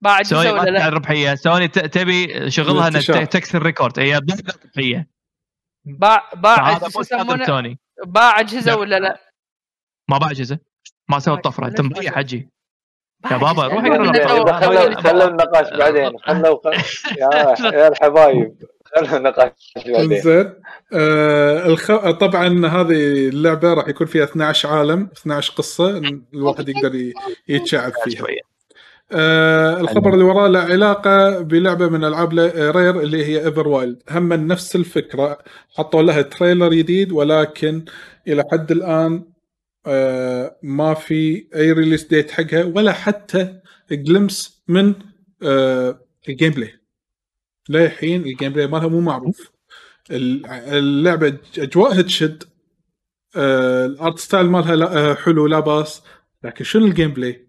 [SPEAKER 5] باع جزء
[SPEAKER 3] سوني ما
[SPEAKER 5] ولا لا؟
[SPEAKER 3] ربحية. سوني ت- تبي شغلها انها تكسر ريكورد هي بدها ربحيه
[SPEAKER 5] باع باع يسمونه؟
[SPEAKER 3] سوني
[SPEAKER 5] باع اجهزه
[SPEAKER 3] لا.
[SPEAKER 5] ولا لا؟
[SPEAKER 3] ما باع اجهزه ما سوى
[SPEAKER 5] الطفرة.
[SPEAKER 3] انت مضيع حجي. يا بابا،. روح اقرا
[SPEAKER 6] خلوا النقاش [laughs] بعدين. خلوا [laughs] يا يا الحبايب. خلوا النقاش بعدين.
[SPEAKER 2] انزين آه الخ... طبعا هذه اللعبة راح يكون فيها 12 عالم 12 قصة الواحد يقدر ي- يتشعب فيها. آه الخبر اللي وراه له علاقة بلعبة من ألعاب رير اللي هي ايفر وايلد هم من نفس الفكرة حطوا لها trailer جديد ولكن إلى حد الآن آه ما في أي release date حقها ولا حتى glimpse من آه ال gameplay للحين ال gameplay مالها مو معروف. ال- اللعبة أجواءها تشد آه ال art style مالها لا آه حلو لا باس. لكن شنو ال gameplay؟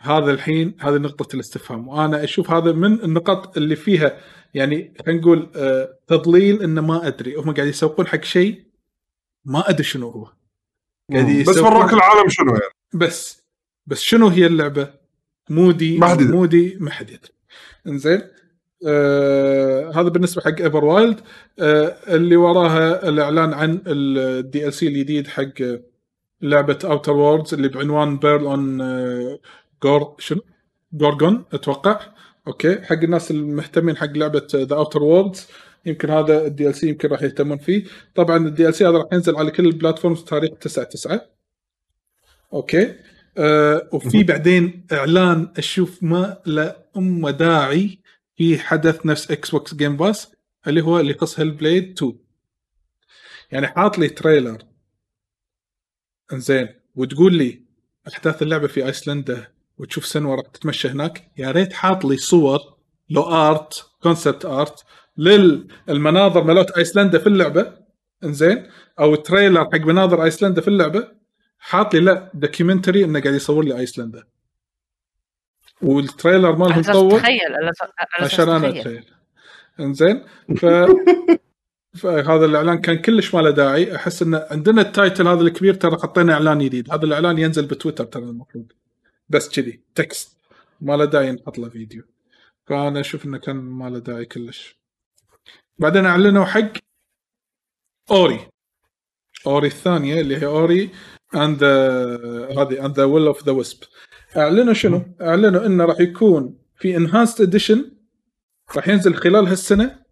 [SPEAKER 2] هذا الحين هذه نقطة الاستفهام. وأنا أشوف هذا من النقاط اللي فيها يعني خلينا نقول آه تضليل إنه ما أدري. هم قاعد يسوقون حق شيء ما أدري شنو هو. قاعد
[SPEAKER 4] بس وراك العالم شنو يعني؟
[SPEAKER 2] بس بس شنو هي اللعبة؟ مودي
[SPEAKER 4] ما حد.
[SPEAKER 2] مودي ما حد يدري. إنزين؟ آه هذا بالنسبة حق ايفر وايلد آه اللي وراها الإعلان عن ال DLC الجديد حق لعبة اوتر ووردز اللي بعنوان بيرل اون جور شنو؟ جورجون أتوقع. okay. حق الناس المهتمين حق لعبة ذا اوتر ووردز يمكن هذا ال DLC يمكن راح يهتمون فيه. طبعا ال DLC هذا راح ينزل على كل ال platforms تاريخ 9 9 okay. آه وفي بعدين إعلان أشوف ما له أي داعي في حدث نفس إكس بوكس جيم باس اللي هو اللي يخص هيل بليد 2 يعني حاط لي trailer. إنزين. وتقول لي أحداث اللعبة في ايسلندا وتشوف سنوا راح تتمشى هناك. يا ريت حاط لي صور لو art concept art للمناظر مالت آيسلندا في اللعبة. إنزين؟ أو trailer حق مناظر آيسلندا في اللعبة. حاط لي لا documentary إنه قاعد يصور لي آيسلندا. وال
[SPEAKER 5] trailer
[SPEAKER 2] مالهم طول
[SPEAKER 5] تخيل
[SPEAKER 2] عشان أنا
[SPEAKER 5] تخيل.
[SPEAKER 2] أتخيل. إنزين؟ ف [laughs] فهذا الإعلان كان كلش ما له داعي. أحس إن عندنا ال title هذا الكبير ترى حطينا إعلان جديد. هذا الإعلان ينزل بتويتر ترى المفروض. بس كذي text. ما له داعي نحط له فيديو. فأنا أشوف إنه كان ما له داعي كلش. بعدين أعلنوا حق Ori. Ori الثانية اللي هي Ori and هذه and the Will of the Wisps أعلنوا شنو؟ أعلنوا إنه راح يكون في enhanced edition راح ينزل خلال هالسنة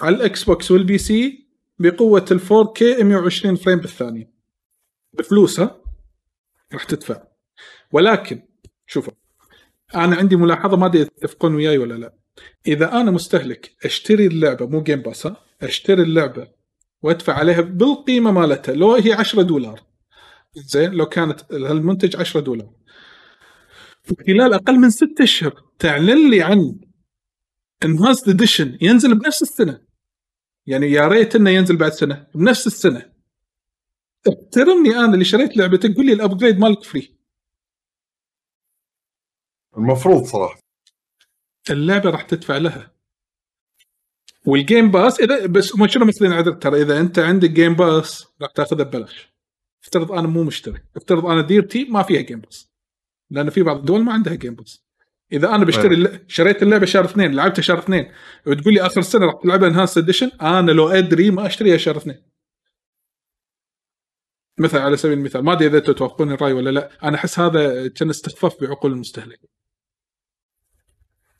[SPEAKER 2] على ال Xbox وال PC بقوة ال 4K 120 frame بالثانية. بفلوس ها؟ راح تدفع. ولكن شوفوا أنا عندي ملاحظة ما أدري تتفقون وياي ولا لا. إذا أنا مستهلك أشتري اللعبة مو Game Pass أشتري اللعبة وأدفع عليها بالقيمة مالتها لو هي 10 دولار. زين لو كانت المنتج 10 دولار. خلال أقل من ست أشهر تعلن لي عن enhanced edition ينزل بنفس السنة. يعني يا ريت إنه ينزل بعد سنة بنفس السنة. احترمني أنا اللي شريت لعبتك قول لي ال upgrade مالك free
[SPEAKER 4] المفروض صراحة.
[SPEAKER 2] اللعبة راح تدفع لها. وال Game Pass اذا بس هم شنو مثلين عذر ترى إذا أنت عندك Game Pass راح تأخذها ببلاش. افترض أنا مو مشترك. افترض أنا ديرتي ما فيها Game Pass لأن في بعض الدول ما عندها Game Pass إذا أنا بشتري الل- شريت اللعبة شهر اثنين لعبتها شهر اثنين وتقول لي آخر السنة راح تلعبها enhanced edition أنا لو أدري ما أشتريها شهر اثنين. مثلا على سبيل المثال ما أدري إذا أنتم توافقون الرأي ولا لا أنا أحس هذا كان استخفاف بعقول المستهلك.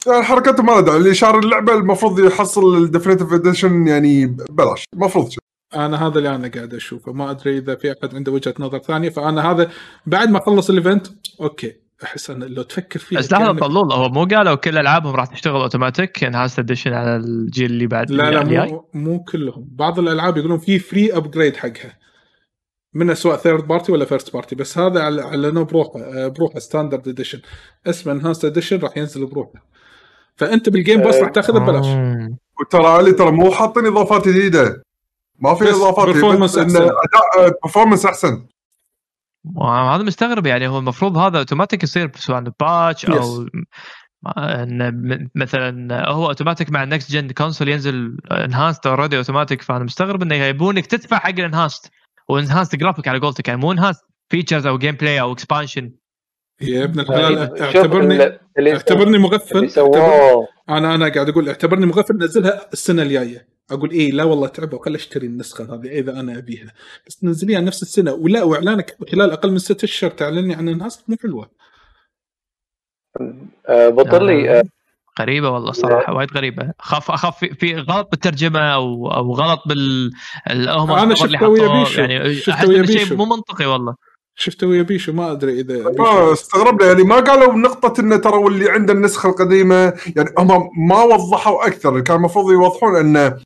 [SPEAKER 4] حركته ما داعي اللي شاري اللعبة المفروض يحصل ال definitive edition يعني ببلاش المفروض.
[SPEAKER 2] أنا هذا اللي أنا قاعد أشوفه ما أدري إذا في أحد عنده وجهة نظر ثانية فأنا هذا بعد ما اخلص ال event okay أحس أن لو تفكر فيه
[SPEAKER 3] بس لحظه طلول هو مو قالوا كل ألعابهم راح تشتغل automatic enhanced edition على الجيل اللي بعد
[SPEAKER 2] لا لا
[SPEAKER 3] الجاي؟
[SPEAKER 2] مو, مو كلهم. بعض الألعاب يقولون في free upgrade حقها. منها سواء third party ولا first party بس هذا على- اعلنوه بروحه آه، بروحه standard edition اسمه enhanced edition راح ينزل بروحه. فأنت بال Game Pass راح تاخذه ببلاش.
[SPEAKER 4] وترى علي ترى مو حاطين إضافات جديدة. ما في
[SPEAKER 2] إضافات
[SPEAKER 4] بس. أداء
[SPEAKER 2] performance أحسن.
[SPEAKER 3] هذا مستغرب يعني هو المفروض هذا اوتوماتيك يصير سواء patch أو إن م- مثلا هو اوتوماتيك مع ال next gen console ينزل enhanced already automatic فأنا مستغرب إنه يبونك تدفع حق ال enhanced و enhanced graphic على قولتك يعني مو enhanced features أو gameplay أو expansion
[SPEAKER 2] يا ابن الحلال
[SPEAKER 6] شوف
[SPEAKER 2] اعتبرني اعتبرني مغفل اعتبرني أنا أنا قاعد أقول اعتبرني مغفل نزلها السنة الجاية. أقول إيه لا والله تعبوا خل أشتري النسخة هذه إذا أنا أبيها. بس تنزليها نفس السنة. ولا وإعلانك خلال أقل من ستة أشهر تعلني عن الناس مو حلوة.
[SPEAKER 6] آه، بطلي آه،
[SPEAKER 3] غريبة والله صراحة وايد غريبة. اخاف أخاف في, في غلط بالترجمة أو أو غلط بال هم
[SPEAKER 2] ويا
[SPEAKER 3] حطوه.
[SPEAKER 2] بيشو.
[SPEAKER 3] يعني
[SPEAKER 2] ويا
[SPEAKER 3] إنه شيء. مو منطقي والله.
[SPEAKER 2] شفته ويا بيشو؟ ما أدري إذا
[SPEAKER 4] ما
[SPEAKER 2] بيشو
[SPEAKER 4] استغربنا يعني ما قالوا نقطة انه ترى واللي عنده النسخة القديمة يعني هم ما وضحوا أكثر. كان المفروض يوضحون إنه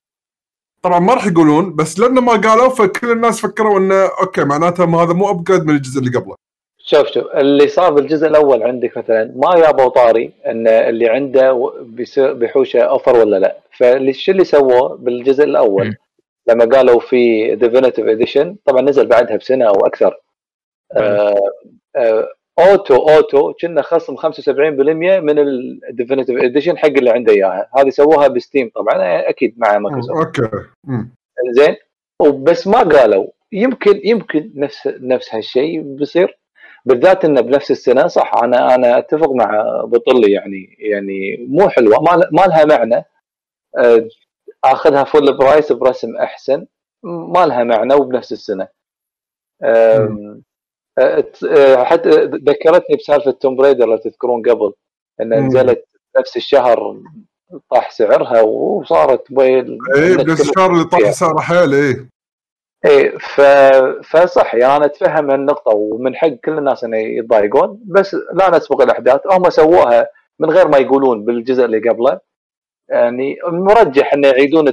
[SPEAKER 4] طبعا ما راح يقولون بس لأنه ما قالوا فكل الناس فكروا إنه okay معناته ما هذا مو upgrade من الجزء اللي قبله.
[SPEAKER 6] شوف شوف اللي صار بالجزء الأول عندك مثلا ما جابوا طاري إن اللي عنده بيحوشه offer ولا لا. فاللي شو اللي سووه بالجزء الأول؟
[SPEAKER 3] م.
[SPEAKER 6] لما قالوا في definitive edition طبعا نزل بعدها بسنة أو أكثر. أوتو أوتو كنا خصم 75% من ال definitive edition حق اللي عنده إياها. هذه سووها ب Steam طبعا أكيد مع
[SPEAKER 4] Microsoft. okay.
[SPEAKER 6] زين. وبس ما قالوا. يمكن يمكن نفس نفس هالشيء بيصير. بالذات إنه بنفس السنة صح أنا أنا أتفق مع بطلي يعني يعني مو حلوة. ما ما لها معنى. آه، آخذها full price برسم أحسن. ما لها معنى وبنفس السنة. آه، آه، حتى ذكرتني بسالفة توم بريدر لو تذكرون قبل إن
[SPEAKER 4] مم.
[SPEAKER 6] نزلت نفس الشهر طاح سعرها وصارت بيل
[SPEAKER 4] اي بس الشهر اللي طاح
[SPEAKER 6] فيها.
[SPEAKER 4] سعره حيل اي
[SPEAKER 6] إيه ف... فصح يعني أنا أتفهم النقطة ومن حق كل الناس إنه يتضايقون بس لا نسبق الأحداث هم سووها من غير ما يقولون بالجزء اللي قبله يعني مرجح إنه يعيدون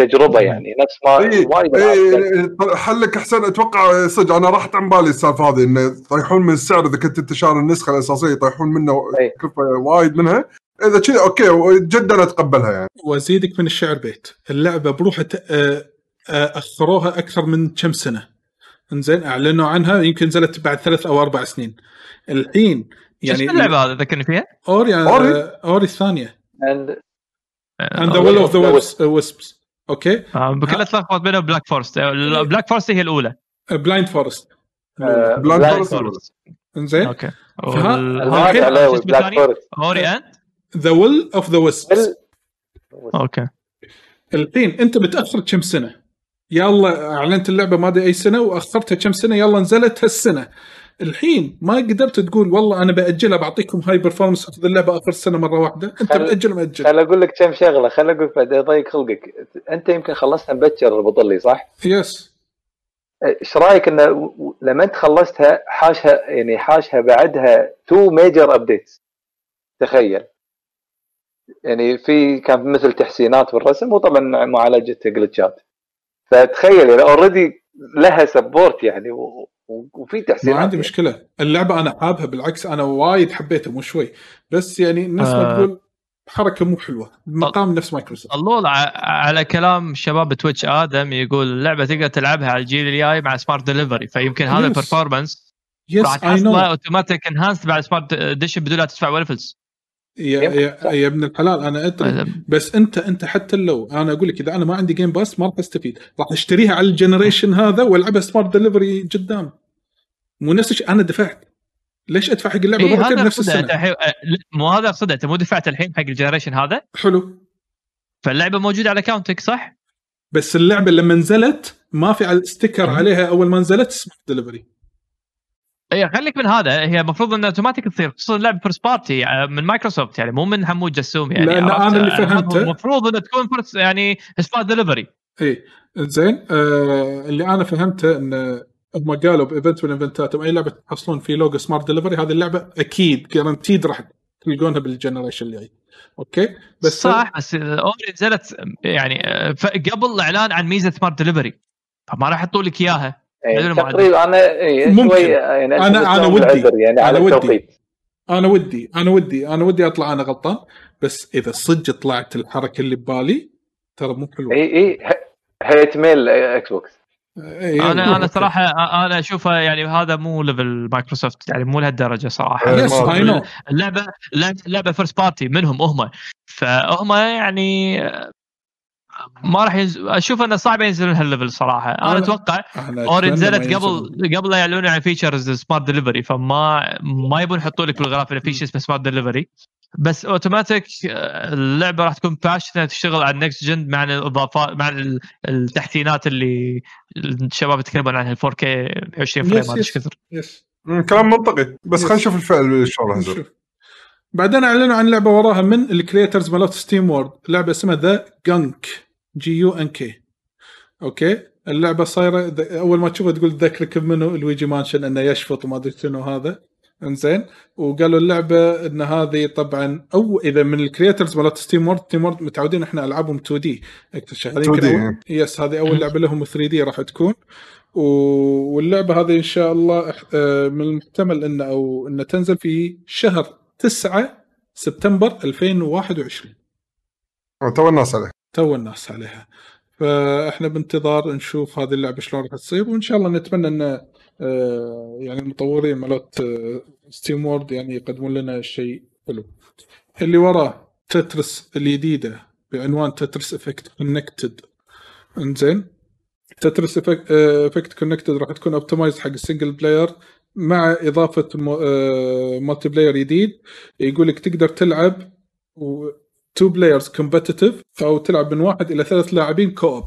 [SPEAKER 6] التجربه يعني نفس ما
[SPEAKER 4] اي
[SPEAKER 6] وايد كانت-
[SPEAKER 4] اي حلك احسن أتوقع صدق أنا راحت عن بالي السالفة هذه إنه يطيحون من السعر إذا كنت أنت شاري النسخة الأساسية يطيحون منه. كلفه وايد منها. إذا كذا okay جدا أتقبلها يعني.
[SPEAKER 2] وازيدك من الشعر بيت. اللعبة بروحها آه، آه، أخروها أكثر من كم سنة. إنزين أعلنوا عنها يمكن نزلت بعد ثلاث أو أربع سنين. الحين
[SPEAKER 3] يعني
[SPEAKER 2] يعني
[SPEAKER 3] اللعبة هذه؟ ذكرني فيها؟
[SPEAKER 2] Ori
[SPEAKER 4] Ori؟
[SPEAKER 2] Ori, Ori الثانية.
[SPEAKER 6] And
[SPEAKER 2] and the
[SPEAKER 3] آه،
[SPEAKER 6] Will
[SPEAKER 2] of
[SPEAKER 6] of the
[SPEAKER 2] the Wisps okay.
[SPEAKER 3] آه، كلها تلخبط بينها Black Forest Black Forest هي
[SPEAKER 2] الأولى.
[SPEAKER 6] Blind
[SPEAKER 4] Forest
[SPEAKER 6] Blind
[SPEAKER 4] فورست
[SPEAKER 3] إنزين.
[SPEAKER 6] okay.
[SPEAKER 3] Black؟
[SPEAKER 6] Forest
[SPEAKER 3] Ori and
[SPEAKER 2] the Will of the Wisps
[SPEAKER 3] okay.
[SPEAKER 2] الحين أنت متاخر كم سنة؟ يلا أعلنت اللعبة ما أدري أي سنة وأخرتها كم سنة؟ يلا نزلت هالسنة. الحين ما قدرت تقول والله أنا بأجلها بعطيكم هاي performance اخذ اللعبه آخر السنة مرة واحدة. أنت
[SPEAKER 6] خل-
[SPEAKER 2] ماجل ماجل
[SPEAKER 6] خل أقول لك كم شغلة خل أقول بعد يضيق خلقك. أنت يمكن خلصتها مبكر البطلي صح؟
[SPEAKER 2] yes
[SPEAKER 6] إيش رأيك انه لما أنت خلصتها حاشها يعني حاشها بعدها two major updates تخيل. يعني في كان مثل تحسينات بالرسم وطبعا معالجة glitchات فتخيل يعني already لها support يعني و- و- وفي
[SPEAKER 2] ما
[SPEAKER 6] تحسينات
[SPEAKER 2] عندي
[SPEAKER 6] يعني.
[SPEAKER 2] مشكلة اللعبة أنا حابها بالعكس أنا وايد حبيتها مو شوي بس يعني الناس ما
[SPEAKER 3] آه.
[SPEAKER 2] تقول حركة مو حلوة مقام نفس مايكروسوفت
[SPEAKER 3] اللول ع- على كلام شباب تويتش آدم يقول اللعبة تقدر تلعبها على الجيل الجاي مع smart delivery فيمكن هذا
[SPEAKER 2] Yes.
[SPEAKER 3] ال performance راح
[SPEAKER 2] yes I know
[SPEAKER 3] تحصله automatic enhance بعد smart ديش بدون لا تدفع ولا فلس
[SPEAKER 2] يا. يا, يا ابن الحلال أنا أدري. بس أنت أنت حتى لو أنا أقول لك إذا أنا ما عندي Game Pass ما راح أستفيد. راح أشتريها على ال generation هذا وألعبها smart delivery قدام. مو نفس الشيء. أنا دفعت. ليش أدفع حق اللعبة
[SPEAKER 3] إيه
[SPEAKER 2] مرتين.
[SPEAKER 3] أنت
[SPEAKER 2] السنة؟
[SPEAKER 3] الحين- أه، مو هذا أقصده أنت. مو دفعت الحين حق ال generation هذا؟
[SPEAKER 2] حلو.
[SPEAKER 3] فاللعبة موجودة على اكونتك صح؟
[SPEAKER 2] بس اللعبة لما نزلت ما في على ال
[SPEAKER 3] sticker.
[SPEAKER 2] عليها أول ما نزلت smart delivery
[SPEAKER 3] اي خليك من هذا. هي المفروض انها اوتوماتيك تصير خصوصا لعبة first party من مايكروسوفت يعني مو من حمود جسوم يعني عرفت؟
[SPEAKER 2] أنا اللي
[SPEAKER 3] هذا
[SPEAKER 2] فهمته-
[SPEAKER 3] المفروض انها تكون first يعني smart delivery
[SPEAKER 2] اي زين. آه اللي أنا فهمته إن هم قالوا ب event من event اتهم أي لعبة تحصلون في logo smart delivery هذه اللعبة أكيد guaranteed راح تلقونها بال generation اللي جاي okay؟ بس
[SPEAKER 3] صح بس Ori نزلت يعني آه، قبل الإعلان عن ميزة سمارت دليفري فما راح يحطوا لك إياها.
[SPEAKER 6] تقريبا أنا إيه،
[SPEAKER 2] ممكن.
[SPEAKER 6] شوي يعني
[SPEAKER 2] أنا- أنا
[SPEAKER 6] ألتمس
[SPEAKER 2] ودي.
[SPEAKER 6] يعني على
[SPEAKER 2] أنا ودي.
[SPEAKER 6] التوقيت
[SPEAKER 2] أنا ودي أنا ودي أنا ودي أطلع أنا غلطان بس إذا صدق طلعت الحركة اللي ببالي ترى مو حلوة
[SPEAKER 6] اي اي hate mail إكس بوكس
[SPEAKER 2] إيه، أنا.
[SPEAKER 3] أنا صراحة أنا أشوفه يعني هذا مو level مايكروسوفت يعني مو لهالدرجة صراحة
[SPEAKER 4] إيه،
[SPEAKER 2] yes
[SPEAKER 4] I
[SPEAKER 2] know اللعبة
[SPEAKER 3] اللعبه first party منهم هم فهم يعني ما راح ينز... أشوف إنه صعب ينزلون هال level صراحة.
[SPEAKER 2] أنا أنا- أتوقع Ori
[SPEAKER 3] نزلت
[SPEAKER 2] ينزلون.
[SPEAKER 3] قبل قبل لا يعلنون عن features smart delivery فما ما يبون يحطوا لك بالغلاف انه في شيء اسمه smart delivery بس اوتوماتيك اللعبة راح تكون باش تشتغل على ال next gen مع الاضافات مع ال- التحسينات اللي الشباب يتكلمون عنها 4K 20 frame
[SPEAKER 2] إيش
[SPEAKER 3] كثر.
[SPEAKER 4] yes كلام منطقي. بس. خلينا نشوف الفعل يصير
[SPEAKER 2] نشوف. بعدين أعلنوا عن لعبة وراها من ال creators مالت SteamWorld لعبة اسمها The Gunk G U N K okay اللعبة صايرة أول ما تشوفها تقول تذكرك منه Luigi's Mansion إنه يشفط وما أدري شنو هذا. إنزين. وقالوا اللعبة إن هذه طبعا أو إذا من ال creators مالت SteamWorld SteamWorld متعودين إحنا ألعابهم 2D هذه يمكن
[SPEAKER 4] 2D
[SPEAKER 2] أول... yes هذه أول لعبة لهم 3D راح تكون. و- واللعبة هذه إن شاء الله آه، من المحتمل إنه أو إنه تنزل في شهر 9 سبتمبر 2021
[SPEAKER 4] تو الناس عليه
[SPEAKER 2] تو الناس عليها. فاحنا بانتظار نشوف هذه اللعبة شلون راح تصير وإن شاء الله نتمنى إن آه، يعني المطورين مالت SteamWorld يعني يقدمون لنا شيء حلو. اللي وراه Tetris الجديدة بعنوان Tetris Effect Connected إنزين؟ Tetris Effect Connected راح تكون optimized حق ال single player مع إضافة multiplayer جديد. يقول لك تقدر تلعب two players competitive أو تلعب من واحد إلى ثلاث لاعبين co-op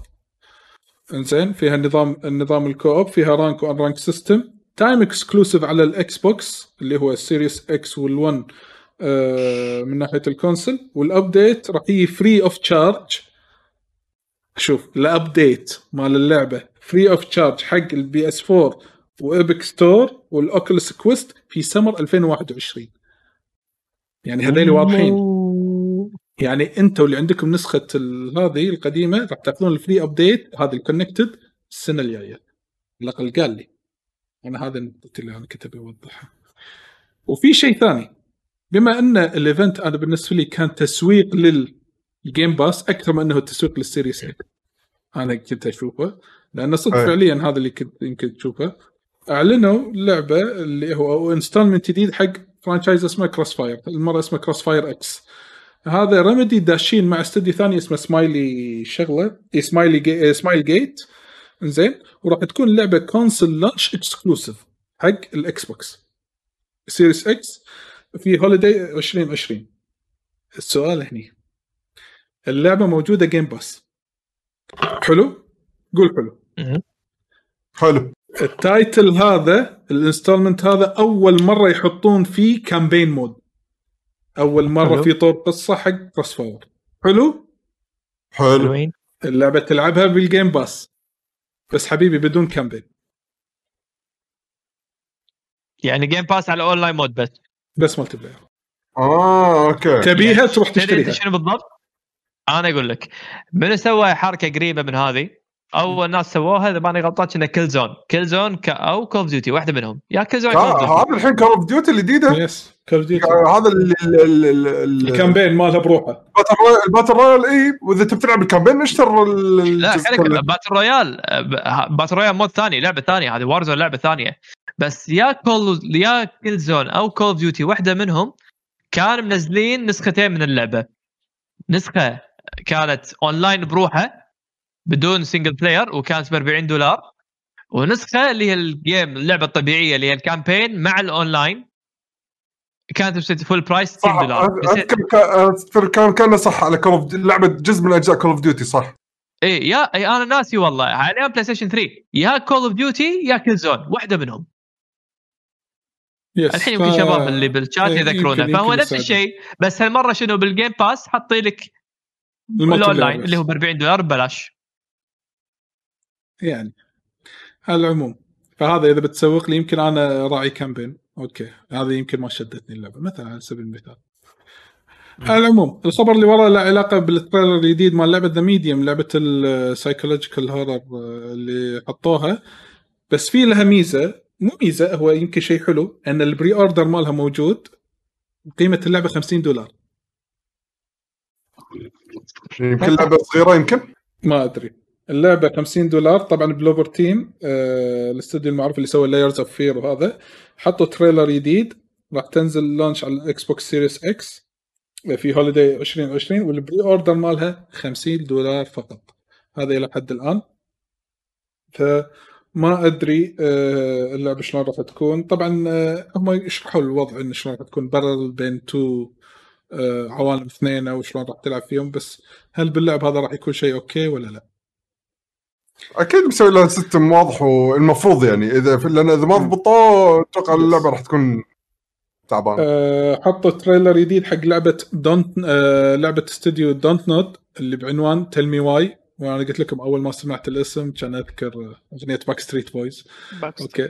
[SPEAKER 2] إنزين فيها النظام النظام ال co-op فيها rank وان rank system timed exclusive على الإكس بوكس اللي هو ال Series X وال1 آه من ناحية ال console. وال update راح يجي free of charge شوف ال update مال اللعبة. free of charge حق ال PS 4 و Epic Store وال Oculus Quest في سمر 2021 يعني هذول واضحين. يعني أنتوا اللي عندكم نسخة هذه القديمة راح تاخذون ال free update هذا ال Connected السنة الجاية. على الاقل قال لي. أنا هذا النقطه اللي أنا كنت أبي اوضحها وفي شيء ثاني. بما أن ال event أنا بالنسبة لي كان تسويق لل Game Pass أكثر من أنه تسويق لل Series 8 أنا كنت أشوفه. لأن صدق. فعليا هذا اللي كنت يمكن تشوفه. أعلنوا لعبة اللي هو installment جديد حق franchise اسمه CrossFire المرة اسمه CrossFire X هذا Remedy داشين مع استوديو ثاني اسمه سمايلي شغلة Smiley G... Smilegate زين وراح تكون لعبة console launch exclusive حق الاكس بوكس Series X في holiday 2020 السؤال هني. اللعبة موجودة Game Pass حلو؟ قول حلو.
[SPEAKER 4] حلو.
[SPEAKER 2] ال title هذا ال installment هذا أول مرة يحطون فيه campaign mode أول مرة
[SPEAKER 3] حلو.
[SPEAKER 2] في طور قصة حق CrossFire حلو؟
[SPEAKER 4] حلو.
[SPEAKER 3] حلوين.
[SPEAKER 2] اللعبة تلعبها بال Game Pass بس حبيبي بدون campaign.
[SPEAKER 3] يعني Game Pass على online mode بس.
[SPEAKER 2] بس multiplayer
[SPEAKER 4] آه okay.
[SPEAKER 2] تبيها تروح
[SPEAKER 3] تدري أنت
[SPEAKER 2] تشتريها.
[SPEAKER 3] شنو بالضبط؟ أنا أقول لك. من سوى حركة قريبة من هذه؟ أول ناس سووها إذا ماني غلطان كنا Killzone Killzone ك... أو Call of Duty واحدة منهم. يا Killzone
[SPEAKER 4] آه،
[SPEAKER 3] أوف
[SPEAKER 4] هذا الحين Call of Duty الجديده
[SPEAKER 2] yes Call Duty
[SPEAKER 4] هذا ال- ال- ال- ال- ال-
[SPEAKER 2] ال campaign مالها بروحه.
[SPEAKER 4] ال battle royale- إي وإذا تبي تلعب ال campaign اشتر ال-
[SPEAKER 3] لا خليك. battle royale battle royale mode ثاني لعبة ثانية هذه Warzone لعبة ثانية. بس يا Call يا Killzone أو Call of Duty واحدة منهم كانوا منزلين نسختين من اللعبة. نسخة كانت اونلاين بروحها بدون single player وكانت ب 40 دولار. ونسخة اللي هي ال game اللعبة الطبيعية اللي هي ال campaign مع الاونلاين كانت full price 60
[SPEAKER 4] صح
[SPEAKER 3] دولار.
[SPEAKER 4] أذكر كان- أذكر كان كان صح على Call of لعبة جزء من أجزاء Call of Duty صح؟
[SPEAKER 3] إيه يا اي أنا ناسي والله. على PlayStation 3 يا Call of Duty يا Killzone واحدة منهم.
[SPEAKER 2] yes
[SPEAKER 3] الحين يمكن
[SPEAKER 2] ف-
[SPEAKER 3] شباب اللي بالشات
[SPEAKER 2] إيه،
[SPEAKER 3] يذكرونه. فهو نفس. الشيء بس هالمرة شنو بال Game Pass حاطين لك الاونلاين اللي هو. ب 40 دولار ببلاش
[SPEAKER 2] يعني على العموم. فهذا إذا بتسوق لي يمكن أنا راعي campaign. okay. هذا يمكن ما شدتني اللعبة. مثلا على سبيل المثال. على العموم الخبر اللي ورا له علاقة بال trailer الجديد مال لعبة The Medium لعبة ال psychological horror اللي حطوها بس في لها ميزة. مو ميزة هو يمكن شيء حلو إن ال pre-order مالها موجود قيمه اللعبة 50 دولار.
[SPEAKER 4] يمكن لعبة صغيرة يمكن؟
[SPEAKER 2] ما أدري. اللعبة 50 دولار طبعا Bloober Team آه الاستوديو المعروف اللي سوى Layers of Fear وهذا. حطوا trailer جديد راح تنزل launch على ال Xbox Series X في holiday 2020 وال pre-order مالها 50 دولار فقط. هذا إلى حد الآن. فما أدري آه اللعبة شلون راح تكون. طبعا آه هم يشرحوا الوضع إن شلون راح تكون parallel بين two آه عوالم اثنين أو شلون راح تلعب فيهم بس هل باللعب هذا راح يكون شيء okay ولا لا؟
[SPEAKER 4] أكيد مسوي لها system واضح والمفروض يعني. إذا لأن إذا ما ضبطوه أتوقع اللعبة راح تكون تعبانة.
[SPEAKER 2] آه، حطوا trailer جديد حق لعبة Dont آه، لعبة استوديو Dontnod اللي بعنوان Tell Me Why وأنا قلت لكم أول ما سمعت الاسم كان أذكر أغنية Backstreet Boys okay.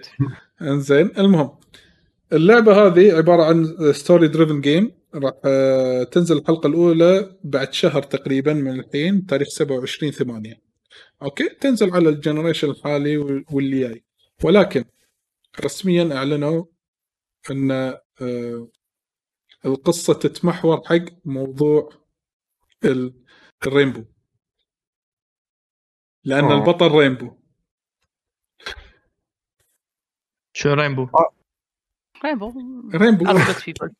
[SPEAKER 2] إنزين المهم. اللعبة هذه عبارة عن story-driven game راح آه، تنزل الحلقة الأولى بعد شهر تقريبا من الحين تاريخ 27 8 okay؟ تنزل على ال generation الحالي وال- واللي جاي ولكن رسميا أعلنوا أن آه، القصة تتمحور حق موضوع ال- ال rainbow.
[SPEAKER 4] لأن آه.
[SPEAKER 2] البطل رينبو.
[SPEAKER 3] شو رينبو؟
[SPEAKER 5] رينبو.
[SPEAKER 2] رينبو. [laughs]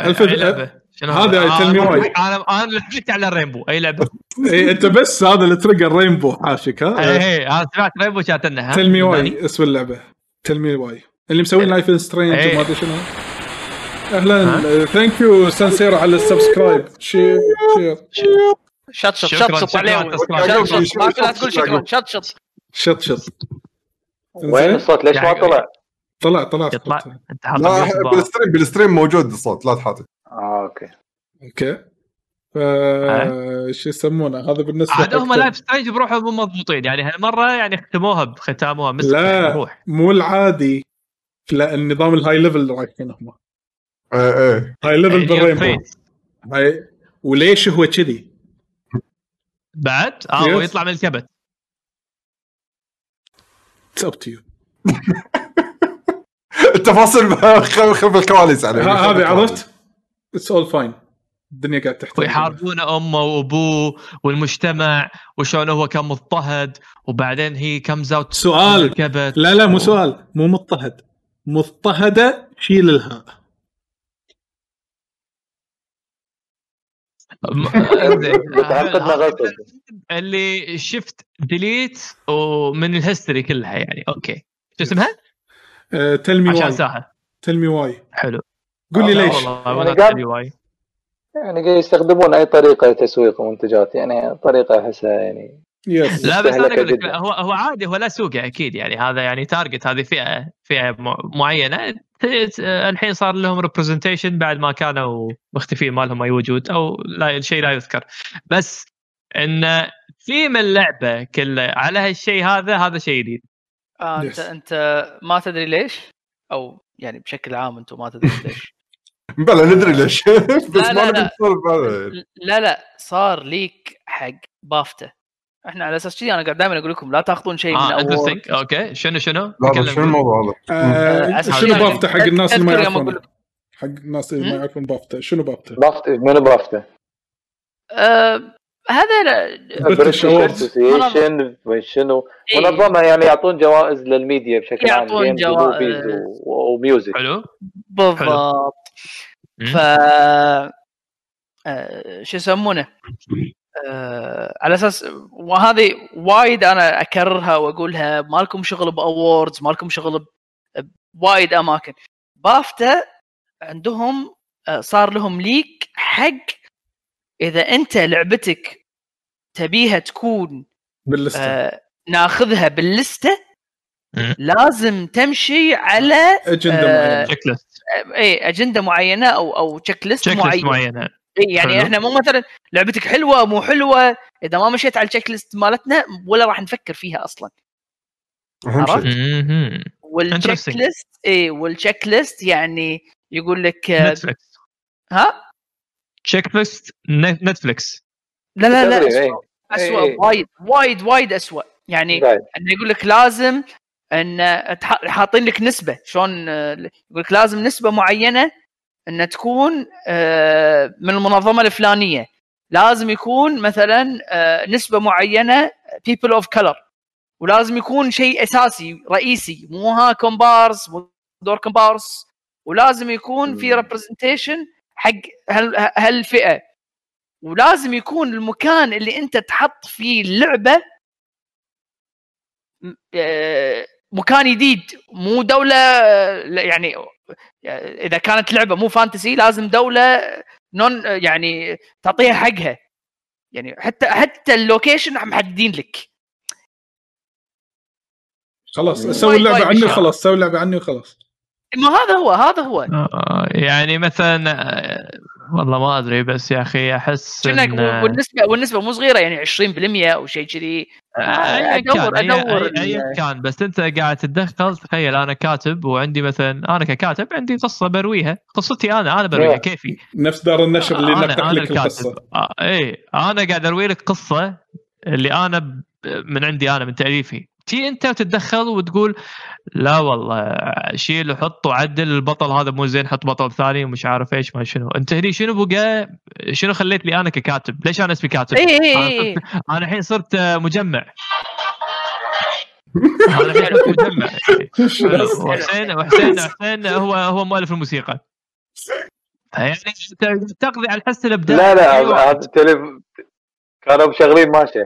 [SPEAKER 5] الفبت
[SPEAKER 3] اي؟ شنو
[SPEAKER 2] هذا؟
[SPEAKER 3] آه،
[SPEAKER 2] me
[SPEAKER 3] أنا-
[SPEAKER 2] why.
[SPEAKER 3] أنا أنا اللي حكيت على الرينبو أي لعبة؟ [laughs]
[SPEAKER 2] إيه أنت بس هذا اللي ترقى الرينبو حاشك ها؟
[SPEAKER 3] اي اي أنا سمعت رينبو كانت انها
[SPEAKER 2] تيل مي واي اسم اللعبة. تيل مي واي اللي مسوين لايف ان سترينج
[SPEAKER 3] إيه.
[SPEAKER 2] وما أدري شنو. أهلا. ثانك يو سانسيرا على السبسكرايب شير شير
[SPEAKER 5] شط شط شط شط
[SPEAKER 3] شكراً
[SPEAKER 5] عليه
[SPEAKER 3] على التسكرايب.
[SPEAKER 5] شط شط ما لا تقول شكرا. شط شط
[SPEAKER 2] شط شط
[SPEAKER 6] وين الصوت؟ ليش ما
[SPEAKER 3] يعني-
[SPEAKER 6] طلع؟
[SPEAKER 2] طلع طلع
[SPEAKER 3] يطلع.
[SPEAKER 4] بالستريم بالستريم موجود الصوت لا تحاتي
[SPEAKER 6] آه أوكي.
[SPEAKER 2] أوكي. ف شو يسمونه؟ هذا بالنسبة
[SPEAKER 3] عاد هم لايف سترينج بروحهم مو مضبوطين. يعني هالمرة يعني ختموها بختاموها مسك
[SPEAKER 2] لا
[SPEAKER 3] روح.
[SPEAKER 2] مو العادي. لا النظام الهاي ليفل رايحين هم.
[SPEAKER 4] إيه إيه
[SPEAKER 2] هاي ليفل بالرينبو.
[SPEAKER 3] فيت.
[SPEAKER 2] هاي وليش هو كذي؟
[SPEAKER 3] بعد؟ آه
[SPEAKER 2] Yes.
[SPEAKER 3] ويطلع من الكبت.
[SPEAKER 2] اتس اب تو يو
[SPEAKER 4] التفاصيل خلف الكواليس يعني
[SPEAKER 2] هذه عرفت؟ اتس اول فاين الدنيا قاعد تحتاج
[SPEAKER 3] ويحاربون أمه وأبوه والمجتمع وشلون هو كان مضطهد وبعدين هي كمز اوت
[SPEAKER 2] سؤال.
[SPEAKER 3] الكبت
[SPEAKER 2] لا لا مو سؤال. مو مضطهد. مضطهدة شيل الهاء
[SPEAKER 3] اللي شفت delete ومن ال history كلها يعني. okay. شو اسمها؟
[SPEAKER 2] Tell me
[SPEAKER 3] عشان
[SPEAKER 2] why
[SPEAKER 3] ساحه
[SPEAKER 2] Tell Me Why
[SPEAKER 3] حلو.
[SPEAKER 2] قول لي
[SPEAKER 6] آه،
[SPEAKER 2] ليش؟
[SPEAKER 3] والله
[SPEAKER 6] يعني. يعني قاعد يستخدمون أي طريقة لتسويق منتجات يعني طريقة احسها يعني
[SPEAKER 2] yes
[SPEAKER 3] لا بس
[SPEAKER 6] أنا
[SPEAKER 3] أقول لك هو هو عادي هو لا سوقه أكيد يعني. هذا يعني target هذه فئة فئة معينة. الحين صار لهم representation بعد ما كانوا مختفين ما لهم أي وجود أو لا شيء لا يذكر. بس إن ثيم اللعبة كله على هالشيء هذا هذا شيء جديد.
[SPEAKER 5] آه انت. أنت ما تدري ليش؟ أو يعني بشكل عام أنتم ما تدري [laughs] ليش.
[SPEAKER 4] بلا ندري ليش [laughs] بس
[SPEAKER 5] لا،
[SPEAKER 4] ما نبي
[SPEAKER 5] لا.
[SPEAKER 4] هذا
[SPEAKER 5] لا لا صار ليك حق بافتا إحنا على أساس كذي أنا قاعد دائما أقول لكم لا تأخذون شيء من آه
[SPEAKER 3] أول okay شنو شنو؟
[SPEAKER 4] لا لا شنو الموضوع هذا؟
[SPEAKER 2] آه
[SPEAKER 5] أسمع
[SPEAKER 2] شنو. بافتا حق الناس اللي ما يعرفون حق الناس اللي ما؟ يعرفون بافتا شنو BAFTA؟
[SPEAKER 6] BAFT منو بافتا؟
[SPEAKER 5] آه هذا لا-
[SPEAKER 2] British.
[SPEAKER 6] association شنو
[SPEAKER 5] إيه.
[SPEAKER 6] منظمه يعني يعطون جوائز للميديا بشكل عام
[SPEAKER 5] يعطون جوائز.
[SPEAKER 6] و music
[SPEAKER 3] حلو
[SPEAKER 5] بالضبط. ف آه، شو يسمونه؟ آه، على أساس وهذه وايد أنا أكررها وأقولها ما لكم شغل بأووردز ما لكم شغل بوايد أماكن. بافتا عندهم آه، صار لهم ليك حق إذا أنت لعبتك تبيها تكون
[SPEAKER 2] باللستة.
[SPEAKER 5] آه، ناخذها
[SPEAKER 3] باللستة.
[SPEAKER 5] لازم تمشي على
[SPEAKER 2] اجنده
[SPEAKER 5] آه، اي أجندة معينة أو أو
[SPEAKER 3] checklist checklist
[SPEAKER 5] معين
[SPEAKER 3] معينة
[SPEAKER 5] إي يعني
[SPEAKER 3] حلو.
[SPEAKER 5] إحنا مو مثلا لعبتك حلوة مو حلوة إذا ما مشيت على ال checklist مالتنا ولا راح نفكر فيها
[SPEAKER 4] أصلا
[SPEAKER 5] عرفت؟ وال
[SPEAKER 3] check.
[SPEAKER 5] list اي وال checklist يعني يقول لك آه،
[SPEAKER 3] Netflix
[SPEAKER 5] ها
[SPEAKER 3] checklist Netflix
[SPEAKER 5] لا لا لا اسوء,
[SPEAKER 6] إيه.
[SPEAKER 5] أسوأ
[SPEAKER 6] إيه.
[SPEAKER 5] وايد وايد وايد اسوء يعني. إنه يقول لك لازم أن حاطين لك نسبة. شلون يقول لك لازم نسبة معينة أن تكون آه، من المنظمة الفلانية. لازم يكون مثلا آه، نسبة معينة people of color. ولازم يكون شيء أساسي رئيسي. مو ها كومبارس مو دور كومبارس. ولازم يكون في. representation حق هال- هالفئة. ولازم يكون المكان اللي أنت تحط فيه اللعبه مكان جديد مو دولة يعني إذا كانت لعبة مو fantasy لازم دولة known يعني تعطيها حقها. يعني حتى حتى ال location محددين لك.
[SPEAKER 2] خلاص سوي
[SPEAKER 5] اللعبة
[SPEAKER 2] عني. وخلاص سوي اللعبة عني وخلاص.
[SPEAKER 5] ما هذا هو هذا هو.
[SPEAKER 3] آه، يعني مثلا آه، والله ما أدري بس يا أخي
[SPEAKER 5] أحس
[SPEAKER 3] إن-
[SPEAKER 5] والنسبة والنسبة مو صغيرة يعني 20% أو شيء كذي.
[SPEAKER 3] آه، ايا
[SPEAKER 5] ادور
[SPEAKER 3] كان أدور ايا كان. بس أنت قاعد تتدخل تخيل أنا كاتب وعندي مثلا أنا ككاتب عندي قصة برويها. قصتي أنا أنا برويها. كيفي؟
[SPEAKER 2] نفس دار النشر اللي
[SPEAKER 3] أنا
[SPEAKER 2] لك
[SPEAKER 3] القصة. آه إيه أنا قاعد أروي لك قصة اللي أنا ب- من عندي أنا من تأليفي. تي انت وتتدخل وتقول لا والله شيل وحط وعدل البطل هذا مو زين حط بطل ثاني ومش عارف إيش ما شنو. انت هني شنو بقى؟ شنو خليت لي أنا ككاتب؟ ليش أنا اسمي كاتب؟
[SPEAKER 5] اي اي
[SPEAKER 3] أنا
[SPEAKER 5] اي [laughs]
[SPEAKER 3] أنا الحين صرت مجمع. [laughs] أنا الحين صرت مجمع. [laughs] وحسين وحسين وحسين هو هو مؤلف الموسيقى. يعني تقضي على الحس الإبداعي.
[SPEAKER 6] لا لا
[SPEAKER 3] أيوة.
[SPEAKER 6] هذا التلف كانوا مشغلين ماشي.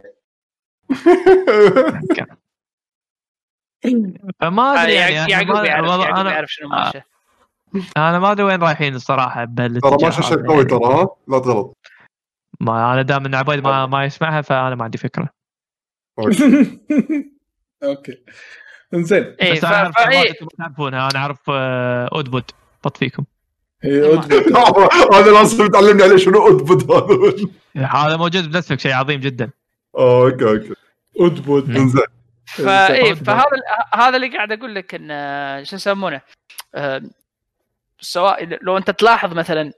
[SPEAKER 6] [laughs]
[SPEAKER 3] فما أدري يعني
[SPEAKER 5] يعقوب
[SPEAKER 3] أنا ما-
[SPEAKER 5] يعرف
[SPEAKER 3] أنا
[SPEAKER 5] يعرف شنو ماشي.
[SPEAKER 3] أنا ما أدري وين رايحين الصراحة
[SPEAKER 4] ترى ماشي شيء قوي. ترى ها؟ لا تغلط.
[SPEAKER 3] ما أنا دام إن عبيد ما, ما يسمعها فأنا ما عندي فكرة. [laughs]
[SPEAKER 2] أوكي. إنزين.
[SPEAKER 5] إيه
[SPEAKER 3] بس.
[SPEAKER 5] أنا
[SPEAKER 3] أعرف
[SPEAKER 5] إيه.
[SPEAKER 3] تعرفونها أنا أعرف آه، اودبود بط فيكم.
[SPEAKER 2] إيه، أدبد. [laughs]
[SPEAKER 4] هذا لازم تعلمني عليه شنو ادبد هذا؟
[SPEAKER 3] هذا موجود بنتفلكس شيء عظيم جدا.
[SPEAKER 4] آه، okay okay.
[SPEAKER 2] Oddbod.
[SPEAKER 4] إنزين.
[SPEAKER 5] فايه
[SPEAKER 3] إيه.
[SPEAKER 5] فهذا ال- هذا اللي قاعد أقول لك إن آه، شو يسمونه آه، سواء لو أنت تلاحظ مثلا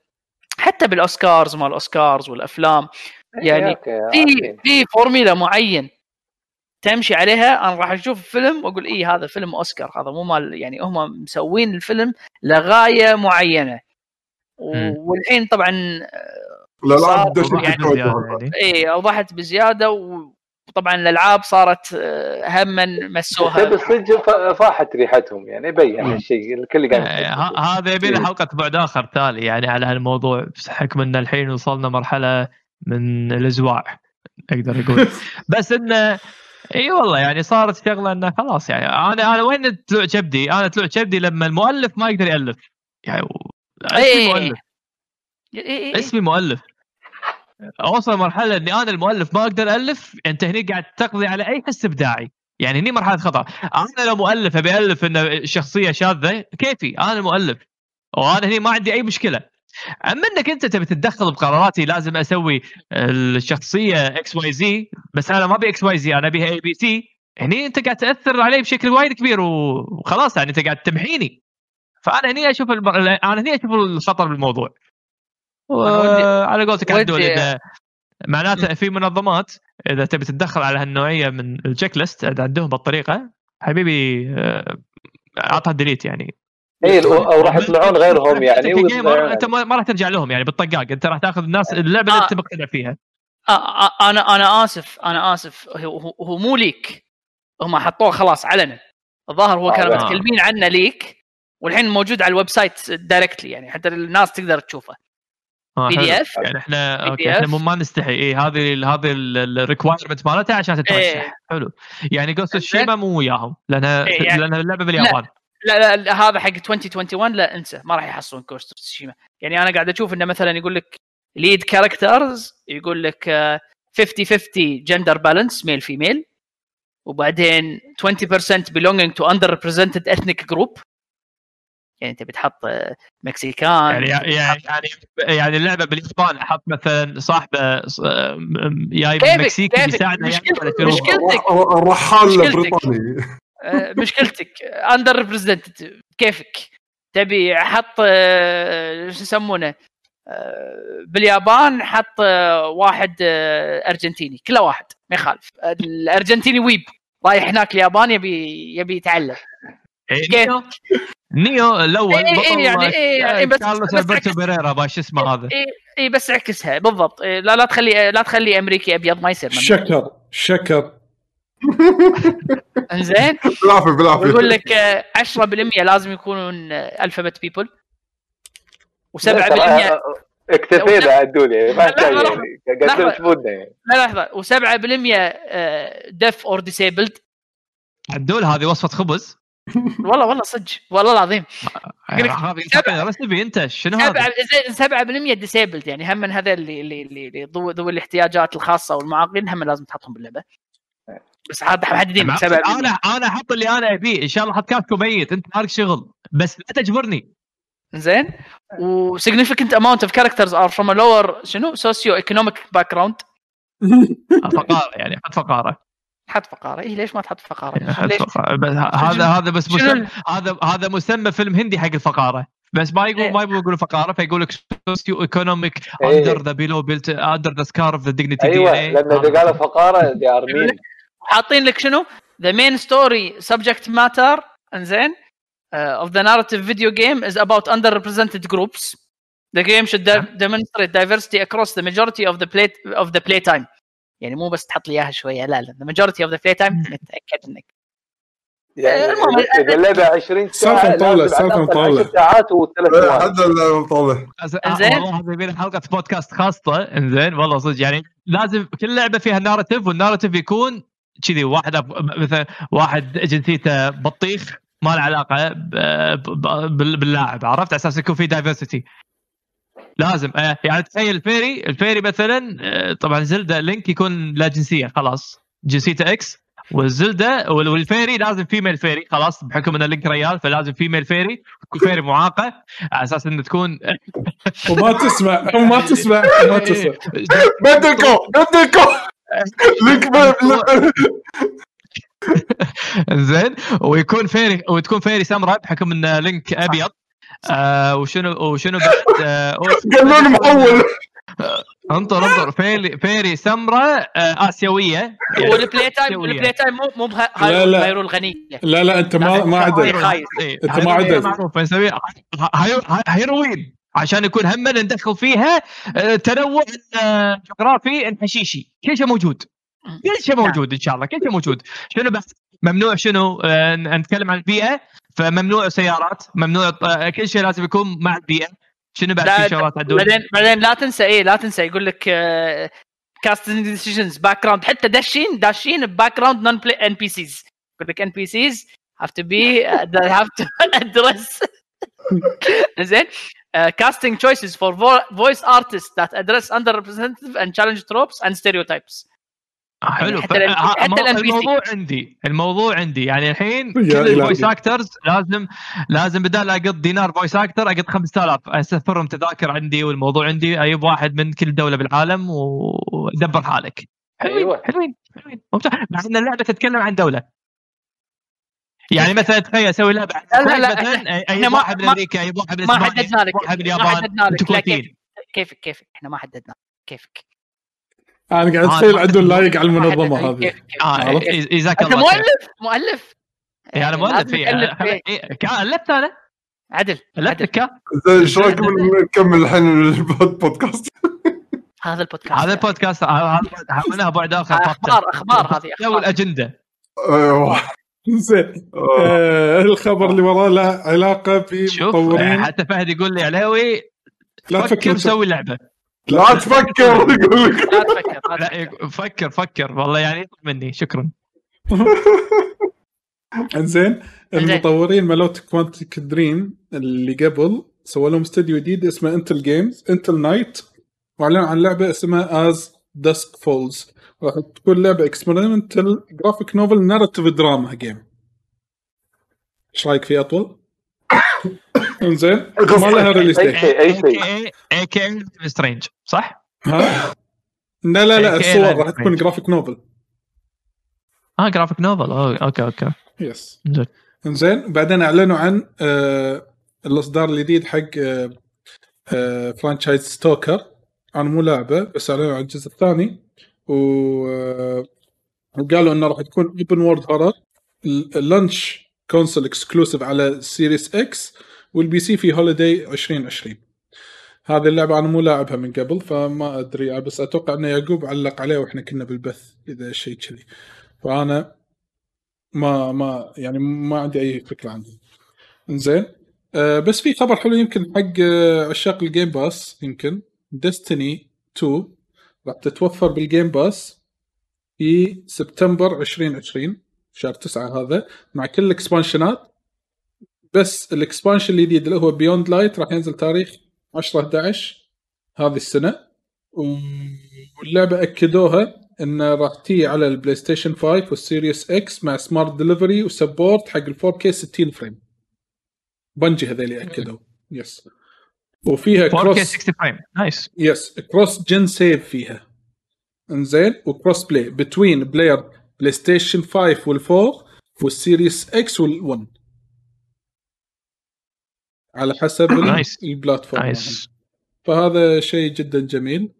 [SPEAKER 5] حتى بالأوسكارز مال الأوسكارز والأفلام يعني
[SPEAKER 6] okay،
[SPEAKER 5] في. في فورميلا معين تمشي عليها أنا راح أشوف فيلم وأقول إيه هذا فيلم أوسكار هذا مو مال يعني هم مسوين الفيلم لغاية معينة و-. والحين طبعا
[SPEAKER 3] بزيادة
[SPEAKER 4] هذا.
[SPEAKER 3] يعني.
[SPEAKER 5] إيه أوضحت بزيادة وطبعا الألعاب صارت آه، هما مسوها
[SPEAKER 6] تبي الصدق ف- فاحت ريحتهم يعني يبين هالشيء الكل قاعد
[SPEAKER 3] آه،
[SPEAKER 6] يحكي.
[SPEAKER 3] ه- هذا يبي له حلقة بعد آخر تالي يعني على هالموضوع بحكم إن الحين وصلنا مرحلة من الازواع أقدر أقول [laughs] بس انه إي والله يعني صارت شغلة إنه خلاص يعني أنا أنا وين طلوع كبدي؟ أنا طلوع كبدي لما المؤلف ما يقدر يألف يعني و- اسمي
[SPEAKER 5] إيه.
[SPEAKER 3] مؤلف
[SPEAKER 5] إيه إيه إيه.
[SPEAKER 3] اسمي مؤلف اوصل مرحلة إني أنا المؤلف ما أقدر ألف أنت هني قاعد تقضي على أي حس إبداعي. يعني هني مرحلة خطأ. أنا لو مؤلف أبي ألف إنه شخصية شاذة كيفي؟ أنا المؤلف وأنا هني ما عندي أي مشكلة. أما إنك أنت تبي تتدخل بقراراتي لازم أسوي الشخصية X Y Z بس أنا ما أبي X Y Z أنا ابيها A B C هني أنت قاعد تأثر علي بشكل وايد كبير وخلاص يعني أنت قاعد تمحيني. فأنا هني أشوف الم... أنا هني أشوف الخطر بالموضوع.
[SPEAKER 5] ودي-
[SPEAKER 3] على قولتك عدول إذا معناته في منظمات إذا تبي تتدخل على هالنوعية من ال checklist إذا عندهم بالطريقة حبيبي آه، أعطها delete يعني.
[SPEAKER 6] اي أو راح يطلعون غيرهم يعني
[SPEAKER 3] انت
[SPEAKER 6] ويطلعون
[SPEAKER 3] أنت ما ما راح ترجع لهم يعني بالطقاق أنت راح تأخذ الناس اللعبة اللي
[SPEAKER 5] آه.
[SPEAKER 3] أنت مقتنع فيها.
[SPEAKER 5] آه، آه، أنا أنا آسف أنا آسف. هو, هو- هو مو leak. هم حطوه خلاص علنا الظاهر هو
[SPEAKER 6] آه،
[SPEAKER 5] كانوا
[SPEAKER 3] آه.
[SPEAKER 5] متكلمين عنه leak والحين موجود على ال website directly يعني حتى الناس تقدر تشوفه.
[SPEAKER 3] آه، P.
[SPEAKER 5] D F
[SPEAKER 3] يعني
[SPEAKER 5] إحنا.
[SPEAKER 3] okay إحنا مو ما نستحي. اي هذه هذه ال requirement مالتها عشان تترشح
[SPEAKER 5] إيه.
[SPEAKER 3] حلو. يعني Ghost Tsushima مو وياهم لانها
[SPEAKER 5] إيه، يعني-
[SPEAKER 3] لانها اللعبة باليابان.
[SPEAKER 5] لا, لا, لا هذا حق 2021 لا انسى ما راح يحصلون Ghost Tsushima يعني أنا قاعد أشوف إنه مثلا يقول لك lead characters يقول لك آه، 50 50 gender balance male female وبعدين 20% belonging to underrepresented ethnic group. يعني انت بتحط Mexican
[SPEAKER 3] يعني يعني يعني يعني اللعبة باليابان أحط مثلا صاحبة ص- م- جاي من
[SPEAKER 5] كيفك-
[SPEAKER 3] المكسيك
[SPEAKER 5] كيفك.
[SPEAKER 3] يساعده يعني؟
[SPEAKER 5] مشكلتك.
[SPEAKER 4] الر- الرحال
[SPEAKER 5] مشكلتك.
[SPEAKER 4] البريطاني
[SPEAKER 5] آه، مشكلتك underrepresented كيفك تبي أحط آه، شو يسمونه آه، باليابان حط واحد أرجنتيني كله واحد ما يخالف الأرجنتيني ويب رايح هناك اليابان يبي يبي يتعلم
[SPEAKER 3] إيه،؟ نيو الأول
[SPEAKER 5] إيه، إيه، يعني إيه، يعني بس-
[SPEAKER 3] كارلوس
[SPEAKER 5] ألبرتو
[SPEAKER 3] بيريرا باش اسمه هذا.
[SPEAKER 5] اي اي بس عكسها بالضبط. إيه، لا لا تخلي لا تخلي أمريكي أبيض ما يصير.
[SPEAKER 2] شكر شكر. [laughs]
[SPEAKER 5] إنزين.
[SPEAKER 4] بالعافية بالعافية.
[SPEAKER 5] ويقول لك آه، 10% لازم يكونون الفابت بيبل و7%
[SPEAKER 6] ترى اكتفينا عدول يعني ما
[SPEAKER 5] لحظة.
[SPEAKER 6] يعني قاعد
[SPEAKER 5] لحظة.
[SPEAKER 6] تشوفنا يعني
[SPEAKER 5] لا لحظه و7% deaf or disabled
[SPEAKER 3] عدول هذه وصفة خبز. [laughs]
[SPEAKER 5] والله والله صدق والله العظيم. سبعة.
[SPEAKER 3] recipe انت شنو هذا؟
[SPEAKER 5] 7 7% disabled يعني هم من هذا اللي اللي اللي اللي ذوي الاحتياجات الخاصة والمعاقين هم لازم تحطهم باللعبة. بس هذا محددين
[SPEAKER 3] مع-
[SPEAKER 5] 7
[SPEAKER 3] أنا أنا أحط اللي أنا أبيه. إن شاء الله حط ميت أنت مالك شغل. بس لا تجبرني.
[SPEAKER 5] زين. و significant amount of characters are from a lower شنو؟ socio economic background.
[SPEAKER 3] فقاره يعني حط فقاره
[SPEAKER 5] حط فقارة اي ليش ما تحط فقارة؟
[SPEAKER 3] حط
[SPEAKER 5] ليش؟
[SPEAKER 3] فقارة بس ه- هذا هذا بس مسمى هذا هذا مسمى فيلم هندي حق الفقارة بس ما يقول
[SPEAKER 5] إيه.
[SPEAKER 3] ما يقولوا فقارة فيقول لك socio economic
[SPEAKER 6] إيه.
[SPEAKER 3] under the below belt under the scar of the dignity
[SPEAKER 6] أيوه لأن إذا قالوا فقارة they are mean
[SPEAKER 5] حاطين لك شنو؟ the main story subject matter إنزين uh, of the narrative video game is about underrepresented groups. The game should de- demonstrate diversity across the majority of the play of the playtime. يعني مو بس تحط لي إياها شوية لا لا the majority of the playtime [laughs] متأكد إنك
[SPEAKER 6] يعني
[SPEAKER 5] المهم،
[SPEAKER 6] إذا اللعبه 20
[SPEAKER 2] سالفة
[SPEAKER 6] ساعة
[SPEAKER 2] سالفة
[SPEAKER 6] الأقل
[SPEAKER 2] مطولة.
[SPEAKER 6] 10 ساعات وثلاث
[SPEAKER 4] إيه،
[SPEAKER 6] ساعات.
[SPEAKER 4] هذا.
[SPEAKER 3] والله هذا يبي له حلقة بودكاست خاصة. إنزين والله صدق يعني لازم كل لعبة فيها نارتيف والنارتيف يكون كذي واحد مثلا واحد جنسيته بطيخ ما له علاقة ب- ب- بال- باللاعب عرفت؟ على أساس يكون في diversity لازم. آه، يعني تخيل ال fairy ال fairy مثلا آه، طبعا Zelda Link يكون لا جنسية خلاص. جنسيته X وال Zelda وال- وال fairy لازم female fairy خلاص بحكم إن Link ريال فلازم female fairy fairy معاقة على أساس انه تكون [laughs]
[SPEAKER 2] وما تسمع وما تسمع [laughs] ما تسمع.
[SPEAKER 4] بدلكو بدلكو ليك ب-
[SPEAKER 3] زين. ويكون فيري وتكون فيري سمراء بحكم إن لينك أبيض. آه وشنو وشنو بعد [laughs] آه
[SPEAKER 4] لي محول
[SPEAKER 3] أنطر أنطر. فيري فيري سمراء آه آسيوية. يعني
[SPEAKER 5] والبلاي تايم. والبلاي تايم مو مو. هايرول غنيه
[SPEAKER 2] لا. لا أنت ما ما عدل.
[SPEAKER 3] إيه،
[SPEAKER 2] أنت ما
[SPEAKER 3] هاي-
[SPEAKER 2] عدل.
[SPEAKER 3] معروف نسوي هاي- هاي- هيروين عشان يكون هم ندخل فيها تنوع جغرافي الحشيشي كل شيء موجود. كل شيء
[SPEAKER 5] نعم.
[SPEAKER 3] موجود إن شاء الله. كل شيء موجود. شنو بس؟ ممنوع شنو آه، نتكلم عن البيئة. فممنوع سيارات ممنوع آه، كل شيء لازم يكون مع البيئة. شنو بعد في شغلات عدول
[SPEAKER 5] بعدين بعدين لا تنسى إيه لا تنسى يقول لك casting decisions background حتى داشين داشين background non NPCs يقول لك NPCs be uh, they have to [laughs] address. [laughs] زين؟ casting choices for vo- voice artists that address underrepresented and challenge tropes and stereotypes.
[SPEAKER 3] حلو.
[SPEAKER 5] حتى
[SPEAKER 3] ف- ها-
[SPEAKER 5] حتى.
[SPEAKER 3] الموضوع عندي الموضوع عندي. يعني الحين كل.
[SPEAKER 2] ال
[SPEAKER 3] voice actors لازم لازم بدال اقط دينار voice actor اقط 5000 اسفرهم تذاكر عندي والموضوع عندي. أجيب واحد من كل دولة بالعالم ودبر حالك. حلوين
[SPEAKER 6] أيوة.
[SPEAKER 3] حلوين حلوين. ممتاز. مع إن اللعبة تتكلم عن دولة. يعني مثلا تخيل أسوي لعبة.
[SPEAKER 5] لا، لا، لا،
[SPEAKER 3] مثلا
[SPEAKER 5] ما-
[SPEAKER 3] واحد من أمريكا أجيب واحد من
[SPEAKER 5] ما
[SPEAKER 3] اسبانيا
[SPEAKER 5] حددنا لك.
[SPEAKER 3] واحد من
[SPEAKER 5] ما
[SPEAKER 3] اليابان.
[SPEAKER 5] حددنا لك. كيفك كيفك إحنا ما حددنا. كيفك
[SPEAKER 2] أنا قاعد
[SPEAKER 3] آه،
[SPEAKER 2] اتخيل عدول لايق على
[SPEAKER 5] المنظمة
[SPEAKER 2] هذه.
[SPEAKER 3] آه جزاك
[SPEAKER 5] أنت
[SPEAKER 3] الله
[SPEAKER 5] مؤلف مؤلف؟
[SPEAKER 3] إيه، أنا مؤلف ألفت أنا؟
[SPEAKER 5] عدل
[SPEAKER 3] ألفت
[SPEAKER 5] عدل.
[SPEAKER 3] كان
[SPEAKER 4] زين إيش رايكم نكمل الحين البودكاست؟
[SPEAKER 5] هذا البودكاست.
[SPEAKER 3] هذا البودكاست هذا حولناها بعد اخر
[SPEAKER 5] أخبار أخبار هذه [laughs] أخبار.
[SPEAKER 3] الأجندة.
[SPEAKER 4] أيوه.
[SPEAKER 2] زين.
[SPEAKER 4] آه.
[SPEAKER 2] آه الخبر اللي وراه له علاقة
[SPEAKER 3] شوف
[SPEAKER 2] بمطورين.
[SPEAKER 3] حتى فهد يقول لي علاوي
[SPEAKER 2] لا
[SPEAKER 3] فكر
[SPEAKER 2] تفكر
[SPEAKER 3] سوي لعبة.
[SPEAKER 4] لا تفكر يقول لك
[SPEAKER 5] لا تفكر لا
[SPEAKER 3] فكر فكر. والله يعني مني. شكرا. [laughs]
[SPEAKER 2] انزين
[SPEAKER 5] إنزين.
[SPEAKER 2] المطورين مالوت Quantic Dream اللي قبل سووا لهم استوديو جديد اسمه Interior Games Interior Night وأعلنوا عن لعبة اسمها As Dusk Falls راح تكون لعبة experimental graphic novel narrative drama game إيش رأيك في أطول؟ [coughs] انزين ما لها release
[SPEAKER 6] أي
[SPEAKER 2] date
[SPEAKER 6] شيء اي شيء.
[SPEAKER 3] اي كي strange صح؟
[SPEAKER 2] ها؟ لا لا لا الصور. راح تكون جرافيك نوفل
[SPEAKER 3] آه جرافيك نوفل أوكي أوكي.
[SPEAKER 2] يس
[SPEAKER 3] زين.
[SPEAKER 2] انزين بعدين أعلنوا عن آه الأصدار الجديد حق آه آه franchise Stalker أنا مو لعبه بس أعلنوا عن الجزء الثاني. و آه وقالوا إنه راح تكون open world horror ال launch console exclusive على Series X وال PC في holiday 2020 هذه اللعبة أنا مو لاعبها من قبل فما أدري بس أتوقع ان يعقوب علق عليه وإحنا كنا بالبث إذا شيء كذي. فأنا ما ما يعني ما عندي أي فكرة عنه زين آه بس في خبر حلو يمكن حق آه عشاق ال Game Pass يمكن. Destiny 2 راح تتوفر بال Game Pass في سبتمبر 2020 شهر 9 هذا مع كل ال expansionات بس ال expansion الجديد اللي هو Beyond Light راح ينزل تاريخ 10 11 هذه السنة. واللعبة أكدوها انه راح تي على ال PlayStation 5 وال Series X مع smart delivery و support حق ال 4K 60 frame Bungie هذول اكدوا yes وفيها
[SPEAKER 3] 4K
[SPEAKER 2] كروس
[SPEAKER 3] 60 frame nice
[SPEAKER 2] yes cross gen save فيها. إنزين. و cross play between player PlayStation 5 وال4 وال Series X وال1 على حسب. ال platform
[SPEAKER 3] nice
[SPEAKER 2] فهذا شيء جدا جميل.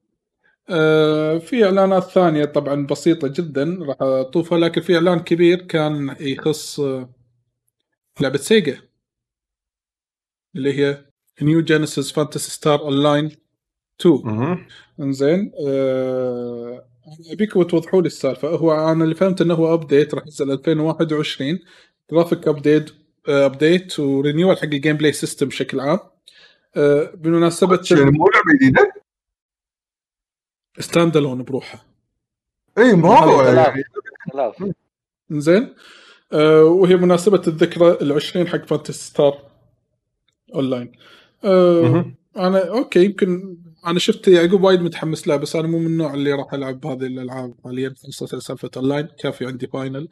[SPEAKER 2] آه، في إعلانات ثانية طبعا بسيطة جدا راح أطوفها لكن في إعلان كبير كان يخص آه، لعبة Sega اللي هي New Genesis Phantasy Star Online 2 إنزين آه، ابيكم توضحوا لي السالفة. هو أنا اللي فهمت إنه هو update راح ينزل 2021 graphic update update و renewal حق ال gameplay system بشكل عام. آه، بمناسبة
[SPEAKER 4] يعني مو لعبة جديدة؟
[SPEAKER 2] stand alone بروحه
[SPEAKER 4] إي ما هو. يعني
[SPEAKER 2] زين آه وهي مناسبة الذكرى العشرين حق Phantasy Star Online آه. أنا okay يمكن أنا شفت يعقوب وايد متحمس لها بس أنا مو من النوع اللي راح العب هذه الألعاب حاليا خاصة سالفة اونلاين كافي عندي Final.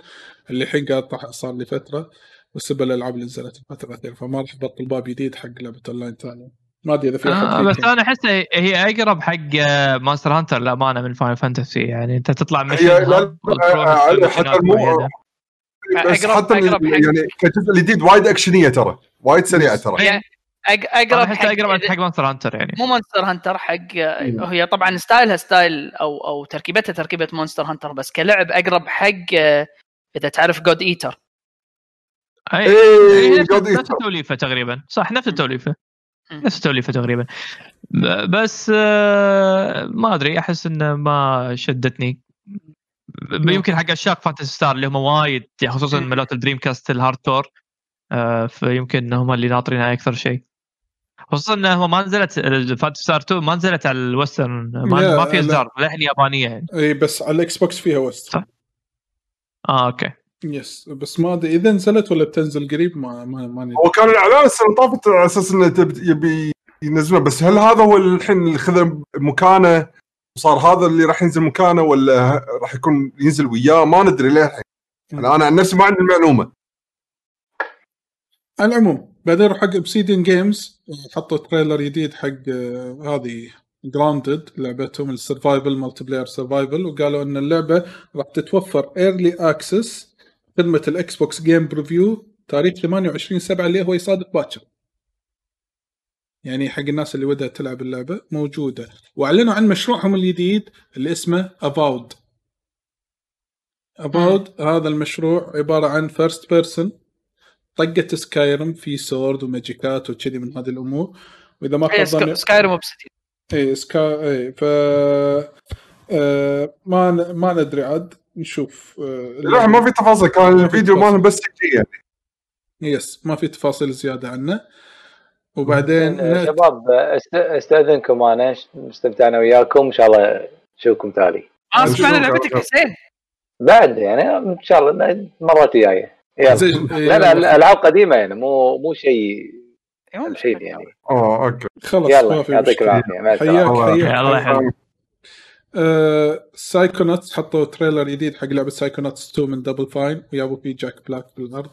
[SPEAKER 2] اللي الحين قاعد طاح صار لي فترة بسبب الالعاب اللي نزلت الفترة الأخيرة فما راح أبطل باب جديد حق لعبة اونلاين ثانية ما أدري إذا في
[SPEAKER 3] آه بس. أنا أحس هي أقرب حق Monster Hunter للامانه من Final Fantasy يعني أنت تطلع
[SPEAKER 4] علي، حتى. بس
[SPEAKER 5] أقرب-
[SPEAKER 4] حتى يعني كجزء الجديد وايد actionية ترى وايد سريعة ترى.
[SPEAKER 3] أقرب
[SPEAKER 5] حق
[SPEAKER 3] أقرب حق ماستر هانتر يعني.
[SPEAKER 5] مو Monster Hunter حق هي طبعا styleها style أو أو تركيبتها تركيبة Monster Hunter بس كلعب أقرب حق إذا تعرف God Eater
[SPEAKER 3] أي.
[SPEAKER 4] إيه
[SPEAKER 3] هي نفس التوليفة تقريبا. صح نفس
[SPEAKER 5] التوليفة.
[SPEAKER 3] نفس التوليفة تقريبا. بس آه، ما أدري أحس إنه ما شدتني. يمكن حق عشاق Phantasy Star اللي هم وايد يعني خصوصا. ملوت ال Dreamcast ال hardcore فيمكن هم اللي ناطرينها أكثر شيء. خصوصا انهم ما نزلت Phantasy Star 2 ما نزلت على ال western ما,
[SPEAKER 2] لا،
[SPEAKER 3] ما في
[SPEAKER 2] لا.
[SPEAKER 3] اصدار للحين يابانية يعني.
[SPEAKER 2] إي بس على ال Xbox فيها west
[SPEAKER 3] صح. آه okay.
[SPEAKER 2] yes بس ما أدري إذا نزلت ولا بتنزل قريب ما ما ما ندري.
[SPEAKER 4] هو كان الإعلان السنة طافت على أساس إنه يبي ينزلونه بس هل هذا هو الحين اللي خذ مكانه؟ وصار هذا اللي راح ينزل مكانه ولا راح يكون ينزل وياه؟ ما ندري للحين أنا عن نفسي ما عندي المعلومة.
[SPEAKER 2] على العموم بعدين روح حق Obsidian Games حطوا trailer جديد حق آه، هذه Grounded لعبتهم ال survival multiplayer survival وقالوا إن اللعبة راح تتوفر early access خدمة ال Xbox Game Preview تاريخ 28 7 اللي هو يصادف باكر. يعني حق الناس اللي ودها تلعب اللعبة موجودة. وأعلنوا عن مشروعهم الجديد اللي اسمه Avowed Avowed هذا المشروع عبارة عن first person طقه Skyrim في sword و magic ات وكذي من هذه الأمور. وإذا ما
[SPEAKER 5] هي
[SPEAKER 2] خاب ظني
[SPEAKER 5] Skyrim Obsidian
[SPEAKER 2] اي سكا اي ف آه ما ن... ما ندري عاد. نشوف آه
[SPEAKER 4] لا ما في تفاصيل. كان الفيديو مالهم بس يعني.
[SPEAKER 2] يس ما في تفاصيل زيادة عنه. وبعدين
[SPEAKER 6] آه،. شباب آه، أست- أستأذنكم أنا استمتعنا وياكم. إن شاء الله نشوفكم تالي
[SPEAKER 5] آه
[SPEAKER 4] نشوف
[SPEAKER 5] سمعنا لعبتك حسين
[SPEAKER 6] بعد يعني إن شاء الله مرات جاية. يلا
[SPEAKER 2] زين،
[SPEAKER 6] لا لا الألعاب قديمة يعني مو مو شيء
[SPEAKER 5] مشكلة.
[SPEAKER 6] يعني.
[SPEAKER 4] آه okay.
[SPEAKER 2] خلاص ما
[SPEAKER 6] يلا يعطيك العافية.
[SPEAKER 2] حياك حياك.
[SPEAKER 3] الله يحفظك
[SPEAKER 2] آه Psychonauts حطوا trailer جديد حق لعبة Psychonauts 2 من Double Fine ويابوا فيه Jack Black في العرض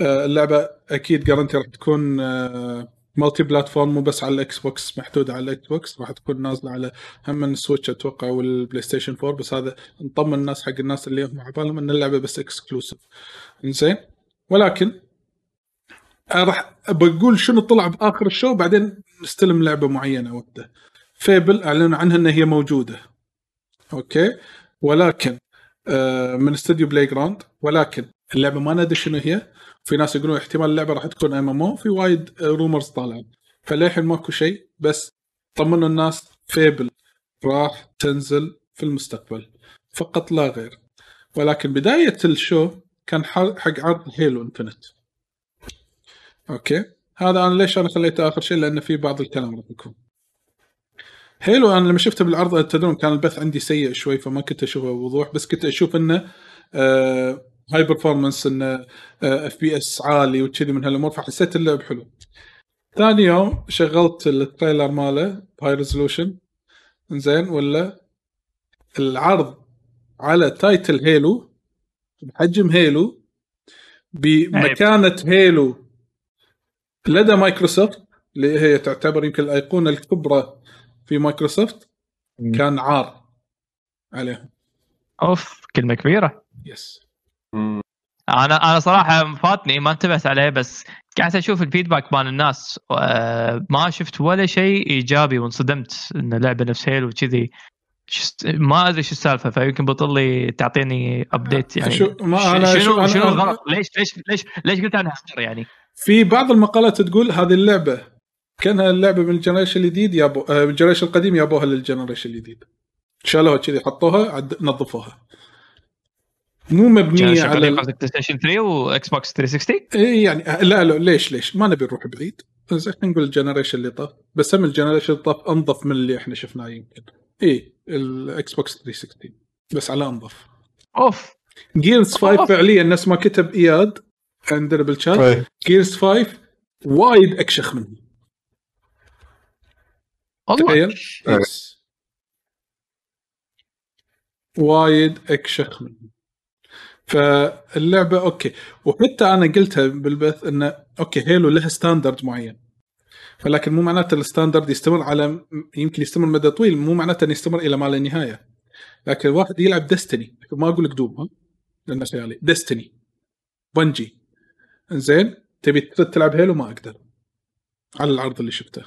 [SPEAKER 2] آه اللعبة أكيد guarantee راح تكون آه multi-platform مو بس على ال Xbox محدوده على ال Xbox راح تكون نازلة على هم ال Switch أتوقع وال PlayStation 4 بس هذا نطمن الناس حق الناس اللي هم على بالهم إن اللعبة بس exclusive زين ولكن آه، راح بقول شنو طلع بآخر ال show بعدين نستلم لعبة معينة وقتها Fable اعلنوا عنها إن هي موجودة. okay؟ ولكن آه من استوديو Playground ولكن اللعبة ما ندري شنو هي. في ناس يقولون احتمال اللعبة راح تكون MMO في وايد rumors طالعه فللحين ماكو شيء بس طمنوا الناس Fable راح تنزل في المستقبل. فقط لا غير. ولكن بداية ال show كان حق عرض Halo Infinite okay. هذا أنا ليش أنا خليته آخر شيء؟ لأن في بعض الكلام راح يكون. Halo أنا لما شفته بالعرض تدرون كان البث عندي سيء شوي فما كنت أشوفه بوضوح بس كنت أشوف إنه آه high performance انه FPS عالي وكذي من هالأمور فحسيت اللعب حلو. ثاني يوم شغلت ال trailer ماله ب high resolution زين ولا العرض على title Halo بحجم Halo بمكانة Halo لدى مايكروسوفت اللي هي تعتبر يمكن الأيقونة الكبرى في مايكروسوفت كان عار عليهم.
[SPEAKER 3] أوف كلمة كبيرة.
[SPEAKER 2] yes
[SPEAKER 3] أنا أنا صراحة فاتني ما انتبهت عليه بس قاعد أشوف ال feedback مال الناس آه، ما شفت ولا شيء إيجابي وانصدمت إن اللعبة نفس Halo وكذي. ما أدري شو السالفة فيمكن بطل لي تعطيني update يعني.
[SPEAKER 2] شو- ما أنا- شو-
[SPEAKER 3] شنو
[SPEAKER 2] أنا-
[SPEAKER 3] شنو الغلط؟ ليش ليش ليش ليش قلت عنها؟ عار يعني.
[SPEAKER 2] في بعض المقالات تقول هذه اللعبة كأنها اللعبة من ال generation الجديد يابو آه، من ال generation القديم يابوها لل generation الجديد. شالوها كذي حطوها عد... نظفوها. مو مبنية على
[SPEAKER 3] على
[SPEAKER 2] ال-
[SPEAKER 3] PlayStation 3 و Xbox 360
[SPEAKER 2] إيه يعني لا لا ليش ليش؟ ما نبي نروح بعيد. زين خلينا نقول ال generation اللي طاف. بس هم ال generation اللي طاف أنظف من اللي إحنا شفناه يمكن. اي ال Xbox 360 بس على أنظف.
[SPEAKER 3] أوف.
[SPEAKER 2] Gears 5
[SPEAKER 3] أوف.
[SPEAKER 2] فعليا نفس ما كتب إياد عندنا بالشات. Gears 5 وايد أكشخ منه. تخيل. yes وايد أكشخ منه. فاللعبة okay. وحتى أنا قلتها بالبث انه okay Halo لها standard معين. ولكن مو معناته ال standard يستمر على يمكن يستمر مدى طويل مو معناته إنه يستمر إلى ما لا نهاية. لكن الواحد يلعب Destiny ما أقول لك Doom ها؟ لأنه خيالي Destiny Bungie زين تبي تلعب Halo؟ ما أقدر. على العرض اللي شفته.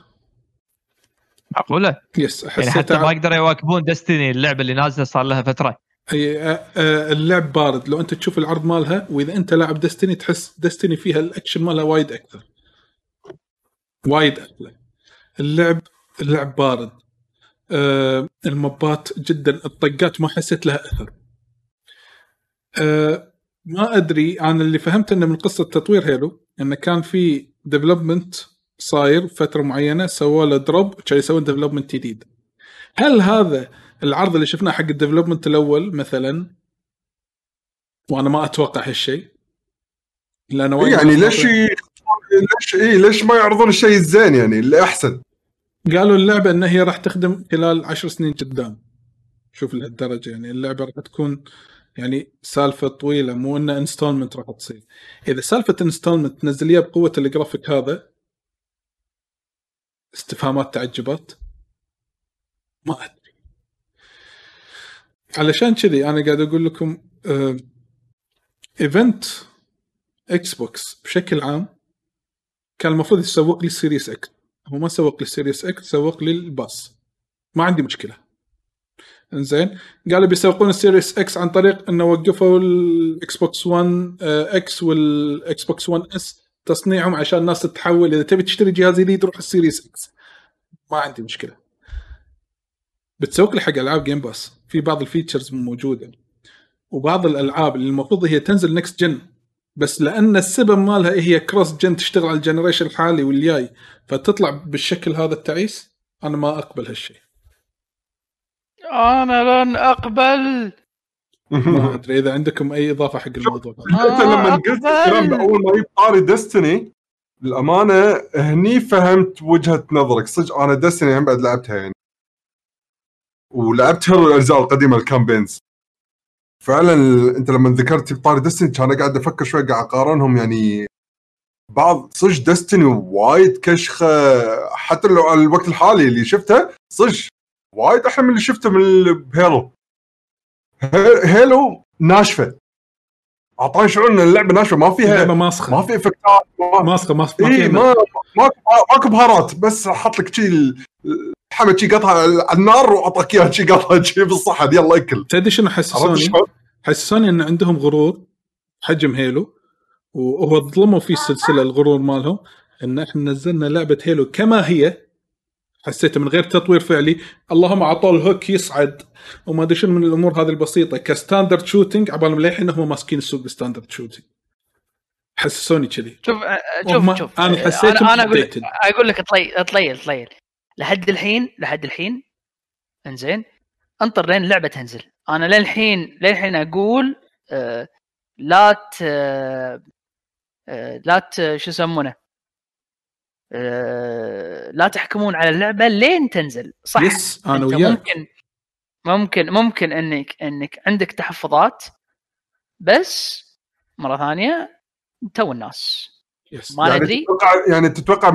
[SPEAKER 3] معقولة؟
[SPEAKER 2] yes
[SPEAKER 3] يعني
[SPEAKER 2] حسيت
[SPEAKER 3] حتى ما يقدروا يواكبون Destiny اللعبة اللي نازلة صار لها
[SPEAKER 2] فترة. آه، اللعب بارد. لو أنت تشوف العرض مالها وإذا أنت لاعب Destiny تحس Destiny فيها الأكشن مالها وايد أكثر. وايد أحلى اللعب اللعب بارد. آه ال impact جدا الطقات ما حسيت لها أثر. آه ما أدري أنا اللي فهمت إنه من قصة تطوير Halo انه كان في development صاير فترة معينة سووا له drop كان يسوون development جديد. هل هذا العرض اللي شفناه حق ال development الأول مثلا وأنا ما أتوقع هالشيء لأن
[SPEAKER 4] يعني ليش ليش اي ليش ما يعرضون الشيء الزين يعني؟ اللي احسن
[SPEAKER 2] قالوا اللعبة إن هي راح تخدم خلال عشر سنين قدام. شوف لهالدرجة يعني اللعبة راح تكون يعني سالفة طويلة مو انه installment راح تصير. إذا سالفة installment تنزل بقوة الجرافيك هذا استفهامات تعجبات ما علشان كذي أنا قاعد أقول لكم event Xbox بشكل عام كان المفروض يسوق لي Series X هو ما سوق لي Series X سوق لي ال Pass. ما عندي مشكلة. إنزين؟ قالوا بيسوقون ال Series X عن طريق إنه وقفوا ال Xbox 1 X وال Xbox 1 S تصنيعهم عشان الناس تتحول. إذا تبي تشتري جهاز جديد روح ال Series X ما عندي مشكلة. بتسوق لي حق ألعاب Game Pass في بعض ال features موجودة. وبعض الألعاب اللي المفروض هي تنزل next gen بس لأن السبب مالها هي cross gen تشتغل على ال generation الحالي والجاي فتطلع بالشكل هذا التعيس أنا ما أقبل هالشيء.
[SPEAKER 5] أنا لن أقبل.
[SPEAKER 2] ما أدري إذا عندكم أي إضافة حق الموضوع
[SPEAKER 4] أنت لما قلت الكلام أول ما جبت طاري Destiny للأمانة هني فهمت وجهة نظرك. صدق أنا Destiny هم بعد لعبتها يعني. ولعبت Halo الأجزاء القديمة ال campaigns فعلا أنت لما ذكرت طاري Destiny كان قاعد أفكر شوي قاعد أقارنهم يعني بعض صدق Destiny وايد كشخة حتى لو على الوقت الحالي اللي شفته صدق وايد أحلى من اللي شفته من ب Halo. هي- Halo ناشفة. أعطاني شعور إن اللعبة ناشفة ما فيها
[SPEAKER 2] اللعبة ماسخة.
[SPEAKER 4] ما في effectات ما
[SPEAKER 2] ماسخة ما ما فيها
[SPEAKER 4] ما ما ماكو بهارات بس حط لك شي ال- حمد شي قطعه على النار واعطاك إياها شي قطعه شي بالصحن يلا اكل
[SPEAKER 2] تدري شنو حسسوني؟ حسسوني إن عندهم غرور حجم Halo وهو ظلموا في السلسله الغرور مالهم إن إحنا نزلنا لعبة Halo كما هي. حسيت من غير تطوير فعلي. اللهم اعطوه ال hook يصعد. وما أدري شنو من الأمور هذه البسيطة. ك standard shooting عبالهم للحين هم ماسكين السوق ب standard shooting حسسوني كذي.
[SPEAKER 5] شوف شوف شوف.
[SPEAKER 2] أنا حسيتهم
[SPEAKER 5] أنا, أنا
[SPEAKER 2] أقول.
[SPEAKER 5] أقول لك طليل طليل طليل لحد الحين لحد الحين. إنزين. أنطر لين اللعبة تنزل. أنا للحين للحين أقول آه لا ت آه لا ت شو يسمونه؟ آه لا تحكمون على اللعبة لين تنزل. صح.
[SPEAKER 2] يس
[SPEAKER 5] أنا
[SPEAKER 2] وياك.
[SPEAKER 5] ممكن ممكن ممكن إنك إنك عندك تحفظات بس مرة ثانية تو الناس.
[SPEAKER 2] yes
[SPEAKER 5] ما
[SPEAKER 4] يعني
[SPEAKER 5] ندري
[SPEAKER 4] تتوقع يعني تتوقع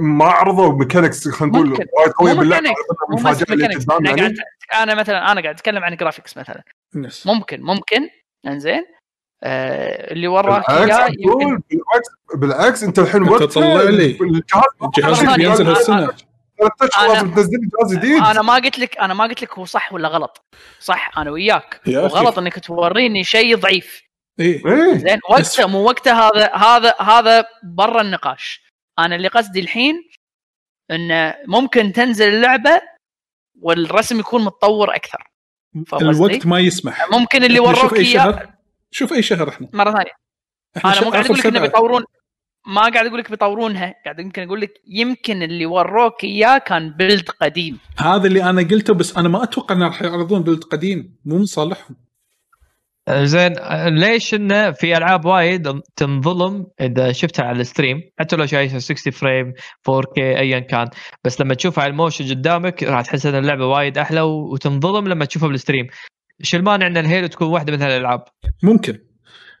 [SPEAKER 4] ما عرضوا mechanics خلينا نقول
[SPEAKER 5] ممكن.
[SPEAKER 4] وايد قويه
[SPEAKER 5] باللعبة
[SPEAKER 4] المفاجاه اللي يعني.
[SPEAKER 5] قاعد أنا مثلا أنا قاعد أتكلم عن graphics مثلا.
[SPEAKER 2] yes
[SPEAKER 5] ممكن ممكن. إنزين. آه اللي وراك
[SPEAKER 4] بالعكس
[SPEAKER 5] يمكن
[SPEAKER 4] بالعكس بالعكس أنت الحين
[SPEAKER 2] أنت
[SPEAKER 4] وقتها
[SPEAKER 2] طلع لي.
[SPEAKER 4] الجهاز
[SPEAKER 2] بينزل هالسنه
[SPEAKER 4] ثلاث اشهر
[SPEAKER 5] أنا-
[SPEAKER 4] لازم تنزل لي جهاز جديد.
[SPEAKER 5] أنا ما قلت لك أنا ما قلت لك هو صح ولا غلط. صح أنا وياك. وغلط إنك توريني شيء ضعيف.
[SPEAKER 2] إيه.
[SPEAKER 4] إيه.
[SPEAKER 5] زين وقته مو وقته هذا هذا هذا برا النقاش. أنا اللي قصدي الحين انه ممكن تنزل اللعبة والرسم يكون متطور أكثر.
[SPEAKER 2] الوقت؟ ما يسمح.
[SPEAKER 5] ممكن اللي وروك اياه
[SPEAKER 2] شوف أي شهر إحنا.
[SPEAKER 5] مرة ثانية.
[SPEAKER 2] إحنا
[SPEAKER 5] أنا مو قاعد أقول لك
[SPEAKER 2] إنه.
[SPEAKER 5] بيطورون ما قاعد أقول لك بيطورونها. قاعد يمكن أقول لك يمكن اللي وروك إياه كان بيلد قديم.
[SPEAKER 2] هذا اللي أنا قلته بس أنا ما أتوقع انه راح يعرضون بلد قديم. مو من صالحهم
[SPEAKER 3] زين ليش انه في ألعاب وايد تنظلم إذا شفتها على ال stream؟ حتى لو شايفها 60 frame 4K ايا كان. بس لما تشوفها على ال motion قدامك راح تحس إن اللعبة وايد أحلى وتنظلم لما تشوفها بال stream. إيش المانع إن ال Halo تكون واحدة من هالألعاب؟
[SPEAKER 2] ممكن.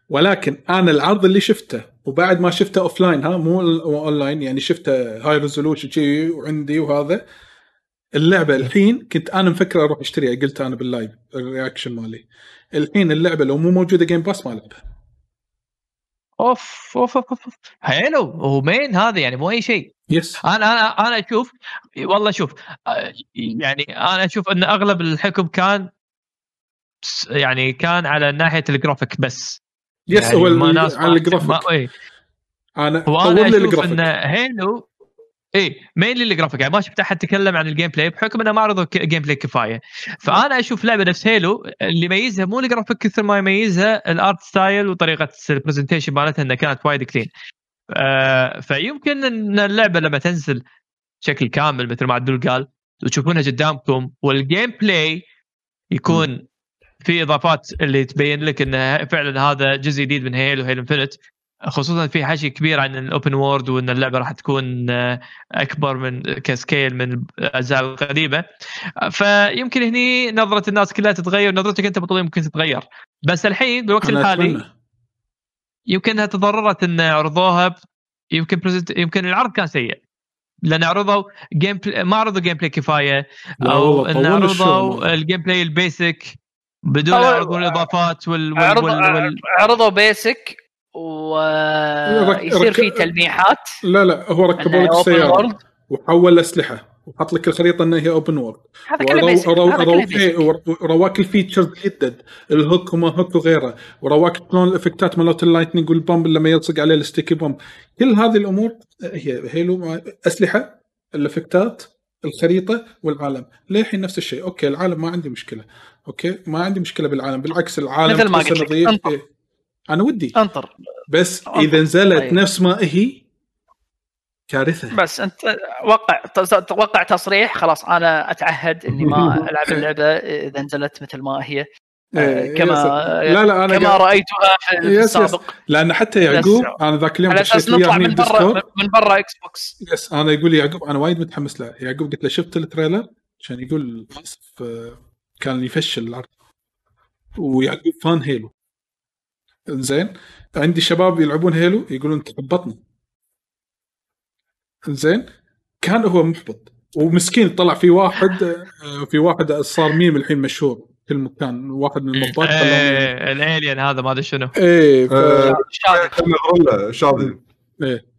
[SPEAKER 2] ولكن أنا العرض اللي شفته وبعد ما شفته offline ها مو اون لاين يعني شفته high resolution وعندي وهذا اللعبة الحين كنت أنا مفكر أروح أشتريها قلت أنا بال live ال reaction مالي. الحين اللعبة لو مو موجودة Game Pass ما العبها
[SPEAKER 3] أوف أوف أوف أوف حلو ومين هذا يعني مو أي شيء.
[SPEAKER 2] yes
[SPEAKER 3] أنا أنا أنا أشوف والله شوف يعني أنا أشوف إن أغلب الحكم كان يعني كان على ناحية الجرافيك بس.
[SPEAKER 2] yes
[SPEAKER 3] يعني
[SPEAKER 2] هو على الجرافيك
[SPEAKER 3] ما- إيه.
[SPEAKER 2] أنا
[SPEAKER 3] هو أنا
[SPEAKER 2] أشوف
[SPEAKER 3] ان Halo اي mainly ال graphic يعني ما شفت أحد تكلم عن ال gameplay بحكم إنه ما عرضوا gameplay كفاية. فأنا أشوف لعبة نفس Halo اللي يميزها مو الجرافيك كثر ما يميزها ال art style وطريقة ال presentation مالتها إنها كانت وايد clean آه فيمكن إن اللعبة لما تنزل بشكل كامل مثل ما عدول قال وتشوفونها قدامكم وال gameplay يكون في إضافات اللي تبين لك انه فعلا هذا جزء جديد من Halo Halo Infinite خصوصا في حكي كبير عن ال open world وإن اللعبة راح تكون آه، أكبر من ك scale من الأجزاء القديمة. فيمكن هني نظرة الناس كلها تتغير نظرتك أنت بطولة ممكن تتغير. بس الحين بالوقت الحالي يمكن إنها تضررت إن عرضوها يمكن present يمكن العرض كان سيء. لأن عرضوا gameplay ما عرضوا gameplay كفايه
[SPEAKER 2] أو إن
[SPEAKER 3] عرضوا.
[SPEAKER 2] ال
[SPEAKER 3] gameplay ال basic بدون يعرضون الإضافات وال وال, وال...
[SPEAKER 5] عرضوا basic ويصير في تلميحات.
[SPEAKER 2] لا لا هو ركبوا لك
[SPEAKER 5] السيارة.
[SPEAKER 2] وحول أسلحة. وحط لك الخريطة إنها هي open world
[SPEAKER 5] هذا كله basic هذا كله basic
[SPEAKER 2] رواك ال features جدد ال hook وما hook وغيره. ورواك شلون ال effectات مالت ال lightning وال bomb لما يلصق عليه ال sticky bomb كل هذه الأمور هي Halo أسلحة ال effectات الخريطة والعالم. للحين نفس الشيء. أوكي العالم ما عندي مشكلة. أوكي ما عندي مشكلة بالعالم. بالعكس العالم
[SPEAKER 5] مثل ما قلت لك،.
[SPEAKER 2] أنا ودي.
[SPEAKER 5] أنطر.
[SPEAKER 2] بس
[SPEAKER 5] أنطر.
[SPEAKER 2] إذا نزلت
[SPEAKER 5] طيب.
[SPEAKER 2] نفس ما هي كارثة.
[SPEAKER 5] بس أنت وقع توقع تصريح خلاص أنا أتعهد إني ما [laughs] ألعب اللعبة إذا نزلت مثل ما هي.
[SPEAKER 2] إيه،
[SPEAKER 5] كما
[SPEAKER 2] yes. لا لا أنا
[SPEAKER 5] كما رأيتها في
[SPEAKER 2] yes، yes.
[SPEAKER 5] السابق.
[SPEAKER 2] لأن حتى يعقوب أنا ذاك اليوم دشيت
[SPEAKER 5] نطلع من برا من برا Xbox
[SPEAKER 2] yes أنا يقول يعقوب أنا وايد متحمس له. يعقوب قلت له شفت ال trailer؟ عشان يقول اسف آه، كان يفشل العرض ويعقوب فان هيلو. زين. عندي شباب يلعبون هيلو يقولون تحبطنا زين. كان هو محبط ومسكين طلع في واحد آه، في واحد صار ميم الحين مشهور في المكان واحد من المطبات خلاه
[SPEAKER 3] إيه الالين هذا ما أدري شنو.
[SPEAKER 2] إيه ف...
[SPEAKER 4] آه، شاذي.
[SPEAKER 2] إيه.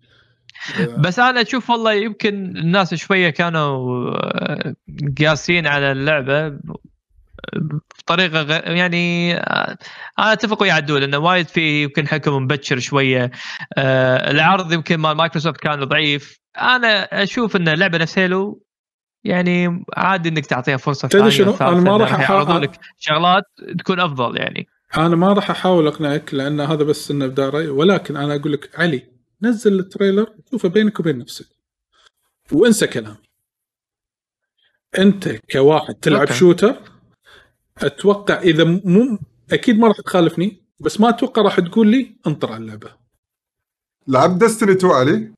[SPEAKER 3] بس أنا أشوف والله يمكن الناس شوية كانوا آه، قاسين على اللعبة بطريقة غ... يعني آه، أنا أتفق ويا عدول إنه وايد في يمكن حكم مبكر شوية. آه العرض يمكن مال مايكروسوفت كان ضعيف. أنا أشوف إن اللعبة نفس هيلو يعني عادي إنك تعطيها فرصة
[SPEAKER 2] تدري
[SPEAKER 3] ثانية
[SPEAKER 2] شنو؟ أنا
[SPEAKER 3] وثالثة،
[SPEAKER 2] ما راح
[SPEAKER 3] يعرضون لك شغلات تكون أفضل يعني.
[SPEAKER 2] أنا ما راح أحاول أقنعك لأن هذا بس إنه بداري ولكن أنا أقول لك علي نزل ال trailer شوفه بينك وبين نفسك. وانسى كلامي أنت كواحد تلعب
[SPEAKER 3] أوكي.
[SPEAKER 2] shooter أتوقع إذا مو أكيد ما راح تخالفني بس ما أتوقع راح تقول لي انطر على اللعبة.
[SPEAKER 4] لعب Destiny 2 علي؟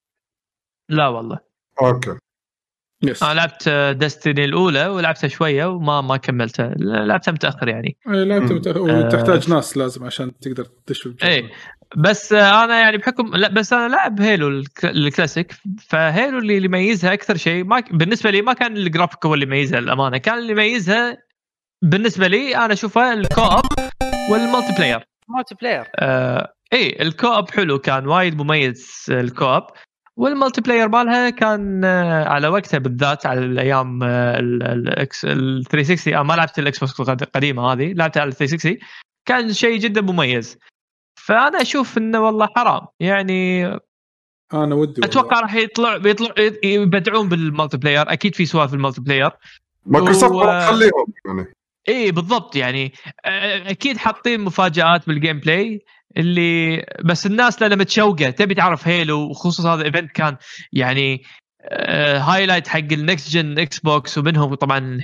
[SPEAKER 3] لا والله.
[SPEAKER 4] أوكي.
[SPEAKER 2] yes
[SPEAKER 3] أنا لعبت Destiny الأولى ولعبتها شوية وما ما كملتها. لعبتها متأخر يعني.
[SPEAKER 2] إيه، لعبت
[SPEAKER 4] مم.
[SPEAKER 2] مت- وتحتاج ناس لازم عشان تقدر تدش بالجو.
[SPEAKER 3] إيه. بس آه، أنا يعني بحكم لا بس أنا لاعب Halo الك- الكلاسيك. ف Halo اللي اللي يميزها أكثر شيء ما بالنسبة لي ما كان الجرافيك هو اللي يميزها للأمانة. كان اللي يميزها بالنسبة لي أنا اشوفها ال co-op وال
[SPEAKER 5] multiplayer multiplayer
[SPEAKER 3] آه إيه ال co-op حلو كان وايد مميز ال co-op وال multiplayer مالها كان آه، على وقتها بالذات على الأيام آه، ال- ال X ال 360 أنا ما لعبت ال Xbox القد- القديمة هذه لعبتها على 360 كان شيء جدا مميز. فأنا أشوف إنه والله حرام. يعني
[SPEAKER 2] أنا ودي والله.
[SPEAKER 3] أتوقع راح يطلع بيطلع يبدعون بال multiplayer أكيد في سوالف ال multiplayer
[SPEAKER 4] مايكروسوفت
[SPEAKER 3] و-
[SPEAKER 4] تخليهم يعني.
[SPEAKER 3] إيه بالضبط يعني. أكيد حاطين مفاجآت بال gameplay اللي بس الناس لما متشوقة تبي تعرف Halo وخصوصا هذا ال event كان يعني highlight حق ال next gen Xbox ومنهم طبعا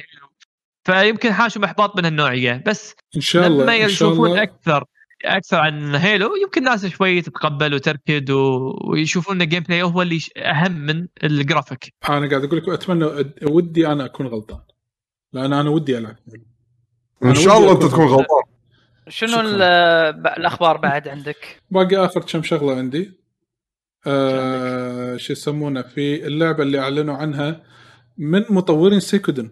[SPEAKER 3] فيمكن حاشوا إحباط من هالنوعية. بس
[SPEAKER 2] إن شاء الله
[SPEAKER 3] لما يشوفون أكثر أكثر عن Halo يمكن الناس شوي تتقبل وتركد و... ويشوفون إن ال gameplay هو اللي أهم من الجرافيك
[SPEAKER 2] أنا قاعد أقول لك أتمنى ودي أنا أكون غلطان. لأن أنا ودي ألعب
[SPEAKER 4] إن شاء الله أنت تكون غلطان.
[SPEAKER 5] شنو الأخبار بعد عندك؟
[SPEAKER 2] باقي آخر كم شغلة عندي. آه شو يسمونه؟ في اللعبة اللي أعلنوا عنها من مطورين Suikoden.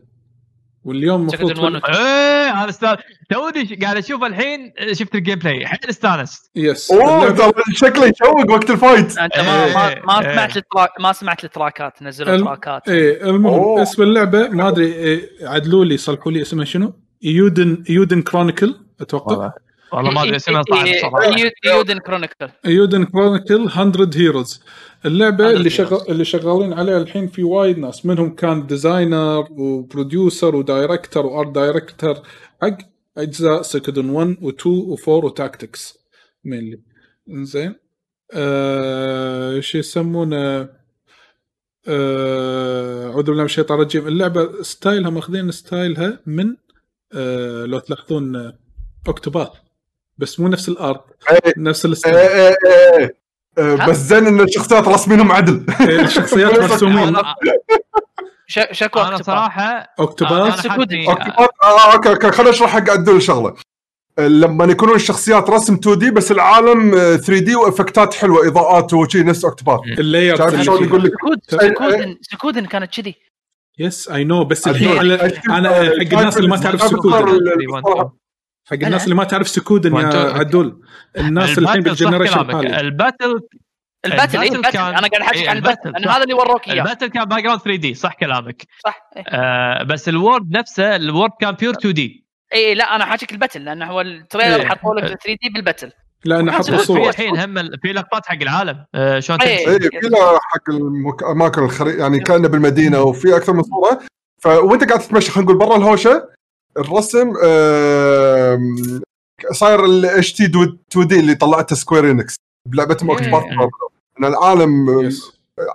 [SPEAKER 2] واليوم المفروض
[SPEAKER 5] Suikoden 1
[SPEAKER 3] إيه أنا استانس توني قاعد أشوف الحين شفت ال gameplay حيل استانست.
[SPEAKER 4] yes
[SPEAKER 2] oh
[SPEAKER 4] ترى شكله يشوق وقت ال
[SPEAKER 5] fight. أنت ما
[SPEAKER 3] إيه،
[SPEAKER 5] ما, ما
[SPEAKER 3] إيه.
[SPEAKER 5] سمعت ال track ما سمعت التراكات. نزلوا
[SPEAKER 2] الم-
[SPEAKER 5] تراكات.
[SPEAKER 2] إيه المهم. اسم اللعبة ما أدري إيه عدلوا لي صلحوا لي اسمها شنو؟ Eiyuden Eiyuden Chronicle أتوقع.
[SPEAKER 3] والله. والله ما أدري اسمها صعب
[SPEAKER 5] صراحة. Eiyuden Chronicle
[SPEAKER 2] Eiyuden Chronicle 100 Heroes اللعبة
[SPEAKER 5] 100
[SPEAKER 2] اللي. شغال اللي شغالين عليها الحين في وايد ناس منهم كان designer و producer و director و art director حق أجزاء Suikoden 1 و2 و4 و Tactics mainly زين آه شو يسمونه؟ آه أعوذ بالله من الشيطان الرجيم. اللعبة style ها ماخذين style ها من آه لو تلاحظون آه، Octopath بس مو نفس ال art
[SPEAKER 4] إيه.
[SPEAKER 2] نفس
[SPEAKER 4] ال
[SPEAKER 2] style
[SPEAKER 4] إيه إيه. آه،؟ بس زين إن الشخصيات رسمينهم عدل.
[SPEAKER 2] الشخصيات [laughs] مرسومين.
[SPEAKER 5] شكو
[SPEAKER 2] أنا.
[SPEAKER 3] صراحة حدني
[SPEAKER 4] okay آه، okay خليني اشرح حق عدول شغله لما يكونون الشخصيات رسم 2D بس العالم 3D وإفكتات حلوة إضاءات وشي نفس Octopath
[SPEAKER 2] Traveler
[SPEAKER 4] شايف شلون يقول لك؟ Suiko-
[SPEAKER 5] Suikoden Suikoden كانت كذي.
[SPEAKER 2] yes I know بس. الحين أنا حق الناس اللي ما تعرف سكودن حق الناس اللي ما تعرف
[SPEAKER 3] Suikoden.
[SPEAKER 2] يا عدول الناس اللي الحين
[SPEAKER 3] بال
[SPEAKER 2] generation
[SPEAKER 3] ال
[SPEAKER 2] battle
[SPEAKER 3] ال
[SPEAKER 5] battle اي
[SPEAKER 3] ال
[SPEAKER 5] battle
[SPEAKER 3] كان-
[SPEAKER 5] أنا قاعد أحكي
[SPEAKER 3] إيه،
[SPEAKER 5] عن الباتل
[SPEAKER 3] صح.
[SPEAKER 5] هذا اللي وروك
[SPEAKER 3] إياه ال battle كان background 3D صح كلامك
[SPEAKER 5] صح إيه.
[SPEAKER 3] آه بس ال world نفسه ال world كان pure 2D
[SPEAKER 5] اي لا أنا حاجيك ال battle لأنه هو ال trailer
[SPEAKER 3] إيه.
[SPEAKER 5] حطوا لك 3D بال
[SPEAKER 2] battle
[SPEAKER 5] لأن
[SPEAKER 2] حطوا صور
[SPEAKER 3] في الحين هم في لقطات حق العالم آه شلون. تمشي
[SPEAKER 4] اي في حق المك- الاماكن الخري يعني كأنه بالمدينة وفي أكثر من صورة. ف وأنت قاعد تتمشى خلينا نقول برا الهوشة. الرسم آم، صاير ال HD 2D اللي طلعته Square Enix بلعبتهم. Octopath إن العالم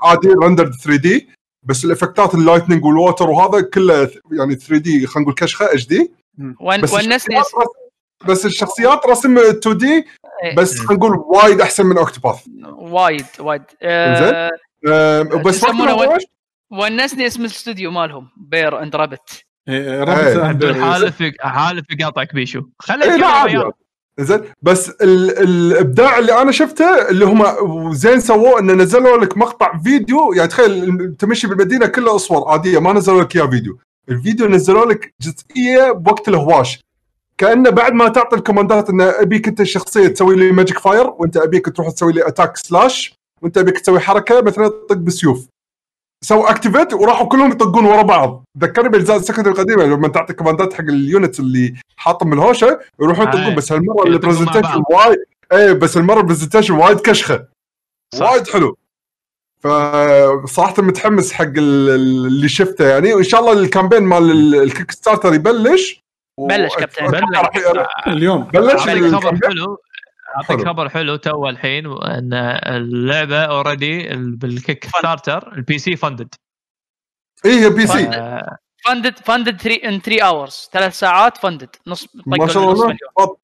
[SPEAKER 4] عادي render 3D بس الإفكتات ال lighting وال water وهذا كله يعني 3D خلينا نقول
[SPEAKER 5] كشخة
[SPEAKER 4] HD
[SPEAKER 5] ونسني
[SPEAKER 4] بس الشخصيات رسم 2D
[SPEAKER 5] إيه.
[SPEAKER 4] بس خلينا نقول وايد أحسن من Octopath
[SPEAKER 5] وايد وايد.
[SPEAKER 4] إنزين.
[SPEAKER 5] آه
[SPEAKER 4] آم، بس
[SPEAKER 5] ونسني اسم الاستوديو مالهم Bear and Rabbit
[SPEAKER 2] إيه،
[SPEAKER 4] إيه.
[SPEAKER 2] ربط
[SPEAKER 3] عبد
[SPEAKER 2] عبد-
[SPEAKER 3] حالف حالف يقاطعك بيشو.
[SPEAKER 4] عادي.
[SPEAKER 3] الريال.
[SPEAKER 4] زين بس ال الإبداع اللي أنا شفته اللي هم زين سووه إنه نزلوا لك مقطع فيديو. يعني تخيل تمشي بالمدينة كلها أصور عادية ما نزلوا لك إياه فيديو. الفيديو نزلوا لك جزئية بوقت الهواش. كأنه بعد ما تعطي الكوماندات انه أبيك أنت الشخصية تسوي لي magic fire وأنت أبيك تروح تسوي لي attack slash وأنت أبيك تسوي حركة مثلا تطق بسيوف سووا activate وراحوا كلهم يطقون ورا بعض ذكرني باجزاء ال Suikoden القديمة لما تعطي كوماندات حق ال units اللي حاطهم بالهوشه يروحون يطقون
[SPEAKER 3] آه.
[SPEAKER 4] بس
[SPEAKER 3] هالمرة
[SPEAKER 4] ال
[SPEAKER 3] presentation.
[SPEAKER 4] وايد إيه بس المره ال presentation وايد
[SPEAKER 3] كشخة.
[SPEAKER 4] وايد حلو فصراحه متحمس حق ال- ال- اللي شفته يعني وإن شاء الله ال campaign مال ال- ال Kickstarter يبلش
[SPEAKER 5] بلش كابتن.
[SPEAKER 3] بلش.
[SPEAKER 2] اليوم.
[SPEAKER 4] بلش.
[SPEAKER 3] أعطيك خبر حلو.
[SPEAKER 4] أعطيك.
[SPEAKER 3] خبر حلو تو الحين ان اللعبة already بال Kickstarter ال PC funded
[SPEAKER 4] اي هي بي سي
[SPEAKER 5] funded funded 3 in 3 hours ثلاث ساعات funded نص
[SPEAKER 4] ما شاء الله.
[SPEAKER 5] مليون.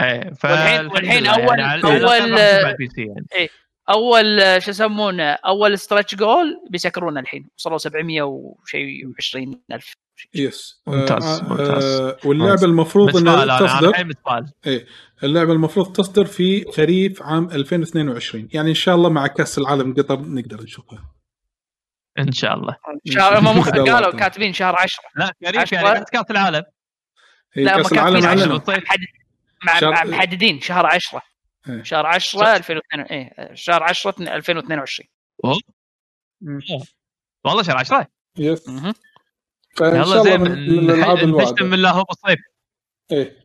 [SPEAKER 3] إيه
[SPEAKER 5] والحين- والحين أول-
[SPEAKER 3] يعني سي يعني.
[SPEAKER 5] أول آه، شو يسمونه أول stretch goal بيسكرونه الحين. وصلوا 700 وشيء 20 ألف.
[SPEAKER 2] yes
[SPEAKER 3] ممتاز،
[SPEAKER 2] آه،
[SPEAKER 3] ممتاز.
[SPEAKER 2] آه، واللعبة المفروض انها تصدر.
[SPEAKER 3] الحين متفائل
[SPEAKER 2] اللعبة المفروض تصدر في خريف عام 2022 يعني إن شاء الله مع كأس العالم قطر نقدر نشوفها.
[SPEAKER 3] إن شاء الله.
[SPEAKER 5] هم
[SPEAKER 2] إن شاء الله. [laughs]
[SPEAKER 5] قالوا
[SPEAKER 2] تعالى.
[SPEAKER 5] كاتبين شهر 10
[SPEAKER 3] لا
[SPEAKER 5] عشرة.
[SPEAKER 3] يعني بعد كأس العالم.
[SPEAKER 2] هي
[SPEAKER 5] لا، كأس
[SPEAKER 2] العالم.
[SPEAKER 5] محدد مع
[SPEAKER 2] شهر-
[SPEAKER 5] محددين شهر 10
[SPEAKER 2] إيه.
[SPEAKER 5] شهر 10 2022 إيه شهر 10 2022
[SPEAKER 3] والله شهر 10
[SPEAKER 2] يس. فإن
[SPEAKER 3] يلا
[SPEAKER 2] شاء الله
[SPEAKER 3] زين
[SPEAKER 2] من من الألعاب
[SPEAKER 3] نشتم
[SPEAKER 2] الواعدة.
[SPEAKER 3] من الله هو بالصيف
[SPEAKER 2] إيه.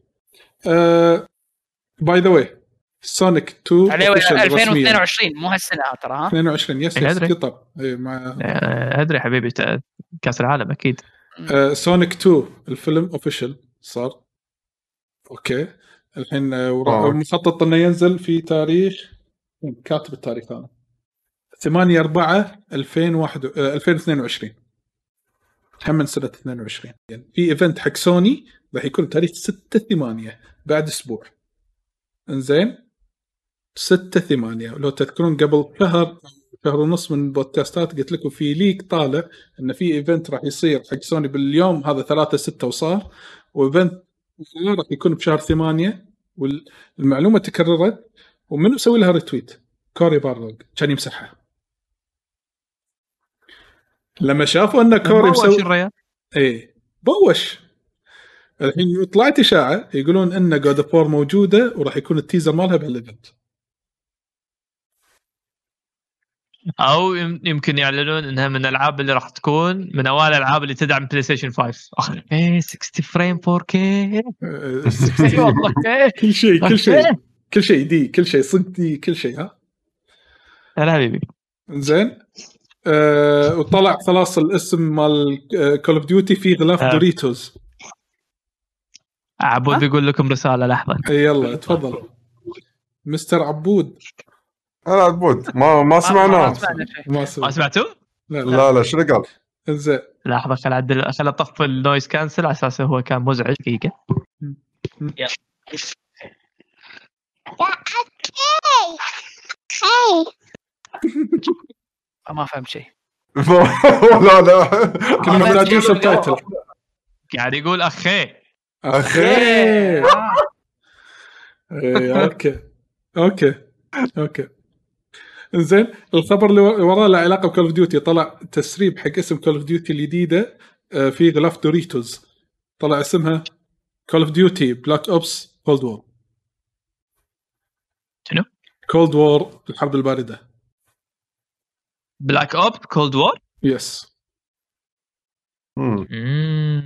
[SPEAKER 2] by the way Sonic 2
[SPEAKER 5] عليه
[SPEAKER 2] official رسمياً.
[SPEAKER 5] 2022 مو هالسنة ترى ها؟
[SPEAKER 2] 22 يس
[SPEAKER 3] إيه، yes.
[SPEAKER 2] قطر إيه مع
[SPEAKER 3] آه، أدري حبيبي ت- كأس العالم أكيد.
[SPEAKER 2] آه، Sonic 2 الفيلم official صار. okay. الحين آه،
[SPEAKER 4] آه.
[SPEAKER 2] مخطط إنه ينزل في تاريخ كاتب التاريخ أنا 8 4 2001 آه، 2022 هم من سنه 22 يعني في event حق سوني راح يكون تاريخ 6 8 بعد أسبوع. إنزين؟ 6 8 لو تذكرون قبل شهر شهر ونص من البودكاستات قلت لكم في leak طالع إن في event راح يصير حق سوني باليوم هذا 3 6 وصار. و event راح يكون بشهر 8 والمعلومه تكررت. ومنو مسوي لها retweet؟ كوري بارلوغ كان يمسحها. لما شافوا أن كوري
[SPEAKER 3] بوش
[SPEAKER 2] مسوي
[SPEAKER 3] الريال.
[SPEAKER 2] إيه بوش. الحين طلعت اشاعه يقولون أن God of موجودة وراح يكون ال teaser مالها بهال
[SPEAKER 3] event. أو يم- يمكن يعلنون إنها من الألعاب اللي راح تكون من أوائل الألعاب اللي تدعم PlayStation 5 اخ إيه 60 frame 4K
[SPEAKER 2] آه،
[SPEAKER 3] اي والله. إيه.
[SPEAKER 2] كل شيء كل شيء. كل شيء دي كل شيء صدق دي كل شيء ها؟
[SPEAKER 3] هلا حبيبي
[SPEAKER 2] زين. آه وطلع خلاص الاسم مال Call of Duty في غلاف
[SPEAKER 3] آه.
[SPEAKER 2] Doritos.
[SPEAKER 3] عبود بيقول لكم رسالة
[SPEAKER 2] لحظة. يلا تفضل. مستر عبود.
[SPEAKER 4] هلا عبود. ما ما
[SPEAKER 5] ما
[SPEAKER 4] سمعناه.
[SPEAKER 2] ما
[SPEAKER 3] ما
[SPEAKER 2] سمع
[SPEAKER 3] سمعتوا؟
[SPEAKER 2] لا لا.
[SPEAKER 4] لا لا شنو قال؟
[SPEAKER 2] زين
[SPEAKER 3] لحظة خل أعدل خل أطفي ال noise cancel على أساس هو كان مزعج. دقيقة. [laughs]
[SPEAKER 5] ما فهمت شيء. [laughs]
[SPEAKER 4] لا لا
[SPEAKER 2] كنا محتاجين subtitle
[SPEAKER 3] قاعد يقول أخي.
[SPEAKER 2] أخي. إيه، [laughs] okay. okay. Okay. زين الخبر اللي وراه له علاقة ب Call of Duty طلع تسريب حق اسم Call of Duty الجديدة آه، في غلاف Doritos طلع اسمها Call of Duty Black Ops Cold War
[SPEAKER 3] شنو؟
[SPEAKER 2] Cold War الحرب
[SPEAKER 3] الباردة. Black Op Cold
[SPEAKER 2] War
[SPEAKER 4] yes.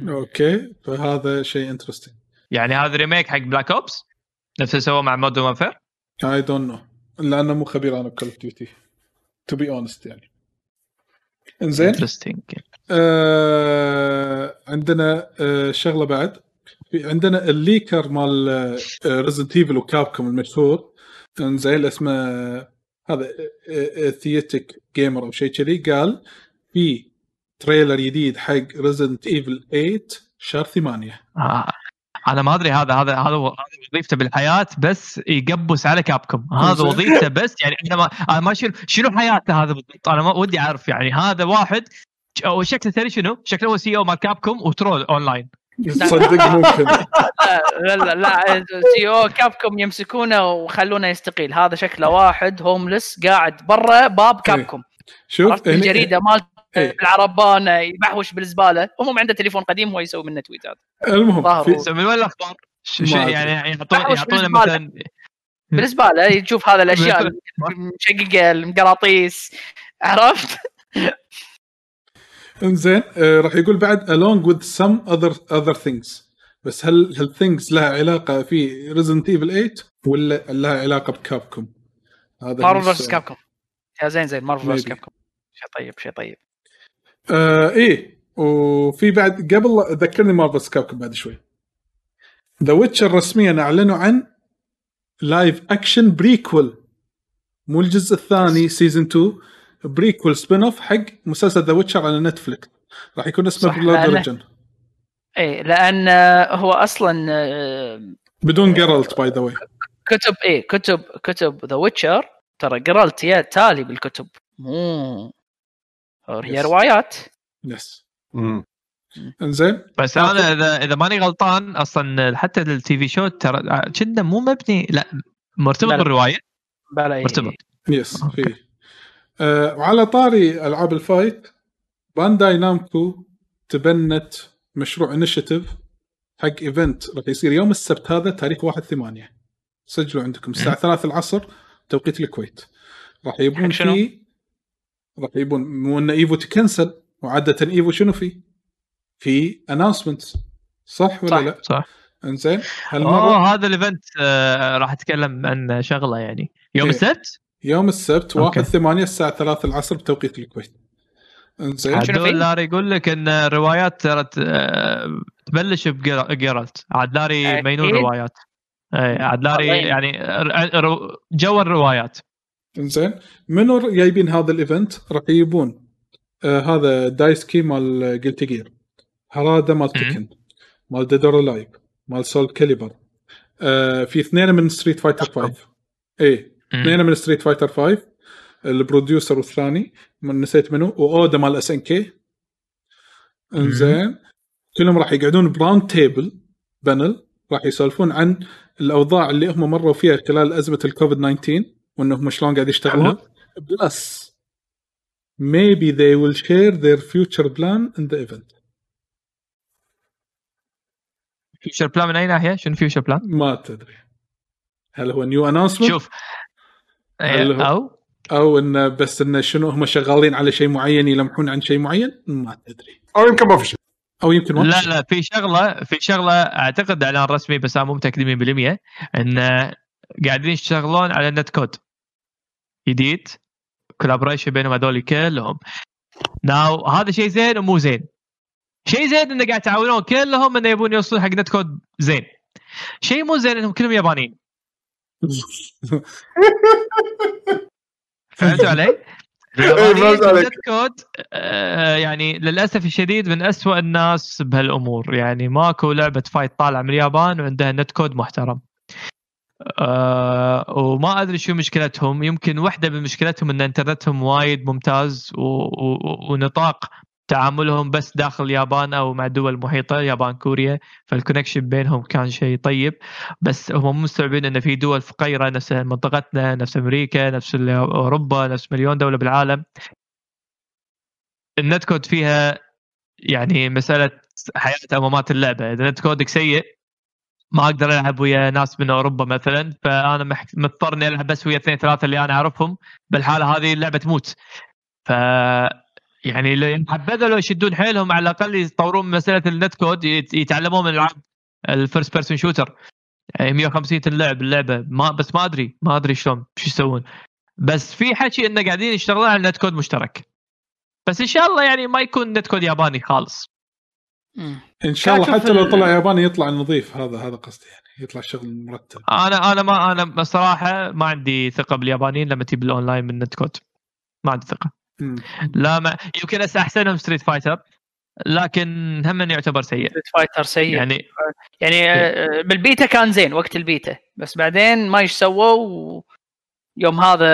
[SPEAKER 2] okay فهذا شيء interesting
[SPEAKER 3] يعني هذا remake حق Black Ops نفس اللي سووه مع Modern Warfare
[SPEAKER 2] I don't know لأنه مو خبير أنا ب Call of Duty to be honest يعني. إنزين؟
[SPEAKER 3] interesting
[SPEAKER 2] آه عندنا آه شغلة بعد. في عندنا ال leaker مال Resident Evil و Capcom المشهور. إنزين اسمه هذا Aesthetic Gamer أو شيء كذي قال في trailer جديد حق Resident Evil 8 شهر 8
[SPEAKER 3] آه. أنا ما أدري هذا هذا هذا وظيفته بالحياة بس يقبس على Capcom هذا. وظيفته بس يعني أنا ما أنا ما شنو شنو حياته هذا بالضبط أنا ما ودي أعرف يعني هذا واحد أو شكله تدري شنو؟ شكله هو CEO مال Capcom و troll online
[SPEAKER 2] صدق ممكن
[SPEAKER 5] لا لا لا CEO Capcom يمسكونه وخلونه يستقيل هذا شكله واحد homeless قاعد برا باب Capcom
[SPEAKER 2] شوف
[SPEAKER 5] الجريدة مالته
[SPEAKER 2] إيه.
[SPEAKER 5] بالعربان يبحوش بالزبالة المهم عنده تليفون قديم هو يسوي منه تويتات
[SPEAKER 2] المهم في
[SPEAKER 3] من وين الأخبار؟
[SPEAKER 2] أدري.
[SPEAKER 3] يعني يعطون
[SPEAKER 5] بالزبالة.
[SPEAKER 3] مثلا
[SPEAKER 5] بالزبالة تشوف هذا الأشياء [laughs] المشققه المقراطيس عرفت؟
[SPEAKER 2] انزين آه راح يقول بعد along with some other other things. بس هل هل things لها علاقة في Resident Evil 8 ولا لها علاقة ب
[SPEAKER 5] Capcom؟
[SPEAKER 2] هذا
[SPEAKER 5] Marvel
[SPEAKER 2] versus.
[SPEAKER 5] Capcom يا زين زين Marvel
[SPEAKER 2] versus.
[SPEAKER 5] Capcom شيء طيب شيء طيب.
[SPEAKER 2] آه إيه. وفي بعد قبل ذكرني Marvel Capcom بعد شوي. The Witcher رسميا أعلنوا عن live action prequel مو الجزء الثاني season 2 prequel spin-off حق مسلسل The Witcher على Netflix راح يكون اسمه
[SPEAKER 5] Blood
[SPEAKER 2] Origin
[SPEAKER 5] اي لأن آه، هو أصلا آه،
[SPEAKER 2] بدون جيرالت by the way
[SPEAKER 5] كتب إيه كتب كتب The Witcher ترى يا تالي بالكتب. مو. هي
[SPEAKER 2] Yes.
[SPEAKER 5] روايات
[SPEAKER 4] yes.
[SPEAKER 2] إنزين.
[SPEAKER 3] بس أنا إذا إذا ماني غلطان أصلا حتى ال TV show ترى كنا مو مبني لا مرتبط. بالرواية؟
[SPEAKER 5] بلا إيه.
[SPEAKER 3] مرتبط. yes
[SPEAKER 2] okay. آه وعلى طاري ألعاب ال fight Bandai Namco تبنت مشروع initiative حق event راح يصير يوم السبت هذا تاريخ 1 8 سجلوا عندكم الساعة 3 العصر توقيت الكويت راح يبون؟ فيه راح يبون مو إن EVO تكنسل وعادة EVO شنو فيه؟ في announcement صح ولا
[SPEAKER 5] صح.
[SPEAKER 2] لا؟
[SPEAKER 3] صح
[SPEAKER 2] إنزين هالمره
[SPEAKER 3] أوه هذا ال event آه راح أتكلم عن شغلة يعني يوم
[SPEAKER 2] إيه.
[SPEAKER 3] السبت
[SPEAKER 2] يوم السبت 1
[SPEAKER 3] okay.
[SPEAKER 2] 8 الساعة 3 العصر بتوقيت الكويت. انزين.
[SPEAKER 3] لاري يقول لك إن الروايات ترى تبلش بجيرالت عاد لاري. مينون روايات. اي عاد لاري. يعني جو الروايات.
[SPEAKER 2] انزين. منو جايبين هذا ال event؟ راح يجيبون آه هذا دايسكي مال Guilty Gear هرادا مال Tekken مال Dead or Alive مال SoulCalibur آه في اثنين من Street Fighter 5 إيه. اثنين من Street Fighter 5 ال producer والثاني من نسيت منه واودا مال SNK انزين. كلهم راح يقعدون ب round table panel راح يسولفون عن الأوضاع اللي هم مروا فيها خلال أزمة الكوفيد 19 وإنهم شلون قاعد يشتغلون. plus maybe they will share their future plan in the event.
[SPEAKER 3] future plan من أي ناحية؟ شنو future plan؟
[SPEAKER 2] ما تدري. هل هو new announcement
[SPEAKER 3] شوف
[SPEAKER 2] هل هو-
[SPEAKER 3] أو؟
[SPEAKER 2] أو انه بس انه شنو هم شغالين على شيء معين يلمحون عن شيء معين؟ ما تدري.
[SPEAKER 4] أو يمكن ما في شيء
[SPEAKER 2] أو يمكن ما
[SPEAKER 3] لا لا في شغلة في شغلة أعتقد اعلان رسمي بس أنا مو متأكد 100% إن قاعدين يشتغلون على net code جديد. collaboration بينهم هذول كلهم. now هذا شيء زين ومو زين. شيء زين انه قاعد يتعاونون كلهم انه يبون يوصلون حق net code زين. شيء مو زين إنهم كلهم يابانيين. [laughs] فهمتوا علي؟ [laughs]
[SPEAKER 4] فهمت عليك.
[SPEAKER 3] نت كود آه، يعني للأسف الشديد من أسوأ الناس بهالأمور يعني ماكو لعبة فايت طالعة من اليابان وعندها net code محترم آه وما أدري شو مشكلتهم يمكن واحدة من مشكلتهم إن إنترنتهم وايد ممتاز و... و... ونطاق تعاملهم بس داخل اليابان أو مع دول المحيطه يابان كوريا فال connection بينهم كان شيء طيب. بس هم مستوعبين إن في دول فقيرة نفس منطقتنا نفس أمريكا نفس أوروبا نفس مليون دولة بالعالم. ال net code فيها يعني مسألة حياة أو ممات اللعبة. إذا net code ك سيء ما أقدر ألعب ويا ناس من أوروبا مثلا فأنا مضطر اني ألعب بس ويا اثنين ثلاثة اللي أنا أعرفهم. بالحالة هذه اللعبة تموت. ف يعني لو حبذا لو يشدون حيلهم على الأقل يطورون مسألة ال net code يت- يتعلمون من العاب ال first person shooter 150 ping تنلعب اللعبة ما بس ما أدري ما أدري شلون شو يسوون. بس في حكي إنه قاعدين يشتغلون على net code مشترك. بس إن شاء الله يعني ما يكون net code ياباني خالص.
[SPEAKER 2] إن شاء الله حتى لو طلع ياباني يطلع نظيف هذا هذا قصدي يعني يطلع شغل مرتب.
[SPEAKER 3] أنا أنا ما أنا بصراحة ما عندي ثقة باليابانيين لما تجيب الأونلاين من net code. ما عندي
[SPEAKER 2] ثقة.
[SPEAKER 3] لا ما يمكن هسه احسنهم ستريت فايتر لكن هم يعتبر سيء.
[SPEAKER 5] ستريت فايتر سيء.
[SPEAKER 3] يعني
[SPEAKER 5] يعني آه، بالبيتا كان زين وقت البيتا. بس بعدين ما إيش سووا يوم هذا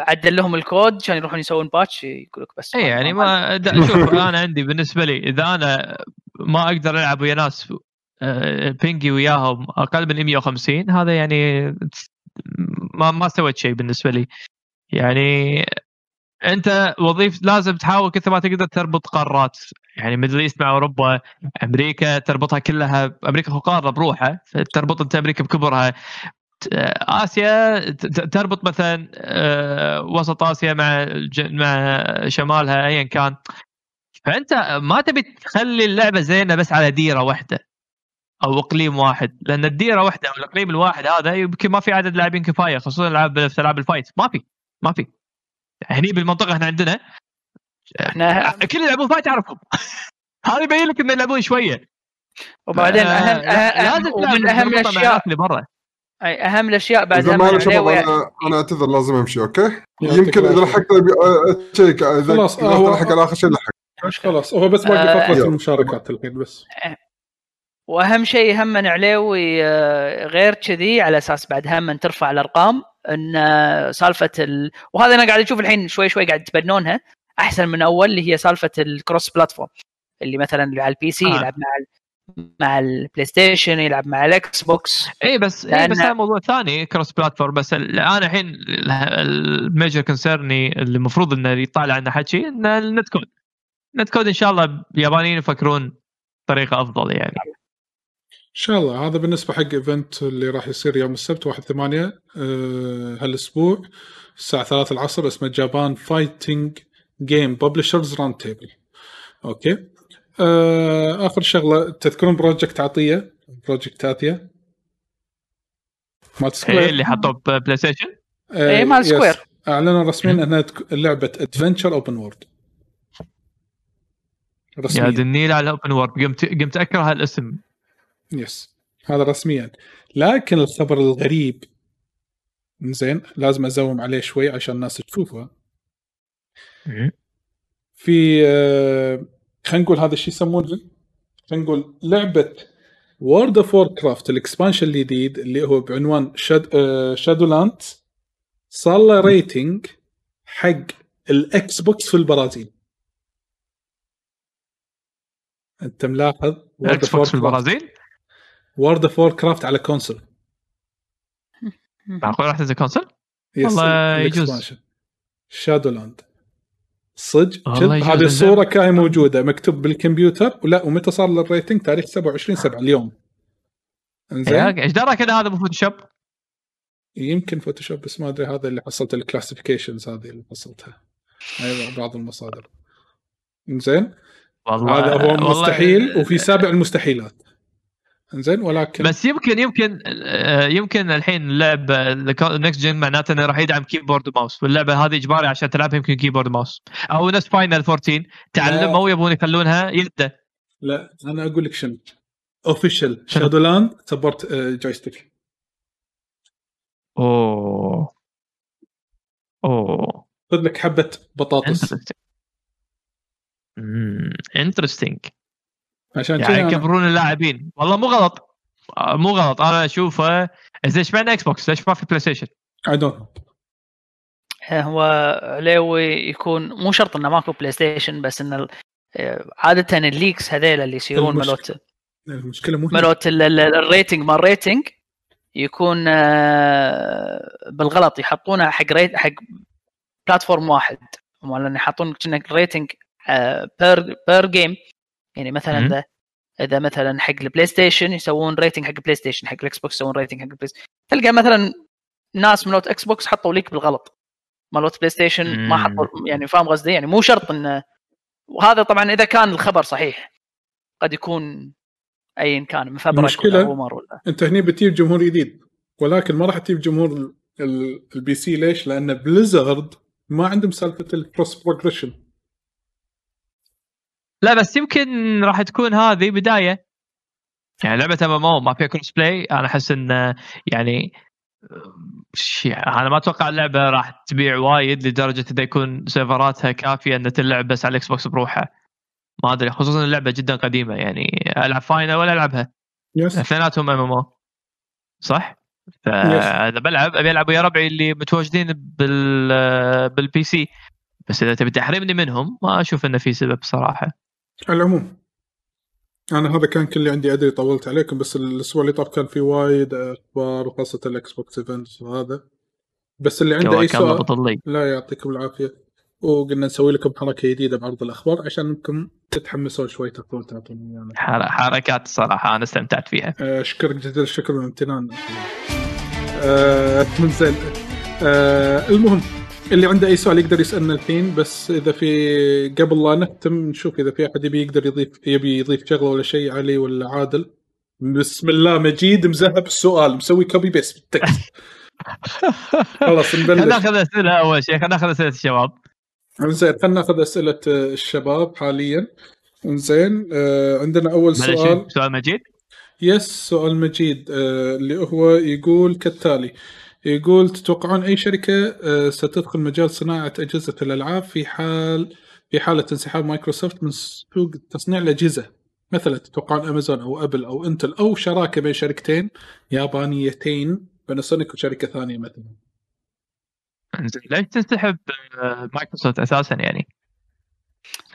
[SPEAKER 5] عدل لهم الكود عشان يروحون يسوون patch يقول لك بس
[SPEAKER 3] اي يعني ما دا- [laughs] شوف أنا عندي بالنسبة لي إذا أنا ما أقدر ألعب ويا ناس آه، ping ي وياهم أقل من 150 هذا يعني ما ما سويت شيء بالنسبة لي. يعني انت وظيف لازم تحاول كثر ما تقدر تربط قارات. يعني Middle East مع أوروبا أمريكا تربطها كلها أمريكا قارة بروحها تربط أنت أمريكا بكبرها. آسيا تربط مثلا آه، وسط آسيا مع مع شمالها ايا كان. فأنت ما تبي تخلي اللعبة زينة بس على ديرة واحدة أو إقليم واحد لأن الديرة واحدة أو الإقليم الواحد هذا يمكن ما في عدد لاعبين كفاية خصوصا العاب في ألعاب ال fight. ما في ما في. هني بالمنطقة إحنا عندنا.
[SPEAKER 5] إحنا
[SPEAKER 3] كل اللي يلعبون fight تعرفهم [laughs] هذا يبين لك انه يلعبون شوية.
[SPEAKER 5] وبعدين
[SPEAKER 3] آه،
[SPEAKER 5] اهم ومن
[SPEAKER 3] أهم مع
[SPEAKER 5] الاشياء
[SPEAKER 3] اللي برا.
[SPEAKER 5] أي أهم الأشياء بعد
[SPEAKER 4] إذا
[SPEAKER 5] هم
[SPEAKER 4] ما شباب
[SPEAKER 5] عليه
[SPEAKER 4] أنا أنا أعتذر لازم أمشي
[SPEAKER 2] أوكي؟
[SPEAKER 4] يمكن
[SPEAKER 2] إذا.
[SPEAKER 4] لحقت
[SPEAKER 2] أشيك
[SPEAKER 4] إذا لحق على اخر شيء لحق.
[SPEAKER 2] خلاص هو بس باقي
[SPEAKER 5] آه،
[SPEAKER 4] يلا.
[SPEAKER 2] المشاركات الحين بس.
[SPEAKER 5] وأهم شيء هم عليوي آه، غير كذي على أساس بعد هم ترفع الأرقام أن آه، سالفة ال... وهذا أنا قاعد أشوف الحين شوي شوي قاعد يتبنونها أحسن من أول اللي هي سالفة ال cross platform اللي مثلا اللي على ال PC
[SPEAKER 3] آه.
[SPEAKER 5] يلعب مع ال... مع البلاي ستيشن يلعب مع الاكس بوكس
[SPEAKER 3] اي بس اي
[SPEAKER 5] لأن-
[SPEAKER 3] بس هذا موضوع ثاني cross platform بس ال- أنا الحين ال- ال major concern ي اللي المفروض إنه يطالع عنه حكي انه ال net code ال net code إن شاء الله اليابانيين يفكرون طريقه أفضل يعني.
[SPEAKER 2] ان شاء الله. هذا بالنسبة حق event اللي راح يصير يوم السبت 1 8 آه هالأسبوع الساعة 3 العصر اسمه Japan Fighting Game Publishers Roundtable أوكي؟ آه آخر شغلة تذكرون Project Athia؟ Project Athia مال سكوير
[SPEAKER 3] اللي حطوه بلاي ستيشن
[SPEAKER 5] إيه، مال. سكوير.
[SPEAKER 2] أعلنوا رسميا إنها لعبة adventure open world
[SPEAKER 3] يا
[SPEAKER 2] رسميا.
[SPEAKER 3] دنيل على ال open world قمت قمت أكره هالاسم.
[SPEAKER 2] yes هذا رسميا. لكن الخبر الغريب زين لازم أ zoom عليه شوي عشان الناس تشوفه. في آه، خلينا نقول هذا الشيء يسمونه؟ خلينا نقول لعبة World of Warcraft ال expansion الجديد اللي هو بعنوان Shad آه Shadowlands صار له rating حق الاكس بوكس في البرازيل. أنت ملاحظ؟
[SPEAKER 3] إكس بوكس في البرازيل؟
[SPEAKER 2] World of Warcraft على console
[SPEAKER 3] معقول راح تنزل console؟
[SPEAKER 2] yes
[SPEAKER 3] والله يجوز.
[SPEAKER 2] Shadowlands صدق هذه
[SPEAKER 3] انزين.
[SPEAKER 2] الصورة كاي موجودة مكتوب بالكمبيوتر ولا ومتى صار له ال rating تاريخ 27 7 اليوم. إنزين؟
[SPEAKER 3] يا- إيش دراك ان هذا مو فوتوشوب؟
[SPEAKER 2] يمكن فوتوشوب بس ما أدري هذا اللي حصلت ال classifications هذه اللي حصلتها. أيوة بعض المصادر. زين
[SPEAKER 3] والله
[SPEAKER 2] هذا هو مستحيل وفي سابع المستحيلات. زين ولكن
[SPEAKER 3] بس يمكن يمكن آه، يمكن الحين اللعبه next gen معناته إنه راح يدعم keyboard و mouse واللعبة هذه إجباري عشان تلعبها يمكن keyboard و mouse أو نفس Final 14 تعلموا يبون يخلونها يده.
[SPEAKER 2] لا أنا أقول لك شنو؟ officially Shadowlands support joystick
[SPEAKER 3] أوه. أوه.
[SPEAKER 2] خذ لك حبة بطاطس.
[SPEAKER 3] interesting
[SPEAKER 2] عشان كذا
[SPEAKER 3] يعني يكبرون اللاعبين والله مو غلط آه، مو غلط أنا أشوفه زين إيش معنى إكس بوكس؟ ليش ما في بلاي ستيشن؟
[SPEAKER 2] I don't know.
[SPEAKER 5] هو عليوي يكون مو شرط إنه ماكو بلاي ستيشن بس إن ال- عادة الليكس هذيل اللي يصيرون ملوت
[SPEAKER 2] المشكلة مو.
[SPEAKER 5] ملوت ال- ال- الريتنج مال الريتنج يكون آه، بالغلط يحطونها حق ريت حق بلاتفورم واحد ولا يحطون كأنك ريتنج بير بير جيم يعني مثلا. اذا إذا مثلا حق ال PlayStation يسوون rating حق ال PlayStation حق ال Xbox يسوون rating حق ال PlayStation تلقى مثلا ناس ملوت Xbox حطوا ليك بالغلط مالوت PlayStation ما. حطوا يعني فاهم قصدي يعني مو شرط انه وهذا طبعا إذا كان الخبر صحيح قد يكون ايا كان من فبرك
[SPEAKER 2] المشكلة-
[SPEAKER 5] ولا ولا
[SPEAKER 2] أنت هني بتجيب جمهور جديد ولكن ما راح تجيب جمهور ال- ال- ال PC ليش؟ لأن Blizzard ما عندهم سالفة ال cross progression
[SPEAKER 3] لا بس يمكن راح تكون هذه بداية. يعني لعبة MMO ما فيها cross play أنا أحس انه يعني أنا ما أتوقع اللعبة راح تبيع وايد لدرجة انه يكون سيرفراتها كافية إن تلعب بس على ال Xbox بروحها. ما أدري خصوصا اللعبة جدا قديمة. يعني ألعب Final ولا ألعبها؟
[SPEAKER 2] yes.
[SPEAKER 3] اثنيناتهم MMO صح؟ فاذا بلعب أبي ألعب ويا ربعي اللي متواجدين بال بال PC بس إذا تبي تحرمني منهم ما أشوف إنه في سبب صراحة.
[SPEAKER 2] على العموم أنا هذا كان كل اللي عندي أدري طولت عليكم بس الأسبوع اللي طاف كان في وايد أخبار وخاصة ال Xbox events وهذا. بس اللي عنده
[SPEAKER 3] أي
[SPEAKER 2] سؤال لا يعطيكم العافية. وقلنا نسوي لكم حركة جديدة بعرض الأخبار عشان أنكم تتحمسون شوي تاخذون تعطون ايانا
[SPEAKER 3] حر- حركات الصراحه أنا استمتعت فيها.
[SPEAKER 2] آه، اشكرك جزيل الشكر والامتنان. آه، [laughs] من زين. آه، المهم اللي عنده أي سؤال يقدر يسألنا الحين بس إذا في قبل لا نختم نشوف إذا في أحد يبي يقدر يضيف يبي يضيف شغلة ولا شيء علي ولا عادل. بسم الله مجيد مذهب السؤال مسوي copy paste بال text. [laughs] خلاص
[SPEAKER 3] خلينا
[SPEAKER 2] نبلش
[SPEAKER 3] ناخذ أسئلة أول شيء خلينا ناخذ أسئلة الشباب.
[SPEAKER 2] زين خلينا ناخذ أسئلة آه، الشباب حاليا. زين آه، عندنا
[SPEAKER 3] أول
[SPEAKER 2] سؤال.
[SPEAKER 3] سؤال مجيد؟
[SPEAKER 2] yes سؤال مجيد آه، اللي هو يقول كالتالي. يقول تتوقعون أي شركة آه، ستدخل مجال صناعة أجهزة الألعاب في حال في حالة انسحاب مايكروسوفت من سوق تصنيع الأجهزة مثلا تتوقعون أمازون أو Apple أو Intel أو شراكة بين شركتين يابانيتين Panasonic وشركة ثانية مثلا
[SPEAKER 3] ليش تنسحب آه، مايكروسوفت أساسا يعني؟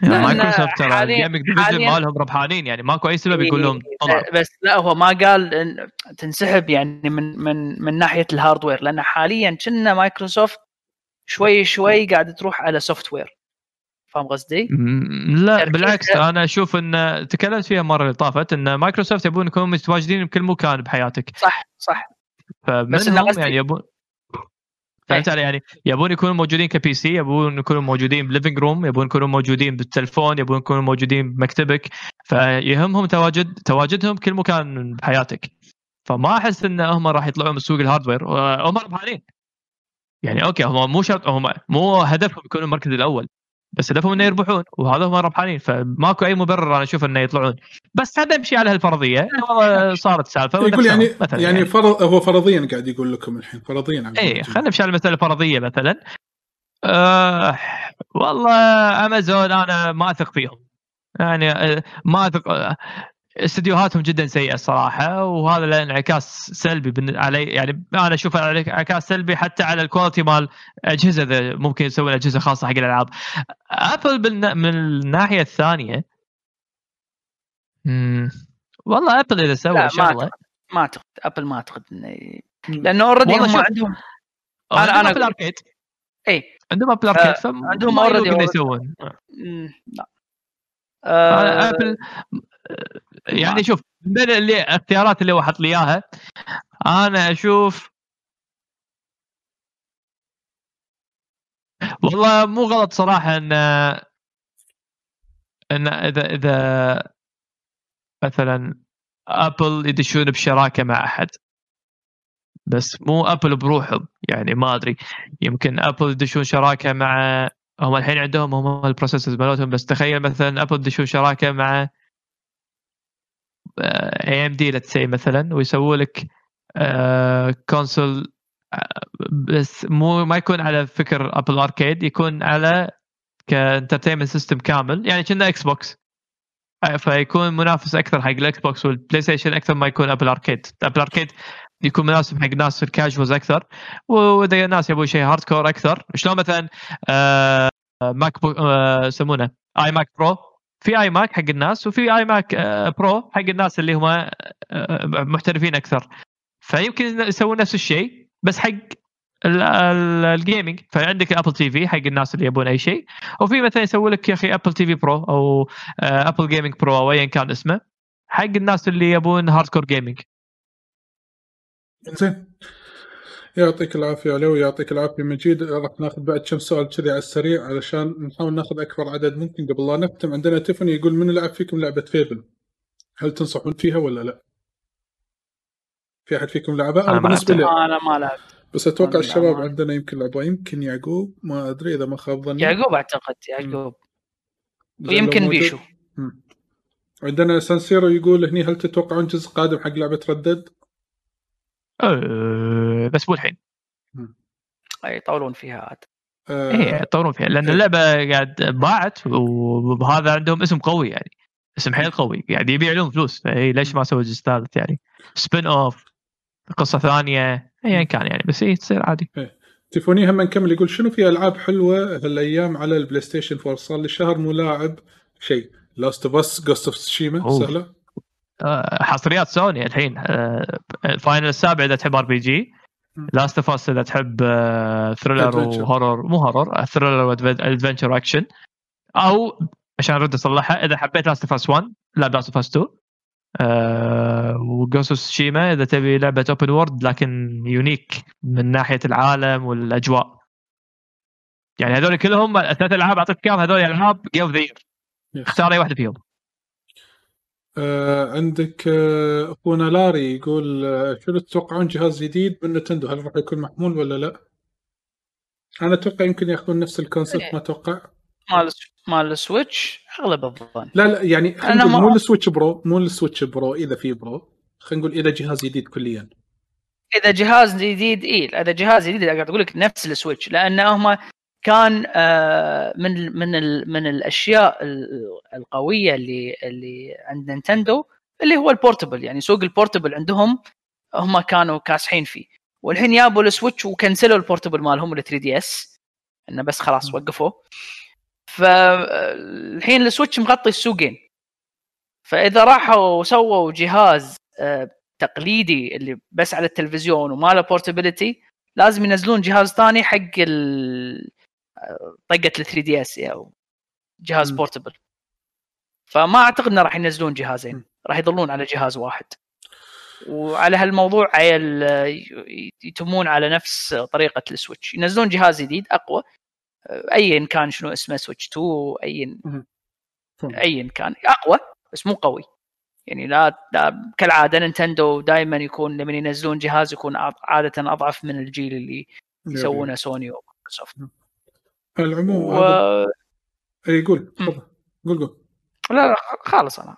[SPEAKER 3] يعني مايكروسوفت ترى ال gaming
[SPEAKER 5] division
[SPEAKER 3] مالهم ربحانين يعني ماكو أي سبب يقول لهم طلع.
[SPEAKER 5] إيه، بس لا هو ما قال إن تنسحب يعني من من من ناحية ال hardware لأن حاليا كنا مايكروسوفت شوي شوي قاعد تروح على software فاهم قصدي؟
[SPEAKER 3] لا
[SPEAKER 5] تركيزها-
[SPEAKER 3] بالعكس أنا أشوف إن تكلمت فيها المره اللي طافت إن مايكروسوفت يبون يكونوا متواجدين بكل مكان بحياتك.
[SPEAKER 5] صح صح. بس
[SPEAKER 3] يعني يبون فهمت علي؟ يعني يبون يكونوا موجودين ك PC يبون يكونوا موجودين ب living room يبون يكونوا موجودين بالتلفون يبون يكونوا موجودين بمكتبك. فيهمهم تواجد تواجدهم كل مكان بحياتك. فما أحس إن هم راح يطلعون من سوق ال hardware هم ربحانين. يعني okay هم مو شرط هم مو هدفهم يكونوا المركز الأول. بس هدفهم إنه يربحون وهذا هم ربحانين فماكو أي مبرر أنا أشوف إنه يطلعون. بس هذا نمشي على هالفرضية. والله صارت سالفة
[SPEAKER 2] يقول يعني
[SPEAKER 3] مثلاً
[SPEAKER 2] يعني فرض هو فرضيا قاعد يقول لكم الحين فرضيا
[SPEAKER 3] اي خلينا نمشي على المسألة الفرضية مثلا. آه والله أمازون أنا ما أثق فيهم. يعني آه، ما اثق آه، استديوهاتهم جدا سيئة الصراحه وهذا له انعكاس سلبي علي يعني أنا أشوف انعكاس سلبي حتى على ال quality مال أجهزة ذا ممكن يسوون أجهزة خاصة حق الألعاب Apple بالن- من الناحية الثانية مم. والله Apple
[SPEAKER 5] إذا
[SPEAKER 3] سوى شغله
[SPEAKER 5] ما أعتقد Apple ما أعتقد إنه لأنه
[SPEAKER 3] already
[SPEAKER 5] هم. عندهم
[SPEAKER 3] عندهم
[SPEAKER 5] أنا-
[SPEAKER 3] Apple Arcade
[SPEAKER 5] اي
[SPEAKER 3] عندهم Apple Arcade فعندهم
[SPEAKER 5] عندهم already.
[SPEAKER 3] يسوون
[SPEAKER 5] لا
[SPEAKER 3] أنا
[SPEAKER 5] آه،
[SPEAKER 3] Apple يعني شوف من بين اللي اختيارات اللي هو لي إياها أنا أشوف والله مو غلط صراحة ان إن اذا إذا مثلا Apple يدشون بشراكة مع أحد. بس مو Apple بروحهم يعني ما أدري. يمكن Apple يدشون شراكة مع هم الحين عندهم هم ال processors مالتهم بس تخيل مثلا Apple يدشون شراكة مع AMD let's say مثلا ويسووا لك آه، console آه، بس مو ما يكون على فكر Apple Arcade يكون على ك entertainment system كامل. يعني كنا Xbox آه، فيكون منافس أكثر حق ال Xbox وال PlayStation أكثر ما يكون Apple Arcade Apple Arcade يكون مناسب حق ناس ال casuals أكثر. وإذا الناس يبون شيء hardcore أكثر شلون مثلا آه، Mac آه، يسمونه iMac Pro في iMac حق الناس وفي iMac آه، Pro حق الناس اللي هم آه، محترفين أكثر. فيمكن يسوون نفس الشيء بس حق ال- ال- ال gaming فعندك Apple TV حق الناس اللي يبون أي شيء. وفي مثلا يسوي لك يا أخي Apple TV Pro أو Apple Gaming Pro أو ايا كان اسمه. حق الناس اللي يبون hardcore gaming
[SPEAKER 2] زين. يعطيك العافية علو يعطيك العافية مجيد راح ناخذ بعد كم سؤال كذي على السريع علشان نحاول ناخذ أكبر عدد ممكن قبل لا نختم عندنا تيفوني يقول من لعب فيكم لعبة Fable هل تنصحون فيها ولا لا؟ في أحد فيكم لعبها؟ أنا
[SPEAKER 3] أنا ما بالنسبة.
[SPEAKER 2] لي
[SPEAKER 5] أنا ما لعبت
[SPEAKER 2] بس
[SPEAKER 5] أتوقع
[SPEAKER 2] الشباب
[SPEAKER 5] ما-
[SPEAKER 2] عندنا يمكن لعبوا يمكن يعقوب ما أدري إذا ما خاب ظني
[SPEAKER 5] يعقوب أعتقد يعقوب ويمكن. بيشو
[SPEAKER 2] مم. عندنا سانسيرو يقول هني هل تتوقعون جزء قادم حق لعبة Red Dead؟
[SPEAKER 3] أه، بس مو الحين
[SPEAKER 5] أي يطولون فيها عاد.
[SPEAKER 2] آه
[SPEAKER 3] إيه يطولون فيها لأن
[SPEAKER 2] إيه.
[SPEAKER 3] اللعبة قاعد باعت وهذا عندهم اسم قوي يعني اسم حيل قوي قاعد يبيع لهم فلوس فأي ليش ما سووا جزء ثالث يعني؟ spin-off قصة ثانية ايا كان يعني بس هي تصير عادي.
[SPEAKER 2] تيفوني هم نكمل يقول شنو في ألعاب حلوة هالايام على ال PlayStation 4 صار لي شهر مو لاعب شيء Last of Us
[SPEAKER 3] Ghost
[SPEAKER 2] of.
[SPEAKER 3] سهلة. حصريات سوني الحين. آه، ال Final السابع إذا تحب
[SPEAKER 2] RPG.
[SPEAKER 3] Last of Us إذا تحب آه، ثريلر
[SPEAKER 2] Adventure.
[SPEAKER 3] وهورر مو هورر ثريلر وادفنشر اكشن أو عشان أرد أصلحها إذا حبيت Last of Us 1 لا Last of Us 2 آه و Ghost of Tsushima إذا تبي لعبة open world لكن unique من ناحية العالم والأجواء. يعني هذول كلهم الثلاث العاب أعطيك إياهم هذول الالعاب game of the اختار أي واحدة فيهم.
[SPEAKER 2] آه عندك آه، أخونا لاري يقول آه شنو تتوقعون جهاز جديد من Nintendo هل راح يكون محمول ولا لا؟ أنا أتوقع يمكن ياخذون نفس ال concept
[SPEAKER 5] إيه.
[SPEAKER 2] ما أتوقع.
[SPEAKER 5] مال مال ال Switch أغلب الظن.
[SPEAKER 2] لا لا يعني نقول
[SPEAKER 5] ما-
[SPEAKER 2] مو ال Switch Pro مو ال Switch Pro إذا في Pro. خلينا نقول إذا جهاز جديد كليا.
[SPEAKER 5] إذا جهاز جديد اي إذا جهاز جديد قاعد أقول لك نفس ال Switch لأن هم كان آه، من من من الأشياء ال- القوية اللي اللي عند Nintendo اللي هو ال portable. يعني سوق ال portable عندهم هم كانوا كاسحين فيه. والحين جابوا السويتش وكنسلوا البورتبل مالهم ال 3DS. إنه بس خلاص. وقفوه فالحين ال Switch مغطي السوقين. فإذا راحوا وسووا جهاز آه، تقليدي اللي بس على التلفزيون وما له portability لازم ينزلون جهاز ثاني حق ال- طقة ال 3DS أو جهاز
[SPEAKER 2] مم.
[SPEAKER 5] portable فما أعتقد إنه راح ينزلون جهازين. راح يظلون على جهاز واحد. وعلى هالموضوع عيل آه، يتمون على نفس طريقة ال Switch. ينزلون جهاز جديد أقوى. آه، ايا كان شنو اسمه Switch 2 ايا. ايا كان. أقوى بس مو قوي. يعني لا, لا كالعادة Nintendo دائما يكون لما ينزلون جهاز يكون عادة أضعف من الجيل اللي يسوونه Sony و Microsoft
[SPEAKER 2] على العموم
[SPEAKER 5] و...
[SPEAKER 2] هذا- اي قول تفضل. قول قول.
[SPEAKER 5] لا لا خلاص أنا.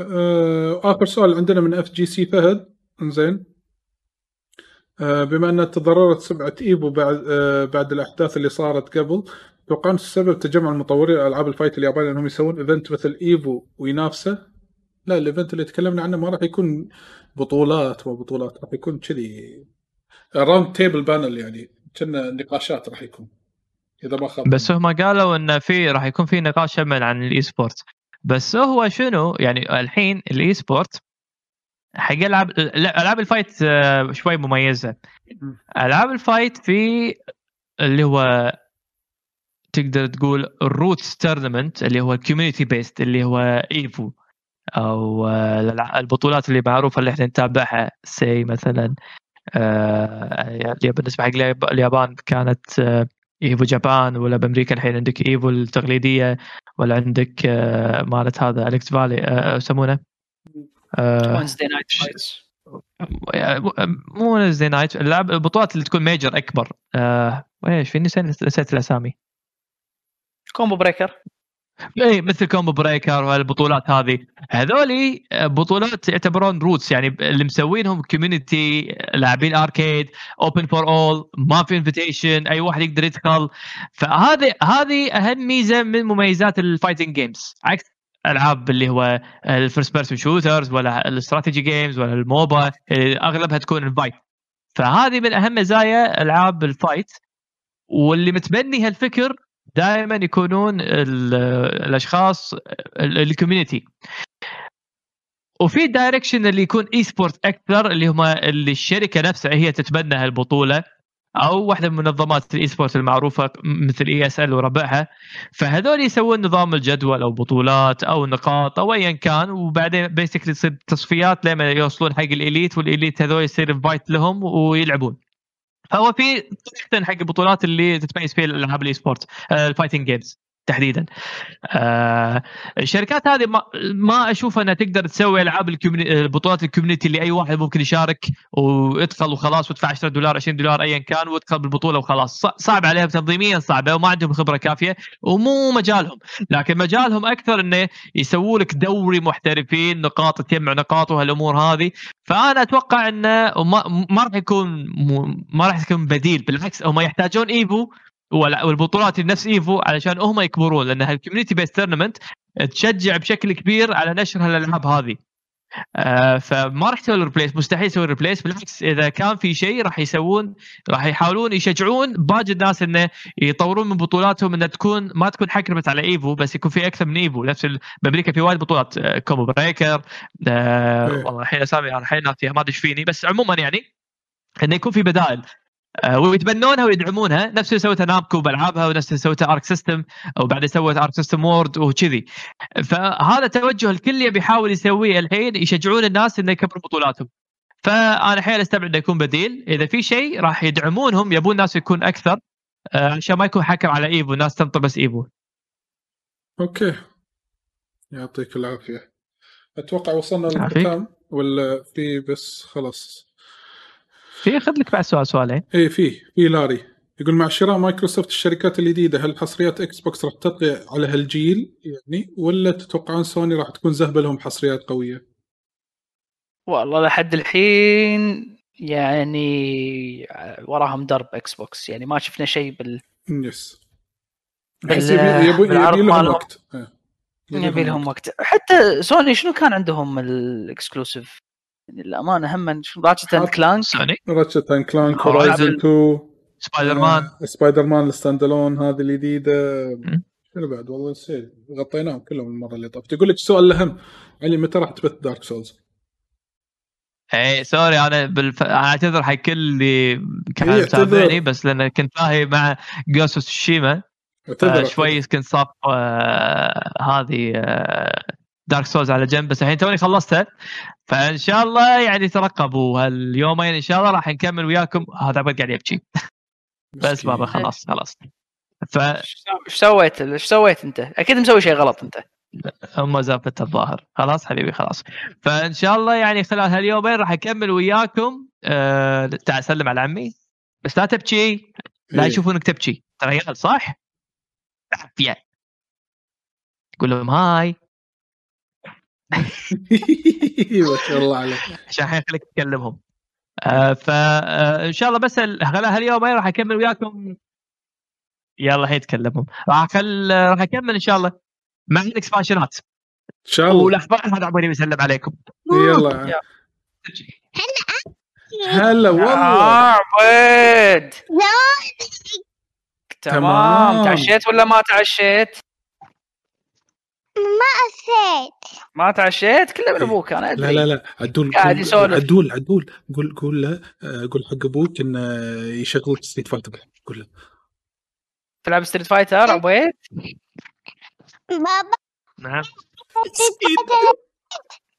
[SPEAKER 2] آه، آخر سؤال عندنا من FGC فهد. إنزين. آه، بما أن تضررت سمعه Evo بعد آه، بعد الأحداث اللي صارت قبل توقعون السبب تجمع المطورين ألعاب ال fight الياباني إنهم يسوون event مثل Evo وينافسة. لا ال event اللي تكلمنا عنه ما راح يكون بطولات وبطولات راح يكون كذي round table panel يعني كنا نقاشات راح يكون. إذا ما خاب.
[SPEAKER 3] بس هم قالوا انه في راح يكون في نقاش شمل عن ال esport بس هو شنو؟ يعني الحين ال esport حق ألعاب ألعاب ال fight آه، شوي مميزة. ألعاب ال fight في اللي هو تقدر تقول ال roots tournament اللي هو ال community based اللي هو Evo. أو آه، البطولات اللي معروفة اللي إحنا نتابعها. سي مثلا آه، اللي بالنسبة حق الياب- اليابان كانت Evo Japan ولا بأمريكا الحين عندك Evo التقليدية ولا عندك آه، مالت هذا الكس فالي آه، يسمونه؟ آه،
[SPEAKER 5] Wednesday Night Fights
[SPEAKER 3] مو Wednesday Night اللعب البطولات اللي تكون major أكبر. إيش في نسيت نسيت الأسامي.
[SPEAKER 5] Combo Breaker
[SPEAKER 3] اي مثل Combo Breaker والبطولات هذه. هذولي بطولات يعتبرون roots يعني اللي مسوينهم community لاعبين arcade open for all ما في invitation أي واحد يقدر يدخل. فهذه هذه أهم ميزة من مميزات ال fighting games عكس ألعاب اللي هو ال first person shooters ولا ال strategy games ولا ال MOBA أغلبها تكون invite فهذه من أهم مزايا ألعاب ال fight واللي متبني هالفكر دائما يكونون ال- الأشخاص ال community وفي direction اللي يكون e-sport أكثر اللي هم اللي الشركة نفسها هي تتبنى هالبطولة أو واحدة من منظمات ال e-sport المعروفة مثل ESL وربعها. فهذول يسوون نظام الجدول أو بطولات أو نقاط أو ايا كان. وبعدين بيسكلي تصير تصفيات لما يوصلون حق ال elite وال elite هذول يصير invite لهم ويلعبون. فهو في طريقتين حق البطولات اللي تتميز فيها الألعاب ال e-sport آه، ال fighting games تحديدا. آه الشركات هذه ما, أشوف أنها تقدر تسوي ألعاب البطولات ال community اللي اي واحد ممكن يشارك ويدخل وخلاص وادفع 10 دولار 20 دولار ايا كان وادخل بالبطولة وخلاص. صعب عليهم تنظيميا صعبة وما عندهم خبرة كافية ومو مجالهم. لكن مجالهم أكثر إنه يسووا لك دوري محترفين نقاط تجمع نقاط وهالأمور هذه. فأنا أتوقع إنه ما, راح يكون ما راح يكون بديل بالعكس هم يحتاجون Evo والبطولات نفس Evo علشان هم يكبرون لأن هال community based tournament تشجع بشكل كبير على نشر هالألعاب هذه. آه فما راح تسوي replace مستحيل يسوي replace بالعكس إذا كان في شيء راح يسوون راح يحاولون يشجعون باقي الناس إنه يطورون من بطولاتهم إنها تكون ما تكون حكرمت على إيفو بس يكون في أكثر من Evo. نفس بأمريكا في وايد بطولات آه، Combo Breaker آه
[SPEAKER 2] إيه.
[SPEAKER 3] والله الحين أسامي الحين ما أدري إيش فيني بس عموما يعني إنه يكون في بدائل. ويتبنونها ويدعمونها. نفس اللي سوتها Namco بألعابها ونفس اللي سوتها Arc System وبعدين سوت Arc System World وكذي. فهذا توجه الكل يبي يحاول يسويه الحين يشجعون الناس إنه يكبروا بطولاتهم. فأنا حيل أستبعد إنه يكون بديل. إذا في شيء راح يدعمونهم يبون الناس يكون أكثر آه، عشان ما يكون حكر على Evo الناس تنطر بس Evo.
[SPEAKER 2] أوكي. يعطيك العافية. أتوقع وصلنا. للختام ولا في بس خلاص؟
[SPEAKER 3] في خذ لك بعد سؤال سؤالين؟
[SPEAKER 2] اي في في لاري. يقول مع شراء مايكروسوفت الشركات الجديدة هل حصريات Xbox راح تطغى على هالجيل يعني ولا تتوقعون سوني راح تكون زاهبة لهم حصريات قوية؟
[SPEAKER 5] والله لحد الحين يعني وراهم درب Xbox يعني ما شفنا شيء
[SPEAKER 2] but
[SPEAKER 5] yes.
[SPEAKER 2] احس يبي لهم. وقت. إيه.
[SPEAKER 5] يبي لهم وقت. حتى سوني شنو كان عندهم ال exclusive يعني الامانه هم راتشت اند كلانك
[SPEAKER 3] سوني
[SPEAKER 2] راتشت and Clank
[SPEAKER 3] Horizon.
[SPEAKER 2] Horizon 2
[SPEAKER 3] سبايدر مان
[SPEAKER 2] آه، Spider-Man ال stand alone هذه
[SPEAKER 3] الجديدة.
[SPEAKER 2] شنو بعد؟ والله نسيت. غطيناهم كلهم المرة اللي طافت. يقول لك السؤال الأهم علي متى راح تبث Dark Souls؟
[SPEAKER 3] اي sorry أنا بالف... أنا أعتذر حق كل اللي كان
[SPEAKER 2] إيه، اعتذر.
[SPEAKER 3] متابعني بس لأن كنت لاهي مع Ghost Tsushima
[SPEAKER 2] اعتذر
[SPEAKER 3] شوي كنت صاف آه هذه Dark Souls على جنب. بس الحين توني خلصتها. فإن شاء الله يعني ترقبوا هاليومين إن شاء الله راح نكمل وياكم. هذا عبد قاعد يبكي. [laughs] بس. بابا خلاص خلاص. ف
[SPEAKER 5] إيش سويت؟ إيش سويت انت؟ أكيد مسوي شيء غلط انت.
[SPEAKER 3] هم زافت الظاهر. خلاص حبيبي خلاص. فإن شاء الله يعني خلال هاليومين راح اكمل وياكم. أه... تعال سلم على عمي. بس لا تبكي. لا
[SPEAKER 2] إيه.
[SPEAKER 3] يشوفونك تبكي. ترى صح؟ عافيه تقول لهم هاي.
[SPEAKER 2] ما شاء الله عليك.
[SPEAKER 3] عشان الحين خليك تكلمهم. آه فان شاء الله بس هاليومين راح أكمل وياكم؟ يلا الحين تكلمهم. راح أخل... راح أكمل إن شاء الله. مع الإكسبانشنات.
[SPEAKER 2] شاء الله.
[SPEAKER 3] ولحظه هذا عمري بيسلم عليكم.
[SPEAKER 2] يلا. هلا والله.
[SPEAKER 5] آه عبيد تمام. تعشيت ولا ما تعشيت؟
[SPEAKER 7] ما أسيت
[SPEAKER 5] ما تعشيت؟ كله من أبوك أنا
[SPEAKER 2] لا
[SPEAKER 5] أدري.
[SPEAKER 2] لا لا عدول
[SPEAKER 5] قاعد يسولف.
[SPEAKER 2] عدول عدول قول قول له آه، قول حق أبوك انه يشغل Street Fighter قول له.
[SPEAKER 5] تلعب ستريت فايتر عبيد؟
[SPEAKER 7] بابا
[SPEAKER 3] نعم.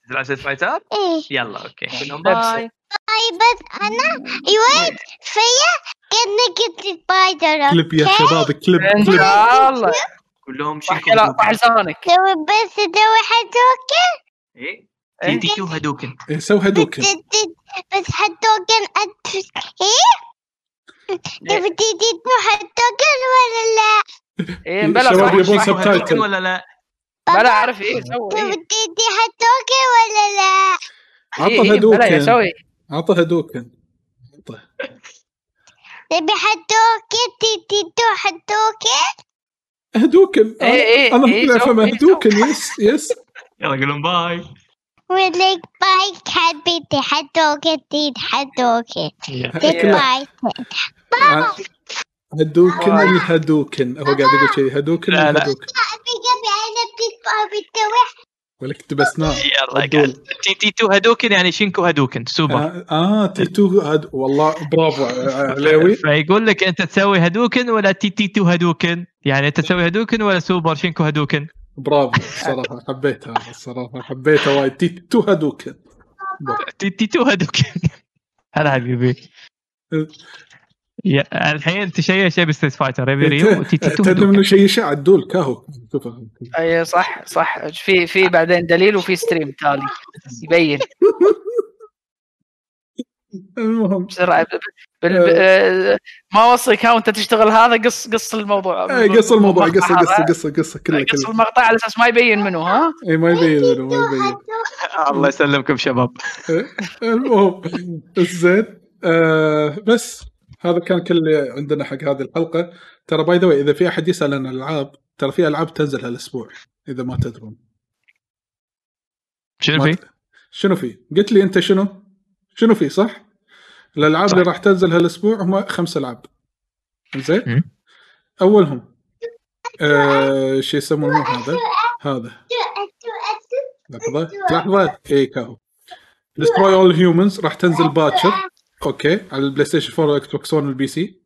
[SPEAKER 3] تلعب ستريت فايتر
[SPEAKER 7] إيه.
[SPEAKER 3] يلا أوكي. كلهم
[SPEAKER 5] نفسه.
[SPEAKER 3] باي
[SPEAKER 7] أي بس أنا يويت فيا كأنك تتبادل
[SPEAKER 2] كليب يا؟ شباب كليب
[SPEAKER 5] إن
[SPEAKER 2] كليب
[SPEAKER 3] شنكو
[SPEAKER 5] لا صح
[SPEAKER 3] هدوكن.
[SPEAKER 5] لسانك
[SPEAKER 7] سوي بس سوي حدوكن
[SPEAKER 3] إيه
[SPEAKER 5] إيه؟
[SPEAKER 3] تي تي تو هدوكن
[SPEAKER 2] إيه، سو هدوكن
[SPEAKER 7] بس بس حدوكن أت إيه تبي تيجي حدوكن ولا لا؟
[SPEAKER 5] إيه بلا
[SPEAKER 2] الشباب
[SPEAKER 5] صح
[SPEAKER 2] يبون
[SPEAKER 5] صح.
[SPEAKER 2] سب تايتل.
[SPEAKER 3] هدوكن ولا لا
[SPEAKER 5] بلا اعرف إيه سوي
[SPEAKER 7] تبي
[SPEAKER 5] إيه.
[SPEAKER 7] تيجي حدوكن ولا لا؟
[SPEAKER 2] عطى
[SPEAKER 5] إيه، إيه، بلا
[SPEAKER 2] هدوكن
[SPEAKER 5] سوي
[SPEAKER 2] عطى هدوكن عطى.
[SPEAKER 7] تبي حدوكن تيجي تو حدوكن؟
[SPEAKER 2] هدوكن
[SPEAKER 5] إيه، إيه،
[SPEAKER 2] أنا
[SPEAKER 5] إيه،
[SPEAKER 2] ممكن افهم
[SPEAKER 5] إيه،
[SPEAKER 2] هدوكن يس يس
[SPEAKER 3] يلا قولهم باي
[SPEAKER 7] ولك باي حبي حدوكن حدوكن
[SPEAKER 5] إيه.
[SPEAKER 7] باي
[SPEAKER 2] آه، هدوكن الهدوكن هو قاعد يقول شيء هدوكن
[SPEAKER 3] لا، لا.
[SPEAKER 7] أنا بتوي
[SPEAKER 2] ولك دبسناه [laughs]
[SPEAKER 3] يلا. قاعد. تي تي تو هدوكن يعني شينكو هدوكن سوبر.
[SPEAKER 2] آه, آه تي تو هد... والله برافو آه، [laughs] عليوي.
[SPEAKER 3] فيقول لك أنت تسوي هدوكن ولا تي تي تو هدوكن يعني أنت تسوي هدوكن ولا سوبر شينكو هدوكن
[SPEAKER 2] برافو [laughs] الصراحة حبيتها الصراحة حبيتها وايد. تي تو هدوكن
[SPEAKER 3] تي تي تو هدوكن هلا حبيبي. يا الحين انت شيء شيء بستريت فايتر يبي ريو تي تي تو
[SPEAKER 2] تدري منه شيء شاع الدول كاهو.
[SPEAKER 5] أي صح صح. في في بعدين دليل وفي ستريم تالي. يبين.
[SPEAKER 2] المهم.
[SPEAKER 5] بسرعة. ب... آه، ما وصلك. ها وانت تشتغل هذا قص قص الموضوع.
[SPEAKER 2] آه، قص الموضوع قص. قص قص قص كله
[SPEAKER 5] قص المقطع على أساس ما يبين منه ها؟
[SPEAKER 2] اي ما يبين منه ما يبين
[SPEAKER 3] الله يسلمكم شباب.
[SPEAKER 2] المهم. زين. آه بس. هذا كان كل اللي عندنا حق هذه الحلقة ترى باي ذا إذا في أحد يسأل عن الألعاب ترى في ألعاب تنزل هالأسبوع إذا ما تدرون
[SPEAKER 3] شنو في؟
[SPEAKER 2] شنو في؟ قلت لي أنت شنو؟ شنو في صح؟ الألعاب
[SPEAKER 3] صح.
[SPEAKER 2] اللي راح تنزل هالأسبوع هم خمس ألعاب زين؟ أولهم آه شو يسمونه هذا؟ هذا لحظة لحظة اي كاهو Destroy All Humans راح تنزل باكر okay على ال PlayStation 4 وال Xbox 1 وال PC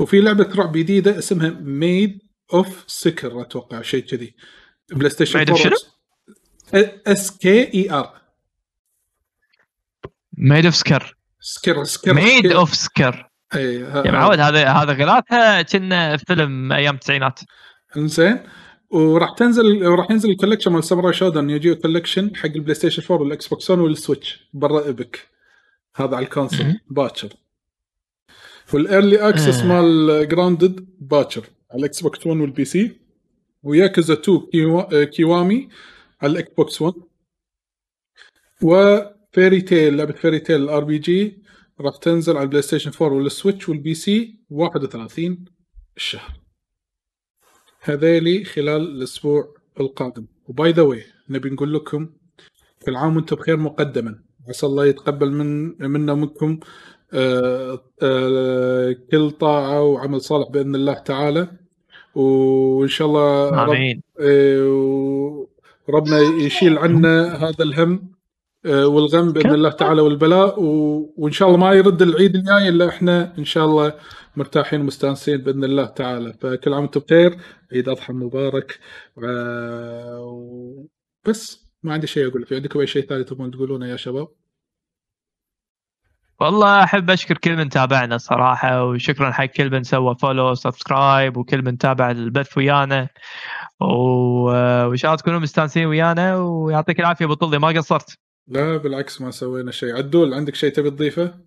[SPEAKER 2] وفي لعبة رعب جديدة اسمها Maid of Sker أتوقع شيء كذي. PlayStation
[SPEAKER 3] Maid of
[SPEAKER 2] 4 S K
[SPEAKER 3] E R Maid
[SPEAKER 2] of Sker
[SPEAKER 3] Sker
[SPEAKER 2] Sker
[SPEAKER 3] Maid. of
[SPEAKER 2] Sker إي
[SPEAKER 3] يا معود هذا هذا غلاتها كنا فيلم أيام التسعينات.
[SPEAKER 2] إنزين. وراح تنزل وراح ينزل ال collection مال Samurai Shodown يجي collection حق ال PlayStation 4 وال Xbox 1 وال Switch برا Epic هذا على ال console
[SPEAKER 3] مم.
[SPEAKER 2] باكر. وال early access
[SPEAKER 3] آه.
[SPEAKER 2] مال Grounded باكر. على ال Xbox 1 وال PC وياكوزا 2 Kiwa... Kiwami على ال Xbox 1 و Fairy Tail لعبة Fairy Tail ال RPG راح تنزل على ال PlayStation 4 وال Switch وال PC 31 الشهر. هذيلي خلال الأسبوع القادم. وباي ذا واي نبي نقول لكم كل عام وأنتم بخير مقدما. عسى الله يتقبل من منا ومنكم آه، آه، كل طاعة وعمل صالح بإذن الله تعالى وإن شاء الله رب
[SPEAKER 3] آمين
[SPEAKER 2] آه، وربنا يشيل عنا هذا الهم والغم بإذن الله تعالى والبلاء. وإن شاء الله ما يرد العيد الجاي إلا إحنا إن شاء الله مرتاحين ومستانسين بإذن الله تعالى فكل عام وأنتم بخير عيد أضحى مبارك. بس ما عندي شيء أقول في عندكم أي شيء ثاني تبغون تقولونه يا شباب؟
[SPEAKER 3] والله أحب أشكر كل من تابعنا صراحة وشكرا حق كل من سوى follow subscribe وكل من تابع البث ويانا. وإن شاء الله تكونوا مستانسين ويانا ويعطيك العافية أبو طلي ما قصرت.
[SPEAKER 2] لا بالعكس ما سوينا شيء. عدول عندك شيء تبي تضيفه؟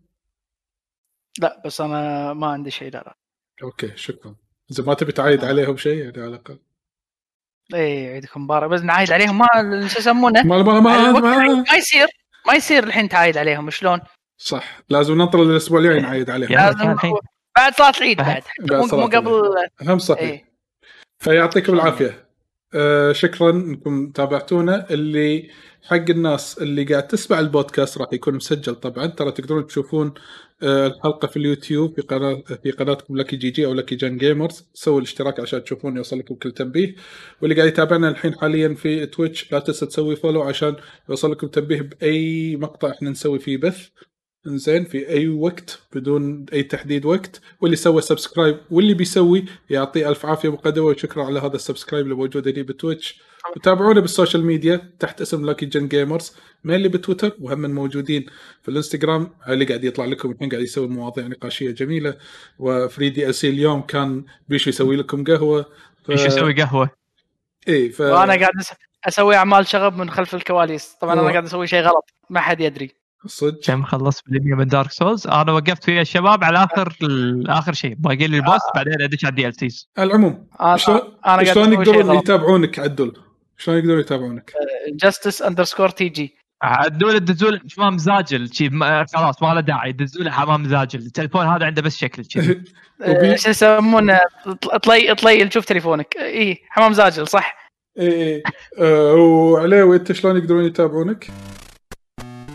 [SPEAKER 5] لا بس أنا ما عندي شيء لا لا.
[SPEAKER 2] okay شكرا. إذا ما تبي تعايد عليهم شيء يعني على الأقل.
[SPEAKER 5] اي عيدكم مبارك. بس نعايد عليهم. ما شو يسمونه؟
[SPEAKER 2] ما ما ما, ما
[SPEAKER 5] ما يصير. ما يصير الحين تعايد عليهم. شلون؟
[SPEAKER 2] صح. لازم ننطر الأسبوع الجاي نعايد عليهم.
[SPEAKER 5] لازم. بعد صلاة العيد
[SPEAKER 3] بعد-
[SPEAKER 5] مو قبل
[SPEAKER 2] هم صحيح.
[SPEAKER 5] اي
[SPEAKER 2] فيعطيكم العافية. آه شكرا إنكم تابعتونا. اللي حق الناس اللي قاعد تسمع البودكاست راح يكون مسجل طبعا. ترى تقدرون تشوفون آه الحلقة في اليوتيوب في قناة في قناتكم Lucky GG أو Lucky Gun Gamers سووا الاشتراك عشان تشوفون يوصل لكم كل تنبيه. واللي قاعد يتابعنا الحين حاليا في Twitch لا تنسى تسوي follow عشان يوصل لكم تنبيه بأي مقطع إحنا نسوي فيه بث. إنزين في أي وقت بدون أي تحديد وقت واللي سوى subscribe واللي بيسوي يعطيه ألف عافية مقدمه وشكرا على هذا ال subscribe اللي موجود هنا ب Twitch. وتابعونا بال social media تحت اسم Lucky Gun Gamers mainly ب Twitter وهم موجودين في الإنستغرام اللي قاعد يطلع لكم الحين قاعد يسوي مواضيع نقاشية جميلة. و Free DLC اليوم كان بيشو يسوي لكم قهوة. ف...
[SPEAKER 3] إيش يسوي قهوة.
[SPEAKER 2] اي ف...
[SPEAKER 5] وأنا قاعد أسوي أعمال شغب من خلف الكواليس. طبعا أنا
[SPEAKER 2] والله.
[SPEAKER 5] قاعد أسوي شيء غلط ما حد يدري.
[SPEAKER 2] صدق.
[SPEAKER 3] كم خلصت بالمية من Dark Souls أنا وقفت فيها الشباب على آخر آخر شيء. باقي لي ال boss بعدين أدش على ال DLCs
[SPEAKER 2] على العموم
[SPEAKER 5] أنا
[SPEAKER 2] شلون
[SPEAKER 5] أنا قاعد
[SPEAKER 2] شلون يقدرون يتابعونك؟ عدل. شلون يقدرون يتابعونك؟
[SPEAKER 5] جاستس اندرسكور تي جي
[SPEAKER 3] عدول الدزول حمام زاجل شي ما- خلاص ما له داعي. دزول حمام زاجل التليفون هذا عنده بس شكل كذي. [laughs]
[SPEAKER 2] وبي-
[SPEAKER 5] شو يسمونه؟ طل- طلي طلي شوف تليفونك. اي حمام زاجل صح؟
[SPEAKER 2] اي اي آه، وعليوي أنت شلون يقدرون يتابعونك؟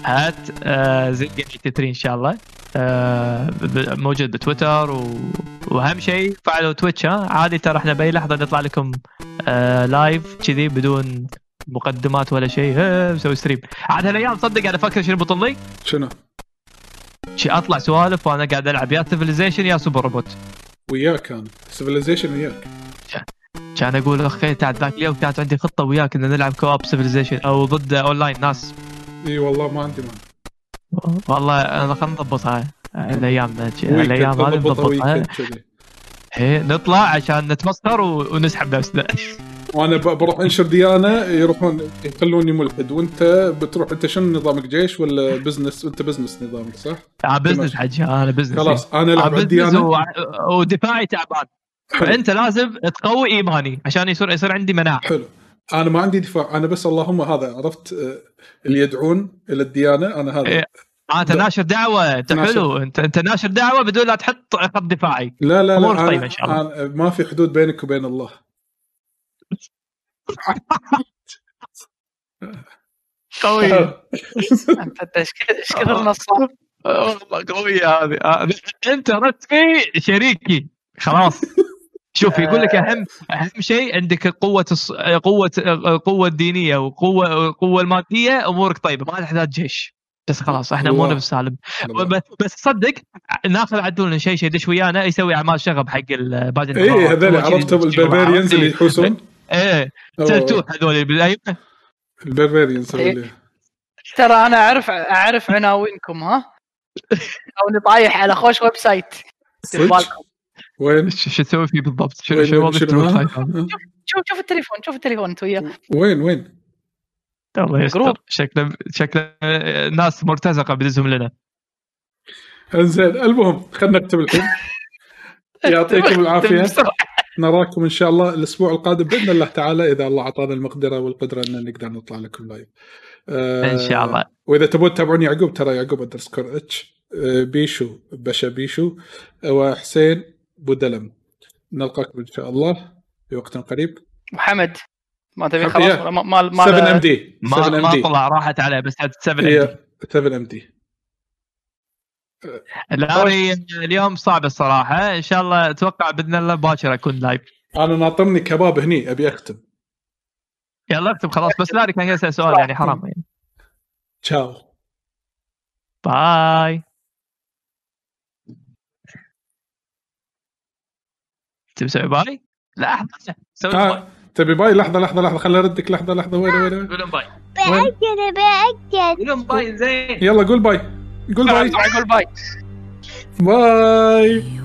[SPEAKER 3] هات آه زي 83 إن شاء الله. آه موجود بتويتر و... وأهم شيء فعلوا Twitch ها؟ عادي ترى إحنا بأي لحظة نطلع لكم آه live كذي بدون مقدمات ولا شيء. مسوي stream عاد هالأيام صدق أنا أفكر شنو بطل لي؟
[SPEAKER 2] شنو؟
[SPEAKER 3] شي أطلع سوالف وأنا قاعد ألعب. يا Civilization يا Super Robot
[SPEAKER 2] وياك أنا Civilization وياك.
[SPEAKER 3] كان أقول أخي تعال ذاك اليوم كانت عندي خطة وياك إن نلعب co-op Civilization أو ضد اونلاين ناس.
[SPEAKER 2] إي والله ما عندي مانع.
[SPEAKER 3] والله أنا خلينا نضبطها
[SPEAKER 2] الأيام
[SPEAKER 3] الأيام هذه نضبطها نطلع عشان نتمسخر ونسحب نفسنا. [laughs]
[SPEAKER 2] وأنا بروح أنشر ديانة يروحون يخلوني ملحد. وأنت بتروح أنت شنو نظامك؟ جيش ولا business أنت business نظامك صح؟
[SPEAKER 3] آه business حجي أنا business
[SPEAKER 2] خلاص أنا
[SPEAKER 3] آه ألعب
[SPEAKER 2] الديانة.
[SPEAKER 3] و... ودفاعي تعبان. فأنت لازم تقوي إيماني عشان يصير يصير عندي مناعة.
[SPEAKER 2] حلو. أنا ما عندي دفاع. أنا بس اللهم هذا عرفت؟ آه، اللي يدعون إلى الديانة أنا هذا.
[SPEAKER 3] إيه. آه أنت
[SPEAKER 2] لا.
[SPEAKER 3] ناشر دعوة. أنت
[SPEAKER 2] ناشر.
[SPEAKER 3] حلو. أنت أنت ناشر دعوة بدون لا تحط خط دفاعي.
[SPEAKER 2] لا لا
[SPEAKER 3] أمورك
[SPEAKER 2] لا
[SPEAKER 3] طيبة
[SPEAKER 2] أنا
[SPEAKER 3] إن شاء الله.
[SPEAKER 2] أنا ما في حدود بينك وبين الله.
[SPEAKER 3] قوي. [laughs]
[SPEAKER 5] إيش كثر- نصاب
[SPEAKER 3] والله قوية هذه. آه، أنت رتبي شريكي. خلاص. [laughs] شوف يقول لك أهم أهم شيء عندك قوة الص... قوة قوة الدينية وقوة القوه المادية أمورك طيبة ما تحتاج جيش بس خلاص إحنا
[SPEAKER 2] الله.
[SPEAKER 3] امورنا بالسالم بس بس صدق ناخذ عدول شيء شيء يدش ويانا يسوي أعمال شغب حق ال- باقي
[SPEAKER 2] اي. هذول عرفتهم. البربريانز اللي يحوسون إيه.
[SPEAKER 3] سلتوه هذول بال- أيوة.
[SPEAKER 2] البربريانز
[SPEAKER 5] إيه. ترى أنا أعرف أعرف عناوينكم ها [laughs] أو طايح على خوش
[SPEAKER 2] website؟
[SPEAKER 5] بالكم
[SPEAKER 2] وين
[SPEAKER 3] شو تسوي فيه بالضبط؟ شنو شنو
[SPEAKER 2] ال
[SPEAKER 3] web؟ site؟
[SPEAKER 5] شوف شوف التليفون شوف التليفون انت وياه
[SPEAKER 2] وين وين
[SPEAKER 3] الله. يستر شكله شكله ناس مرتزقة بدزهم لنا
[SPEAKER 2] انزين المهم خلينا نكتب الحين [laughs] يعطيكم
[SPEAKER 5] العافية.
[SPEAKER 2] نراكم إن شاء الله الأسبوع القادم بإذن الله تعالى إذا الله أعطانا المقدرة والقدرة إن نقدر نطلع لكم live. آه،
[SPEAKER 3] إن شاء الله
[SPEAKER 2] وإذا تبون تتابعون يعقوب ترى يعقوب اندرسكور اتش آه، بيشو باشا بيشو آه، وحسين بودلم نلقاكم إن شاء الله في وقت قريب.
[SPEAKER 5] محمد ما تبي. خلاص؟ ولا ما ما ما
[SPEAKER 2] 7 ام دي
[SPEAKER 3] ما
[SPEAKER 2] 7 ام
[SPEAKER 3] ما
[SPEAKER 2] دي
[SPEAKER 3] طلع راحت عليه بس 7
[SPEAKER 2] هي 7 ام دي
[SPEAKER 3] اليوم صعب الصراحة. إن شاء الله أتوقع بإذن الله باكر أكون لايف
[SPEAKER 2] أنا ناطرني كباب هني أبي اختم
[SPEAKER 3] يلا اكتب خلاص. بس لاري كان يسأل سؤال يعني حرام. يعني
[SPEAKER 2] ciao
[SPEAKER 3] bye تبي تسوي bye؟ لا لحظة سوي bye
[SPEAKER 2] آه. تبي bye؟ لحظة لحظة لحظة خليني أردك. لحظة لحظة وين وين وين؟
[SPEAKER 3] قولهم bye.
[SPEAKER 7] بأكد بأكد.
[SPEAKER 3] قولهم bye زين.
[SPEAKER 2] يلا قول bye. قول bye.
[SPEAKER 5] خلاص
[SPEAKER 8] أقول bye. bye.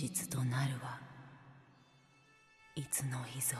[SPEAKER 8] 実となるはいつの日ぞ。